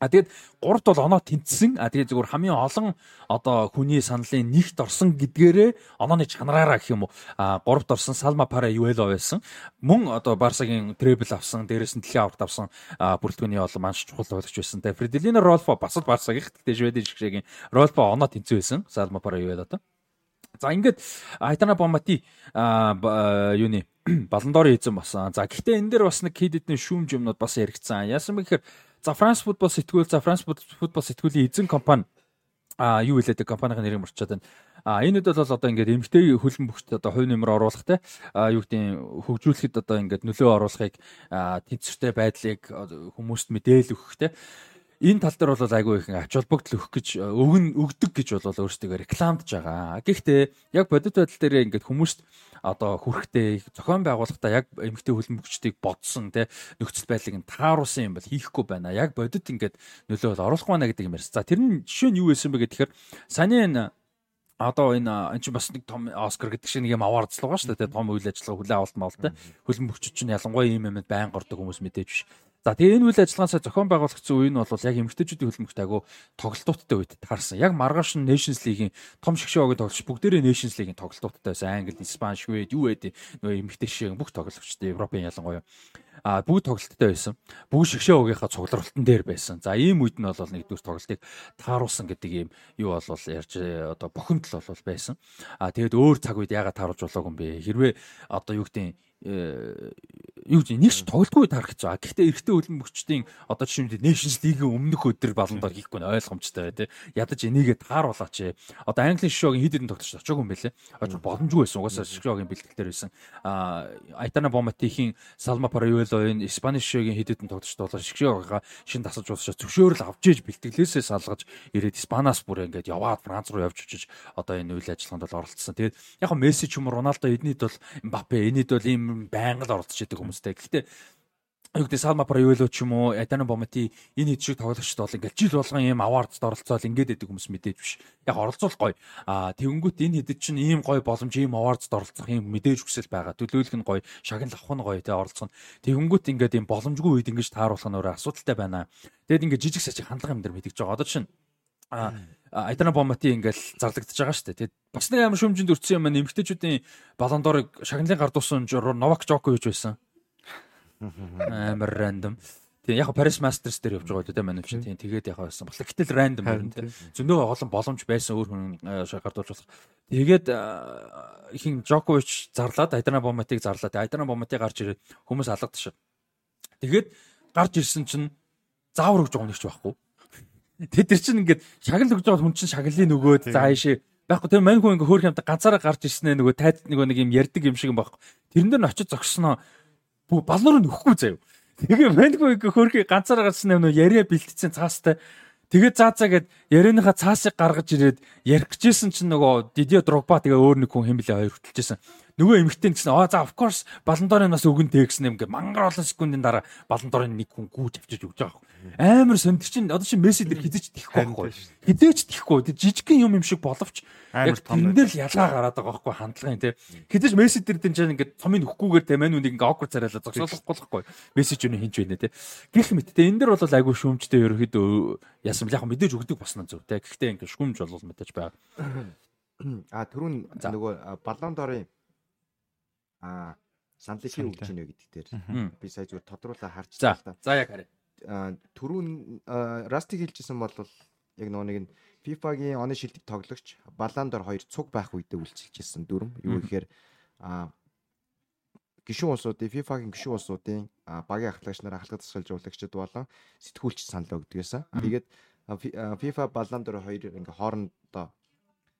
А тэгэд гуравт бол оноо тэнцсэн. А тэгээд зөвхөн хамгийн олон одоо хүний саналын нэгт орсон гэдгээрээ онооны чанараараа гэх юм уу. А гуравт орсон Салма Пара Юэло байсан. Мөн одоо Барсагийн требл авсан, дээрээс нь дэлхийн аварт авсан бүрэлдэхүүний олон манш чухал тоглогч байсан. Тэгээд Фределино Ролфо бас л Барсагийн гэхдээ Шведийн жигшээгийн Ролфо оноо тэнцсэн байсан. Салма Пара Юэло одоо. За ингээд Айтана Бомати юуны баландорын эзэн болсон. За гэхдээ энэ дээр бас нэг хэд хэдэн шүүмж юмнууд бас яригдсан. Яасан бэ гэхээр За Франс футбол сэтгүүл за Франс футбол сэтгүүлийн эзэн компани. А юу хэлээд компанийн нэрийг мөрчөөд байна. А энэ хэд бол одоо ингээд эмгтэй хөлбөмбөгт бүгд одоо хувь нэмэр оруулах те. А юу гэдэг хөгжүүлэхэд одоо ингээд нөлөө оруулахыг тэнцвэртэй байдлыг хүмүүст мэдээлэл өгөх те энэ тал дээр бол айгүй их ач холбогдол өгөх гэж өгн өгдөг гэж бол өөрсдөө рекламдж байгаа. Гэхдээ яг бодит байдал дээр ингээд хүмүүст одоо хүрэхтэй зохион байгуулалтаа яг эмгтэй хөлбөмбөгчдийг бодсон те нөхцөл байдлыг нь тааруулсан юм бол хийхгүй байна. Яг бодит ингээд нөлөө бол оруулах байна гэдэг юм ярьсан. За тэр нь жишээ нь юу байсан бэ гэхээр саний энэ одоо энэ эн чинь бас нэг том Оскар гэдэг шиг нэг юм аваарцлаг байгаа шүү дээ. Том үйл ажиллагаа хүлээн авалт маалтай. Хөлбөмбөгчд чинь ялангуяа ийм юмд байн гордог хүмүүс мэдээж биш. За тэгээ энэ үйл ажиллагаасаа зохион байгуулагчсан үе нь бол яг эмэгтэйчүүдийн хөлбөмбөгт агуу тоглолтуудтай үед таарсан. Яг маргааш нь Nations League-ийн том шгшөөг тоглож бүгдээрээ Nations League-ийн тоглолтуудтай байсан. Англи, Испани, Швед юу вэ? Нөгөө эмэгтэй шиг бүх тоглогчтой Европын ялангуяа а бүгд тоглолттой байсан. Бүгд шгшээ уугийнхаа цугларалтан дээр байсан. За ийм үед нь бол нэгдүгээр тоглолтыг тааруулсан гэдэг ийм юу бол ярьж одоо бохомдол бол байсан. А тэгээд өөр цаг үед яагаад тааруулж болоогүй юм бэ? Хэрвээ одоо юу гэдэг юу гэж нэг ч тоглолтгүй тарах гэж байгаа. Гэхдээ эрэгтэй хөлбөмбөгчдийн одоо жишээ нь Nations League-ийн өмнөх өдөр баландаар хийхгүй нь ойлгомжтой тээ. Ядаж энийгээ тааруулаач. Одоо Английн шишогийн хэд хэдэн тогтч очоогүй юм бэлээ. Очоо боломжгүй байсан. Угаасаа шишогийн бэлтгэл дээр байсан. А Айтана Боматихийн Салма Параюэлогийн Испани шишогийн хэд хэдэн тогтч болоо шишоогоо шин тасалж уусчаа зөвшөөрөл авч иж бэлтгэлээсээ салгаж ирээд Испанаас бүр ингээд яваад Франц руу явж очиж одоо энэ үйл ажиллагаанд бол оролцсон. Тэгээд яг Месси ч юм уу Роналдо эднийд бол Мбаппе энийд бол ийм байнга л оролцож идэг хүмүүстэй. Гэхдээ юу гэдэг Салма Париоло ч юм уу Адана Бомати энэ хэд шиг тоглогчд бол ингээл жил болгон ийм аваардд оролцоод ингээд идэг хүмүүс мэдээж биш. Яг оролцуулах гоё. Аа тэгэнгүүт энэ хэдэд чинь ийм гоё боломж ийм аваардд оролцох ийм мэдээж хүсэл байгаа. Төлөөлөх нь гоё, шагнал авах нь гоё те оролцох нь. Тэгэнгүүт ингээд ийм боломжгүй үед ингэж тааруулах нь өөрөө асуудалтай байна. Тэгэд ингээд жижиг сажиг хандлага юм дээр мэдэж байгаа. Одоо чинь Айдана Бомати ингээл зарлагдчихж байгаа шүү дээ. Тэгээд бас нэг амар шүмжинд өрцсөн юм аа нэмэгтэйчүүдийн балондорыг шагналын гардуусан Новак Джокович байсан. Амар рандом. Тийм яг Paris Masters дээр явж байгаа тийм манай чинь тийм тэгээд яг байсан. Бас гэтэл рандом байна тийм. Зөндөө олон боломж байсан өөр хүн гардуулж болох. Тэгээд ихэн Джокович зарлаад Айдана Боматиг зарлаад Айдана Бомати гарч ирээд хүмүүс алгадчих. Тэгээд гарч ирсэн чинь заавар өгж байгаа нэг ч байхгүй Тэд нар чинь ингээд шагнал өгж байгаа хүн чинь шагналын нөгөөд за ааши байхгүй тэр мань хүн ингээ хөөх юмтай ганцаараа гарч ирснээр нөгөө тайд нөгөө нэг юм ярддаг юм шиг юм байхгүй. Тэрэн дээр нь очиж зогсноо балнуур нөхгүй заяа. Тэгээ мань хүн ингээ хөөхий ганцаараа гарсан нөгөө яриа бэлтцсэн цаастай. Тэгээд заа заа гэд ярианыхаа цаасыг гаргаж ирээд ярих гэжсэн чинь нөгөө Дидио Дрогба тэгээ өөр нэг хүн хэмбэлээ хоёр хөтөлжсэн нөгөө эмэгтэй гэсэн аа за of course баландорын нас өгөн тэгсэн юм гэ мангар олон секундын дараа баландорын нэг хүн гүйж авчиж өгч байгаа юм. Амар сонд чинь одоо чи мессеж дээр хизэж тихгүй байхгүй. Хизээч тихгүй. Тэг жижигхэн юм юм шиг боловч яг тэндээ л ялгаа гараад байгаа байхгүй хандлагын тий. Хизээж мессеж дээр тэн чинь ингээд цомын өгөхгүйгээр тэ мань үнийг ингээд awkward царайлаа зогсоолохгүй байхгүй. Мессеж өнө хинж байна тий. Гэх мэт тий энэ дэр бол айгүй шүүмжтэй ерөөхдөө ясам яг мэдээж өгдөг босноо зөв тий. Гэхдээ ингээд шүүмж бол мэдээж байгаа. А түрүүн нөгөө баллон дорын а саналыг хий өгч гинэ гэдэг дээр би сая зүгээр тодруулаа харж байгаа. За яг харъя. Түрүүн Расти хэлжсэн бол яг нөгөө нэг нь FIFA-гийн оны шилдэг тоглогч Баландор 2 цуг байх үедээ үйлчилжсэн дүрм. Юу гэхээр а гишүүн улсуудын FIFA-гийн гишүүн улсуудын багийн ахлагч нар ахлах засгалж жуулагчид болон сэтгүүлч санал өгдөг байсан. Тэгээд FIFA Баландор 2 ингээ хоорондоо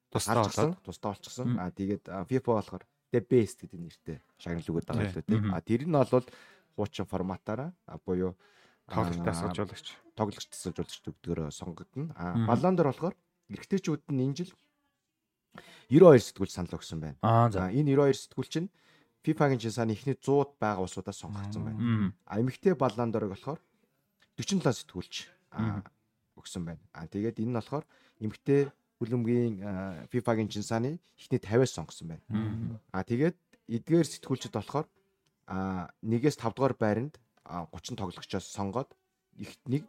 тусдаа болчихсон. Тусдаа болчихсон. А тэгээд FIFA болохоор the best гэдэг нэртэй шагнал өгöd байгаа л үү. А тэр нь бол хуучин форматаараа буюу тоглолтоос жуулагч тоглогч тасалжуулагч төгдгөрөө сонгогдно. А баллон дээр болохоор эрэгтэйчүүд нь энэ жил 92 сэтгүүлч санал өгсөн байна. За энэ 92 сэтгүүлч нь FIFA-гийн жинсааны ихний 100-д байгаа улсуудаас сонгогдсон байна. А эмэгтэй баллон дээрг болохоор 47 сэтгүүлч өгсөн байна. А тэгээд энэ нь болохоор эмэгтэй хүлэмгийн FIFA-гийн жинсааны ихний 50-аас сонгосон байна. Аа тэгээд эдгээр сэтгүүлчд болохоор а нэгээс 5 дугаар байранд 30 тоглогчоос сонгоод их нэг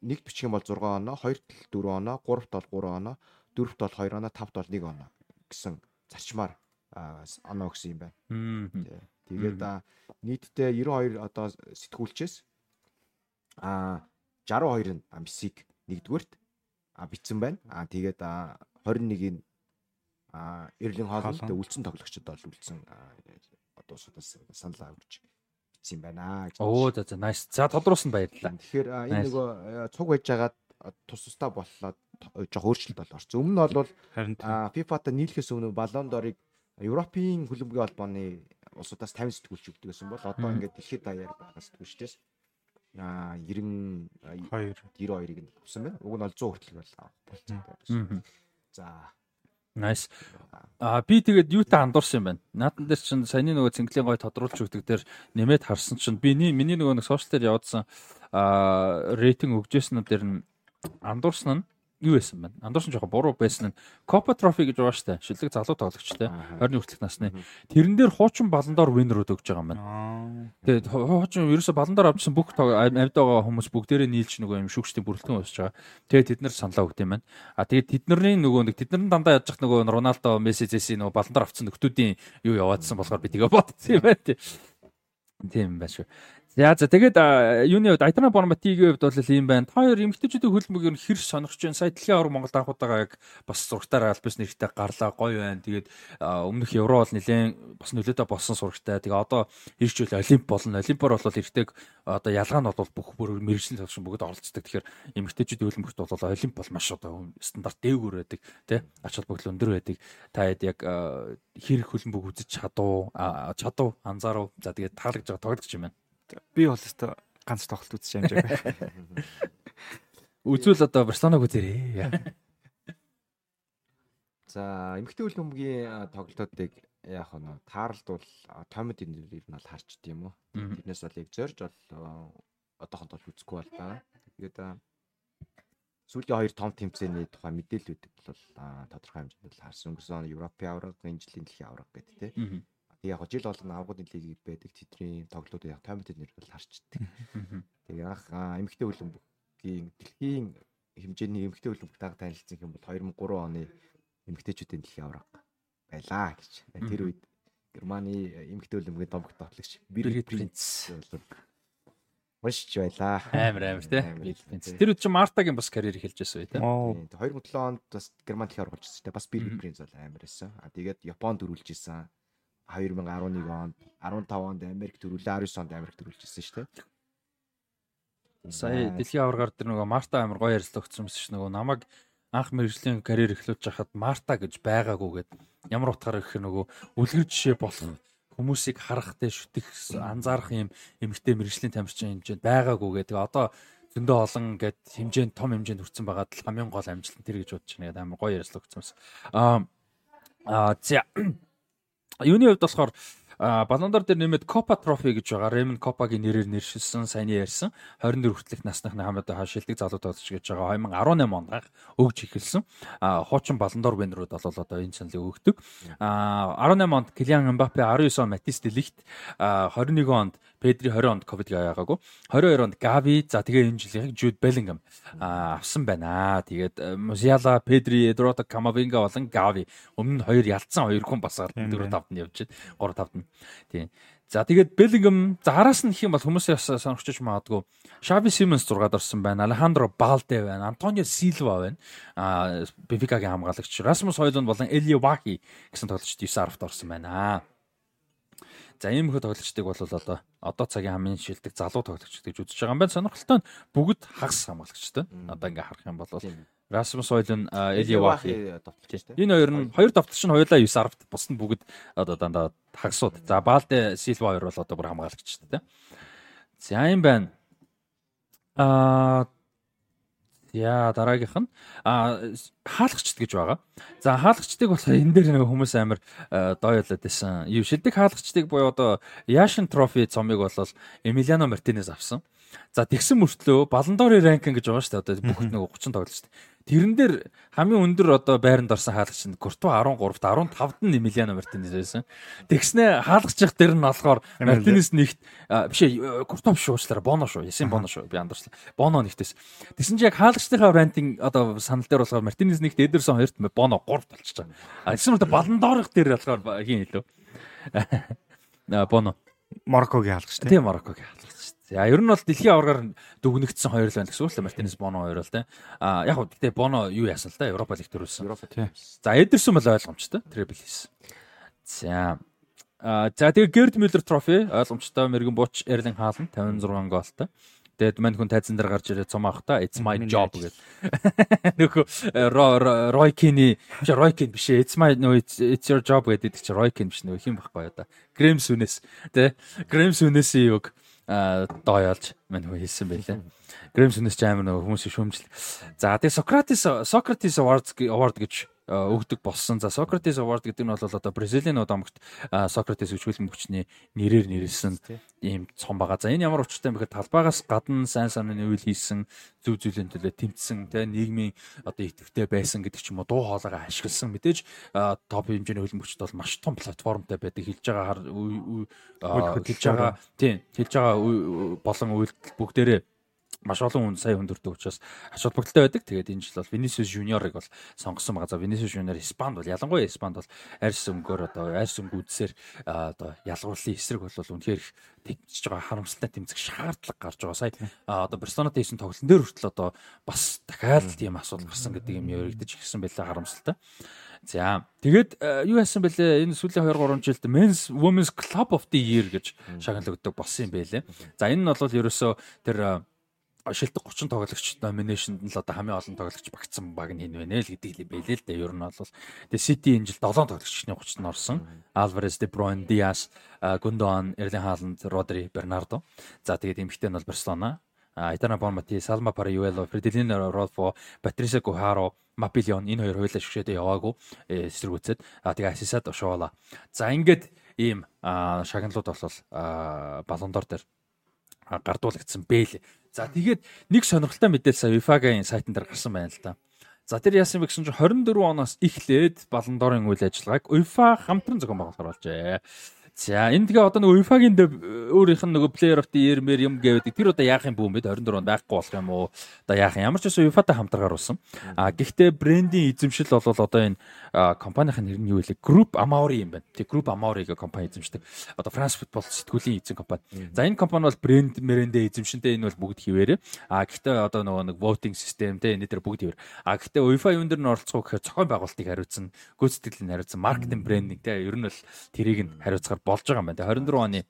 нэгт бичих юм бол 6 оноо, хоёрт бол 4 оноо, гуравт бол 3 оноо, дөрөвт бол 2 оноо, тавт бол 1 оноо гэсэн зарчмаар оноо өгсөн юм байна. Тэгээд нийтдээ 92 одоо сэтгүүлчээс а 62 нь Мессиг нэгдүгürt битсэн байна. Аа тэгээд 21-ийн Эрлин Хоолнд үлдсэн тоглогчдод бол үлдсэн одоо санал авч битсэн юм байна гэж. Оо за за nice. За тодруулсан баярлалаа. Тэгэхээр энэ нөгөө цуг байж байгаад тус тустай боллоо жоох өөрчлөлт бол орсон. Өмнө нь бол FIFA-та нийлэхээс өмнө Ballon d'Or-ыг Европын хөлбөмбөгийн холбооны улсуудаас 50 сэтгүүлч өгдөг гэсэн бол одоо ингээд дэлхийд даяар байгаа сэтгүүлчдээс аа 90 2 92-ыг нь авсан байна. Уг нь бол 100 хүртэл бол авах болсон. За Nice. А би тэгээд юутай андуурсан юм байна. Наатан дээр чинь саяны нөгөө цэнгэлийн гой тодруулж өгдөг дээр нэмээд харсан чинь би миний нөгөө нэг сошиал дээр явуулсан а рейтинг өгжсэн нь дээр нь андуурсан нь юу байсан бэ? Андуурсан жоохон буруу байсан нь Copa Trophy гэж байгаа штэ. Шилдэг залуу тоглогчтой 20 хүртэлх насны. Тэрэн дээр хуучин баландор винерүүд өгж байгаа юм байна. Тэгээд хуучин ерөөсө баландор авчихсан бүх амьд байгаа хүмүүс бүгдээрээ нийлж нөгөө юм шүүгчдийн бүрэлдэхүүн үүсэж байгаа. Тэгээд тэд нар саналаа өгд юм байна. А тэгээд тэдний нөгөө нэг тэд нар дандаа яаж явах нөгөө Роналдо, Месси, Зеси нөгөө баландар авцсан нөхдүүдийн юу яваадсан болохоор би тэгээ бодсон юм байна. Тийм байна шүү. За за тэгээд юуны хувьд Айтана Борматигийн хувьд бол ийм байна. Та хоёр эмгтээчүүдийн хөлбөмбөгийг хэр сонирхож байна? Сая дэлхийн авраг Монгол анхудаага яг бас зургатаар альбас нэрхтээ гарлаа гоё байна. Тэгээд өмнөх Евро бол нэлээд бас нөлөөдөө болсон сурагтай. Тэгээ одоо ирж үл Олимп болно. Олимпор бол эртэг одоо ялгаа нь бол бүх бүр мэрэгжлийн талшин бүгд оролцдог. Тэгэхээр эмгтээчүүдийн хөлбөмбөгт бол Олимп бол маш одоо стандарт дээгүүр байдаг. Тэ ач холбогдол өндөр байдаг. Та хэд яг хэр хөлбөмбөг үзэж чадуу чадуу анзаарав. За тэгээд таалагдж байгаа тоглож юм байна. Би бол өстой ганц тоглолт үзэж амжаагүй. Үзвэл одоо Барселоног үзээрэй. За, эмгэгтэй үйл хөмгийн тоглолтуудыг яг нь таарлдвал томд энэ ер нь бол харчд юм уу. Тэрнээс бол яг зорж бол одоохонд бол үзэхгүй бол да. Тэгээд сүүлийн хоёр том тэмцээний тухай мэдээллүүд бол тодорхой хэмжээнд л харсан. Өнгөрсөн Европын авраг, энэ жилийн дэлхийн авраг гэдэг тийм яг жил болгоно авгуудын лиг байдаг тэдний тоглолтууд яг таймтед нэр бол харчдаг. Тэгээ анх эмэгтэй хөлбөмбөгийн дэлхийн хэмжээний эмэгтэй хөлбөмбөг таг танилцсан юм бол 2003 оны эмэгтэйчүүдийн дэлхийн авраг байлаа гэж. Тэр үед Германы эмэгтэй хөлбөмбөгийн домогт тоглогч Birgit Prinz бол уншиж байлаа. Амар амар тий. Тэр үед чи Мартагийн бас карьер эхэлж байсан тий. 2007 онд бас Герман дэлхийн авраг болчихсон тий. Бас Birgit Prinz бол амар байсан. А тэгээд Японд дөрүүлж исэн 2011 онд 15 онд Америк төрүүлээ 19 онд Америк төрүүлжсэн шүү дээ. Сая дэлхийн аваргаар тэр нөгөө Марта амар гоё ярилцлага өгсөн юм шиг нөгөө намайг анх мэрэгжлийн карьер эхлүүлж хахад Марта гэж байгаагүйгээд ямар утгаараа гэх нөгөө үлгэр жишээ болох хүмүүсийг харах тэ шүтэх анзаарах юм эмгтэй мэрэгжлийн тамирчин хэмжээнд байгаагүйгээд тэгээ одоо зөндөө олон гэд хэмжээнд том хэмжээнд хүрсэн байгаад л хамгийн гол амжилт нь тэр гэж бодож байна. Амар гоё ярилцлага өгсөн юмс. Аа аа Юуны хувьд болохоор Балондор дээр нэмээд Copa Trophy гэж байгаа. Raymond Copa-гийн нэрээр нэршилсэн саяны ярьсан 24 хүртэлх насныхны хамаад хашилдаг залуу тоглож гэж байгаа 2018 онд өгж эхэлсэн. Хуучин Балондор винерүүд бол одоо энэ саналыг өгдөг. А 18 онд Kylian Mbappe, 19 он Matisse de Ligt, 21 онд Педри 20 онд ковид яагаагүй. 22 онд Гави за тэгээ энэ жилийн Jude Bellingham авсан байна. Тэгээд Musiala, Педри, Eduardo Camavinga болон Гави өмнө нь хоёр ялцсан хоёр хүн бас 4 5-д нь явж байна. 3 5-д нь. Тийм. За тэгээд Bellingham за араас нь юм бол хүмүүсээс сонирхож магадгүй. Xavi Simons 6-д орсон байна. Alejandro Balde байна. Antonio Silva байна. А Benfica-гийн хамгаалагч Rasmus Højlund болон Elie Wahi гэсэн тоглогчд 9-10-д орсон байна. За ийм их тоглогчдыг бол одоо одоо цагийн хамгийн шилдэг залуу тоглогч гэж үзэж байгаа юм байна. Сонирхолтой нь бүгд хагас хамгаалагчтай. Одоо ингээ харах юм бол Расмус Ойлн Эли Вахи энэ хоёр нь хоёр давтагч нь хоёулаа 9 10-т бус нь бүгд одоо дандаа хагасууд. За Балде Силва хоёр бол одоо бүр хамгаалагчтай. За юм байна. Аа Яа дараагийнх нь а хаалгачд гэж байгаа. За хаалгачдыг болохоор энэ дээр нэг хүмүүс амар дооёлоод байсан. Юу шилдэг хаалгачдыг буюу одоо Яшин трофи цомыг бол Эмилиано Мартинес авсан. За тэгсэн мөртлөө Баландорын ранкинг гэж байгаа шүү дээ. Одоо бүгд нэг 30 тоглож шүү дээ. Тэрэн дээр хамгийн өндөр одоо байранд орсон хаалгач нь Куртуа 13-т 15-д нь Эмилиано Мартинес байсан. Тэгснэ хаалгачдах дээр нь болохоор Мартинес нэгт биш Куртуа биш уучлаарай Боно шүү. Ясин Боно шүү. Би андарчлаа. Боно нэгтээс. Тэгсэн чи яг хаалгачдынхаа рантинг одоо санал дээр болохоор Мартинес нэгт Эдерсон хоёрт Боно 3-т болчихж байгаа. А тэгсэн мэт Баландорох дээр болохоор хин илүү. Боно Мароккогийн хаалгач тийм Мароккогийн. За ер нь бол дэлхийн аваргаар дүгнэгдсэн хоёр л байна гэсэн үг л Мартинес Боно хоёр л тийм. А яг хөө гэтээ Боно юу яасан л да Европа лиг төрүүлсэн. Европа тийм. За Эдерсон бол ойлгомжтой трипл хийсэн. За А за тэгээ Герд Мюллер трофи ойлгомжтой мэрэгэн бууч Эрлин Хаалн 56 гоолтой. Тэгээд мань хүн тайзан дээр гарч ирээд цумаах та it's my job гэдэг. Нөхө Ройкины биш Ройкин биш it's my no it's, your job гэдэг чи Ройкин биш нөх юм байхгүй одоо. Грэм сүнэс тэ Грэм сүнэсийн үг дооёолж мань хөө хэлсэн байлээ. Грэмсэнэс ч амар нөгөө хүмүүсийг шүүмжил. За тэгээ Сократис Сократис Award Award гэж өгдөг болсон. За Socrates Award гэдэг нь бол одоо Бразилийн одоомогт Socrates өчгөл мөчний нэрээр нэрлсэн ийм цом байгаа. За энэ ямар учиртай юм бэ гэхээр талбайгаас гадна сайн санааны үйл хийсэн зөв зүйлийн төлөө тэмцсэн тэ нийгмийн одоо идэвхтэй байсан гэдэг ч юм уу дуу хоолойгоо ашигласан мэдээж топ хэмжээний хөлбөмбөгчд бол маш том платформтой байдаг хэлж байгаа хэлж байгаа тийм хэлж байгаа болон үйлдэл бүгдээрээ маш олон хүн сая хүндөрдөг учраас ач холбогдолтой байдаг. Тэгээд энэ жил бол Vinicius Junior-ыг бол сонгосон байгаа. Vinicius Junior Испанд бол ялангуяа Испанд бол арьс өнгөөр одоо арьс өнгө үдсээр одоо ялгуурлын эсрэг бол үнэхээр тэмцэж байгаа харамсалтай тэмцэх шаардлага гарч байгаа. Сая одоо Барселонатай хийсэн тоглолтын дээр хүртэл одоо бас дахиад тийм асуудал гарсан гэдэг юм яригдаж ирсэн байлаа харамсалтай. За тэгээд юу яасан бэлээ энэ сүүлийн 2 3 жилд Men's Women's Club of the Year гэж шагналагддаг болсон юм байлээ. За энэ нь бол ерөөсөө тэр шилдэг 30 тоглогч номинашнд нь л одоо хамгийн олон тоглогч багтсан баг нь энэ вэ л гэдэг л байлээ л дээ. Ер нь бол тэгээ City энэ жил 7 тоглогчны 30-нд орсон. Alvarez, De Bruyne, Diaz, Gundogan, Erling Haaland, Rodri, Bernardo. За тэгээд эмэгтэй нь бол Barcelona. Айтана Бонмати, Салма Париуэло, Фределино Ролфо, Патриса Гухаро, Мапилион энэ хоёр хоёулаа шгшээдээ яваагүй эсрэгүүцэд. А тэгээ Асисад Ошоола. За ингээд ийм шагналууд бол балондор дээр гардуулагдсан бэл. За тэгээд нэг сонирхолтой мэдээлэл сая UEFA-гийн сайтн дээр гарсан байна л да. За тэр яасан бэ гэсэн чинь 24 оноос эхлээд Баллон дорын үйл ажиллагааг UEFA хамтран зохион байгуулахаар болжээ. За энэ тэгээ одоо нөгөө UEFA-гийн өөрийнх нь нөгөө player of the year мэр юм гэвэдэг. Тэр одоо яах юм бүү мэд 24 онд байхгүй болох юм уу? Одоо яах юм? Ямар ч байсан UEFA-тай хамтаргаар болсон. А гэхдээ брендийн эзэмшил бол одоо энэ компанийн нэр нь юу вэ? Group Amauri юм байна. Тэг Group Amauri гэх компани эзэмшдэг. Одоо France Football сэтгүүлийн эзэн компани. За энэ компани бол брэнд мэрэндээ эзэмшинтэй энэ бол бүгд хിവэрэ. А гэхдээ одоо нөгөө нэг voting system те энэ дээр бүгд хിвэр. А гэхдээ UEFA юун дээр нь оролцох гэхээр зохион байгуулалтыг хариуцсан, гүйцэтгэлийг хариуцсан, маркетинг брендинг те ер нь бол тэрийг нь хариуцахаар болж байгаа юм байна. 24 оны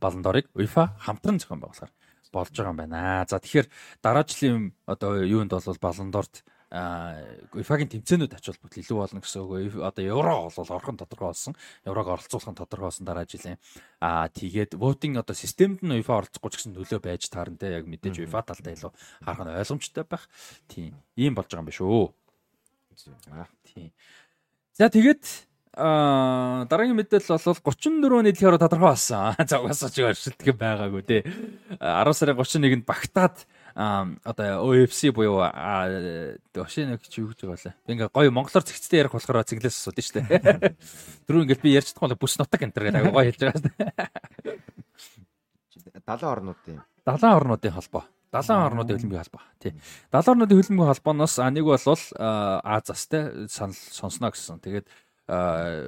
балан дорыг UEFA хамтран зохион байгуулахаар болж байгаа юм байна. За тэгэхээр дараа жилийн одоо юунд бол балан дорт UEFA-гийн тэмцээнүүд ач холбогдол илүү болно гэсэн үг. Одоо евро бол орхон тодорхой болсон. Еврог оролцуулах нь тодорхой болсон дараа жилийн. Аа тэгээд voting одоо системд нь UEFA оролцохгүй ч гэсэн нөлөө байж таарна те яг мэдээж UEFA талдаа илүү харах нь ойлгомжтой байх. Тийм. Ийм болж байгаа юм биш үү? Тийм. За тэгээд Аа дараагийн мэдээлэл бол 34 нийтлэхээр тодорхой болсон. За угаасаа ч өршөлтгөн байгаагүй тий. 10 сарын 31-нд Багтаад одоо OFC буюу Ошин нэг чи юу гэж байгаа лээ. Би ингээ гоё монголоор зэгцтэй ярих болохоор цэглээс асуудаг шүү дээ. Түрүү ингээл би ярьж чадахгүй бүс нутаг энэ төр гэдэг гоё хэлж байгаа шүү дээ. 70 орнуудын 70 орнуудын холбоо. 70 орнуудын хөлбөмбөгийн холбоо. Тий. 70 орнуудын хөлбөмбөгийн холбооноос нэг бол Азаас те сонсно гэсэн. Тэгээд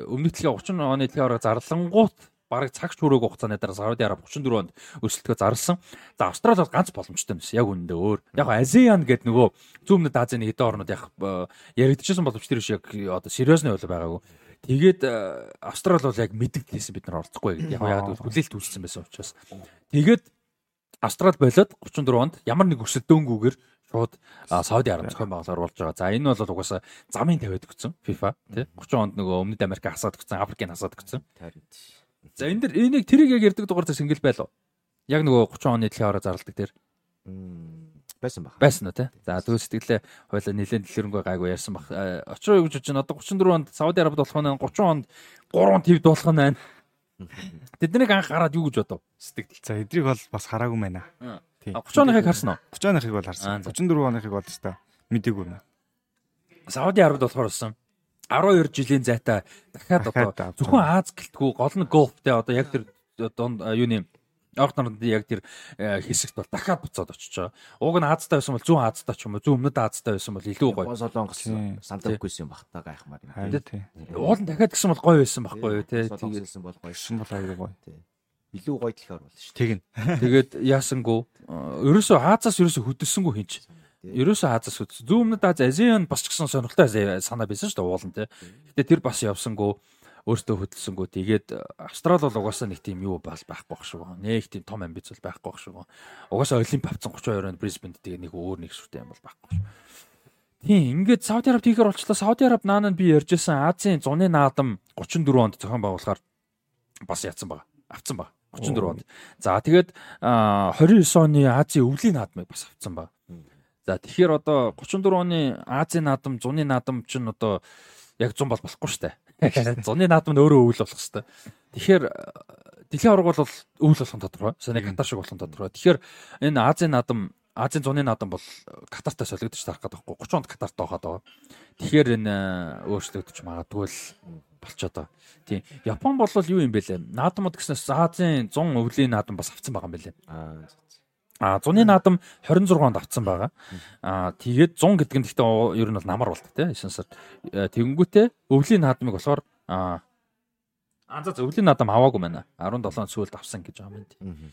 өмнөх дэлхийн 30 оны дэлхийн аварга зарлангуут бараг цаг чүрэг хугацааны дараа Сауди Араб 34 онд өрсөлдөхөд зарласан. За Австрали бол ганц боломжтой юмс яг үнэндээ өөр. Яг ASEAN гэдэг нөгөө зүүн өмнөд Азийн хэдэн орнууд яг яригдчихсан боломж тэр биш яг одоо сериосны үйл байгаагүй. Тэгээд Австрали бол яг мэддэгдсэн бид нар орцохгүй гэдэг. Яг яг хүлээлт үүссэн байсан учраас. Тэгээд Австрали болоод 34 онд ямар нэг өрсөлдөөнгүйгээр шууд Сауди Араб зохион байгуулалт болж байгаа. За энэ бол угаасаа замын тавиад өгсөн FIFA тий 30 онд нөгөө Өмнөд Америк хасаад өгсөн, Африкийн хасаад өгсөн. За энэ дэр энийг тэрийг яг ярддаг дугаар зас ингээл байлоо. Яг нөгөө 30 оны дэлхийн аваа зарладаг дээр байсан баг. Байсан уу тий. За төгс сэтгэлээ хойлоо нэлээд дэлгэрэнгүй гайгүй ярьсан баг. Очроо юу гэж бодож байна. Одоо 34 онд Сауди Арабид болох нь 30 онд 3 твд болох нь байна. Тэднийг анх хараад юу гэж бодов? Сэтгэл. За эдрийг бол бас хараагүй байна. 30 оныхыг харсан уу? 30 оныхыг бол харсан. 44 оныхыг бол өстой мдэггүй нэ. Сауди Арабид болохоор болсон. 12 жилийн зайтай дахиад одоо зөвхөн Аз гэлтгүү гол нь голфтэй одоо яг тэр донд юуны Орт нарнд яг тэр хэсэгт бол дахиад буцаад очиж байгаа. Уг нь Азтай байсан бол зүүн Азтай ч юм уу зүүн өмнөд Азтай байсан бол илүү гоё. Солонгос сандаггүйсэн баг та гайхмаар юм. Уул нь дахиад гисэн бол гоё байсан байхгүй юу те. Солонгос бол гоё. Шин бол аягүй гоё илүү гоё талаар болно шүү. Тэгнь. Тэгээд яасангүй ерөөсөө Азаас ерөөсөө хөдөлсөнгөө хинч. Ерөөсөө Азаас хөдөлсөн. Зүүн өмнөд Аз Азиан бас ч гэсэн сонирхолтой санаа байсан шүү дээ уулан тий. Гэтэ тэр бас явсангүй өөртөө хөдөлсөнгөө тэгээд Австрал бол угаасаа нэг тийм юу бас байхгүй байх шүү. Нэг тийм том амбиц бол байхгүй байх шүү. Угаасаа Олимп авцсан 32 онд Брисбенд тэгээд нэг өөр нэг шүртэй юм бол байхгүй шүү. Тийм ингээд Сауди Араб тийгэр болчлоо. Сауди Араб наанад би ярьжсэн Азийн зуны наадам 34 онд зохион байгуулахаар бас яатсан байгаа. Авцсан байгаа 34 онд. За тэгээд 29 оны Азийн өвлийн наадмыг бас авцсан ба. За тэгэхээр одоо 34 оны Азийн наадам, зуны наадам чинь одоо яг 100 бол болохгүй шүү дээ. Зуны наадам нь өөрөө өвөл болох хэвээр. Тэгэхээр дэлхийн аварга бол өвөл болох тодорхой. Сайн Катар шиг болох тодорхой. Тэгэхээр энэ Азийн наадам Азийн зуны наадам бол Катартай солигдож тарах гэдэг байхгүй 30 онд Катарт байгаад байгаа. Тэгэхээр энэ өөрчлөгдөж магадгүй л болчиход байгаа. Тийм. Япон бол юу юм бэ лээ? Наадмууд гэснээр Азийн 100 өвлийн наадам бас авцсан байгаа юм байна лээ. Аа. А зуны наадам 26 онд авцсан байгаа. А тэгээд 100 гэдэг нь гэхдээ ер нь бол намар болт те 9 сард. Э, тэгэнгүүтээ өвлийн наадмыг болохоор а анзаа өвлийн наадам аваагүй байна. 17 сүүлд авсан гэж байгаа юм.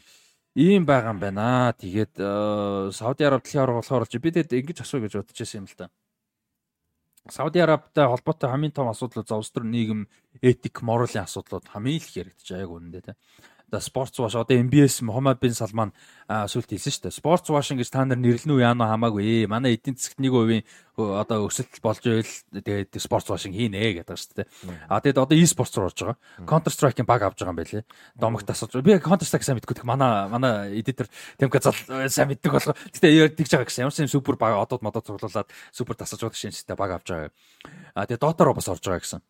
Ийм байгаа юм байна. Тэгээд э, Сауди Араб дэлхийн аварга болохоор би тэгэд ингэж асуу гэж бодож байсан юм л та. Сауди Арабтай холбоотой хамгийн том асуудал зовс төр нийгэм этик моралын асуудлууд хамгийн их яригдж байгааг үнэндээ те. Одоо спортс ваш одоо MBS Мухаммад бин Салман сүлт хэлсэн шүү дээ. Спортс ваш гэж та нар нэрлэнүү яана хамаагүй. Манай эдийн засгт 1% одоо өсөлт болж байвал тэгээд спортс вашинг хийнэ гэдэг шүү дээ. А тэгээд одоо e-спортс руу орж байгаа. Counter Strike-ийн баг авч байгаа юм байлээ. Домогт асууж. Би Counter Strike сайн мэдгүй. Манай манай эдитер Тэмка зал сайн мэддэг болох. Гэтэ тэгж байгаа гэсэн. Ямар ч юм супер баг одод модод цуглуулад супер тасаж байгаа шинжтэй баг авч байгаа. А тэгээд Dota руу бас орж байгаа гэсэн.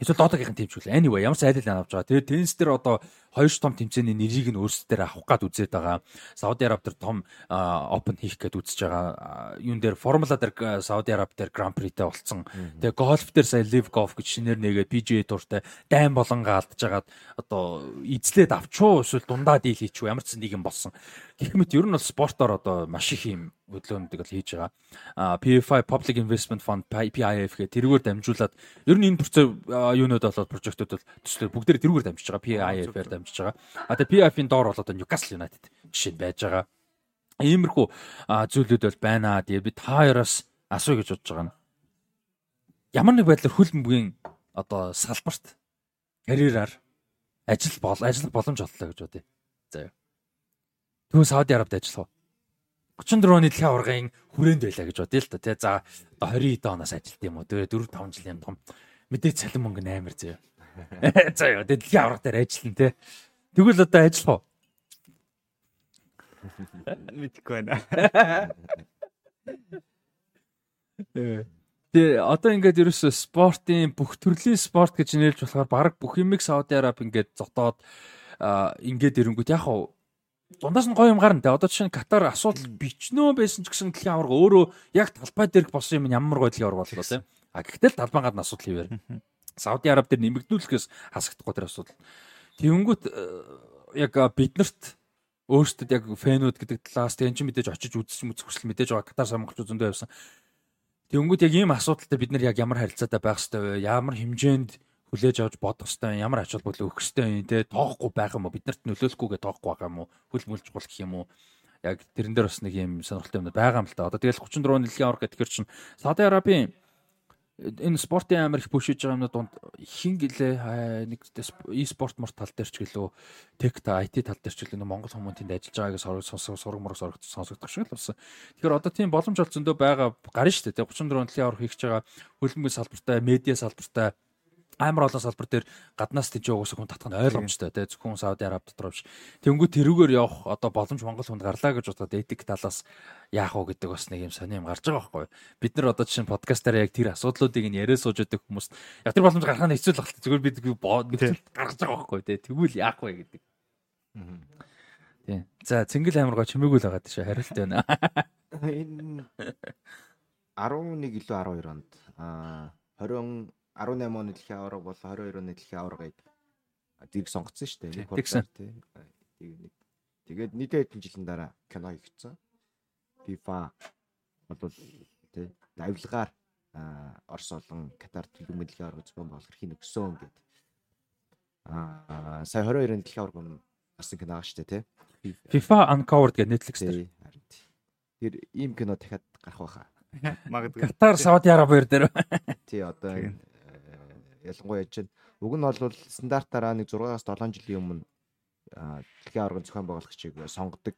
Эсвэл Dota-гийнхэн тимчүүл. Anyway, ямар ч айдал авч байгаа. Тэгээд теннис дээр одоо хоёр том тэмцээний нэрийг нь өөрсдөр авах гад үзээд байгаа. Сауди Араб дээр том open хийх гээд үзэж байгаа. Юун дээр формула дээр Сауди Араб дээр Гран Притэй болцсон. Тэгээ гольф дээр сая Live Golf гэж шинээр нэгээд PGA туртай дайм болонгаа алдж агаад одоо эзлээд авчуу эсвэл дундаа дийл хийчихв ямар ч нэг юм болсон. Гэх мэт ер нь бол спортоор одоо маш их юм хөдөлгөөндийг л хийж байгаа. А PFI Public Investment Fund PIF гэх тэрүүгээр дамжуулаад ер нь энэ процесс юунууд болоод прожектууд бол төслөө бүгдээр тэрүүгээр дамжиж байгаа. PIF-ээр дамжиж байгаа. А тэгээ PIF-ийн доор бол одоо Newcastle United жишээ байж байгаа. Иймэрхүү зүйлүүд бол байна. Тэгээ би та хоёроос асуу гэж бодож байгаа нь. Ямар нэг байдлаар хөл бөмбөгийн одоо салбарт карьераар ажил бол ажиллах боломж оллоо гэж бодъё. За. Тэгвэл Сауди Арабид ажиллах уу? 34 оны дэлхийн аваргын хүрээнд байлаа гэж бодъё л та тий. За одоо 20 эд оноос ажилт юм уу? Тэгээ 4 5 жилийн том мэдээ цалин мөнгө амар зөө. За яа дэлхийн аварга дээр ажиллана тий. Тэгвэл одоо ажиллах уу? Мэдгүй байна. Тэгээ одоо ингээд ерөөсө спортын бүх төрлийн спорт гэж нэрж болохоор баг бүх юмыг Сауди Араб ингээд зотоод ингээд ирэнгүүт яг хав дундаас нь гоё юм гарна те одоо жишээ нь Катар асуудал бичнөө байсан ч гэсэн дэлхийн аварга өөрөө яг талбай дээрх болсон юм ямар гоё дэлхийн аварга боллоо те. А гэхдээ л талбай гадна асуудал хийвэр. Сауди Араб дээр нэмэгдүүлэхээс хасагдахгүй тэр асуудал тэгэнгүүт э, яг биднэрт өөрсдөд яг фэнүүд гэдэг талаас тэг эн чинь мэдээж очиж үзэж мүц хүсэл мэдээж байгаа. Катар самгалч зөндөө явсан Тэнгүүд яг ийм асуудалтай бид нар яг ямар харилцаатай байх ёстой вэ? Ямар хэмжээнд хүлээж авч бодох ёстой юм? Ямар ач холбогдол өгөх ёстой юм те? Тоохгүй байх юм уу? Бид нарт нөлөөлөхгүйгээ тоохгүй байгаа юм уу? Хөл мөлж болох юм уу? Яг тэрэн дээр бас нэг юм сонирхолтой юм байгаа юм л та. Одоо тэгэл 34 нэлийн аврах гэхээр чинь Сауди Арабын энэ спортын амар их бүшиж байгаа юмнууд донд хин гэлээ нэг e-спорт морт тал дээр ч гэлөө тех та IT тал дээр ч гэлөө Монгол хүмүүс тэнд ажиллаж байгааг сонсох сураг мураг сонсогдох шиг л болсон. Тэгэхээр одоо тийм боломж ол зөндөө байгаа гарна шүү дээ. 34 онцлог аврах хийж байгаа хөлбөмбөгийн салбартай, медиа салбартай амар олон салбар дээр гаднаас тийж уусах хүн татах нь ойлгомжтой тий зөвхөн Сауди Араб дотор биш. Тэнгүү тэрүүгээр явах одоо боломж Монгол хүнд гарлаа гэж бодоод этик талаас яах вэ гэдэг бас нэг юм сони юм гарч байгаа байхгүй. Бид нар одоо жишээ нь подкастаараа яг тэр асуудлуудыг нь яриа сууж байдаг хүмүүс яг тэр боломж гаргах нь хэцүү л байна. Зүгээр бид гаргаж байгаа байхгүй тий. Тэгвэл яах вэ гэдэг. Тий. За цэнгэл амар гоо чимээгүй л байгаа тийш хариулт байна. Энэ 11 илүү 12 онд аа 20 18 оны дэлхийн аварга болон 22 оны дэлхийн аваргыг зэрэг сонгоцсон шүү дээ. Нэг болсоор тий. Тэгээд нийтээ хэдэн жилийн дараа кино хийгдсэн. FIFA бол тий авилгаар Орос болон Катар төлөв дэлхийн аварга зохион байгуулах эрхийг өгсөн гэдэг. Аа сая 22 оны дэлхийн аварга гарсан кино байгаа шүү дээ тий. FIFA Uncovered гэдэг Netflix дээр. Тэр ийм кино дахиад гарах байхаа. Магадгүй. Катар, Сауди Арабиэр дээр. Тий одоо ялангуяа чинь уг нь бол стандартаараа нэг 6-аас 7 жилийн өмнө дэлхийн аваргын зохион байгуулагчийг сонгодог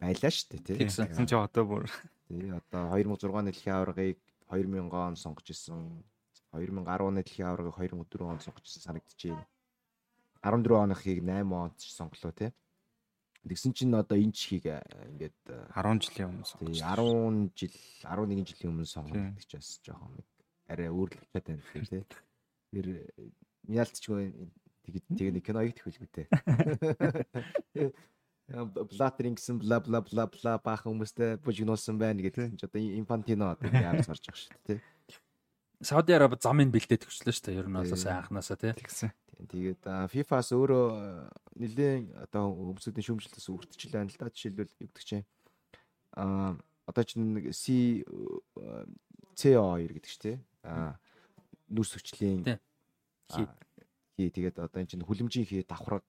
байлаа шүү дээ тийм. Тэгсэн чи одоо бүр тий одоо 2006 оны дэлхийн аваргыг 2000 он сонгож исэн 2010 оны дэлхийн аваргыг 2004 онд сонгож исэн санагдчихээн. 14 оныхыг 8 онд сонглоо тий. Тэгсэн чинь одоо энэ чихийг ингээд 10 жилийн өмнө сонголоо. 10 жил 11 жилийн өмнө сонголоо гэж бас жоохон арай өөрлөгчтэй байна тий. Тэр мяалтчгүй тэгээд тэгээд нэг кино их тхүүлгүй те. Блатеринг гэсэн бла бла бла бла баах хүмүүстэй бужигнуулсан байна гэдэг чинь одоо инфантино гэдэг яаж гарч байгаа шүү дээ тий. Сауди Араби замыг бэлдээд өгчлөө шүү дээ. Ер нь бол сайн анханасаа тий. Тэгсэн. Тэгээд FIFA-с өөрөө нэлийн одоо өмсөдийн шүүмжлэлээс үрдчихэл байна л да. Жишээлбэл юу гэдэг чинь аа одоо чинь C CO2 гэдэг чинь тий. Аа нүрс хүчлийн хий тэгээд одоо энэ чинь хүлэмжийн хий давхраг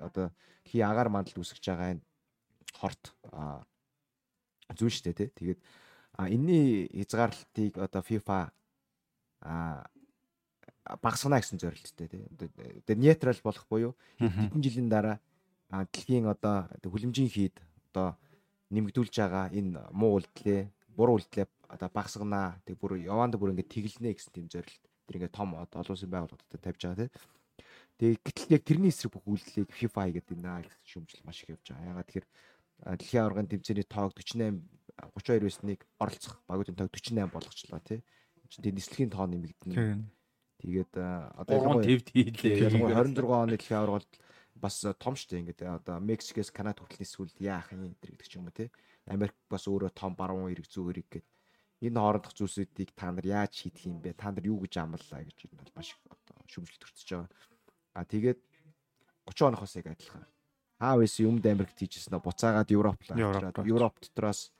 одоо хий агаар мандалд үсгэж байгаа энэ хорт шүү дээ тий. Тэгээд энэний хязгаарлалтыг одоо FIFA а багасгана гэсэн зорилттой тий. Одоо нейтрал болох буюу хэдэн жилийн дараа дэлхийн одоо хүлэмжийн хийд одоо нэмэгдүүлж байгаа энэ муу үйлдэлээ буруу үйлдэлээ одоо багасгана. Тэг бүр яваанда бүр ингэ тэглэнэ гэсэн тийм зорилт. Тэр ингээ том олон улсын байгууллагуудад тавьж байгаа тий. Тэгээ гэтэл яг тэрний эсрэг бүх үйлдэлийг FIFA гэдэг наа гэсэн шүүмжил маш их явж байгаа. Ягаад тэгэхээр дэлхийн аваргын тэмцээний тоог 48 32 байсныг оролцох багуудын тоог 48 болгочлоо тий. Чинь тэгээ нислэгийн тоо нэмэгдэнэ. Тэгээд одоо ялангуяа твд хийлээ. Ялангуяа 26 оны дэлхийн аварга бол бас том штэ ингээд одоо Мексикээс Канада хүртэл нисвэл яах юм гэдэг ч юм уу тий. Америк бас өөрөө том баруун эрэг зүүн эрэг гэдэг энэ хоорондох зүйлсүүдийг та нар яаж шийдэх юм бэ? Та нар юу гэж амлаа гэж энэ бол маш одоо шүмжлэлт төрчихөж байгаа. А тэгээд 30 оноохоос яг адилхан. Аав ээсийн өмнөд Америкт хийжсэн нь буцаагаад Европ руу Европ дотроос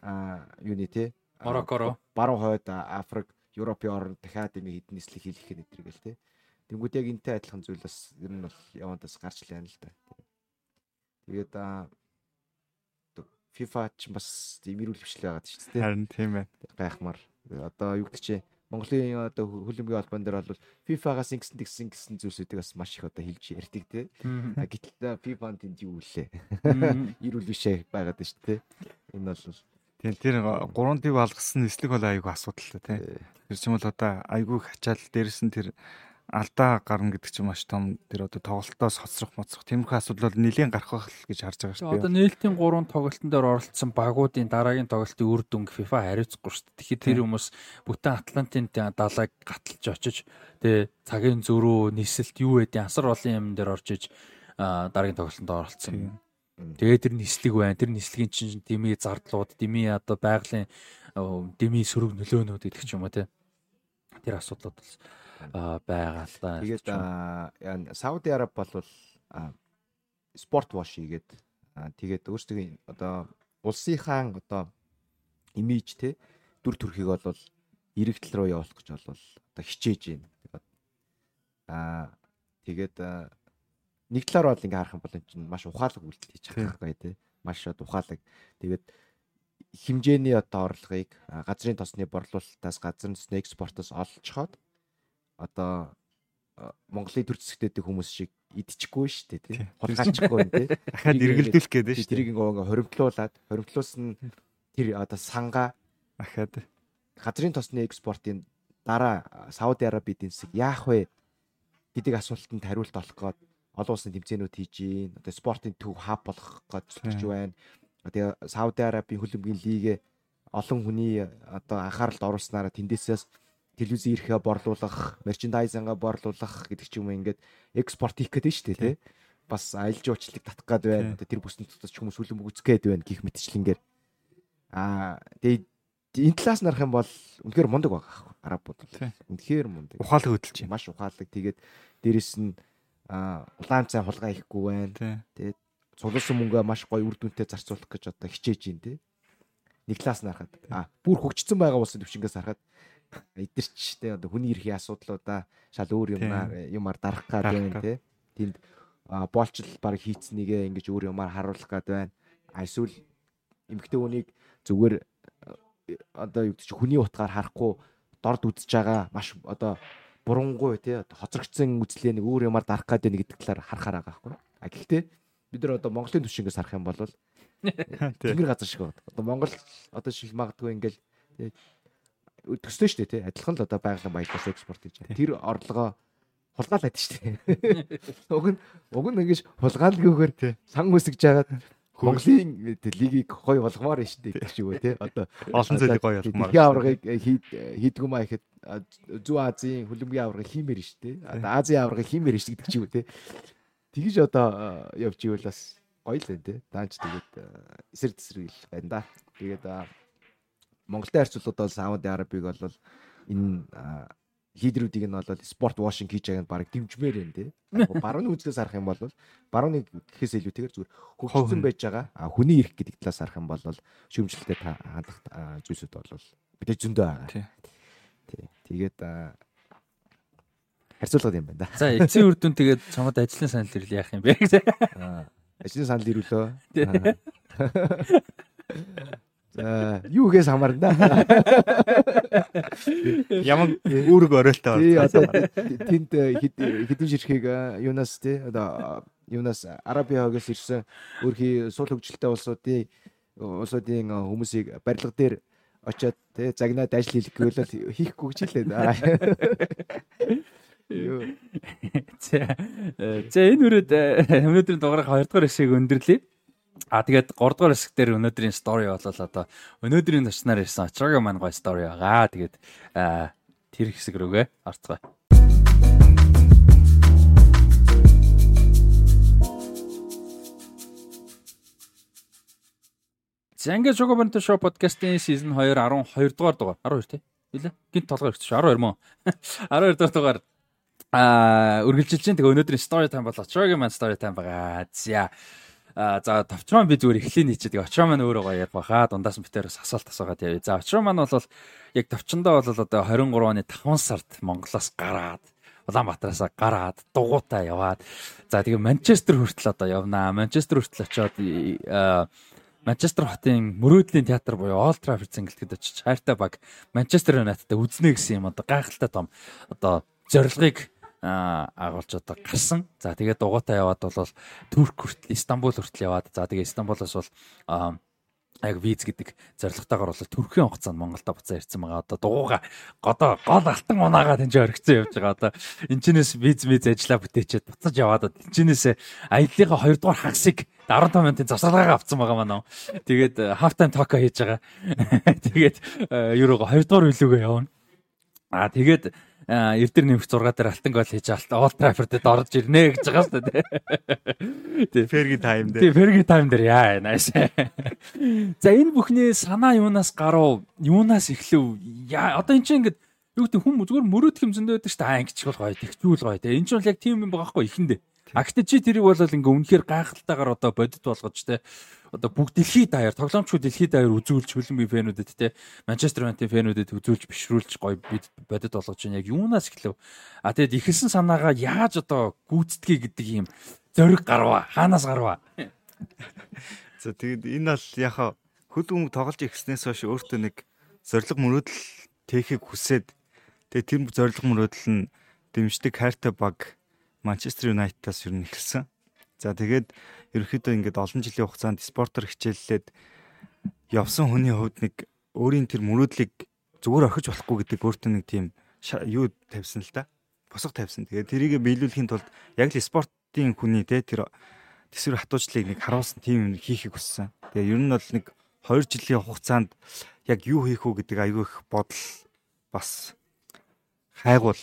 а юуны те Мароккоро баруун хойд Африк Европын орнд дахиад юм хэдэн нислэг хийх гэх нэтргээл те. Тэнгүүд яг энтэй адилхан зүйл бас ер нь бол явандаас гарч лээ л да. Тэгээд а FIFA ч бас тийм эрүүл хвшил байгаад шүү дээ. Харин тийм байна. Гайхмаар. Одоо юу гэдэг чинь Монголын одоо хөлбөмбөгийн албан дээр бол FIFA-гаас ингэсэн тэгсэн гэсэн зүйлсүүдийг бас маш их одоо хэлж ярьдаг те. Гэтэл FIFA-нд энд юу үлээ. Ирүүл бишээ байгаад шүү дээ. Энэ бол Тийм тэр 3D балгасан нислэг бол айгүй асуудалтай тий. Тэр чинь бол одоо айгүй хачаал дээрэс нь тэр алдаа гарна гэдэг чинь маш том тэр одоо тоглолтоос хоцрох моцрох тиймэрхүү асуудал бол нэлийн гарах байх гэж харж байгаа шүү дээ. Одоо нээлтийн 3 тоглолтын дээр оролцсон багуудын дараагийн тоглолтын үр дүнг FIFA хариуцахгүй шүү дээ. Тэгэхээр тэр хүмүүс бүтэн Атлантын далайг гаталж очиж тэгээ цагийн зөрүү нисэлт юу байдیں۔ Асар олон юм дээр орж иж дараагийн тоглолтод оролцсон. Тэгээ тэр нислэг байна. Тэр нислэгийн чинь дими зардлууд, дими одоо байгалийн дими сөрөг нөлөөнүүд гэдэг ч юм уу те. Тэр асуудлууд бол байгаа л да. Тэгээд Сауди Араб бол спорт вош хийгээд тэгээд өөрсдөө одоо улсынхаа одоо имиж те дүр төрхийг бол иргэдэл рүү явуулах гэж бол одоо хичээж байна. Аа тэгээд нэг талаар бол ингээ харах юм бол энэ чинь маш ухаалаг үйлдэл хийж байгаа байхгүй тий. Маш ухаалаг. Тэгээд хэмжээний одоо орлогыг газрын тосны борлуулалтаас газрын тосны экспортоос олж хаад одоо Монголын төр зэсгтэйдэг хүмүүс шиг идчихгүй шүү дээ тий. Хулгайчихгүй тий. Дахиад эргэлдүүлэх гээд шүү. Тэрийг ингээ хоримтлуулад хоримтлуулсан тэр одоо санга дахиад газрын тосны экспортын дараа Сауди Араби эдийн засаг яах вэ гэдэг асуултанд хариулт олох гээд олон улсын тэмцээнүүд хийж гин. Одоо спортын төв хаб болох гэж байна. Тэгээ Сауди Арабийн хөлбөмбөгийн лигээ олон хүний одоо анхааралд оруулснараа тэндээсээс телевизийн ирэхээ борлуулах, мерчендайзингаа борлуулах гэдэг ч юм уу ингээд экспорт хийх гэдэг нь шүү дээ, тий. Бас аялал жуулчлалыг татах гад байна. Тэр бүсэнд тутас ч хүмүүс үлэм үзэх гээд байна гих мэтчлэнгээр. Аа тэгээд энэ талаас нарах юм бол үнэхээр мундаг байгаа аахгүй арабууд бол. Үнэхээр мундаг. Ухаалаг хөдөлж байна. Маш ухаалаг. Тэгээд дээрэс нь аа улаан цай хулгай ихгүй байна. Тэгээд цугласан мөнгөө маш гоё үр дүнтэй зарцуулах гэж одоо хичээж байна тий. Нэг талаас нь харахад аа бүр хөгжсөн байгаа улсын төвчнгээс харахад эдгэрч те одоо хүний эрхийн асуудлуудаа шал өөр юмнаар юмар дарах гад байна те. Тэнд боолчл баг хийцнийгээ ингэж өөр юмар харуулах гад байна. Эсвэл эмгтэй хүнийг зүгээр одоо юу гэж хүний утгаар харахгүй дорд үзэж байгаа маш одоо бурунгуй тий хоцрогдсон үзлээ нэг өөр юмар дарах гад байна гэдэг талаар харахаар байгаа байхгүй а гэхдээ бид нар одоо Монголын түвшингээс харах юм бол тэнгэр газар шиг байна. Одоо Монгол одоо шиг магадгүй ингээл төснөө шүү дээ тий. Адилхан л одоо байгалийн баялаас экспорт хийж байна. Тэр орлогоо хулгаалаад шүү дээ. Уг нь уг нь ингэж хулгаалгүйгээр сан үсгэж жагаад Монголын лигийг гоё болгомоор нь шүү дээ гэх шиг үү те. Одоо олон зүйлийг гоё болгомоор. Дэлхийн аваргыг хийдгүү маа ихэд Зүү Азийн хөлбөмбөгийн аваргыг хиймээр шүү дээ. Одоо Азийн аваргыг хиймээр шүү гэдэг шиг үү те. Тэгэж одоо явж ивэл бас гоё л энэ те. Даанч тэгээд эсрэг тесрэг л байна да. Тэгээд Монголтой харьцуулбал бол Сауди Арабыг бол энэ лидерүүдийг нь бол спорт вошинг хийж байгааг баг дэмжмээр байна тий. Барууны үзлээс харах юм бол барууны гэхээс илүүтэйгээр зүгээр хөгжсөн байж байгаа. А хүний эрх гэдэг талаас харах юм бол шүүмжлэлтэй хандах зүйлсүүд бол мэдээж зөндөө байгаа. Тий. Тэгээд харьцуулгад юм байна да. За эцсийн үр дүн тэгээд чамд ажлын санал ирэл яах юм бэ? Ажлын санал ирүүлөө. Юу гээс хамаарна. Ямар үүрэг оройлтой одоо тэнд хэдэн ширхэг юунаас тий одоо юунаас Арабиагаас ирсэн өөрхий суул хөгжилтэй улсуудын улсуудын хүмүүсийг барилга дээр очиод тий загнаад ажил хийх гэвэл хийхгүй гэж хэлээ. Юу. За энэ үрээд өнөөдрийн дугаарыг 2 дугаар хэсгийг өндөрлөе. А тэгээд 3 дугаар хэсэг дээр өнөөдрийн стори болол одоо өнөөдрийн төчнаар ирсэн очроогийн маань гой стори байгаа. Тэгээд тэр хэсэг рүүгээ орцгоё. Зэнгэ Жогобонто шоу подкастын сизон 2 12 дугаар дугаар 12 тий. Билээ. Гинт толгой ирчих 12 мөн. 12 дугаар дугаар аа үргэлжилж чинь тэгээ өнөөдрийн story time болоо. Очроогийн маань story time байгаа. За за товчроо би зүгээр эхлэе нийчээ. Тэгээ очроо маань өөрөө гоё ярих баха. Дундаас нь битээр асуулт асуугаад явъя. За очроо маань бол яг товчондоо бол одоо 23 оны 5 сард Монголоос гараад Улаанбаатараас гараад дугуйтаа яваад за тэгээ Манчестер хүртэл одоо явнаа. Манчестер хүртэл очиод Манчестер хотын мөрөөдлийн театр буюу Old Trafford цэнгэлтэд очиж хайртай баг Манчестер Юнайтедтэй үзнэ гэсэн юм одоо гайхалтай том одоо зорилгыг агуулж одоо гарсан. За тэгээд дугуйтаа яваад бол Турк хүртэл Истанбул хүртэл яваад за тэгээд Истанбулоос бол яг виз гэдэг зорилготойгоор бол төрхийн хугацаанд Монголда буцаа ирсэн байгаа. Одоо дугууга годоо гол алтан унаагаа тэнцээ орхицсан явж байгаа. Одоо энэчнээс виз виз ажиллаа бүтээчээд буцаж яваад энэчнээс аяллахаа 2 дугаар хагасыг 15 минутын завсаргаагаа авсан байгаа маань. Тэгээд half time talk хийж байгаа. Тэгээд еврого 2 дугаар үлүүгээ явна. Аа тэгээд эрдэр нэмэх 6 дээр алтан гол хийж Old Trafford-д орж ирнэ гэж байгаа шүү дээ. Тий, Fergie time дээр. Тий, Fergie time дээр яа нааш. За энэ бүхний санаа юунаас гарав? Юунаас эхлэв? Яа одоо эн чинь ингээд юу гэдэг хүм зүгээр мөрөөдөх юм зөндөө байдаг шүү дээ. Аа ингэж бол гоё, тэгчүүл гоё. Энэ чинь бол яг тийм юм байгаа хгүй ихэндээ. А гэтээ чи тэрийг бол ингээ үнэхээр гайхалтайгаар одоо бодит болгож те одоо бүгд дэлхийд даяар тоглоомчгүй дэлхийд даяар үзүүлж хөлбөмбөгийн фэнүүдэд те Манчестер Юнайтед фэнүүдэд үзүүлж бишрүүлж гоё бид бодит болгож байна. Яг юунаас эхлэв? А тэгэд ихэлсэн санаагаа яаж одоо гүйцэтгэе гэдэг юм зориг гарва хаанаас гарва за тэгэд энэ бол яхаа хөлбөмбөг тоглож ихснээс хойш өөртөө нэг зориг мөрөөдөл тэхийг хүсээд тэгээ тэр зориг мөрөөдөл нь дэмждэг хайртай баг Манчестер Юнайтедаас ер нь эхэлсэн. За тэгээд ерөөхдөө ингээд олон жилийн хугацаанд спортоор хичээллээд явсан хүний хувьд нэг өөрийн тэр мөрөөдлийг зүгээр орхиж болохгүй гэдэг өөртөө нэг тийм юу тавьсан л да. Босго тавьсан. Тэгээд тэрийг биелүүлэхийн тулд яг л спортын хүний те тэр тэсвэр хатуужлыг нэг харуулсан тийм юм хийхийг хүссэн. Тэгээд ер нь бол нэг 2 жилийн хугацаанд яг юу хийх үү гэдэг аягүй их бодол бас хайгуул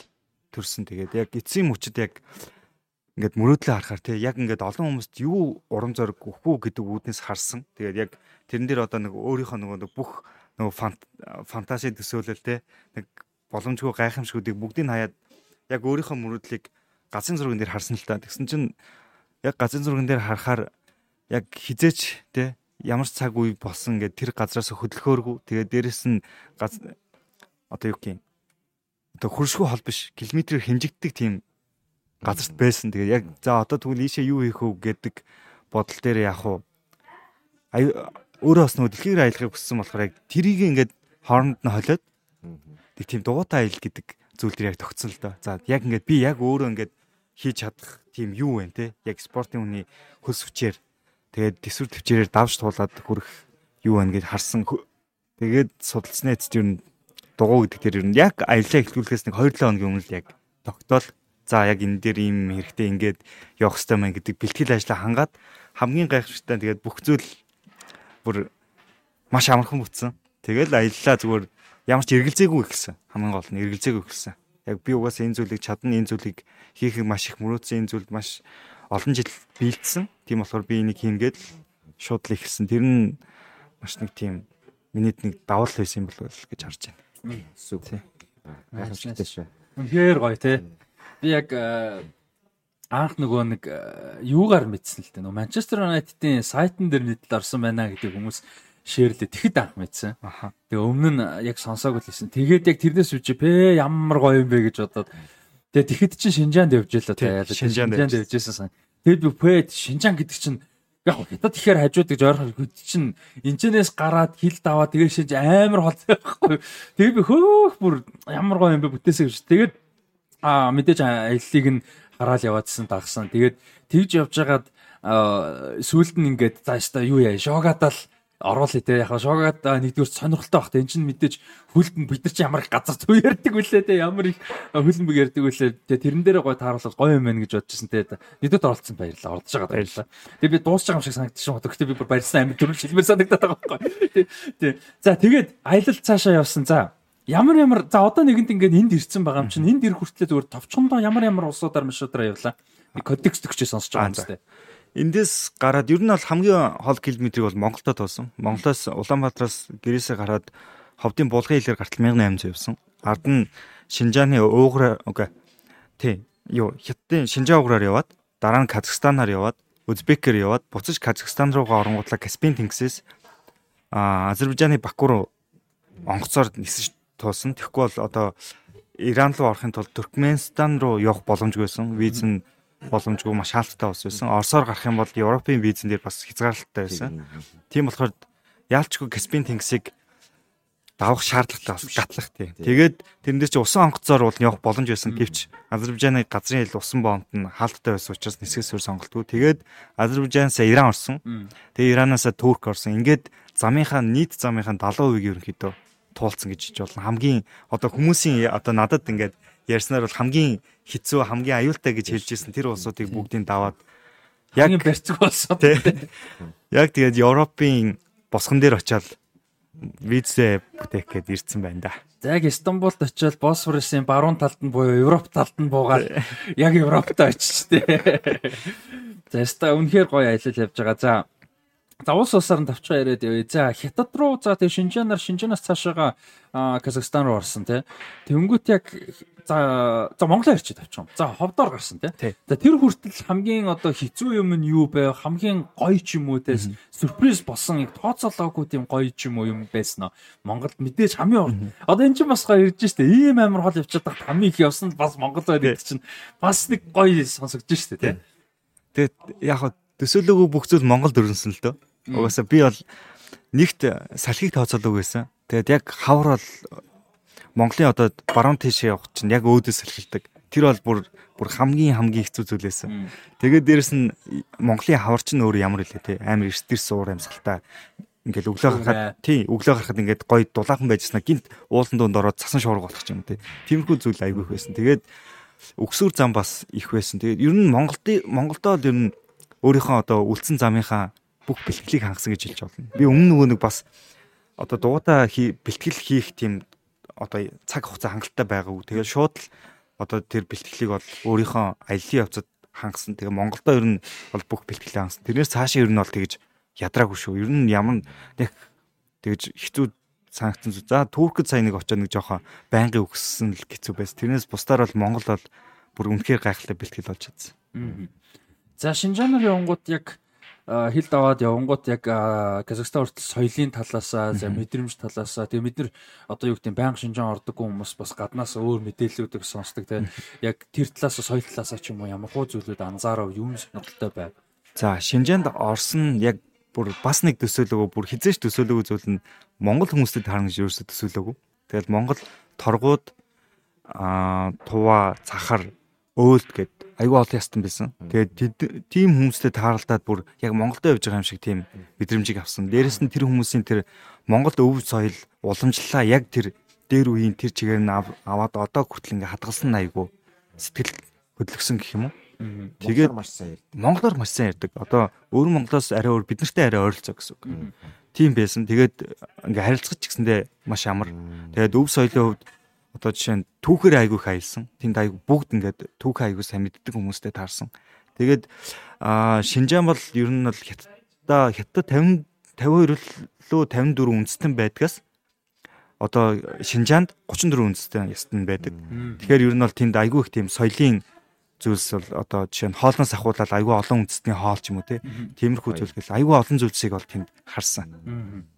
төрсэн. Тэгээд яг эцсийн мөчөд яг ингээд мөрөөдлөө харахаар тий яг ингээд олон хүмүүст юу урам зориг өгөх үү гэдэг үүднээс харсан. Тэгээд яг тэрэн дээр одоо нэг өөрийнхөө нөгөө бүх нөгөө фантази төсөөлөл тий нэг боломжгүй гайхамшгүүдийг бүгдийг хаяад яг өөрийнхөө мөрөөдлийг газрын зурган дээр харсан л та. Тэгсэн чинь яг газрын зурган дээр харахаар яг хизээч тий ямар цаг үе болсон ингээд тэр газраас хөдөлгөөргүй. Тэгээд дээрэс нь газ одоо юу гэх юм одоо хуршгүй хол биш километрээр хэмжигддэг тийм газарт байсан. Тэгээ яг за одоо тэгвэл ийшээ юу хийх вэ гэдэг бодол дээр яах вэ? Аюу өөрөө бас нөгөө дэлхийр аялахыг хүссэн болохоор яг тэрийг ингээд хооронд нь холиод тэг тийм дугуйтай аялал гэдэг зүйл дээр яг тогтсон л доо. За яг ингээд би яг өөрөө ингээд хийж чадах тийм юу вэ те? Яг спортын хүний хөлс хүчээр тэгээд төсвөр төвчээрээр давж туулаад хүрэх юу вэ гэж харсан. Тэгээд судалсны эцэст юу дугуй гэдэг дээр ер нь яг аяллаа эхлүүлэхээс нэг 2-7 хоногийн өмнө л яг тогтоол за яг энэ дээр ийм хэрэгтэй ингээд явах хэрэгтэй мэн гэдэг бэлтгэл ажлаа хангаад хамгийн гайхшигтай тэгээд бүх зүйл бүр маш амархан бүтсэн. Тэгэл аяллаа зүгээр ямар ч эргэлзээгүй ихсэн. Хамгийн гол нь эргэлзээгүй ихсэн. Яг би угаасаа энэ зүйлийг чадна, энэ зүйлийг хийхийг маш их мөрөөдсөн, энэ зүйлд маш олон жил биелдсэн. Тийм болохоор би энийг хийнгээд шууд л ихсэн. Тэр нь маш нэг тийм минийд нэг давал байсан юм болов гэж харж байна. Сүг тий. Гайхамшигтай шүү. Үнэхээр гоё тий. Би яг э, анх нөгөө нэг э, юугаар мэдсэн л дээ. Нөгөө Манчестер Юнайтедийн сайтн дээр нийтлэл орсон байна гэдэг хүмүүс шеэрлээ. Тэгэхэд анх мэдсэн. Тэгээ өмнө нь яг сонсоогүй л хэлсэн. Тэгээд яг тэрнээс үчи пэ ямар гоё юм бэ гэж бодоод тэгээ тэгэхэд чинь Шинжаанд явж байлаа та. Шинжаанд явжсэн сан. Тэгэд би пэ Шинжаан гэдэг чинь яг хятад ихээр хажууд гэж ойрхон хэд чинь энэчнээс гараад хил даваа тэгээ шинж амар хол байхгүй. Тэгээ би хөөх бүр ямар гоё юм бэ бүтээсэй гэж. Тэгээд аа мэдээж аяллыг нь хараал яваадсэн дагсан. Тэгээд тэгж явж байгаад сүүлд нь ингээд зааштай юу яа шогаатал оруулъя те яхаа шогоод нэгдүгээр сонирхолтой байх те эн чинь мэдээж хөлбөмбөг бид нар чи ямар их газар зүй ярьдаг үлээ те ямар их хөлбөмбөг ярьдаг үлээ. Те тэрэн дээр гой тааруулаад гоё юм байна гэж бодчихсон те. Нэгдүгээр оролцсон баярлаа ордож байгаа баярлаа тэгээ би байгаа юм шиг санагдчихсан одоо гэхдээ би бүр барьсан амир төрөл шилмээр санагдаад байгаа байхгүй. Те за тэгээд аялал цаашаа явсан. За Ямар ямар за одоо нэгэнт ингээд энд ирсэн байгаа юм чинь энд ирэх хүртлээр зүгээр товчхондоо ямар ямар улсуудаар машуудаар явлаа. Контекст өгчөө сонсож байгаа юм зү. Эндээс гараад ер нь бол хамгийн хол километрийг бол Монголдо тоосон. Монголоос Улаанбаатараас гэрээсээ гараад ховдын булган хилээр гартал 1800 явсан. Ард нь Шинжааны ууграа үгүй. Тий. Юу Хятадын Шинжаа ууграар яваад дараа нь Казахстанаар яваад Узбекээр яваад буцаж Казахстан руугаа оронгуудлаа Каспийн тэнгисээс а Азербайджааны Баку руу онгоцоор нисэж туусан. Тэгэхгүй бол одоо Иран руу орохын тулд Туркменстан руу явах боломжгүй байсан. Виз нь боломжгүй маш хаалттай ус байсан. Оросоор гарах юм бол Европын визэн дээр бас хязгаарлалттай байсан. Тийм болохоор яалчгүй Каспийн тэнгисийг давах шаардлагатай бас гатлах тийм. Тэгээд тэрнээс чи усан онгоцоор бол явах боломж байсан. Гэвч Азербайджаны газрын хил усан боонт нь хаалттай байсан учраас нисгээс өөр сонголтгүй. Тэгээд Азербайджанаас Иран орсон. Тэгээд Иранаас Турк орсон. Ингээд замынхаа нийт замынхаа 70%-ийг ерөнхийдөө туулсан гэж болно. Хамгийн одоо хүмүүсийн одоо надад ингээд ярьснаар бол хамгийн хэцүү хамгийн аюултай гэж хэлж ирсэн тэр улсуудыг бүгдийг даваад яг барьцаг болсон тийм. Яг тэгээд Европын босгон дээр очиад визээ бүтээх гээд ирсэн байна да. За яг Стамбулд очиод Босфорусын баруун талд нь буюу Европ талд нь буугаад яг Европт очиж тээ. За яста үнэхээр гоё аялал явж байгаа. За За улс улсаар нь тавчгаа яриад явъя. За Хятад руу за тэг Шинжаанаар Шинжаанаас цаашаага Казахстан руу орсон тий. Тэнгүүт яг за за Монголоо ирчээ тавчгаа. За ховдоор гарсан тий. За тэр хүртэл хамгийн одоо хэцүү юм нь юу байв? Хамгийн гоё ч юм уу те сюрприз болсон яг тооцоолоогүй тийм гоё ч юм уу юм байсан нь Монголд мэдээж хамгийн одоо эн чинь бас гоё ирж штэ. Ийм амар хол явчихад хамгийн их явсан бас Монгол байд чинь бас нэг гоё сонсогдож штэ тий. Тэгээд яг төсөөлөөгүй бүх зүйл Монголд өрнсөн л дөө. Угаасаа би бол нэгт салхийг тооцоолог байсан. Тэгээд яг хавар бол Монголын одоо баруун тийшээ явах чинь яг өөдөөс салхилдаг. Тэр бол бүр бүр хамгийн хамгийн хэцүү зүйл байсан. Тэгээд дээрэс нь Монголын хавар чинь өөр ямар илээ те амар эрсдэрс уур амьсгалтай ингээл өглөө гарахад тий өглөө гарахад ингээд гоё дулаахан байжснаа гинт уулан дунд ороод цасан шуурга болох юм тий. Тиймэрхүү зүйл айгүй байсан. Тэгээд өксүр зам бас их байсан. Тэгээд ер нь Монголд Монголдоо л ер нь өөрийнхөө одоо үлдсэн замынхаа бүх бэлтгэлийг хангасан гэж хэлж болно. Би өмнө нөгөө нэг бас одоо дуугата бэлтгэл хийх тийм одоо цаг хугацаа хангалттай байгаагүй. Тэгээд шууд л одоо тэр бэлтгэлийг бол өөрийнхөө аяллаа явцад хангасан. Тэгээ Монголдо ер нь бол бүх бэлтгэлээ хангасан. Тэрнээс цаашаа ер нь бол тэгж ядраагүй шүү. Ер нь ямар нэг тэгж хэцүү санагдсан зү. За Туркд сайн нэг очоод нэг жоохон байнгын өгсөн л хэцүү байсан. Тэрнээс бусдаар бол Монгол бол бүр үнэхээр гайхалтай бэлтгэл болж чадсан. За Шинжаанаар явангууд яг хил даваад явангууд яг Казахстан хүртэл соёлын талаасаа за мэдрэмж талаасаа тэгээ бид нар одоо юу гэдэг байнга шинжаан ордоггүй хүмүүс бас гаднаас өөр мэдээллүүдийг сонсдог тэгээ яг тэр талаас соёл талаасаа ч юм уу ямар хуу зүйлүүд анзаарав юм сонирхолтой байв. За шинжаанд орсон яг бүр бас нэг төсөөлөгөө бүр хизээш төсөөлөгөө зүйл нь Монгол хүмүүстэй таарна гэж ерөөсө төсөөлөөгүй. Тэгэл Монгол торгууд аа тува цахар өөлт гэд айгүй олон ястан байсан. Тэгээд тийм хүмүүстэй тааралдаад бүр яг Монголдо явж байгаа юм шиг тийм мэдрэмжийг авсан. Дээрэс нь тэр хүмүүсийн тэр Монголд өвөг соёл уламжлалаа яг тэр дээр үеийн тэр чигээр нь аваад одоо хүртэл ингээ хадгалсан айгүй сэтгэл хөдөлгсөн гэх юм уу. Тэгээд маш сайн ярьдаг. Монголоор маш сайн ярьдаг. Одоо өөр Монголоос арай өөр бид нартай арай ойролцоо гэсэн үг. Тийм байсан. Тэгээд ингээ харилцах ч гэсэндээ маш амар. Тэгээд өв соёлын хувьд одоо жишээ нь түүхээр айгүй хаялсан. Тэнд айгүй бүгд ингээд түүх айгүй сайн мэддэг хүмүүстэй таарсан. Тэгээд аа Шинжаан бол ер нь бол хятадаа хятад 50 52 лөө 54 үндэстэн байдгаас одоо Шинжаанд 34 үндэстэн ястан байдаг. Тэгэхээр ер нь бол тэнд айгүй их тийм соёлын зүйлс бол одоо жишээ нь хоолноос ахуулаад айгүй олон үндэстний хоол ч юм уу тиймэрхүү зүйл гэл айгүй олон зүйлсийг бол тэнд харсан.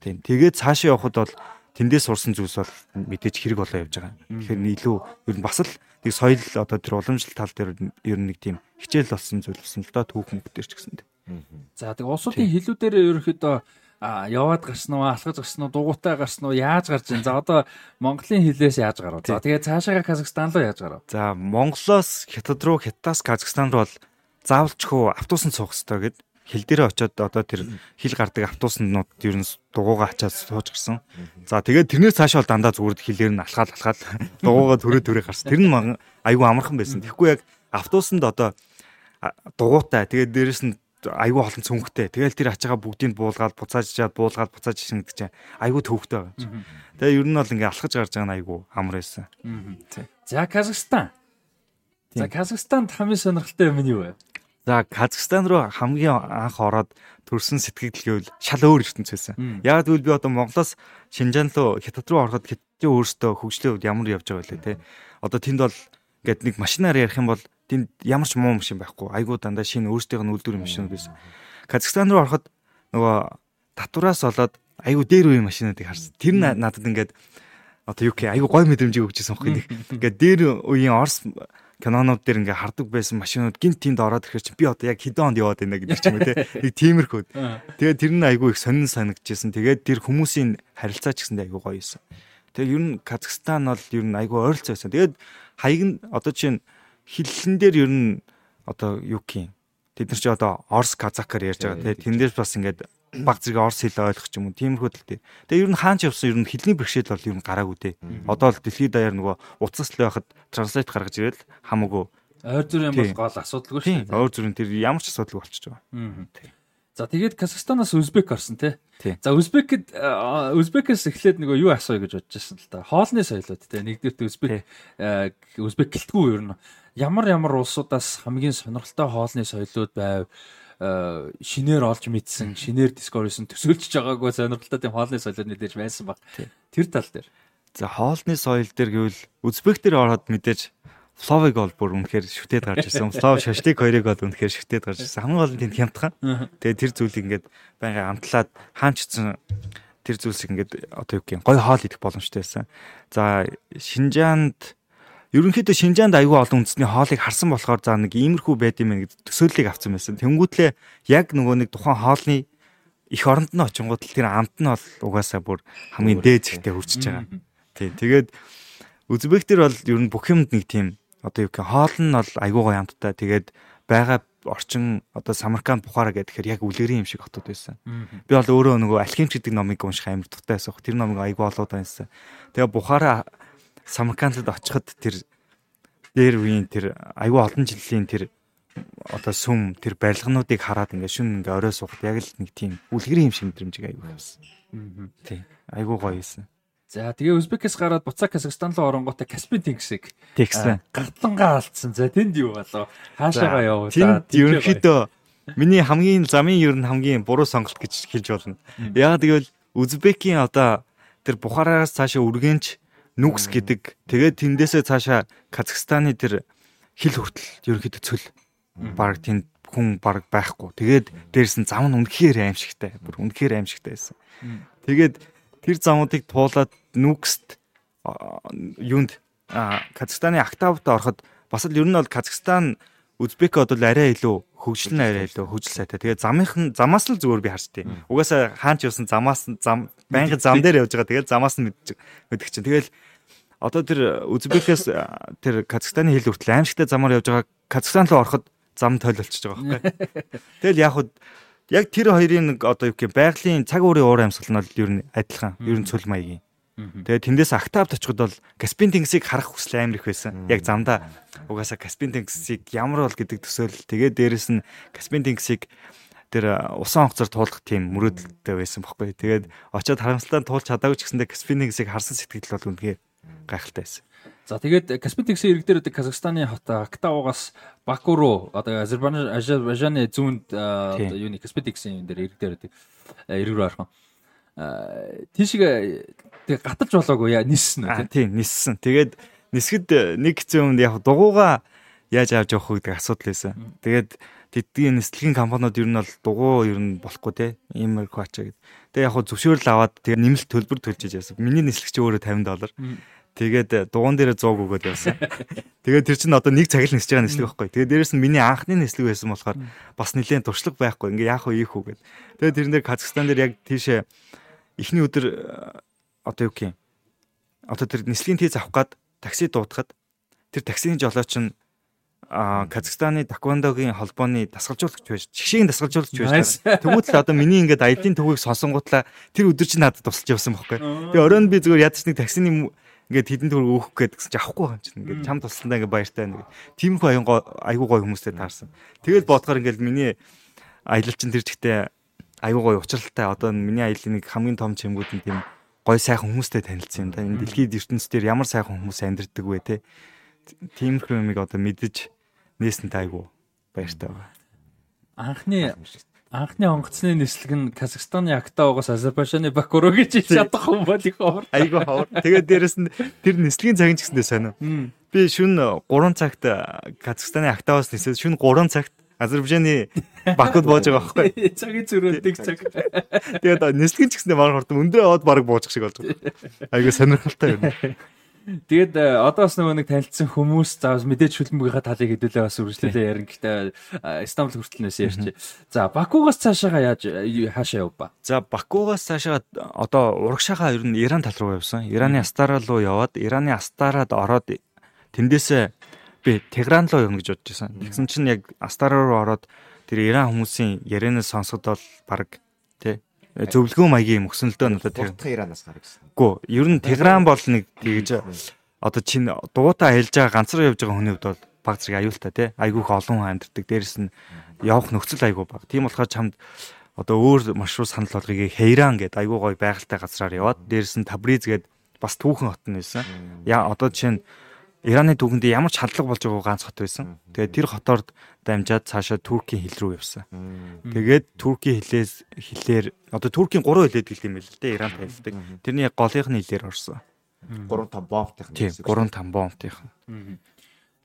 Тийм. Тэгээд цаашаа явхад бол тэндээс сурсан зүйлс бол мэдээж хэрэг болоо явж байгаа. Тэгэхээр илүү ер нь бас л нэг соёл одоо тэр уламжлалт тал дээр ер нь нэг тийм хичээл болсон зүйл болсон л да түүх мөнгө дээр ч гэсэндээ. За тэг улсуудын хилүүдээр ерөөхдөө а яваад гарсан уу алхаж гарсан уу дугуйтай гарсан уу яаж гарч ийн? За одоо Монголын хилээс яаж гарав? За тэгээ цаашаа Казахстан руу яаж гарав? За Монголоос Хятад руу Хятадаас Казахстан руу бол заавалчгүй автобусанд суух хэрэгтэй гэд хил дээр очиод одоо тэр хил гардаг автобуснууд ер нь дугуугаа ачаад сууж гисэн. За тэгээд тэрнээс цаашаа бол дандаа зүгээр хилээр нь алхаад алхаад дугуугаа төрөө төрөө гарсан. Тэр нь айгүй амархан байсан. Тэгэхгүй яг автобусанд одоо дугуйтай тэгээд дээрэс нь айгүй олон цүнхтэй. Тэгэл тэр ачаага бүгдийг буулгаад буцаажчаад буулгаад буцааж ишин гэдэг чинь айгүй төвхтэй байгаа. Тэгээ ер нь бол ингээ алхаж гарч байгаа нь айгүй амар байсан. За Казахстан. За Казахстанд хамгийн сонирхолтой юм нь юу вэ? За Казахстан руу хамгийн анх ороод төрсэн сэтгэл гэвэл шал өөр ертөнц байсан. Яг тэгвэл би одоо Монголоос Шинжаан руу Хятад руу ороход Хятадын өөрсдөө хөгжлийн хувьд ямар явж байгаа вэ те. Одоо тэнд бол ингээд нэг машинаар ярих юм бол тэнд ямар ч муу машин байхгүй. Айгуу дандаа шинэ өөрсдийнх нь үйлдвэр машинууд байсан. Казахстан руу ороход нөгөө татвараас болоод айгуу дээр үеийн машинуудыг харсан. Тэр надад ингээд одоо гэх айгуу гой мэдрэмжийг өгчээсэн байхгүй нэг. Ингээд дээр үеийн Орос кинонууд дээр ингээ хардаг байсан машинууд гинт тэнд ороод ирэхэр чи би одоо яг хэдэн онд яваад байна гэдэг ч юм уу те. Нэг тиймэрхүү. Тэгээд тэр нь айгүй их сонин санагдчихсэн. Тэгээд тэр хүмүүсийн харилцаа ч гэсэндээ айгүй гоё юусэн. Тэгээд ер нь Казахстан бол ер нь айгүй ойролцоо байсан. Тэгээд хаяг нь одоо чинь хиллэн дээр ер нь одоо юу гэх юм. Тэд нар чи одоо Орс казакаар ярьж байгаа те. Тэндээс бас ингээд баг зэрэг орс хэл ойлгох ч юм уу тиймэрхүү тал тий. Тэгээ ер нь хаач явсан ер нь хэлний бэрхшээл бол ер нь гараагүй дээ. Одоо л дэлхийд даяар нөгөө утас л байхад транслейт гаргаж ирэл хамаагүй. Ойр зүрийн бол гол асуудалгүй шүү дээ. Ойр зүрийн тэр ямар ч асуудалгүй болчихж байгаа. За тэгээд Казахстанаас Узбек орсон тий. За Узбекэд Узбекээс эхлээд нөгөө юу асууя гэж бодож байсан л да. Хоолны соёлууд тий. Нэгдүгээр Узбек Узбек гэлтгүй ер нь ямар ямар улсуудаас хамгийн сонирхолтой хоолны соёлууд байв шинээр олж мэдсэн, шинээр дискорison төсөөлж байгаагүй сонирхолтой тийм хоолны соёлууд мэдээж байсан баг. Тэр тал дээр. За хоолны соёл дээр гэвэл Узбек дээр ороод мэдээж Фловыг бол бүр үнэхээр шүтээд гарч ирсэн. Флов шашлык хоёрыг бол үнэхээр шүтээд гарч ирсэн. Хамгийн гол нь тэнд хямдхан. Тэгээ тэр зүйлийг ингээд байнга амтлаад хаанчсан тэр зүйлсийг ингээд одоо юу гэх юм гой хоол идэх боломжтой байсан. За Шинжаанд ерөнхийдөө Шинжаанд аюул олон үндэсний хоолыг харсан болохоор за нэг иймэрхүү байд юм гэж төсөөллийг авсан байсан. Тэнгүүтлээ яг нөгөө нэг тухайн хоолны их оронд нь очингууд л тэр амт нь бол угаасаа бүр хамгийн дээд зэгтээ хүрчихэж байгаа. Тий. Тэгээд Үзбек төр бол ер нь бүх юмд нэг тийм одоо юу гэх хоол нь бол аюу гой амттай. Тэгээд байгаа орчин одоо Самарканд Бухара гэхээр яг үлгэрийн юм шиг хотод байсан. Би бол өөрөө нөгөө алхимч гэдэг номыг унших амар дуртай байсан. Тэр номыг аюу олоод байсан. Тэгээ Бухара Самаркандд очиход тэр дээр үеийн тэр аюу олон жилийн тэр одоо сүм тэр барилгануудыг хараад ингээ шүн ингээ орой суухад яг л нэг тийм үлгэрийн юм шиг мэдрэмжийг аюу авсан. Тий. Аюу гоё юусэн. За тэгээ Узбекээс гараад буцаа Казахстан руу оронготой Каспийн тэнгисийг тэгсэн. Гатлангаа алдсан. За тэнд юу болов? Хаашаагаа явуу. Тэнд ерөнхийдөө миний хамгийн замын ер нь хамгийн буруу сонголт гэж хэлж болно. Яагаад гэвэл Узбекийн одоо тэр Бухараас цаашаа үргэнч нүкс гэдэг. Тэгээд тэндээсээ цаашаа Казахстаны тэр хил хүртэл ерөнхийдөө цөл баг тэнд хүн баг байхгүй. Тэгээд дээрс нь зам нь үнэхээр аимшигтай. Бүр үнэхээр аимшигтай байсан. Тэгээд тэр замуудыг туулаад нүкст юунд Казахстаны Актавт ороход бас л ер нь бол Казахстан Узбек бол арай илүү хөгжил нь арай илүү хөгжил сайтай. Тэгээ замынх нь замаас л зүгээр би харчтыг. Угаасаа хаанч явсан замаас зам байнгын зам дээр явж байгаа. Тэгээд замаас нь мэддэг чинь. Тэгэл одоо тэр Узбекээс тэр Казахстаны хил хүртэл аимшигтай замаар явж байгаа. Казахстан руу ороход зам тойл болчихж байгаа байхгүй. Тэгэл яг хуу яг тэр хоёрын нэг одоо юу гэх байгалийн цаг уурын уур амьсгал нь бол ер нь адилхан. Ер нь цөл маягийн. Тэгээд тэндээс Актавд очиход бол Каспийн тэнгисийг харах хүсэл амар их байсан. Яг замдаа угаасаа Каспийн тэнгисийг ямар бол гэдэг төсөөлөл. Тэгээд дээрэс нь Каспийн тэнгисийг тэр усан онцор туулах тийм мөрөөдөлтэй байсан бохоггүй. Тэгээд очиод харамсалтай туулж чадаагүй ч гэсэндээ Каспийн тэнгисийг харсан сэтгэл бол үнэхээр гайхалтай байсан. За тэгээд Каспийн тэнгисийн ирэг дээр одоо Казахстаны хот Актаугаас Баку руу одоо Азербайджан Азербайджаны зүүнд одоо юуны Каспийн тэнгисийн дээр ирэг дээр байдаг ирэг рүү орхон. Тийшээ тэг гаталж болоогүй яа ниссэн үү тийм ниссэн. Тэгээд нисгэд нэг хэсэг өмнө яг дугууга яаж авч явах вэ гэдэг асуудал байсан. Тэгээд тэдгийн нислэгийн компаниуд ер нь бол дугуй ер нь болохгүй те иймэрхүү ачаа гэдэг. Тэгээ яг зөвшөөрөл аваад тэгээ нэмэлт төлбөр төлж яасан. Миний нислэгч өөрөө 50 доллар. Тэгээд э, дугуун дээр 100 өгөөд явсан. Тэгээд тэр чинь одоо нэг цаг л нисэж байгаа нислэг байхгүй. Тэгээд дээрэс нь миний анхны нислэг байсан болохоор бас нэлээд туршлага байхгүй. Ингээ яах вэ ийх үү гэд. Тэгээд тэрэн дээр Казахстан дээр яг тийшээ эхний өдөр э, одоо юу гэх юм. Одоо тэр нислэгийн тийз авах гад такси дуудахад тэр таксиний жолооч нь Казахстаны таквондогийн холбооны дасгалжуулагч байж жигшээгийн дасгалжуулагч байж тэгвэл л одоо миний ингээд аялын төвийг сонсонгуутлаа тэр өдөр чинь надад тусалж явсан байхгүй. Тэгээ оройн би зүгээр ядч нэг таксины ингээд хідэн төгрөг өөхөх гээд гэсэн чи авахгүй юм чинь ингээд чам тусландаа ингээд баяртай нэг тиймхүү аян гоо айгуу гой хүмүүстэй таарсан. Тэгэл бодохоор ингээд миний аялал чинь тэр чигтээ айгуу гой учралтай одоо миний аяллаа нэг хамгийн том чимгүүд нь тийм гой сайхан хүмүүстэй танилцсан юм да. Энэ дэлхийд ертөнцийн ямар сайхан хүмүүс амьдардаг вэ те. Тиймэрхүү юмыг одоо мэдэж нээсэнтэй айгуу баяртай байгаа. Анхны Анхны онгоцны нислэг нь Казахстаны Актаугаас Азербайджаны Баку руу гэж чадах юм бол их ховор. Айгу ховор. Тэгээд дээрэс нь тэр нислэгийн цагийн ч гэсэндээ сонио. Би шүн 3 цагт Казахстаны Актаугаас нисээд шүн 3 цагт Азербайджаны Бакуд бууж байгаа байхгүй. Цагийн зөрүүлдэг цаг. Тэгээд нислэгийн ч гэсэндээ маань хурдан өндрөө аваад баг бууж шиг болж байгаа. Айгу сонирхолтой юм. Тэгээд э, одоо бас нөгөө нэг танилцсан хүмүүс за бас мэдээж шүлмбийнхаа талыг хэдүүлээ бас үргэлжлүүлээ ярин гэхдээ Стамбул хүртэл нэсэ ярьчих. За Бакугаас цаашаага яаж хаашаа явба? За Бакугаас цаашаа одоо урагшаага ер нь Иран тал руу явсан. Ираны Астара руу яваад Ираны Астараад ороод тэндээсээ би Тегран руу явна гэж бодож байсан. Тэгсэн чинь яг Астара руу ороод тэр Иран хүмүүсийн ярианаас сонсоход бол баг тий зөвлөгөө маягийн мөксөнлдөө надад тэр Иранаас гарах гэсэн. Гүү, ер нь Тегран бол нэг тэгж одоо чин дугуйтаа хэлж байгаа ганцаар явж байгаа хүний хувьд бол баг зэрэг аюултай тий. Айгүйх олон хүн амьддаг. Дээрэс нь явах нөхцөл айгүй баг. Тийм болохоор чамд одоо өөр маршрут санал болгогийг Хейран гэдэг айгүй гоё байгальтай газраар яваад дээрэс нь Табриз гэдэг бас түүхэн хот нь байсан. Яа одоо жишээ нь Ираны түүхэнд ямар ч хадлага болж байгааг ганц хот байсан. Тэгээд тэр хотоор дамжаад цаашаа Туркийн хил рүү явсан. Тэгээд Туркийн хилээс хилээр одоо Туркийн 3 хилээд гэлт юм байл л дээ Иран танилдаг. Тэрний голынх нь хилээр орсон. 3 5 бомбтын. Тийм 3 5 бомбтын.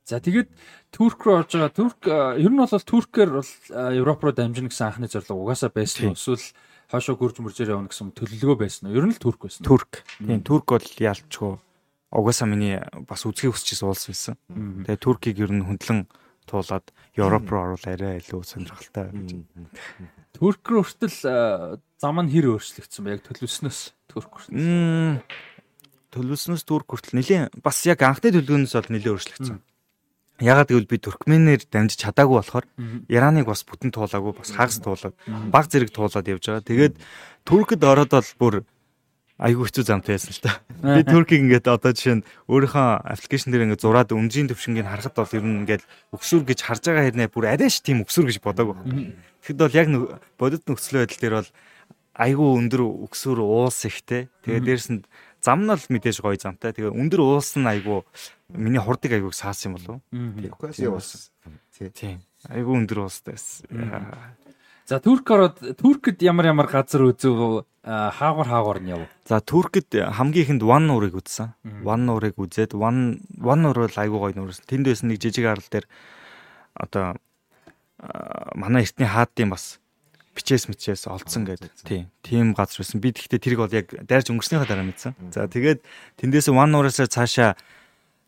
За тэгээд Турк руу орж байгаа Турк ер нь бол Туркээр бол Европ руу дамжина гэсэн анхны зорилго угаасаа байсан. Эсвэл хойшоо гүрж мөржээр явна гэсэн төлөвлөгөө байсан. Ер нь л Турк байсан. Турк. Тийм Турк бол яалчгүй угаасаа миний бас үзхийг хүсчихсэн улс байсан. Тэгээ Туркийг ер нь хөндлөн туулаад Европ руу оруулаа арай илүү сонирхолтой гэж. Турк руу хүртэл зам нь хэр өөрчлөгдсөн бэ? Яг төлөвснөөс Турк хүртэл. Төлөвснөөс Турк хүртэл нэлийн бас яг анхны төлөвнөөс бол нэлийн өөрчлөгдсөн. Ягаад гэвэл би Туркменээр дамжиж чадаагүй болохоор Ираныг бас бүтэн туулаагүй бас хагас туулаад баг зэрэг туулаад явж байгаа. Тэгээд Туркэд ороод бол бүр айгүй хэцүү замтай байсан л та. Би Туркийг ингээд одоо жишээ нь өөрийнхөө аппликейшн дээр ингээд зураад өмжийн төвшингийг харахад бол ер нь ингээд өксүр гэж харж байгаа хэрнээ бүр арайш тийм өксүр гэж бодоагүй. Тэгэхэд бол яг бодит нөхцөл байдал дээр бол айгүй өндөр өксүр уус ихтэй. Тэгээд дээрэс нь зам нь л мэдээж гоё замтай. Тэгээ өндөр уус нь айгүй миний хурдыг айгүй саасан юм болов. Тэгэхгүй уус. Тийм. Айгүй өндөр уустай байсан. За Турк ороод Туркэд ямар ямар газар үзв хаагур хаагур нь яв. За Туркэд хамгийн ихэнд Ван нуурыг үзсэн. Ван нуурыг үзээд Ван Ван нуур бол айгүй гоё нуурсан. Тэнд байсан нэг жижиг арал дээр одоо манай эртний хаадын бас бичээс мичээс олдсон гэдэг. Тийм. Тийм газар байсан. Би тэгтээ тэрийг бол яг дайрч өнгөрснийхаа дараа мэдсэн. За тэгээд тэндээс Ван нуураас цаашаа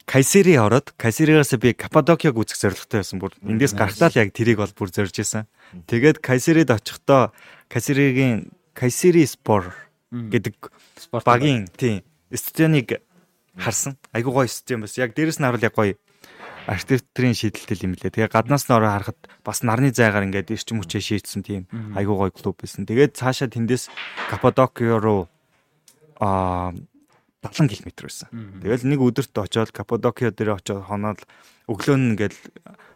Кайсери ороод Кайсеригаас би Каппадокиаг үзэх зорилготой байсан. Бүр эндээс гарахтаа л яг тэрийг бол бүр зорж исэн. Тэгээд Кайсерид очихдоо Кайсеригийн Кайсери Спор гэдэг багийн тийм студионыг харсан. Айгуу гоё студион бас. Яг дээрэс нь харуул яг гоё архитектурын шийдэлтэй юм лээ. Тэгээ гаднаас нь ороо харахад бас нарны зайгаар ингээд эрчим хүчээ шийдсэн тийм айгуу гоё клуб байсан. Тэгээд цаашаа тэндээс Каппадокио руу аа 70 км байсан. Тэгэл нэг өдөрт очоод Каппадокио дээр очоод хоноод өглөө нь ингээл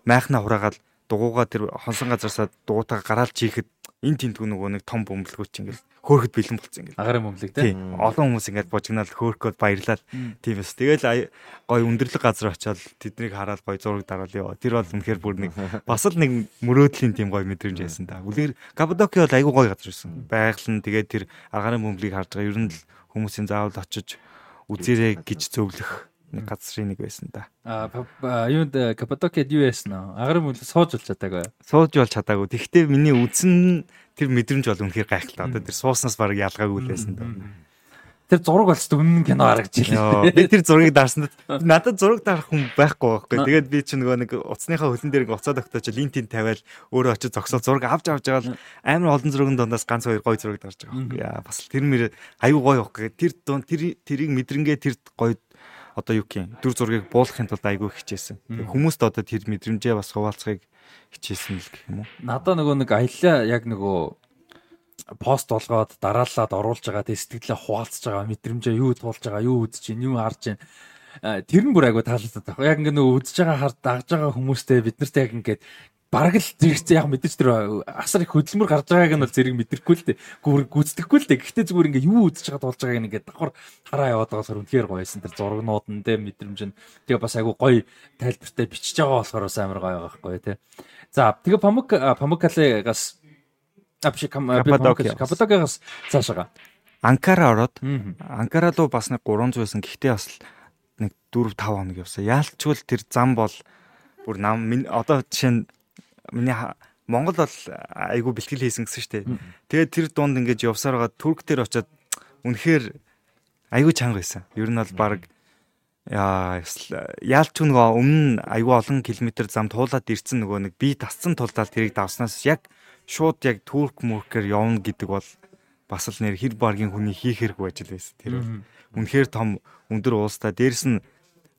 майхна хураагаад дугуугаа тэр хонсон газаасаа дугуйтаа гараалж хийхэд эн тентгүү нөгөө нэг том бөмбөлгөөч ингээл хөөхөд бэлэн болцсон ингээл. Агарын бөмбөлөг тийм. Олон хүмүүс ингээд бужигнаал хөөхөд баярлал тийм эс. Тэгэл гой өндөрлөг газар очоод тэднийг хараад гой зураг дараал ёо. Тэр бол үнэхээр бүр нэг бас л нэг мөрөөдлийн тийм гой мэдрэмж байсан та. Үлгэр Каппадокио бол айгүй гой газар байсан. Байгаль нь тэгээд тэр агарын бөмбөлийг харж байгаа ер нь л хүмүүсийн заавал очиж үзээрэй гэж зөвлөх нэг газрын нэг байсан да. Аа юунд Каппадокид юу яасан аа? Агарын мөл сууж болж чадаагүй. Сууж бол чадаагүй. Тэгвэл миний үдсэн тэр мэдрэмж бол үнэхээр гайхалтай. Одоо тэр сууснаас баг ялгаагүй л байсан да. Тэр зураг болч өмнө кино харагдчихлаа. Би тэр зургийг дарсанд надад зураг дарах хүн байхгүй байхгүй. Тэгээд би чи нөгөө нэг уцсныхаа хөлн дээр ингээ уцаад өгтөөч линтийн тавиал өөрөө очиж зогсоод зураг авч авч байгаа л амар олон зургийн дундаас ганц хоёр гоё зураг дарж байгаа байхгүй. Яа бас тэр мэр аюу гоё байхгүй. Тэр тэр тэрийг мэдрэнгээ тэр гоё одоо юу гэх юм дүр зургийг буулгахын тулд айгүй хичээсэн. Хүмүүст одоо тэр мэдрэмжээ бас хуваалцахыг хичээсэн л гэх юм уу. Надаа нөгөө нэг аяллаа яг нөгөө пост болгоод дараалаад оруулж байгаа тэг сэтгэлээ хуваалцж байгаа мэдрэмжээ юу туулж байгаа юу үзэж чинь юу харж чинь тэр нь бүр айгүй таалагдаад байгаа. Яг ингээ нөгөө үзэж байгаа хард дагж байгаа хүмүүстэй бид нарт яг ингээд бараг л зэрэгцээ яг мэдээж тэр асар их хөдөлмөр гарч байгааг нь бол зэрэг мэдрэхгүй л дээ. Гүр гүцдэхгүй л дээ. Гэхдээ зүгээр ингээ юу үзэж байгаа болж байгааг ингээ давхар хараа яваад байгаа үнэхээр гоё байсан. Тэр зургнууд нь дээ мэдрэмж нь тэгээ бас айгу гоё тайлбартай бичиж байгаа болохоор бас амар гоё байгаа байхгүй тий. За тэгээ памук памукалегаас апши каппадокиас цаашаа Анкара ороод Анкара руу бас нэг 300 байсан. Гэхдээ бас нэг 4 5 хоног явсан. Яалтчгүй тэр зам бол бүр нам одоо жишээ нь миний Монгол бол айгүй бэлтгэл хийсэн гэсэн шүү дээ. Тэгээд тэр дунд ингэж явсаар байгаа Турк дээр очиод үнэхээр айгүй чанга байсан. Ер нь бол баг яа яалч нөгөө өмнө айгүй олон километр зам туулаад ирсэн нөгөө нэг би тасцсан тулдаал тэрийг давснаас яг шууд яг Турк мөркээр явна гэдэг бол бас л нэр хэр баргийн хүний хийх хэрэггүй ажил байсан. Тэр бол үнэхээр том өндөр уустай. Дээрэс нь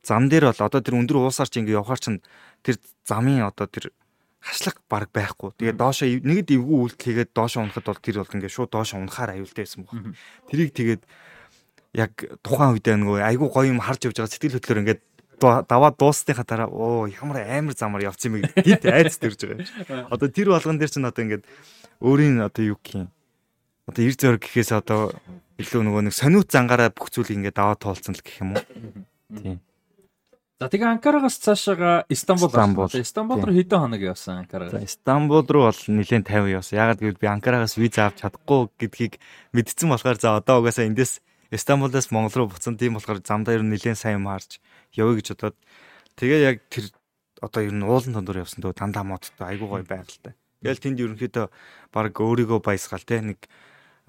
зам дээр бол одоо тэр өндөр уусаар чи ингэ явхаар чин тэр замын одоо тэр хашлах баг байхгүй. Тэгээд доошо нэгэд эвгүй үйлдэл хийгээд доошо унахад бол тэр бол ингээд шууд доошо унахаар аюултай байсан баг. Тэрийг тэгээд яг тухайн үедээ нөгөө айгүй гоё юм харж явж байгаа сэтгэл хөдлөөр ингээд даваа дуусныхаа дараа оо ямар амар замаар явцсан юм бэ гэд айц төрж байгаа юм. Одоо тэр болгон дээр чинь одоо ингээд өөрийн одоо юу гэх юм. Одоо ир зөр гэхээс одоо илүү нөгөө нэг сониут зангаараа бүх зүйлийг ингээд даваа туулсан л гэх юм уу. Тийм. За тэгээ Анкарагаас цаашаага Истанбул Истанбул Истанбул руу хэдэн хоног явсан Анкарагаас? Истанбул руу бол нэлээд 50 явсан. Ягаад гэвэл би Анкарагаас виза авч чадахгүй гэдгийг мэдсэн болохоор за одоо угаасаа эндээс Истанбулаас Монгол руу буцсан тийм болохоор замдаа ер нь нэлээд сайн юм харж явъя гэж бодоод тэгээ яг тэр одоо ер нь уулын тондор явсан дөө дандаа модтой айгуу гоё байгальтай. Тэгэл тэнд ерөнхийдөө баг өөрийгөө баясгаал те нэг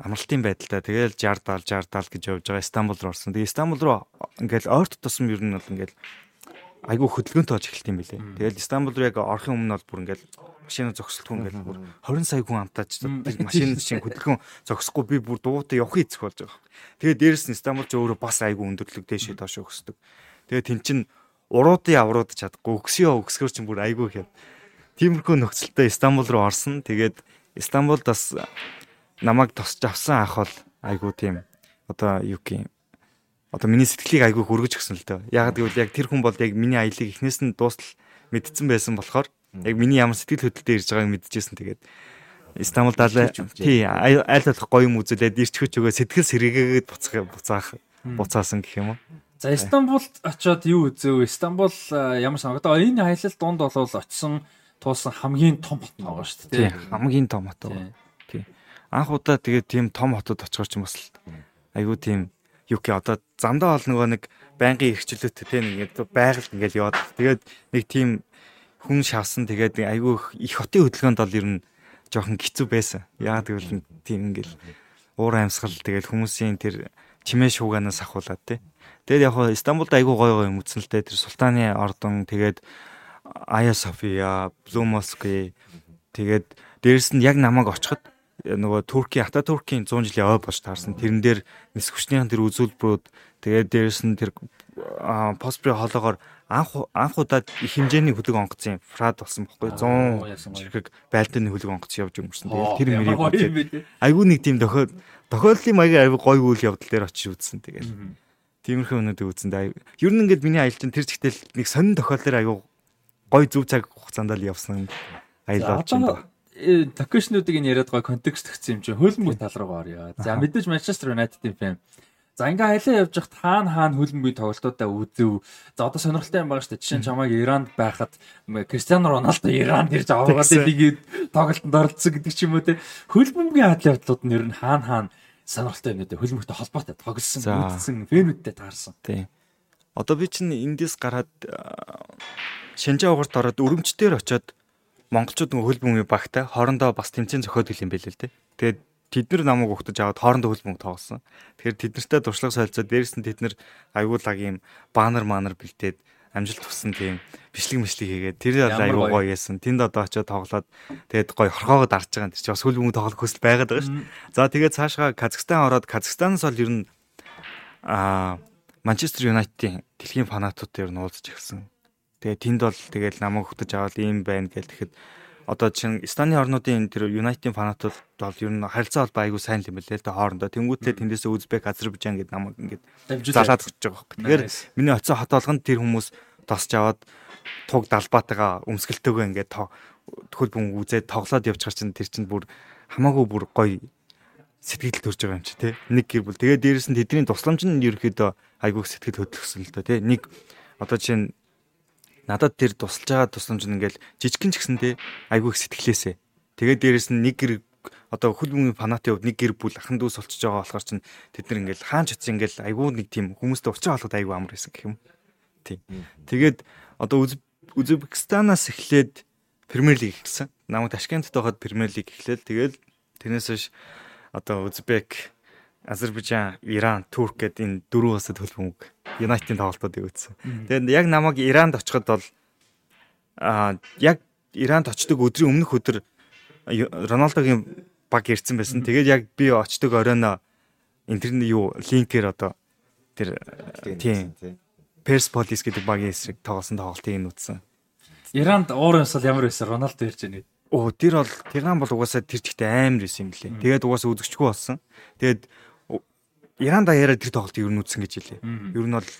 амралтын байдалтай тэгэл 60 70 60 70 гэж явж байгаа Истанбул руу орсон. Тэгээ Истанбул руу ингээл ойрт тусам ер нь бол ингээл айгүй хөдөлгөөнтэй болж эхэлт юм билээ. Тэгэл Истанбул руу яг орохын өмнө бол бүр ингээл машина зогсолтгүй ингээл бүр 20 сая хүн амтаач машин чинь хөдөлгөөн зогсохгүй. Би бүр дугуйтай явах эцэг болж байгаа. Тэгээд дээрэс нь Истанбул ч өөрөө бас айгүй өндөрлөг дэшээ доош өгсдөг. Тэгээд тэн чин уруудын аврууд чадахгүй. Өгсөё өгсгөр чинь бүр айгүй ихэд тиймэрхүү нөхцөлтэй Истанбул руу орсон. Тэгээд Истанбулд бас намайг тосч авсан ах бол айгүй тийм одоо юу гэх юм одоо миний сэтгэлийг айгүй хөргөж өгсөн л дээ. Яг гэвэл яг тэр хүн бол яг миний аялыг эхнээс нь дуустал мэдсэн байсан болохоор яг миний ямар сэтгэл хөдлөлтөд ирж байгааг мэдчихсэн. Тэгээд Стамбулд тий аль болох гоё юм үзүүлээд ирчхөч өгөө сэтгэл сэргээгээд буцах буцаах буцаасан гэх юм уу. За Стамбулд очиод юу үзэв? Стамбул ямар сан одоо энэ аялал дунд бол очисон туусан хамгийн том хот байгаа шүү дээ. Тий хамгийн том хот. Тий. Анх удаа тэгээд тийм том хотод очихоор ч юм бас айгүй тийм гэх одоо замдаа бол нөгөө нэг байнгын эрхчлөлттэй те нэг байгальд ингээл яваад тэгээд нэг тийм хүн шавсан тэгээд айгүй их хотын хөдөлгөөнд бол ер нь жоохон хэцүү байсан. Яа тэгвэл тийм ингээл уур амьсгал тэгээд хүмүүсийн тэр чимээ шууганаас ахуулаад те. Тэгээд яг хоо Стамбулд айгүй гой гой юм үтсэн л те тэр султаны ордон тэгээд Ая София, Блу Москви тэгээд дээрэс нь яг намайг очиход нөгөө Туркийн Ата Туркийн 100 жилийн ой болж таарсан. Тэрэн дээр нис хүчнийхэн тэр үзүүлбэрүүд тэгээд дээрэс нь тэр постпри хоолоогоор анх анх удаад их хэмжээний хөлөг онгоцсон фрад болсон бохгүй 100 жиргэг байлдааны хөлөг онгоц явж өнгөрсөн. Тэгээд тэр мэрийг айгүй нэг тийм тохиол тохиоллын маягийн айгүй гой үйл явдал дээр очиж үзсэн. Тэгээд Тиймэрхүү өнөдөө үзэн даа. Ер нь ингээд миний аялал чинь тэр чигтэл нэг сонин тохиолдол аягүй гой зүв цаг хугацаанд л явсан аялал болж байна. Локейшнуудыг нь яриад гой контекст өгсөн юм чи хөлбөмбөг тал руугаа орё. За мэдээж Манчестер Юнайтедийн фэн. За ингээ аялаа явж явахт хаана хаана хөлбөмбөгийн тоглолтуудаа үзэв. За одоо сонирхолтой юм байгаа шүү дээ. Жишээ нь чамайг Иранд байхад Кристиано Роналдо Иранд ирж аваагаад лигийг тоглолтод оролцсон гэдэг ч юм уу те. Хөлбөмбөгийн адал явдлууд нь ер нь хаана хаана сонирхолтой юм нэ хөлмөгтэй холбоотой тоглосон үзсэн фэнүүдтэй таарсан. Тийм. Одоо би чинь эндээс гараад Шинжаа угарт ороод өрөмчтөр очоод монголчууд нөгөө хөлбөмбөгийн багтай хоорондоо бас тэмцээн зохиод гэл юм байл л дээ. Тэгээд тэд нар намайг угтаж аваад хоорондоо хөлбөмбөг тоглосон. Тэгэхээр тэд нартай туршлага солилцоод дээрэс нь тэд нар аюулаг юм банер манер бэлдээд амжилт тусан тийм бичлэг мэшлэг хийгээд тэр аюу гоё яасан. Тэнд одоо очиод тоглоод тэгээд гоё хорхоогоо дарж байгаа. Тэр чинь бас хөл бөмбөг тоглох хүсэл байгаад байгаа шүү. За тэгээд цаашгаа Казахстан ороод Казахстанаас бол ер нь аа Манчестер Юнайтедийн дэлхийн фанатууд ер нь уулзж эхэлсэн. Тэгээд тэнд бол тэгээд намайг хөтөж аваад ийм байна гэл тэгэхэд одоо чинь Станы орнуудын тэр Юнайтедийн фанатууд бол ер нь харилцаа бол айгүй сайн юм билээ л дээ хоорондоо. Тэнгүүтээ тэндээсээ Узбек, Азербайджан гэдэг намайг ингээд залаад өгч байгаа байхгүй. Тэгэхээр миний оцсон хот болгонд тэр хүмүүс тосч аваад туг далбаатайгаа өмсгөлтөөгөө ингээд хөл бүм үзээд тоглоод явж чар чинь тэр чинь бүр хамаагүй бүр гоё сэтгэл төрж байгаа юм чи тий. Нэг гэр бүл. Тэгээд дээрэс нь тэдний тусламж нь ерөөхдөө айгүй сэтгэл хөдлөсөн л доо тий. Нэг одоо чинь надад тэр тусалж байгаа тусламж нь ингээл жижигхэн ч гэсэндээ айгүй их сэтгэлээсээ. Тэгээд дээрэс нь нэг гэр одоо хөл бөмбөгийн фанатын хувьд нэг гэр бүл ахан дүүс болчихж байгаа болохоор чинь тэд нар ингээл хаан ч утсан ингээл айгүй нэг тийм хүмүүстэй уулзаа болоход айгүй амар байсан гэх юм. Тийм. Тэгээд одоо Узбекистанаас эхлээд Премьер лиг эхэлсэн. Намайг Ташкентд байхад Премьер лиг эхлээл тэгээд тэрнээс хойш одоо Узбек Азербайджан, Иран, Турк гэдэг энэ дөрвөн улсад хөлбөмбөг Юнайтедийн тоглолтуудыг үзсэн. Тэгээд яг намайг Иранд очиход бол аа яг Иранд очдог өдрийн өмнөх өдөр Роналдогийн баг ирсэн байсан. Тэгээд яг би очдог оройно интернет юу линкээр одоо тэр тийм Persepolis гэдэг багийн эсрэг тоглосон тоглолтыг нь үзсэн. Иранд уур юмсал ямар байсан Роналдо ирж байгааг. Оо тэр бол Тиран бол угаасаа тэр чигтээ амар байсан юм лээ. Тэгээд угаасаа үзэгчгүй болсон. Тэгээд Иран даяараа тэр тоглолтыг ер нь үзсэн гэж хэлээ. Ер нь бол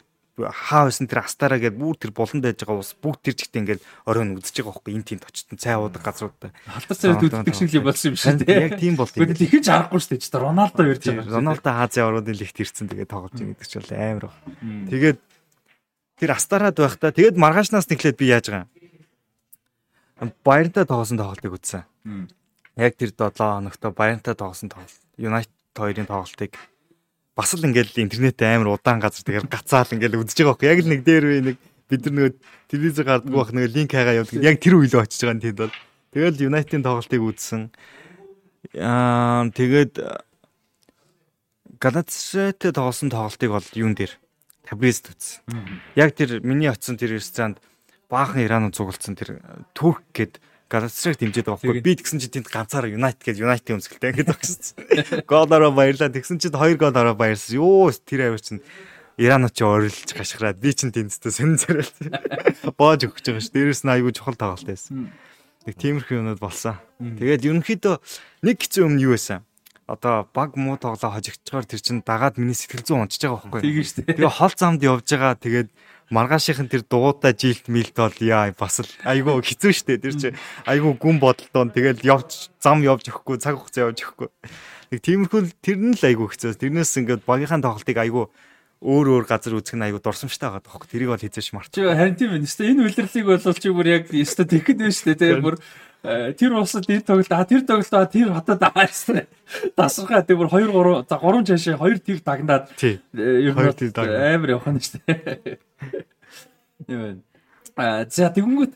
хаа байсан тэр астараа гэдэг бүр тэр булан байж байгаа ус бүгд тэр чигтээ ингээд оройн үзэж байгаа байхгүй энэ тийм точтон цай уудаг газруудаа. Халтар цай төдөлдөг шиг л болсон юм шиг тийм. Яг тийм бол тийм. Тэгэхэд ихэж харахгүй шүү дээ. Роналдо ирж байгаа. Роналдо Азийн орнуудын лигт ирсэн тэгээд тоглож байгаа гэдэг чинь амар баг. Тэгээд тэр астараад байхдаа тэгээд маргаашнаас нэглээд би яаж байгаа юм. Баяртай тоглосон тоглолтыг үзсэн. Яг тэр 7 хоногт баяртай тоглосон тоглолт. Юнайтед хоёрын тоглолтыг бас л ингээл интернет амар удаан газар тэгээд гацаал ингээл үзэж байгаа байхгүй яг л нэг дээр үе нэг бид нар нөгөө телевизээр гардаг байх нэг линк хайгаа явдаг. Яг тэр үе л очиж байгаа юм тэнд бол. Тэгэл Юнайтедийн тоглолтыг үзсэн. Аа тэгээд Галатсарайтай тоглосон тоглолтыг бол юун дээр? Табризд үзсэн. Яг тэр миний очисон тэр ресторанд баахан Иранууд цуглдсан тэр Турк гэдэг Галатсарайг дэмжиж байгаа байхгүй. Би тэгсэн чинь тэнд ганцаараа United гэж United өмсгөлтэй ингэж багссан. Голороо баярлаа. Тэгсэн чинь 2 гол ороо баярсан. Юу тэр авир чинь Иранууд ч орилж гашхраад би чинь тэнцтэй сонин царай. Боож өгч байгаа ш. Дээрээс нь айгүй чухал тоглолт байсан. Нэг тиймэрхүү юмуд болсон. Тэгээд ерөнхийдөө нэг хэцүү юм юу байсан? одоо баг муу тоглоо хожигдчихоор тэр чин дагаад миний сэтгэл зүйн унчиж байгаа байхгүй. Тэгээ шүү дээ. Тэгээ хол замд явж байгаа тэгээд маргаашийнхан тэр дугуйтай жилт милт бол яа бас л айгүй хэцүү шттэ тэр чи айгүй гүн бодолтоо тэгэл явж зам явж өгөхгүй цаг хугацаа явж өгөхгүй нэг тиймэрхүү тэр нь л айгүй хэцүү тэрнээс ингээд багийнхаа тоглолтыг айгүй өөр өөр газар үзэх нь айгүй дурсамжтай байгаа тоххой тэрийг бол хизээш марч. Харин тийм байна. Энэ үйлрлийг бол чи бүр яг өстө тэгэхэд байна шүү дээ. Тэгээ бүр тэр усад энэ тоглолт а тэр тоглолт а тэр хотод ааштай. Дасархаа тэр бүр 2 3 за 3 цаашаа 2 тэр дагнаад ер нь амар явах нь шүү дээ. Юм. А за тэгэнгүүт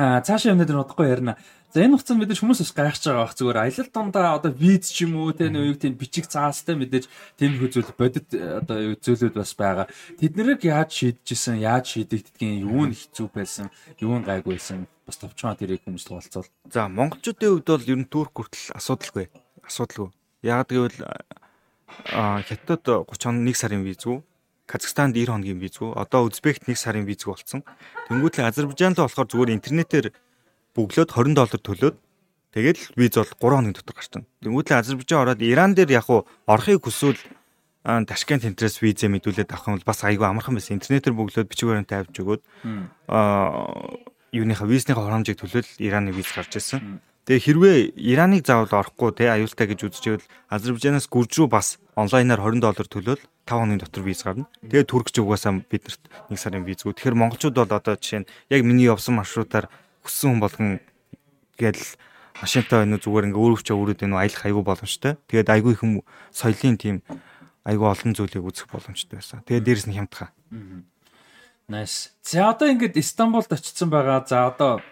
а цаашаа юм дээр бодохгүй ярина. За энэ хугацаанд мэдээж хүмүүс бас гайхаж байгаа бах зүгээр аялал дундаа одоо виз ч юм уу те нэг тийм бичиг цаастай мэдээж тийм зүйл бодит одоо зүйлүүд бас байгаа. Тэд нэрийг яаж шийдэжсэн, яаж шийдэгддгийг, юу нь хэцүү байсан, юу нь гайгүй байсан бас товчхон тэрийг хүмүүс туулцвал. За монголчуудын хувьд бол ер нь турк хүртэл асуудалгүй. Асуудалгүй. Яг гэвэл хятад 30 хоног 1 сарын виз үү? Казахстанд 90 хоногийн виз үү? Одоо Узбект 1 сарын виз болсон. Тэнгүүтлээ Азербайджантай болохоор зүгээр интернетээр бөглөөд 20 доллар төлөөд тэгээд виз бол 3 хоногийн дотор гарч байна. Тэнгүүтлээ Азербайджан ороод Иран дээр яг уу орохыг хүсвэл Ташкент интерес визэ мэдүүлээд авах юм бол бас айгүй амархан байсан. Интернетээр бөглөөд бичиг баримт тавьж өгөөд аа юуныхаа визнийхаа хурамжийг төлөөл Ираны виз гарч ирсэн. Тэгээ хэрвээ Ираныг заавал орохгүй те аюултай гэж үзчихвэл Азербайджанаас гүрж рүү бас онлайнаар 20 доллар төлөөл 5 хоногийн дотор виз гарна. Тэгээ Туркч угаасаа биднэрт 1 сарын визгүй. Тэгэхээр монголчууд бол одоо жишээ нь яг миний явсан маршрутаар хүссэн хүн болгон гэдэл машинтай байна уу зүгээр ингээ өөрөвчөө өрөөд энэ аялах айгүй боломжтой. Тэгээд айгүй их соёлын тийм айгүй олон зүйлийг үзэх боломжтой байсан. Тэгээд дээрэс нь хямдхан. Nice. За одоо ингээд Стамбулд очсон байгаа. За одоо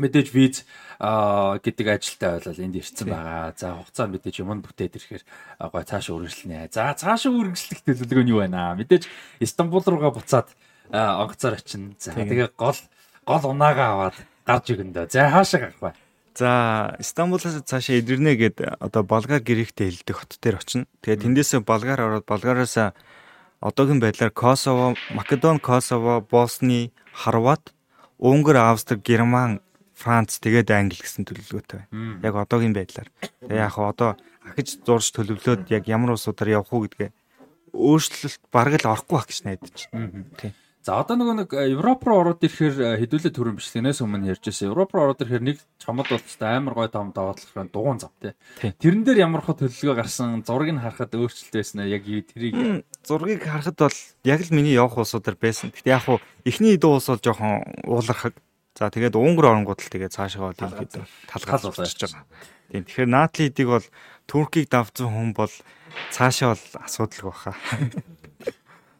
мэдээж виз гэдэг ажилтай болол энд ирсэн байгаа. За хугацаа мэдээж юмд бүтээд ирэхээр гой цаашаа үргэлжлэнэ. За цаашаа үргэлжлэх төлөвлөгөө нь юу байна аа? Мэдээж Истанбул руугаа буцаад онгоцоор очино. За тэгээ гол гол унаагаа аваад гарч өгөндөө. За хаашаа гарах вэ? За Стамбулаас цаашаа идэрнэ гэд одоо болгар гэрэгтэй хэлдэг хот дээр очино. Тэгээд тэндээсээ болгар ороод болгараас одоогийн байдлаар Косово, Македон, Косово, Босни, Хорват, Унгар, Австри, Герман Франц тэгээд Англи гэсэн төлөвлөгөөтэй байна. Яг одоогийн байдлаар. Тэгээ яг одоо ахиж зурж төлөвлөөд яг ямар улсуудаар явах уу гэдгээ өөрчлөлт бараг л орохгүй байх гэж найдаж байна. Тийм. За одоо нөгөө нэг э, Европ руу ороод ирэхээр э, хэдүүлээ төрөн биш. Тэнээс өмнө ярьж байсан. Европ руу ороод ирэхээр нэг чамд бол тест амар гой том даваатлах дугуун зав тий. Тэрэн дээр ямар хөө төлөвлөгөө гарсан зургийг харахад өөрчлөлт байсан аа яг тэрийг зургийг харахад бол яг л миний явах улсуудаар байсан. Гэтэ яг хуу эхний дуу ус бол жоохон уулархаг За тэгээд Унгар оронгууд л тэгээд цаашаа бол ингээд талхал болчихж байгаа. Тийм. Тэгэхээр Натлидыг бол Туркийг давцсан хүн бол цаашаа бол асуудалгүй баха.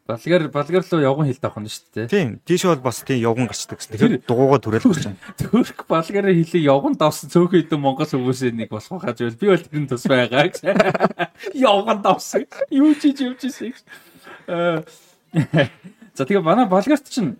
Болгар болгар руу явган хилд авах нь шүү дээ. Тийм. Тийш бол бас тийм явган гацдаг гэсэн. Тэгэхээр дугуугаа түрэл гэж байна. Турк болгарын хилийг явган давсан цөөхөн хэдэн Монгол хүмүүсийн нэг болох хаа зүйл. Би бол тэрэн тус байгаа гэж. Явган давсан. Юу ч хийж явчихсан. Аа. За тэгээ манай болгарт чинь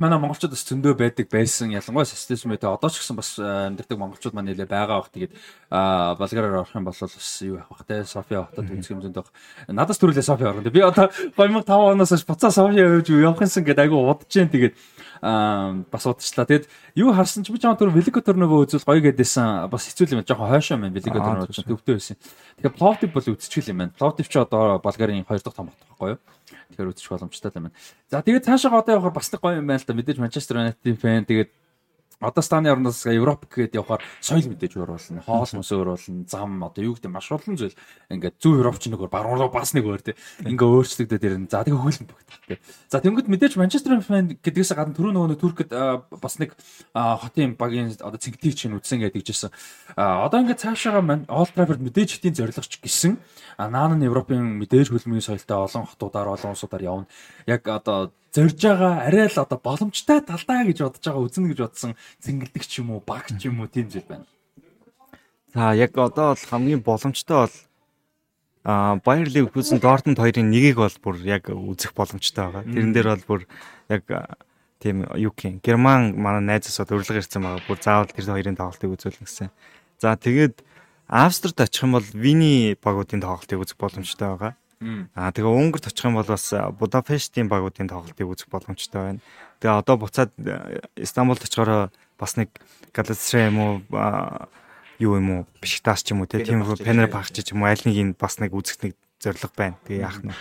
манай монголчууд бас зөндөө байдаг байсан. Ялангуяа системтэй одоо ч гэсэн бас э, амьдардаг монголчууд маань нэлээ байгаа бах. Тэгээд болгараар орох юм бол бас юу явах те София хотод үзэх юм зөндөө. Надаас төрүүлээ София орно. Би одоо 2005 оноос хойш буцаа София явж явах юмсан гэдэг айгу удаж जैन тэгээд бас удажлаа. Тэгэд юу харсан ч би чам түр Велико төрнөгөө үзвэл гоё гэдээсэн бас хэцүү юм. Жохон хойшоо байна Велико төрнөө ч төвтэй байсан. Тэгэхээр Пловдив бол үзчихэл юм байна. Пловдив ч одоо Болгарын 2 дахь том хот байхгүй юу? Тэгэхээр үзчих боломжтой юм байна. За тэгээд цаашаа одоо явахаар бас нэг гоё юм байна л да. Мэдээж Манчестер Юнайтед фэн тэгээд Одоо станы орноос Европ гээд явахаар соёл мэдээж өөр болно. Хоол мөс өөр болно. Зам одоо юу гэдэг маш олон зүйл. Ингээд зөв Европч нэг өөр баруун руу бас нэг өөр тий. Ингээ өөрчлөгдөд ирнэ. За тэгээ хөлн бүгд тий. За тэнгууд мэдээж Манчестер фэн гэдгээс гадна түрүү нөгөө Туркд бас нэг хотын багийн одоо цэгтийг чинь үтсэн гэдэг жисэн. Одоо ингээд цаашаага Олд Траффорд мэдээж хитийн зорилгоч гисэн. Наан нь Европын мэдээж хөлмийн соёлтой олон хотуудаар олон улсуудаар явна. Яг одоо зорж байгаа арай л одоо боломжтой талдаа гэж бодож байгаа үзнэ гэж бодсон цэнгэлдэг ч юм уу баг ч юм уу тийм зүйл байна. За яг одоо бол хамгийн боломжтой бол а Bayer Leverkusen Dortmund хоёрын нэгийг бол бүр яг үзэх боломжтой байгаа. Тэрэн дээр бол бүр яг тийм юу гэх Герман манай найзаас урилга ирсэн байгаа. Бүр заавал тэр хоёрын тоглолтыг үзүүлнэ гэсэн. За тэгээд Австрид очих юм бол Вини багуудын тоглолтыг үзэх боломжтой байгаа. Аа тэгээ Унгарт очих юм бол бас Будапештийн багуудын тоглолтыг үзэх боломжтой байна. Тэгээ одоо буцаад Стамбулд очихороо бас нэг Галатсарай юм уу юу юм уу Бишктас ч юм уу тийм Пенер багч ч юм уу аль нэг нь бас нэг үзэх нэг зориг байна. Тэгээ яах нь.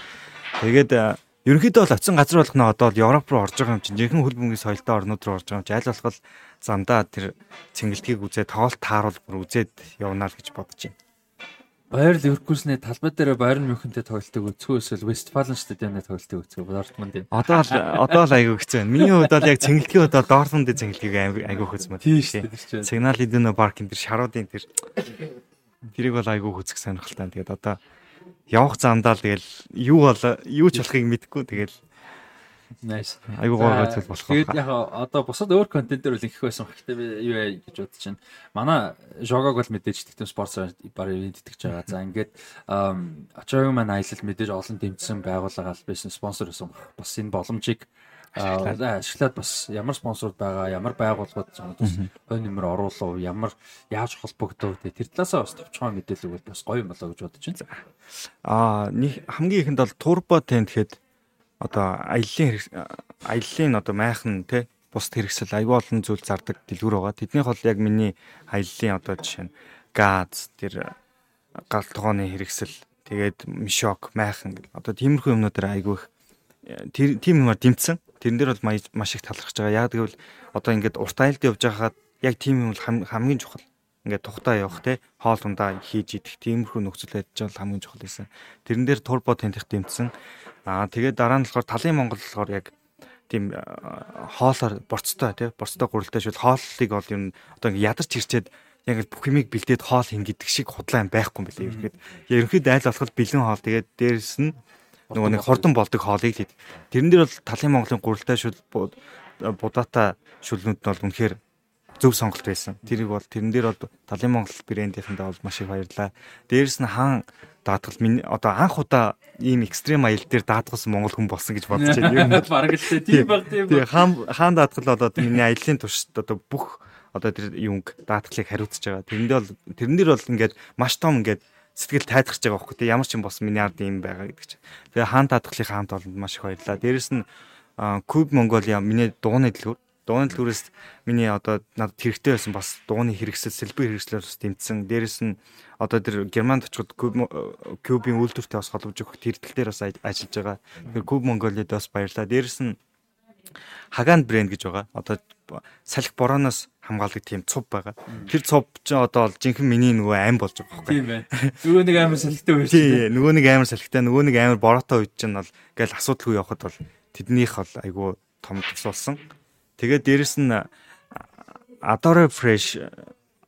Тэгээд ерөнхийдөө бол оцсон газар болох нь одоо Европ руу орж байгаа юм чинь жинхэнэ хөл бөмбөгийн соёлтой орнууд руу орж байгаа юм чинь аль болох замдаа тэр цэнгэлтгийг үзээд тоглолт тааруул бүр үзээд явна л гэж бодож байна. Байер Ливерпулсны талбай дээр Байерн Мюнхентэй тоглолтыг үзэх эсвэл Вестфален стадионд тоглолтыг үзэх Дортмунд. Одоо л одоо л айгүй хэцүү байна. Миний хувьд бол яг цэнгэлгийн хувьд бол Дортмундын цэнгэлгийг айгүй хэцүү байна. Тийм шүү дээ. Сигнал Идуно паркын тэр шаруудын тэр тэрийг бол айгүй хөцөх сонирхолтой. Тэгээд одоо явах замдаа л тэгэл юу бол юу ч болохыг мэдэхгүй тэгэл Nice. Айгуу гоо зүйл болох. Тэгээд яг одоо бусад өөр контентээр үл ингэх байсан. Гэхдээ би юу яа гэж бодож байна. Манай жогог бол мэдээж тэгтэн спорт бар ивент итгэж байгаа. За ингээд очоог маань аялал мэдээж олон дэмжсэн байгууллага аль байсан спонсор байсан. Бас энэ боломжийг ашиглаад бас ямар спонсорд байгаа, ямар байгууллагууд бас хонь нэмэр оруулав, ямар яаж холбогдов тэр талаасаа бас товчхон мэдээлэл өгвөл бас гоё юм болоо гэж бодож байна. Аа нэг хамгийн ихэнд бол турбо тент гэхэд одоо аяллаа аяллаа одоо майхан те бусд хэрэгсэл аюул олон зүйл зардаг дэлгүүр байгаа. Тэднийх бол яг миний аяллаа одоо жишээ нь газ тэр гал тогооны хэрэгсэл Тэгээд Мишок, Майхан гэл одоо тиймэрхүү юмнуудаар айгүй их тэр тийм юмар дэмцсэн. Тэрэн дээр бол маш их талархаж байгаа. Яг гэвэл одоо ингээд урт айлд явж байхад яг тийм юм бол хамгийн чухал. Ингээд тухтаа явах те хоол ундаа хийж идэх тиймэрхүү нөхцөл байдал бол хамгийн чухал байсан. Тэрэн дээр турбо тентих дэмцсэн. Аа тэгээд дараа нь болохоор талын Монгол болохоор яг тийм хоолоор борцтой тий борцтой гуралтай шил хооллыг бол юм одоо ядарч ирчээд яг бүх юмыг бэлдээд хоол хин гэдэг шиг худлаа юм байхгүй юм билээ ерөөд. Ерөнхийд айл болох бэлэн хоол тэгээд дээрэс нь нөгөө нэг хордон болдог хоолыг хэд. Тэрэн дээр бол талын Монголын гуралтай шүл будаатай шүлнүүд нь бол үнэхээр зөв сонголт байсан. Тэрийг бол тэрэн дээр бол талын Монгол брэндийнхэндээ бол маш их баярлаа. Дээрэс нь хаан даатгал миний одоо анх удаа ийм экстрем аял дээр даатгалсан монгол хүн болсон гэж бодож байна. Ер нь бараг л тийм баг тийм. Тэгээ хаан хаан даатгал одоо миний аяллаа туршид одоо бүх одоо тэр юунг даатгалыг хариуцж байгаа. Тэрэндээ бол тэрэн дээр бол ингээд маш том ингээд сэтгэл тайдгарч байгаа байхгүй те ямар ч юм болсон миний ард юм байгаа гэдэг чинь. Тэгээ хаан даатгалын хаамт олонд маш их баярлаа. Дээрэс нь Куб Монголиа миний дууны дэлгүүр дууны дэлгүүрээс миний одоо надад хэрэгтэй байсан бас дууны хэрэгсэл сэлбэр хэрэгслээр бас тэмцсэн. Дээрэс нь одоо тэр Германд очиход Кубын үйлдвэртэй бас холбож өгөх тэрдэл дээр бас ажиллаж байгаа. Тэгэхээр Куб Монголиад бас баярлаа. Дээрэс нь Хаган брэнд гэж байгаа. Одоо салхи борооноос хамгаалдаг тийм цув байгаа. Тэр цув ч одоо жинхэнэ миний нөгөө аим болж байгаа байхгүй. Тийм бай. Нөгөө нэг амар салхитай байж. Тийм, нөгөө нэг амар салхитай, нөгөө нэг амар бороотой үед чинь бол ингээл асуудал хүү явахад бол тэднийх бол айгүй том тусуулсан. Тэгээд дээрэс нь Adore Fresh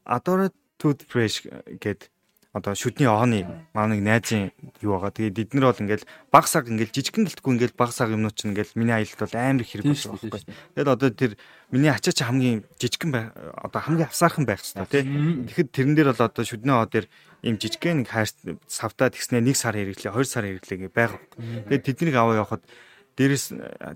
Adore Tooth Fresh гэдэг одоо шүднийооны маань нэг найзын юу байгаа. Тэгээд бид нар бол ингээл баг саг ингээл жижигхэн гэлтгүй ингээл баг саг юмнууд чинь ингээл миний аялалд бол амар хэрэг болсон байхгүй. Тэгээд одоо тэр миний ачаач хамгийн жижигхэн бай одоо хамгийн авсаархан байх хэрэгтэй тий. Тэгэхэд тэрэн дээр бол одоо шүдний оо дээр ийм жижигхэн нэг хайр савтаа тэгснээ нэг сар хэрэглээ, хоёр сар хэрэглээ гэ байгаа. Тэгээд тэднийг аваа явахад дээрэс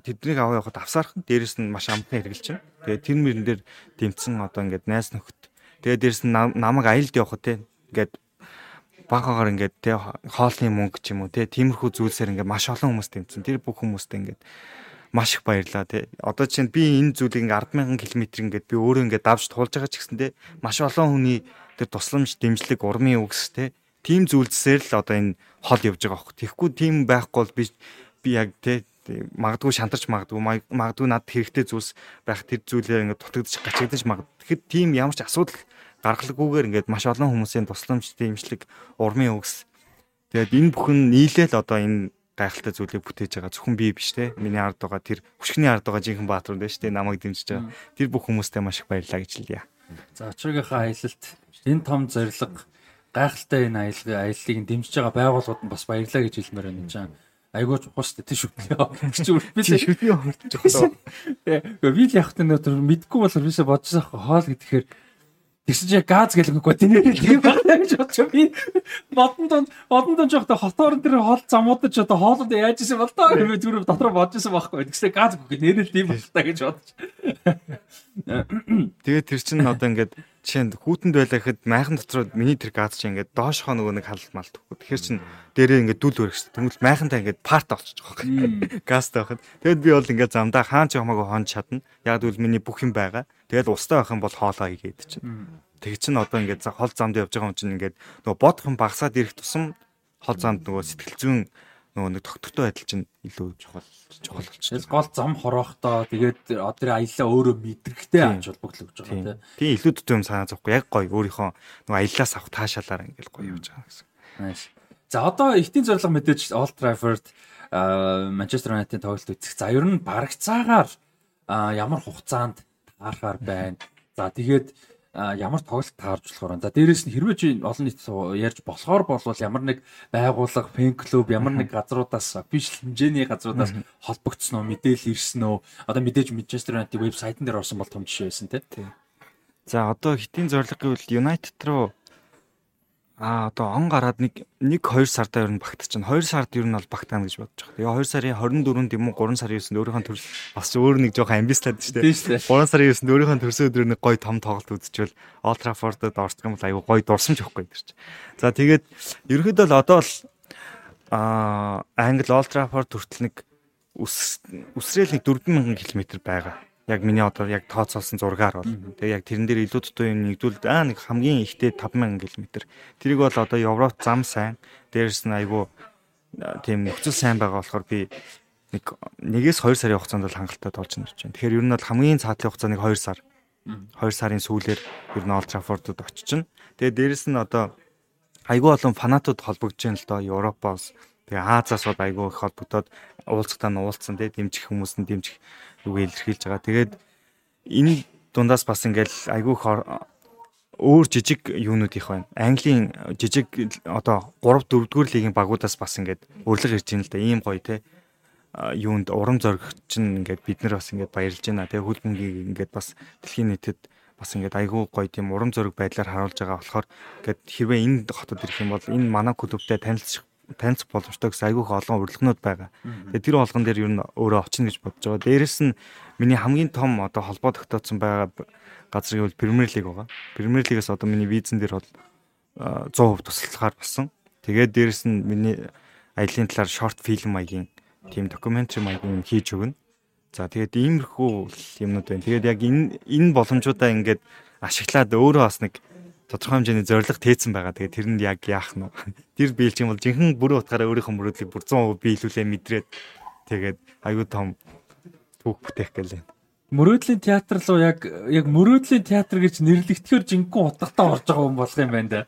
тэднийг аваа явахад авсаархан дээрэс нь маш амтны хэрэгэлж байна. Тэгээд тэр мөрөн дээр дэмцсэн одоо ингээд найз нөхөд. Тэгээд дээрэс нь намайг аялд явахад тий ингээд багаагаар ингээд те хоолны мөнгө ч юм уу те тиймэрхүү зүйлсээр ингээд маш олон хүмүүс тэмцэн тэр бүх хүмүүстээ ингээд маш их баярлаа те одоо чинь би энэ зүйлийг ингээд 100000 км ингээд би өөрөө ингээд давж туулж байгаа ч гэсэн те маш олон хүний тэр тусламж дэмжлэг урмын үгс те тийм зүйлсээр л одоо энэ хол явж байгаа хөх тэгэхгүй тийм байхгүй бол би би яг те магадгүй шантарч магадгүй магадгүй над хэрэгтэй зүйлс байх тэр зүйлээ ингээд дутагдчих гачигдаж магад. Тэгэхэд тийм ямар ч асуудал гаргалгүйгээр ингээд маш олон хүмүүсийн тусламж, дэмжлэг, урмын үгс. Тэгээд энэ бүхэн нийлээл одоо энэ гайхалтай зүйлийг бүтээж байгаа зөвхөн би биш те. Миний ард байгаа тэр хүчний ард байгаа жинхэнэ баатар дээ шүү дээ. Намайг дэмжиж байгаа. Тэр бүх хүмүүстээ маш их баярлалаа гэж хэлье. За очрогийнхаа аялалд энэ том зориг гайхалтай энэ аяллыг аяллыг дэмжиж байгаа байгууллагууд нь бас баярлалаа гэж хэлмээр байна чам. Айгуу чухал шүү дээ. Тэ шүтний чи би шүтний хөрч чухал. Тэгээ би л явах тэр мэдгүй болохоор бишээ бодож байгаа хоол гэхээр Тэгсэн чи газ гэлэнггүй тэнэрэл тийм байна гэж бодчих би. Модон донд модон донд жоохтой хотоор тэр хоол замуудад ч одоо хоолод яаж исэн бол тоо юм зүрх дотор бодож исэн байхгүй. Тэгсээ газ гэх нэрэл тийм байна та гэж бодож. Тэгээд тэр чинь одоо ингээд Жишээнд хүүтэнд байлаа гэхэд майхан дотор миний тэр газ чинь ингээд доош хоо нөгөө нэг халт малт өгөх. Тэгэхэр чин дээрээ ингээд дүүл өрөх шүү. Тэгмэл майхантай ингээд парт олчих жоох байхгүй. Газтай байхад. Тэгэд би бол ингээд замдаа хаан ч хамаагүй хон чадна. Яг тэгвэл миний бүх юм байгаа. Тэгэл устай байх юм бол хоолоо игээд чинь. Тэг чин одоо ингээд хол замд явж байгаа юм чинь ингээд нөгөө бодох юм багасаад ирэх тусам хол замд нөгөө сэтгэл зүйн нөгөө нэг тогтвортой байдал чинь илүү чухал чухал болчихсон. Гол зам хороохдоо тэгээд одоо аяллаа өөрөө мэдрэхтэй ач холбогдол гэж байгаа тийм. Тийм илүү дөтөө юм санаа зовхгүй яг гоё өөрийнхөө нөгөө аяллаас авах таашаалаар ингээл гоё явж байгаа гэсэн. За одоо ихтийн зорилго мэдээж Old Trafford Манчестер Юнайтед тоглолт үзэх. За ер нь барагцаагаар ямар хугацаанд таарахаар байна. За тэгээд ямар тоглолт таарж болохоор. За дээрэс нь хэрвээ чи олон нийт ярьж болохоор болвол ямар нэг байгууллага, фэн клуб, ямар нэг газруудаас official хэмжээний газруудаас холбогдсон уу, мэдээлэл ирсэн үү? Одоо мэдээж Manchester United вебсайтн дээр орсон бол том жишээ байсан тий. За одоо хитийн зорилго гэвэл United руу Аа одоо он гараад нэг 1 2 сарда ер нь багтчихна. 2 сард ер нь бол багтаана гэж бодож байгаа. Тэгээ 2 сарын 24-нд юм уу 3 сарын 9-нд өөрийнхөө төрөл бас өөр нэг жоохон амбицлаад шүү дээ. 3 сарын 9-нд өөрийнхөө төрсөн өдрөө нэг гоё том тоглолт үзчихвэл Old Trafford-д орчих юм бол аюу гоё дурсамж өгөхгүй чи. За тэгээд ерөөдөө л одоо л аа Англи Old Trafford хүртэл нэг үсрээл нэг 4000 км байгаа яг миний одоо яг тооцоолсон зургаар бол тэгээ яг тэрэн дээр илүү дутуу юм нэгдүүл аа нэг хамгийн ихтэй 5000 км. Тэрийг бол одоо Европ зам сайн дээрс нь айгүй тийм нөхцөл сайн байгаа болохоор би нэг нэгээс 2 сарын хугацаанд бол хангалттай болж нэрч байна. Тэгэхээр ер нь бол хамгийн цаатлын хугацаа нэг 2 сар. 2 сарын сүүлээр ер нь Олд Траффордод очиж. Тэгээ дээрэс нь одоо айгүй олон фанатууд холбогдож байна л доо Европоос. Тэгээ Азаас бол айгүй их холбогдоод уулзахтаа нь уулзсан тий дэмжих хүмүүс нь дэмжих юг илэрхийлж байгаа. Тэгээд энэ дундаас бас ингээл айгүй өөр жижиг юунууд их байна. Английн жижиг одоо 3 4 дугаар лигийн багуудаас бас ингээд өрлөг ирж байна л да. Ийм гоё те юунд урам зоригч нь ингээд бид нар бас ингээд баярлж байна. Тэгээ хөлбөмбөгийг ингээд бас дэлхийн нийтэд бас ингээд айгүй гоё тийм урам зориг байдлаар харуулж байгаа болохоор ингээд хэрвээ энэ хотод ирэх юм бол энэ манай клубтэй танилцах танилцах боломжтой гэсэн айгүйх олон урилганууд байгаа. Тэгээ тэр болгон дээр ер нь өөрөө очно гэж бодож байгаа. Дээрэс нь миний хамгийн том одоо холбоо тогтооцсон байгаа газар гэвэл Премьер лиг байгаа. Премьер лигээс одоо миний визэн дээр бол 100% тусалцахаар болсон. Тэгээд дээрэс нь миний аялын талаар шорт фильм маягийн тийм докюментари маягийн хийж өгнө. За тэгээд иймэрхүү юмнууд байна. Тэгээд яг энэ энэ боломжуудаа ингээд ашиглаад өөрөө бас нэг тодорхой хэмжээний зориг тээцэн байгаа. Тэгээд тэрэнд яг яах нь вэ? Тэр биелж юм бол жинхэнэ бүрэн утгаараа өөрийнхөө мөрөөдлийг бүр 100% биелүүлээ мэдрээд тэгээд аюу том түүх бүтээх гэлээ. Мөрөөдлийн театр руу яг яг мөрөөдлийн театр гэж нэрлэгдэхээр жинхэнэ утгатай орж байгаа юм болох юм байна да.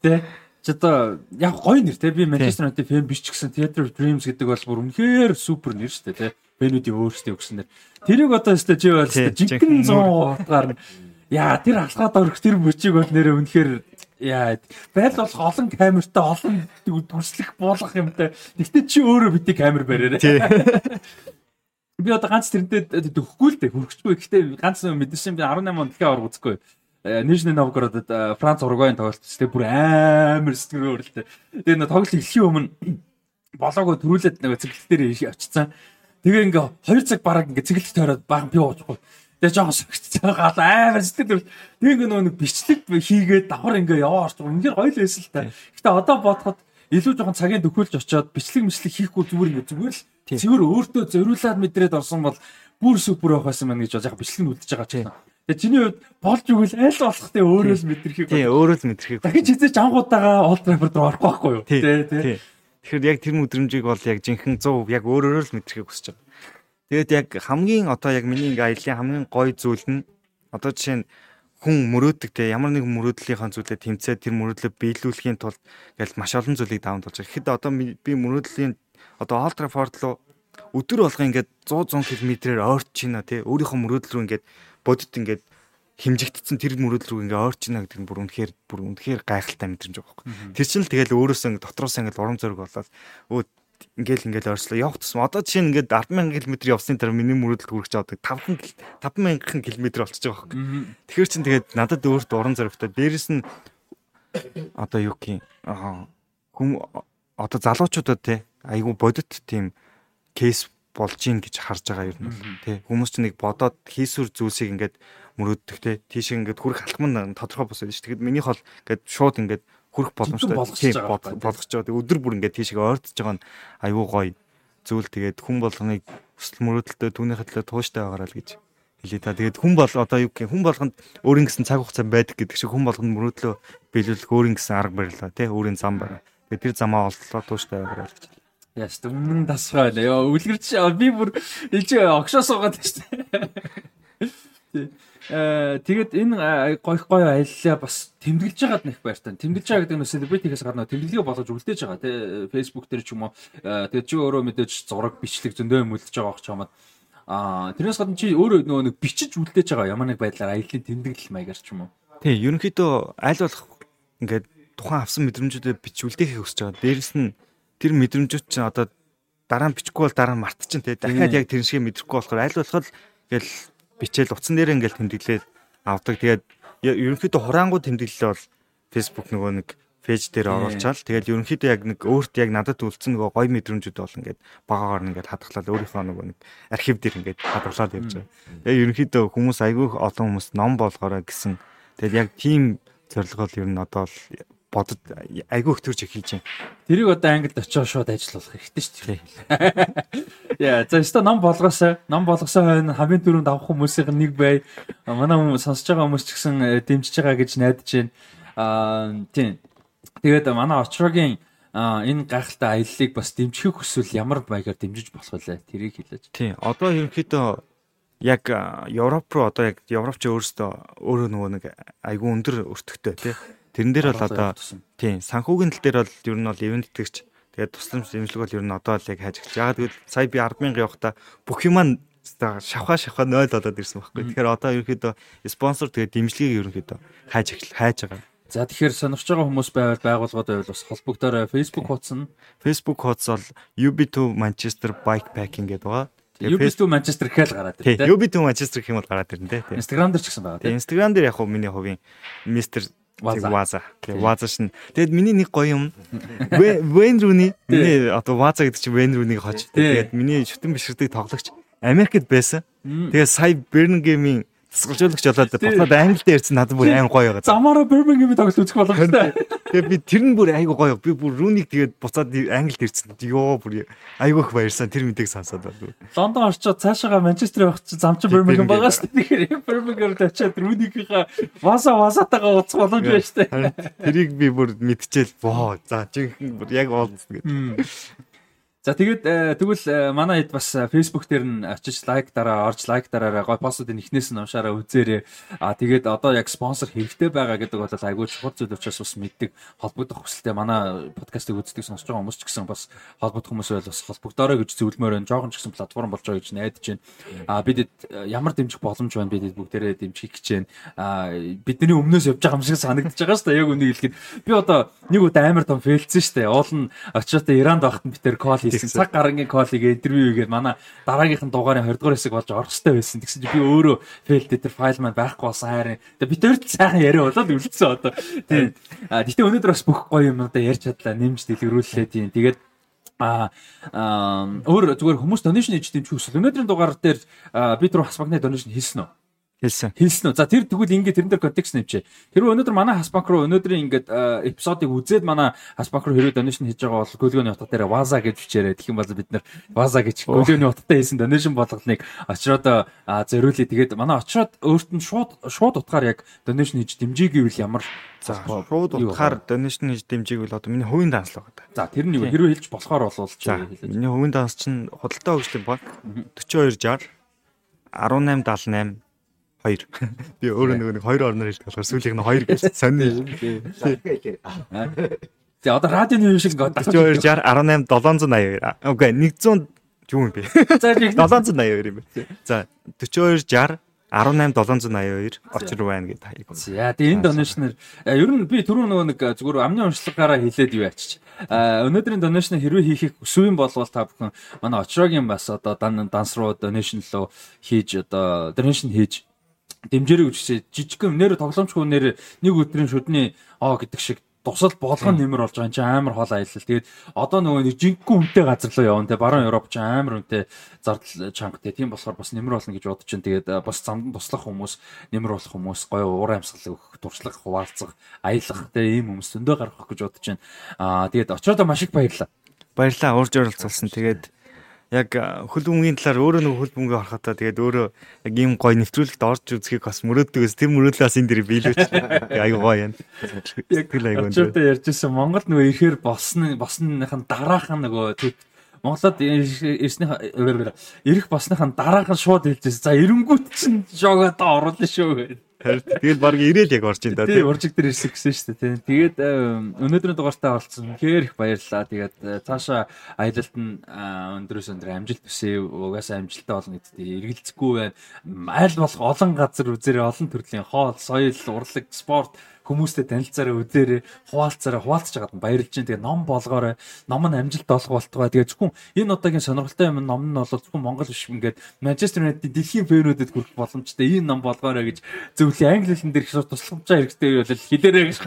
Тэ? Ч одоо яг гоё нэр те би Manchester United fan биш ч гэсэн Theater of Dreams гэдэг бол бүр үнэхээр супер нэр шүү дээ те. Бэнүүдийн өөрсдөө өгсөн нэр. Тэрийг одоо өстой чи бол жинхэнэ 100 утгаар Яа тэр алхаад орох тэр мөчийг бол нэрээ үнэхээр яа байл болох олон камертай олон дүрслэх буулгах юмтай. Гэхдээ чи өөрөө битий камер бариараа. Би одоо ганц тэрнтэй төгөхгүй л дээ хөргөчгүй. Гэхдээ ганц мэдэрсэн би 18 онд дахиад орох үзэхгүй. Нижний Новгородод Франц Уругвайнд тоглолт тест бүр амар сэтгэрөө өрөлтэй. Тэгээ нэг тоглолт эхлэхийн өмнө болоогоо төрүүлээд нэг цэглэл дээр очицсан. Тэгээ ингээ 2 цаг бараг ингээ цэглэлт тойроод баахан би уучихгүй. Тэгээ жоохон согтцоо гал амар сэтгэл. Тэгээ нөгөө нэг бичлэг хийгээд давхар ингээ яваарч байгаа. Үнэхээр гоё л байсан л та. Гэтэ одоо бодоход илүү жоохон цагийн төхөөлж очоод бичлэг мичлэг хийхгүй зүгээр ингээ зүгээр л цэвэр өөртөө зориулаад мэдрээд орсон бол бүр супер байх байсан мэн гэж яг бичлэг нь үлдэж байгаа ч юм. Тэгээ чиний хувьд болж игэл аль болох те өөрөө л мэдрэхийг. Тий, өөрөө л мэдрэхийг. Дахиж хизээч ангуудаагаа Old Trafford руу орохгүй байхгүй юу? Тий, тий. Тэгэхээр яг тэр мэдрэмжийг бол яг жинхэнэ 100% яг өөрөөр л мэдрэхийг хүсэж байгаа. Тэгээд яг хамгийн одоо яг миний ингээ аяллаа хамгийн гоё зүйл нь одоо жишээ нь хүн мөрөөддөг те ямар нэгэн мөрөөдлийнхаа зүйлээ тэмцээд тэр мөрөөдлөө биелүүлэхийн тулд ингээл маш олон зүйлийг даван тулж байгаа. Тэгэхэд одоо би мөрөөдлийн одоо Old Trafford руу өдөр болго ингээд 100 100 км-ээр ойрч чина те өөрийнхөө мөрөөдөл рүү ингээд бодит ингээд химжигдсэн тэр мөрөөдөл рүү ингээ ойрч чина гэдэг нь бүр үнэхээр бүр үнэхээр гайхалтай мэдрэмж байгаа байхгүй. Тэр чинь л тэгэл өөрөөсөө дотроос ингээ урам зориг болоод өө ингээл ингээл ойрслоо явах тусам. Одоо жишээ нь ингээд 100000 км явсны дараа миний мөрөдөлд хүрэх ч одоо 5000 5000 км болчихж байгаа байхгүй. Тэгэхээр чин тэгээд надад өөрт уран зоригтой. Дээрэс нь одоо юу юм? Хүм одоо залуучуудад те айгүй бодит тийм кейс болж ийн гэж харж байгаа юм бол тий хүмүүс ч нэг бодоод хийсүр зүйлсийг ингээд мөрөөддөг тий тийш ингээд хүрэх алхам нь тодорхой бос байдаг шүү. Тэгэхэд минийх бол ингээд шууд ингээд хүрэх боломжтой болгож байгаа. Өдөр бүр ингээд тийшээ ойртож байгаа нь айгүй гоё зүйл тэгээд хүн болгоныг хүсэл мөрөөдөлтөй түүнийхээ төлөө тууштай байгаараа л гэж хэлээ та. Тэгээд хүн бол одоо юу гэх хүн болгонд өөрийн гэсэн цаг хугацаа байдаг гэдэг шиг хүн болгонд мөрөөдлөө биелүүлэх өөрийн гэсэн арга барилаа тий өөрийн зам байна. Тэгээд тэр замаа олдлоо тууштай байгаараа л гэж. Яс өмнө дасгаа лээ. Йоо үлгэрч би бүр ичээ огшоо суугаад байна. Э тэгээд энэ гой гой аяллаа бас тэмдэглэж байгаад нэх баяртай. Тэмдэглэж байгаа гэдэг нь селебритигээс гадна тэмдэглэгээ болгож үлдээж байгаа тий Facebook дээр ч юм уу. Тэгээд чи өөрөө мэдээж зураг бичлэг зөндөө юм үлдэж байгаа ч юмаа. Аа тэрнээс гадна чи өөрөө нөгөө нэг бичиж үлдээж байгаа ямар нэг байдлаар аяллаа тэмдэглэл маягаар ч юм уу. Тий ерөнхийдөө аль болох ингээд тухайн авсан мэдрэмжүүдээ бич үлдээхийг хүсэж байгаа. Дээрэс нь тэр мэдрэмжүүд чинь одоо дараа нь бичихгүй бол дараа нь мартчихин тий дахиад яг тэр шиг мэдрэхгүй болохоор аль болох ингээл бичээл утсан дээр ингээл тэмдэглээд авдаг. Тэгээд ерөнхийдөө хураангуу тэмдэглэлээ бол Facebook нөгөө нэг пэйж дээр оруулчаал. Тэгээд ерөнхийдөө яг нэг өөрт яг надад үлдсэн нөгөө гоё мэдрэмжүүд бол ингээд багаагаар ингээд хадгалаад өөрийнхөө нөгөө нэг архив дээр ингээд хадгалаад явж байгаа. Тэгээд ерөнхийдөө хүмүүс айгүй олон хүмүүс ном болгоорой гэсэн. Тэгээд яг тийм зорилгоор ер нь одоо л бодод айгүй их төрж эхэлж байна. Тэрийг одоо Англид очиж шууд ажиллах хэрэгтэй шүү дээ. Яа, за өстө ном болгосоо. Ном болгосоо хойно хамгийн түрүүнд авах хүмүүсийн нэг бай. Манай хүмүүс сонсож байгаа хүмүүс ч гэсэн э, дэмжиж байгаа гэж найдаж байна. Аа, тийм. Тэгээд манай очрогийн энэ гайхалтай аяллыг бас дэмжих хүсвэл ямар маягаар дэмжиж болох вэ? Тэрийг хэлээч. Тийм. Одоо ерөнхийдөө яг Европ руу одоо яг Европч өөрөөсөө өөрөө нөгөө нэг айгүй өндөр өртөгтэй тий. Тэрэн дээр бол одоо тийм санхүүгийн тал дээр бол ер нь бол ивент итгэгч тэгээд тусламж дэмжлэг бол ер нь одоо л яг хайж эхэлж. Ягаад гэвэл сая би 100000 явахдаа бүх юм шавха шавха 0 болоод ирсэн байхгүй. Тэгэхээр одоо ерөнхийдөө спонсор тэгээд дэмжлэгийг ерөнхийдөө хайж эхэл хайж байгаа. За тэгэхээр сонирхож байгаа хүмүүс байвал байгууллагууд байвал бас холбогдорой Facebook хуудас нь Facebook хуудас бол UB2 Manchester Bikepacking гэдэг байгаа. UB2 Manchester гэхэл гараад ирнэ тийм. UB2 Manchester гэх юм бол гараад ирнэ тийм. Instagram дээр ч гэсэн байгаа тийм. Instagram дээр яг хөө миний хувийн Mr Ваза. Тэгээ Ваза шин. Тэгэд миний нэг гоё юм. Вен Руни. Миний одоо Ваза гэдэг чинь Вен Рунийг хож. Тэгээд миний шүтэн биширдэг тоглогч Америкт байсан. Тэгээд сая Бернгемийн тасгалжуулагч болоод буцаад англи дээр ирсэн надад бүр айн гоё байгаа. Замаараа Birmingham-ийн тоглолт үзэх боломжтой. Тэгээ би тэр нь бүр айгу гоё. Би бүр Рүнийг тэгээд буцаад англид ирсэн. Йоо бүр айгу их баярсан. Тэр мэдээг сонсоод байна. Лондон орчоод цаашаага Манчестер явах чинь зам чи Birmingham байгаа шүү дээ. Тэгэхээр Birmingham-д очиад Рүнийхийнхаа васа васатагаа уцах боломж байна шүү дээ. Тэрийг би бүр мэдчихэл боо. За жинхэнэ бүр яг олдсон гэдэг. За тэгээд э, тэгвэл э, манай хэд бас э, Facebook дээр нь очиж лайк дараа орж лайк дараараа гой постуудын ихнээс нь уншаараа үзээрэй. А тэгээд одоо яг спонсор хэрэгтэй байгаа гэдэг бол айгүй чухал зүйл учраас бас мэддэг холбогдох хүсэлтэй манай подкастыг үздэг сонсож байгаа хүмүүс ч гэсэн бас холбогдох хүмүүс байл бас холбогдорой гэж зөвлөмөр байна. Жохон ч гэсэн платформ болж байгаа гэж найдаж байна. А бидэд ямар дэмжих боломж байна бидэд бүгдээрээ дэмжих гэж байна. А бидний өмнөөс явж байгаа юм шиг санагдаж байгаа шүү дээ. Яг үнийг хэлэхэд би одоо нэг удаа амар том фейлцсэн шүү дээ. Уул нь очиод Иранд байхад би тэр кол хийсэн. Цаг гарангийн коллег интервью хийгээд манай дараагийнх нь дугаарын 20 дугаар хэсэг болж орох хэрэгтэй байсан. Тэгсэн чинь би өөрөө фейлдээ тэр файл маань байхгүй болсон хайрын. Тэгээ би тэр сайхан яриа болоод үлдсэн одоо. Тийм. А гэтээ өнөөдөр бас бүх гоё юм одоо ярьж чадлаа, нэмж дэлгэрүүллээ тийм. Тэгээд а өөр зүгээр хүмүүс донешн хийж дэмжих хүсвэл өнөөдрийн дугаар дээр би түрүү хасбагны донешн хийсэн үү? Хэлсэн. Хэлсэн үү. За тэр тэгвэл ингээд тэрэн дээр контекст нэвчээ. Тэр өнөөдөр манай Хаспанк руу өнөөдрийн ингээд эпизодыг үзээд манай Хаспанк руу хэрэг донешн хийж байгаа бол Гөлгөөний утга дээр Ваза гэж бичээрэй. Тэгэх юм бол бид нар Ваза гэж Гөлгөөний утгатай хийсэн донешн болголныг очроод зориулъя. Тэгээд манай очроод өөрт нь шууд шууд утгаар яг донешн хийж дэмжиж гэвэл ямар За шууд утгаар донешн хийж дэмжийг бол одоо миний хувийн данслаг байна. За тэр нь юу хэрвээ хэлж болохоор бол ч хэлээ. Миний хувийн данс чинь худалдаа хөгжлийн банк 4260 1878 2. Би өөрөө нөгөө нэг 2 орноор хэлдэг болохоор сүүлийнх нь 2 гэж сонин. Тэгээ одоо радионы юм шиг ингээд 42 60 18 782. Окей 100 юу юм бэ? За 782 юм бэ. За 42 60 18782 очир байна гэд хаяг. За тэгээ энэ донешнэр ер нь би түрүү нөгөө нэг зүгээр амны уншлагаараа хэлээд юу ячиж. Өнөөдрийн донешн хэрвээ хийхийг хүсвэл болвол та бүхэн манай очрогийн бас одоо данс руу донешн лөө хийж одоо донешн хийж дэмжээрэй гэж жижигхэн нэр тоглоомчгүй нэр нэг өдрийн шүдний оо гэдэг шиг тусал болгон нэмэр болж байгаа юм чи амар хол аялал. Тэгээд одоо нөгөө нэг жинхэнэ үнэтэй газар руу явна те баруун Европ ч амар үнэтэй зардал чангатай. Тийм болохоор бас нэмэр болно гэж бодож чинь тэгээд бас замд туслах хүмүүс нэмэр болох хүмүүс гоё уур амьсгал өгөх, туршлага хуваалцах, аялах те ийм хүмүүс зөндөө гаргах гэж бодож чинь. Аа тэгээд очиодоо маш их баярлаа. Баярлаа урьж оролцуулсан. Тэгээд яг хөл бөмбөгийн талаар өөрөө нэг хөл бөмбөг харахтаа тэгээд өөрөө яг ийм гоё нэвтрүүлэгт орж үзхийг бас мөрөөддөг. Тэр мөрөөдлөөс энэ дэр биелүүлж аюу гоё юм. Яг тэр аюу. Өчигдөр ярьжсэн Монголд нөгөө ихээр босно босныхын дараахан нөгөө Монголод ирснийх ирэх босныхаа дараахан шууд хэлжсэн. За эренгүүт чинь жогоод оруулна шүү гэдэг. Тэгэл баг ирээл яг орж ин да тийм уржиг дээр ирсэн гэсэн шүү дээ. Тэгээд өнөөдрийн дугаартаа олцсон. Хэр их баярлалаа. Тэгээд э, цаашаа аялалд нь өндрөөс өндөр амжилт хүсье. Угаасаа амжилттай болно гэдэгт эргэлзэхгүй байна. Айл болох олон газар үзээрэй олон төрлийн хоол, соёл, урлаг, спорт хүмүүстэй танилцаараа үзээрээ хуваалцаараа хуваалцж байгаад баярлж чинь тэгээ ном болгоорой. Ном нь амжилт олох болтугай. Тэгээ зөвхөн энэ удаагийн сонирхолтой юм ном нь бол зөвхөн Монгол биш ингээд Манчестер Юнайтед дэлхийн фэнүүдэд хүрэх боломжтой энэ ном болгоорой гэж зөвлөе англи хэлэн дээр их тусламжаа хэрэгтэй бол хэлээрэй гэж.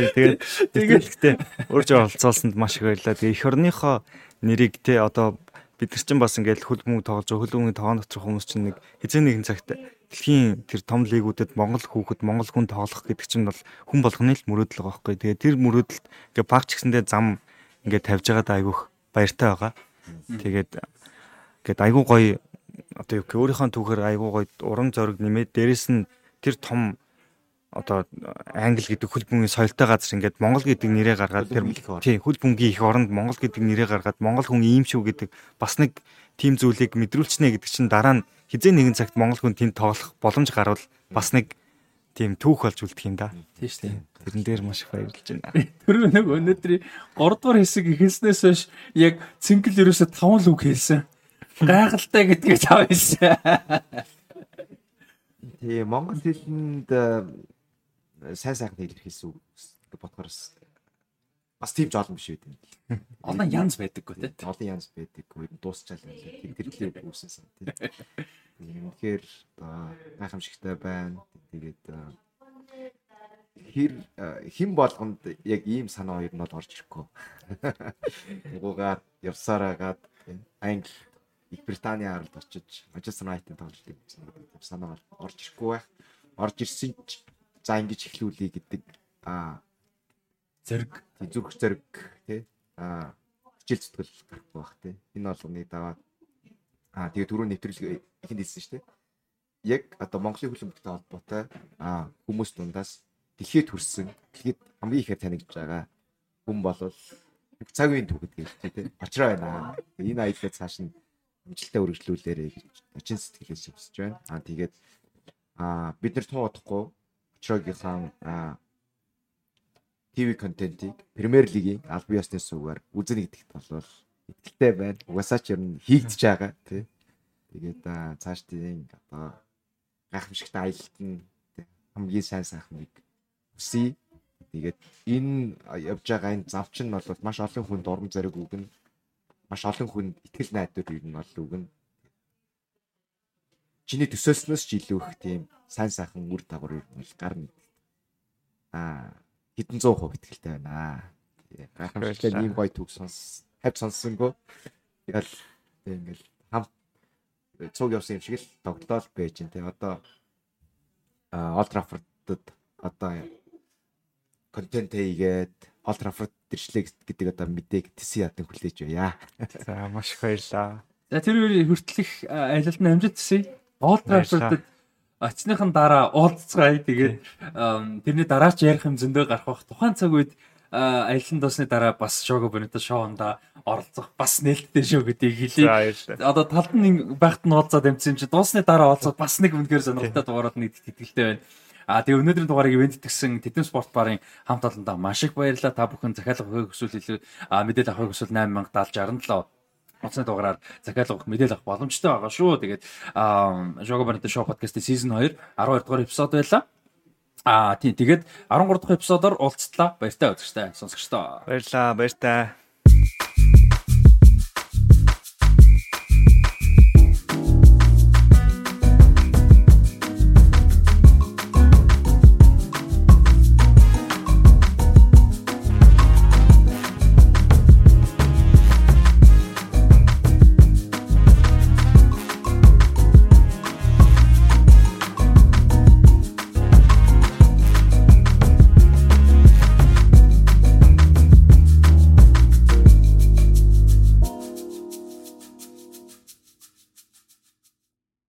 Тэгээд тэгээд өөрчөө олцоолсонд маш их баярлалаа. Тэгээ эх орныхоо нэрийг те одоо бид нар чинь бас ингээд хөл бөмбөг тоглож хөл бөмбөгийн тоон доторх хүмүүс чинь нэг хизээ нэгэн цагт дэлхийн тэр том лигүүдэд Монгол хүүхэд Монгол хүн тоглох гэдэг чинь бол хүн болгоны л мөрөөдөл байгаа байхгүй. Тэгээ тэр мөрөөдөлт ингээд баг ч гэсэндээ зам ингээд тавьж байгаа да айгүйх баяртай байгаа. Тэгээд ингээд айгүй гоё одоо юу гэх өөрийнхөө түүхээр айгүй гоё урам зориг нэмээд дээрэс нь тэр том одоо англи гэдэг хөл бөмбөгийн соёлтой газар ингээд монгол гэдэг нэрээ гаргаад тэр тий хөл бөмбөгийн их оронд монгол гэдэг нэрээ гаргаад монгол хүн ийм шүү гэдэг бас нэг тийм зүйлийг мэдрүүлчихнэ гэдэг чинь дараа нь хизээ нэгэн цагт монгол хүн тэнд тоглох боломж гарвал бас нэг тийм түүх болж үлдэх юм да. Тийм шүү дээ. Тэрэн дээр маш их баярлж байна. Тэр нэг өнөөдрийн 3 дугаар хэсэг ихэлснээс хойш яг цэнгэл ерөөсө 5 л үг хэлсэн. Гайхалтай гэдгийг тавьсан. Тэгээ монгол хэлэнд сайн сайхан илэрхийлсэн бодохоор бас тийм жолон биш үү. Олон янз байдаггүй тий. Олон янз байдаггүй. Дуусчаал байлаа. Тэр төлөв үүссэн тий. Тэгэхээр одоо гайхамшигтай байна. Тэгээд хэр хэн болгонд яг ийм санаа хоёр нь бол орж ирэхгүй. Угуугаар явсаар агаад англи Их Британий харалт очиж Манчестер Юнайтед тоглолт гэсэн санаа орж ирэхгүй байх. Орж ирсэн ч за ингэж эхлүүлэе гэдэг. Аа зэрэг зүрх зэрэг тий. Аа хичээл зүтгэл гарахгүй бах тий. Энэ болгоныг даваад аа тэгээ түрүү нэвтрүүлэг ихэнд хэлсэн шүү дээ яг одоо Монголын хөлбөмбөгтэй холбоотой аа хүмүүс дундаас дэлхийд хүрсэн дэлхийд хамгийн ихээр танигдж байгаа хүн болвол цаг үеийн түүхэд гэж тий очроо байна. Энэ аялал цааш нь амжилттай үргэлжлүүлээрэй гэж очин сэтгэлээс хүсэж байна. Аа тэгээд аа бид нар тун удахгүй Очрогийнхаа ТV контентийг Премьер лигийн аль бие усны суугаар үзэнэ гэдэгт бол итгэлтэй байна. Угасаа ч ер нь хийгдэж байгаа тий. Тэгээд цааш тийм одоо гайхамшигтай аялалт нь хамгийн сайн сайхныг хүсье. Тэгээд энэ явж байгаа энэ завч нь бол маш олон хүнд урам зориг өгнө. Маш олон хүнд итгэл найдвар ер нь бол өгнө. Чиний төсөөлснөөс ч илүү их тийм сайн сайхан үр дагавар бол гарна. Аа хэдэн зуун хувь ихтэй байна. Гайхамшигтай ийм гоё түүх сонс хавь сонссонгүй. Тэгэл ингээл хамт цуг явсан юм шиг л тоглолт байж энэ. Одоо Олд Траффордд одоо контент хийгээд Олд Траффорд дэрчлээ гэдэг одоо мэдээг тэсэн ядан хүлээж байя. За маш их баярлаа. За тэр үеийн хүртэлх аялалд нь амжилт төсөй. Олд Траффордд очныхын дараа уулзцгаая. Тэгээд тэрний дараа ч ярих юм зөндөө гарах бах. Тухайн цаг үед аялан дуусны дараа бас шоуго бонито шоунда оролцох бас нээлттэй шүү гэдгийг хэлье. Одоо талд нь байхад нь уулзаад амжсан юм чи дуусны дараа уулзаад бас нэг үнэхээр сонирхолтой дугаарууд нэгт итгэлтэй байна. А тэгээ өнөөдрийн дугаарыг ивент тгсэн Тэтэм спорт барын хамт олондоо маш их баярлалаа. Та бүхэн захиалга өгөх хүсвэл илүү мэдээлэл авах хүсвэл 8070 67 Онцны дугаараар захиалга өгөх мэдээлэл авах боломжтой байгаа шүү. Тэгээд Жого Барнт шоу подкастын сизон 2 12 дугаар эпизод байлаа. Аа тийм тэгээд 13 дахь эпизодоор уулзтлаа. Баяртай үзэгчтэй сонсогчдоо. Баярлаа, баяртай.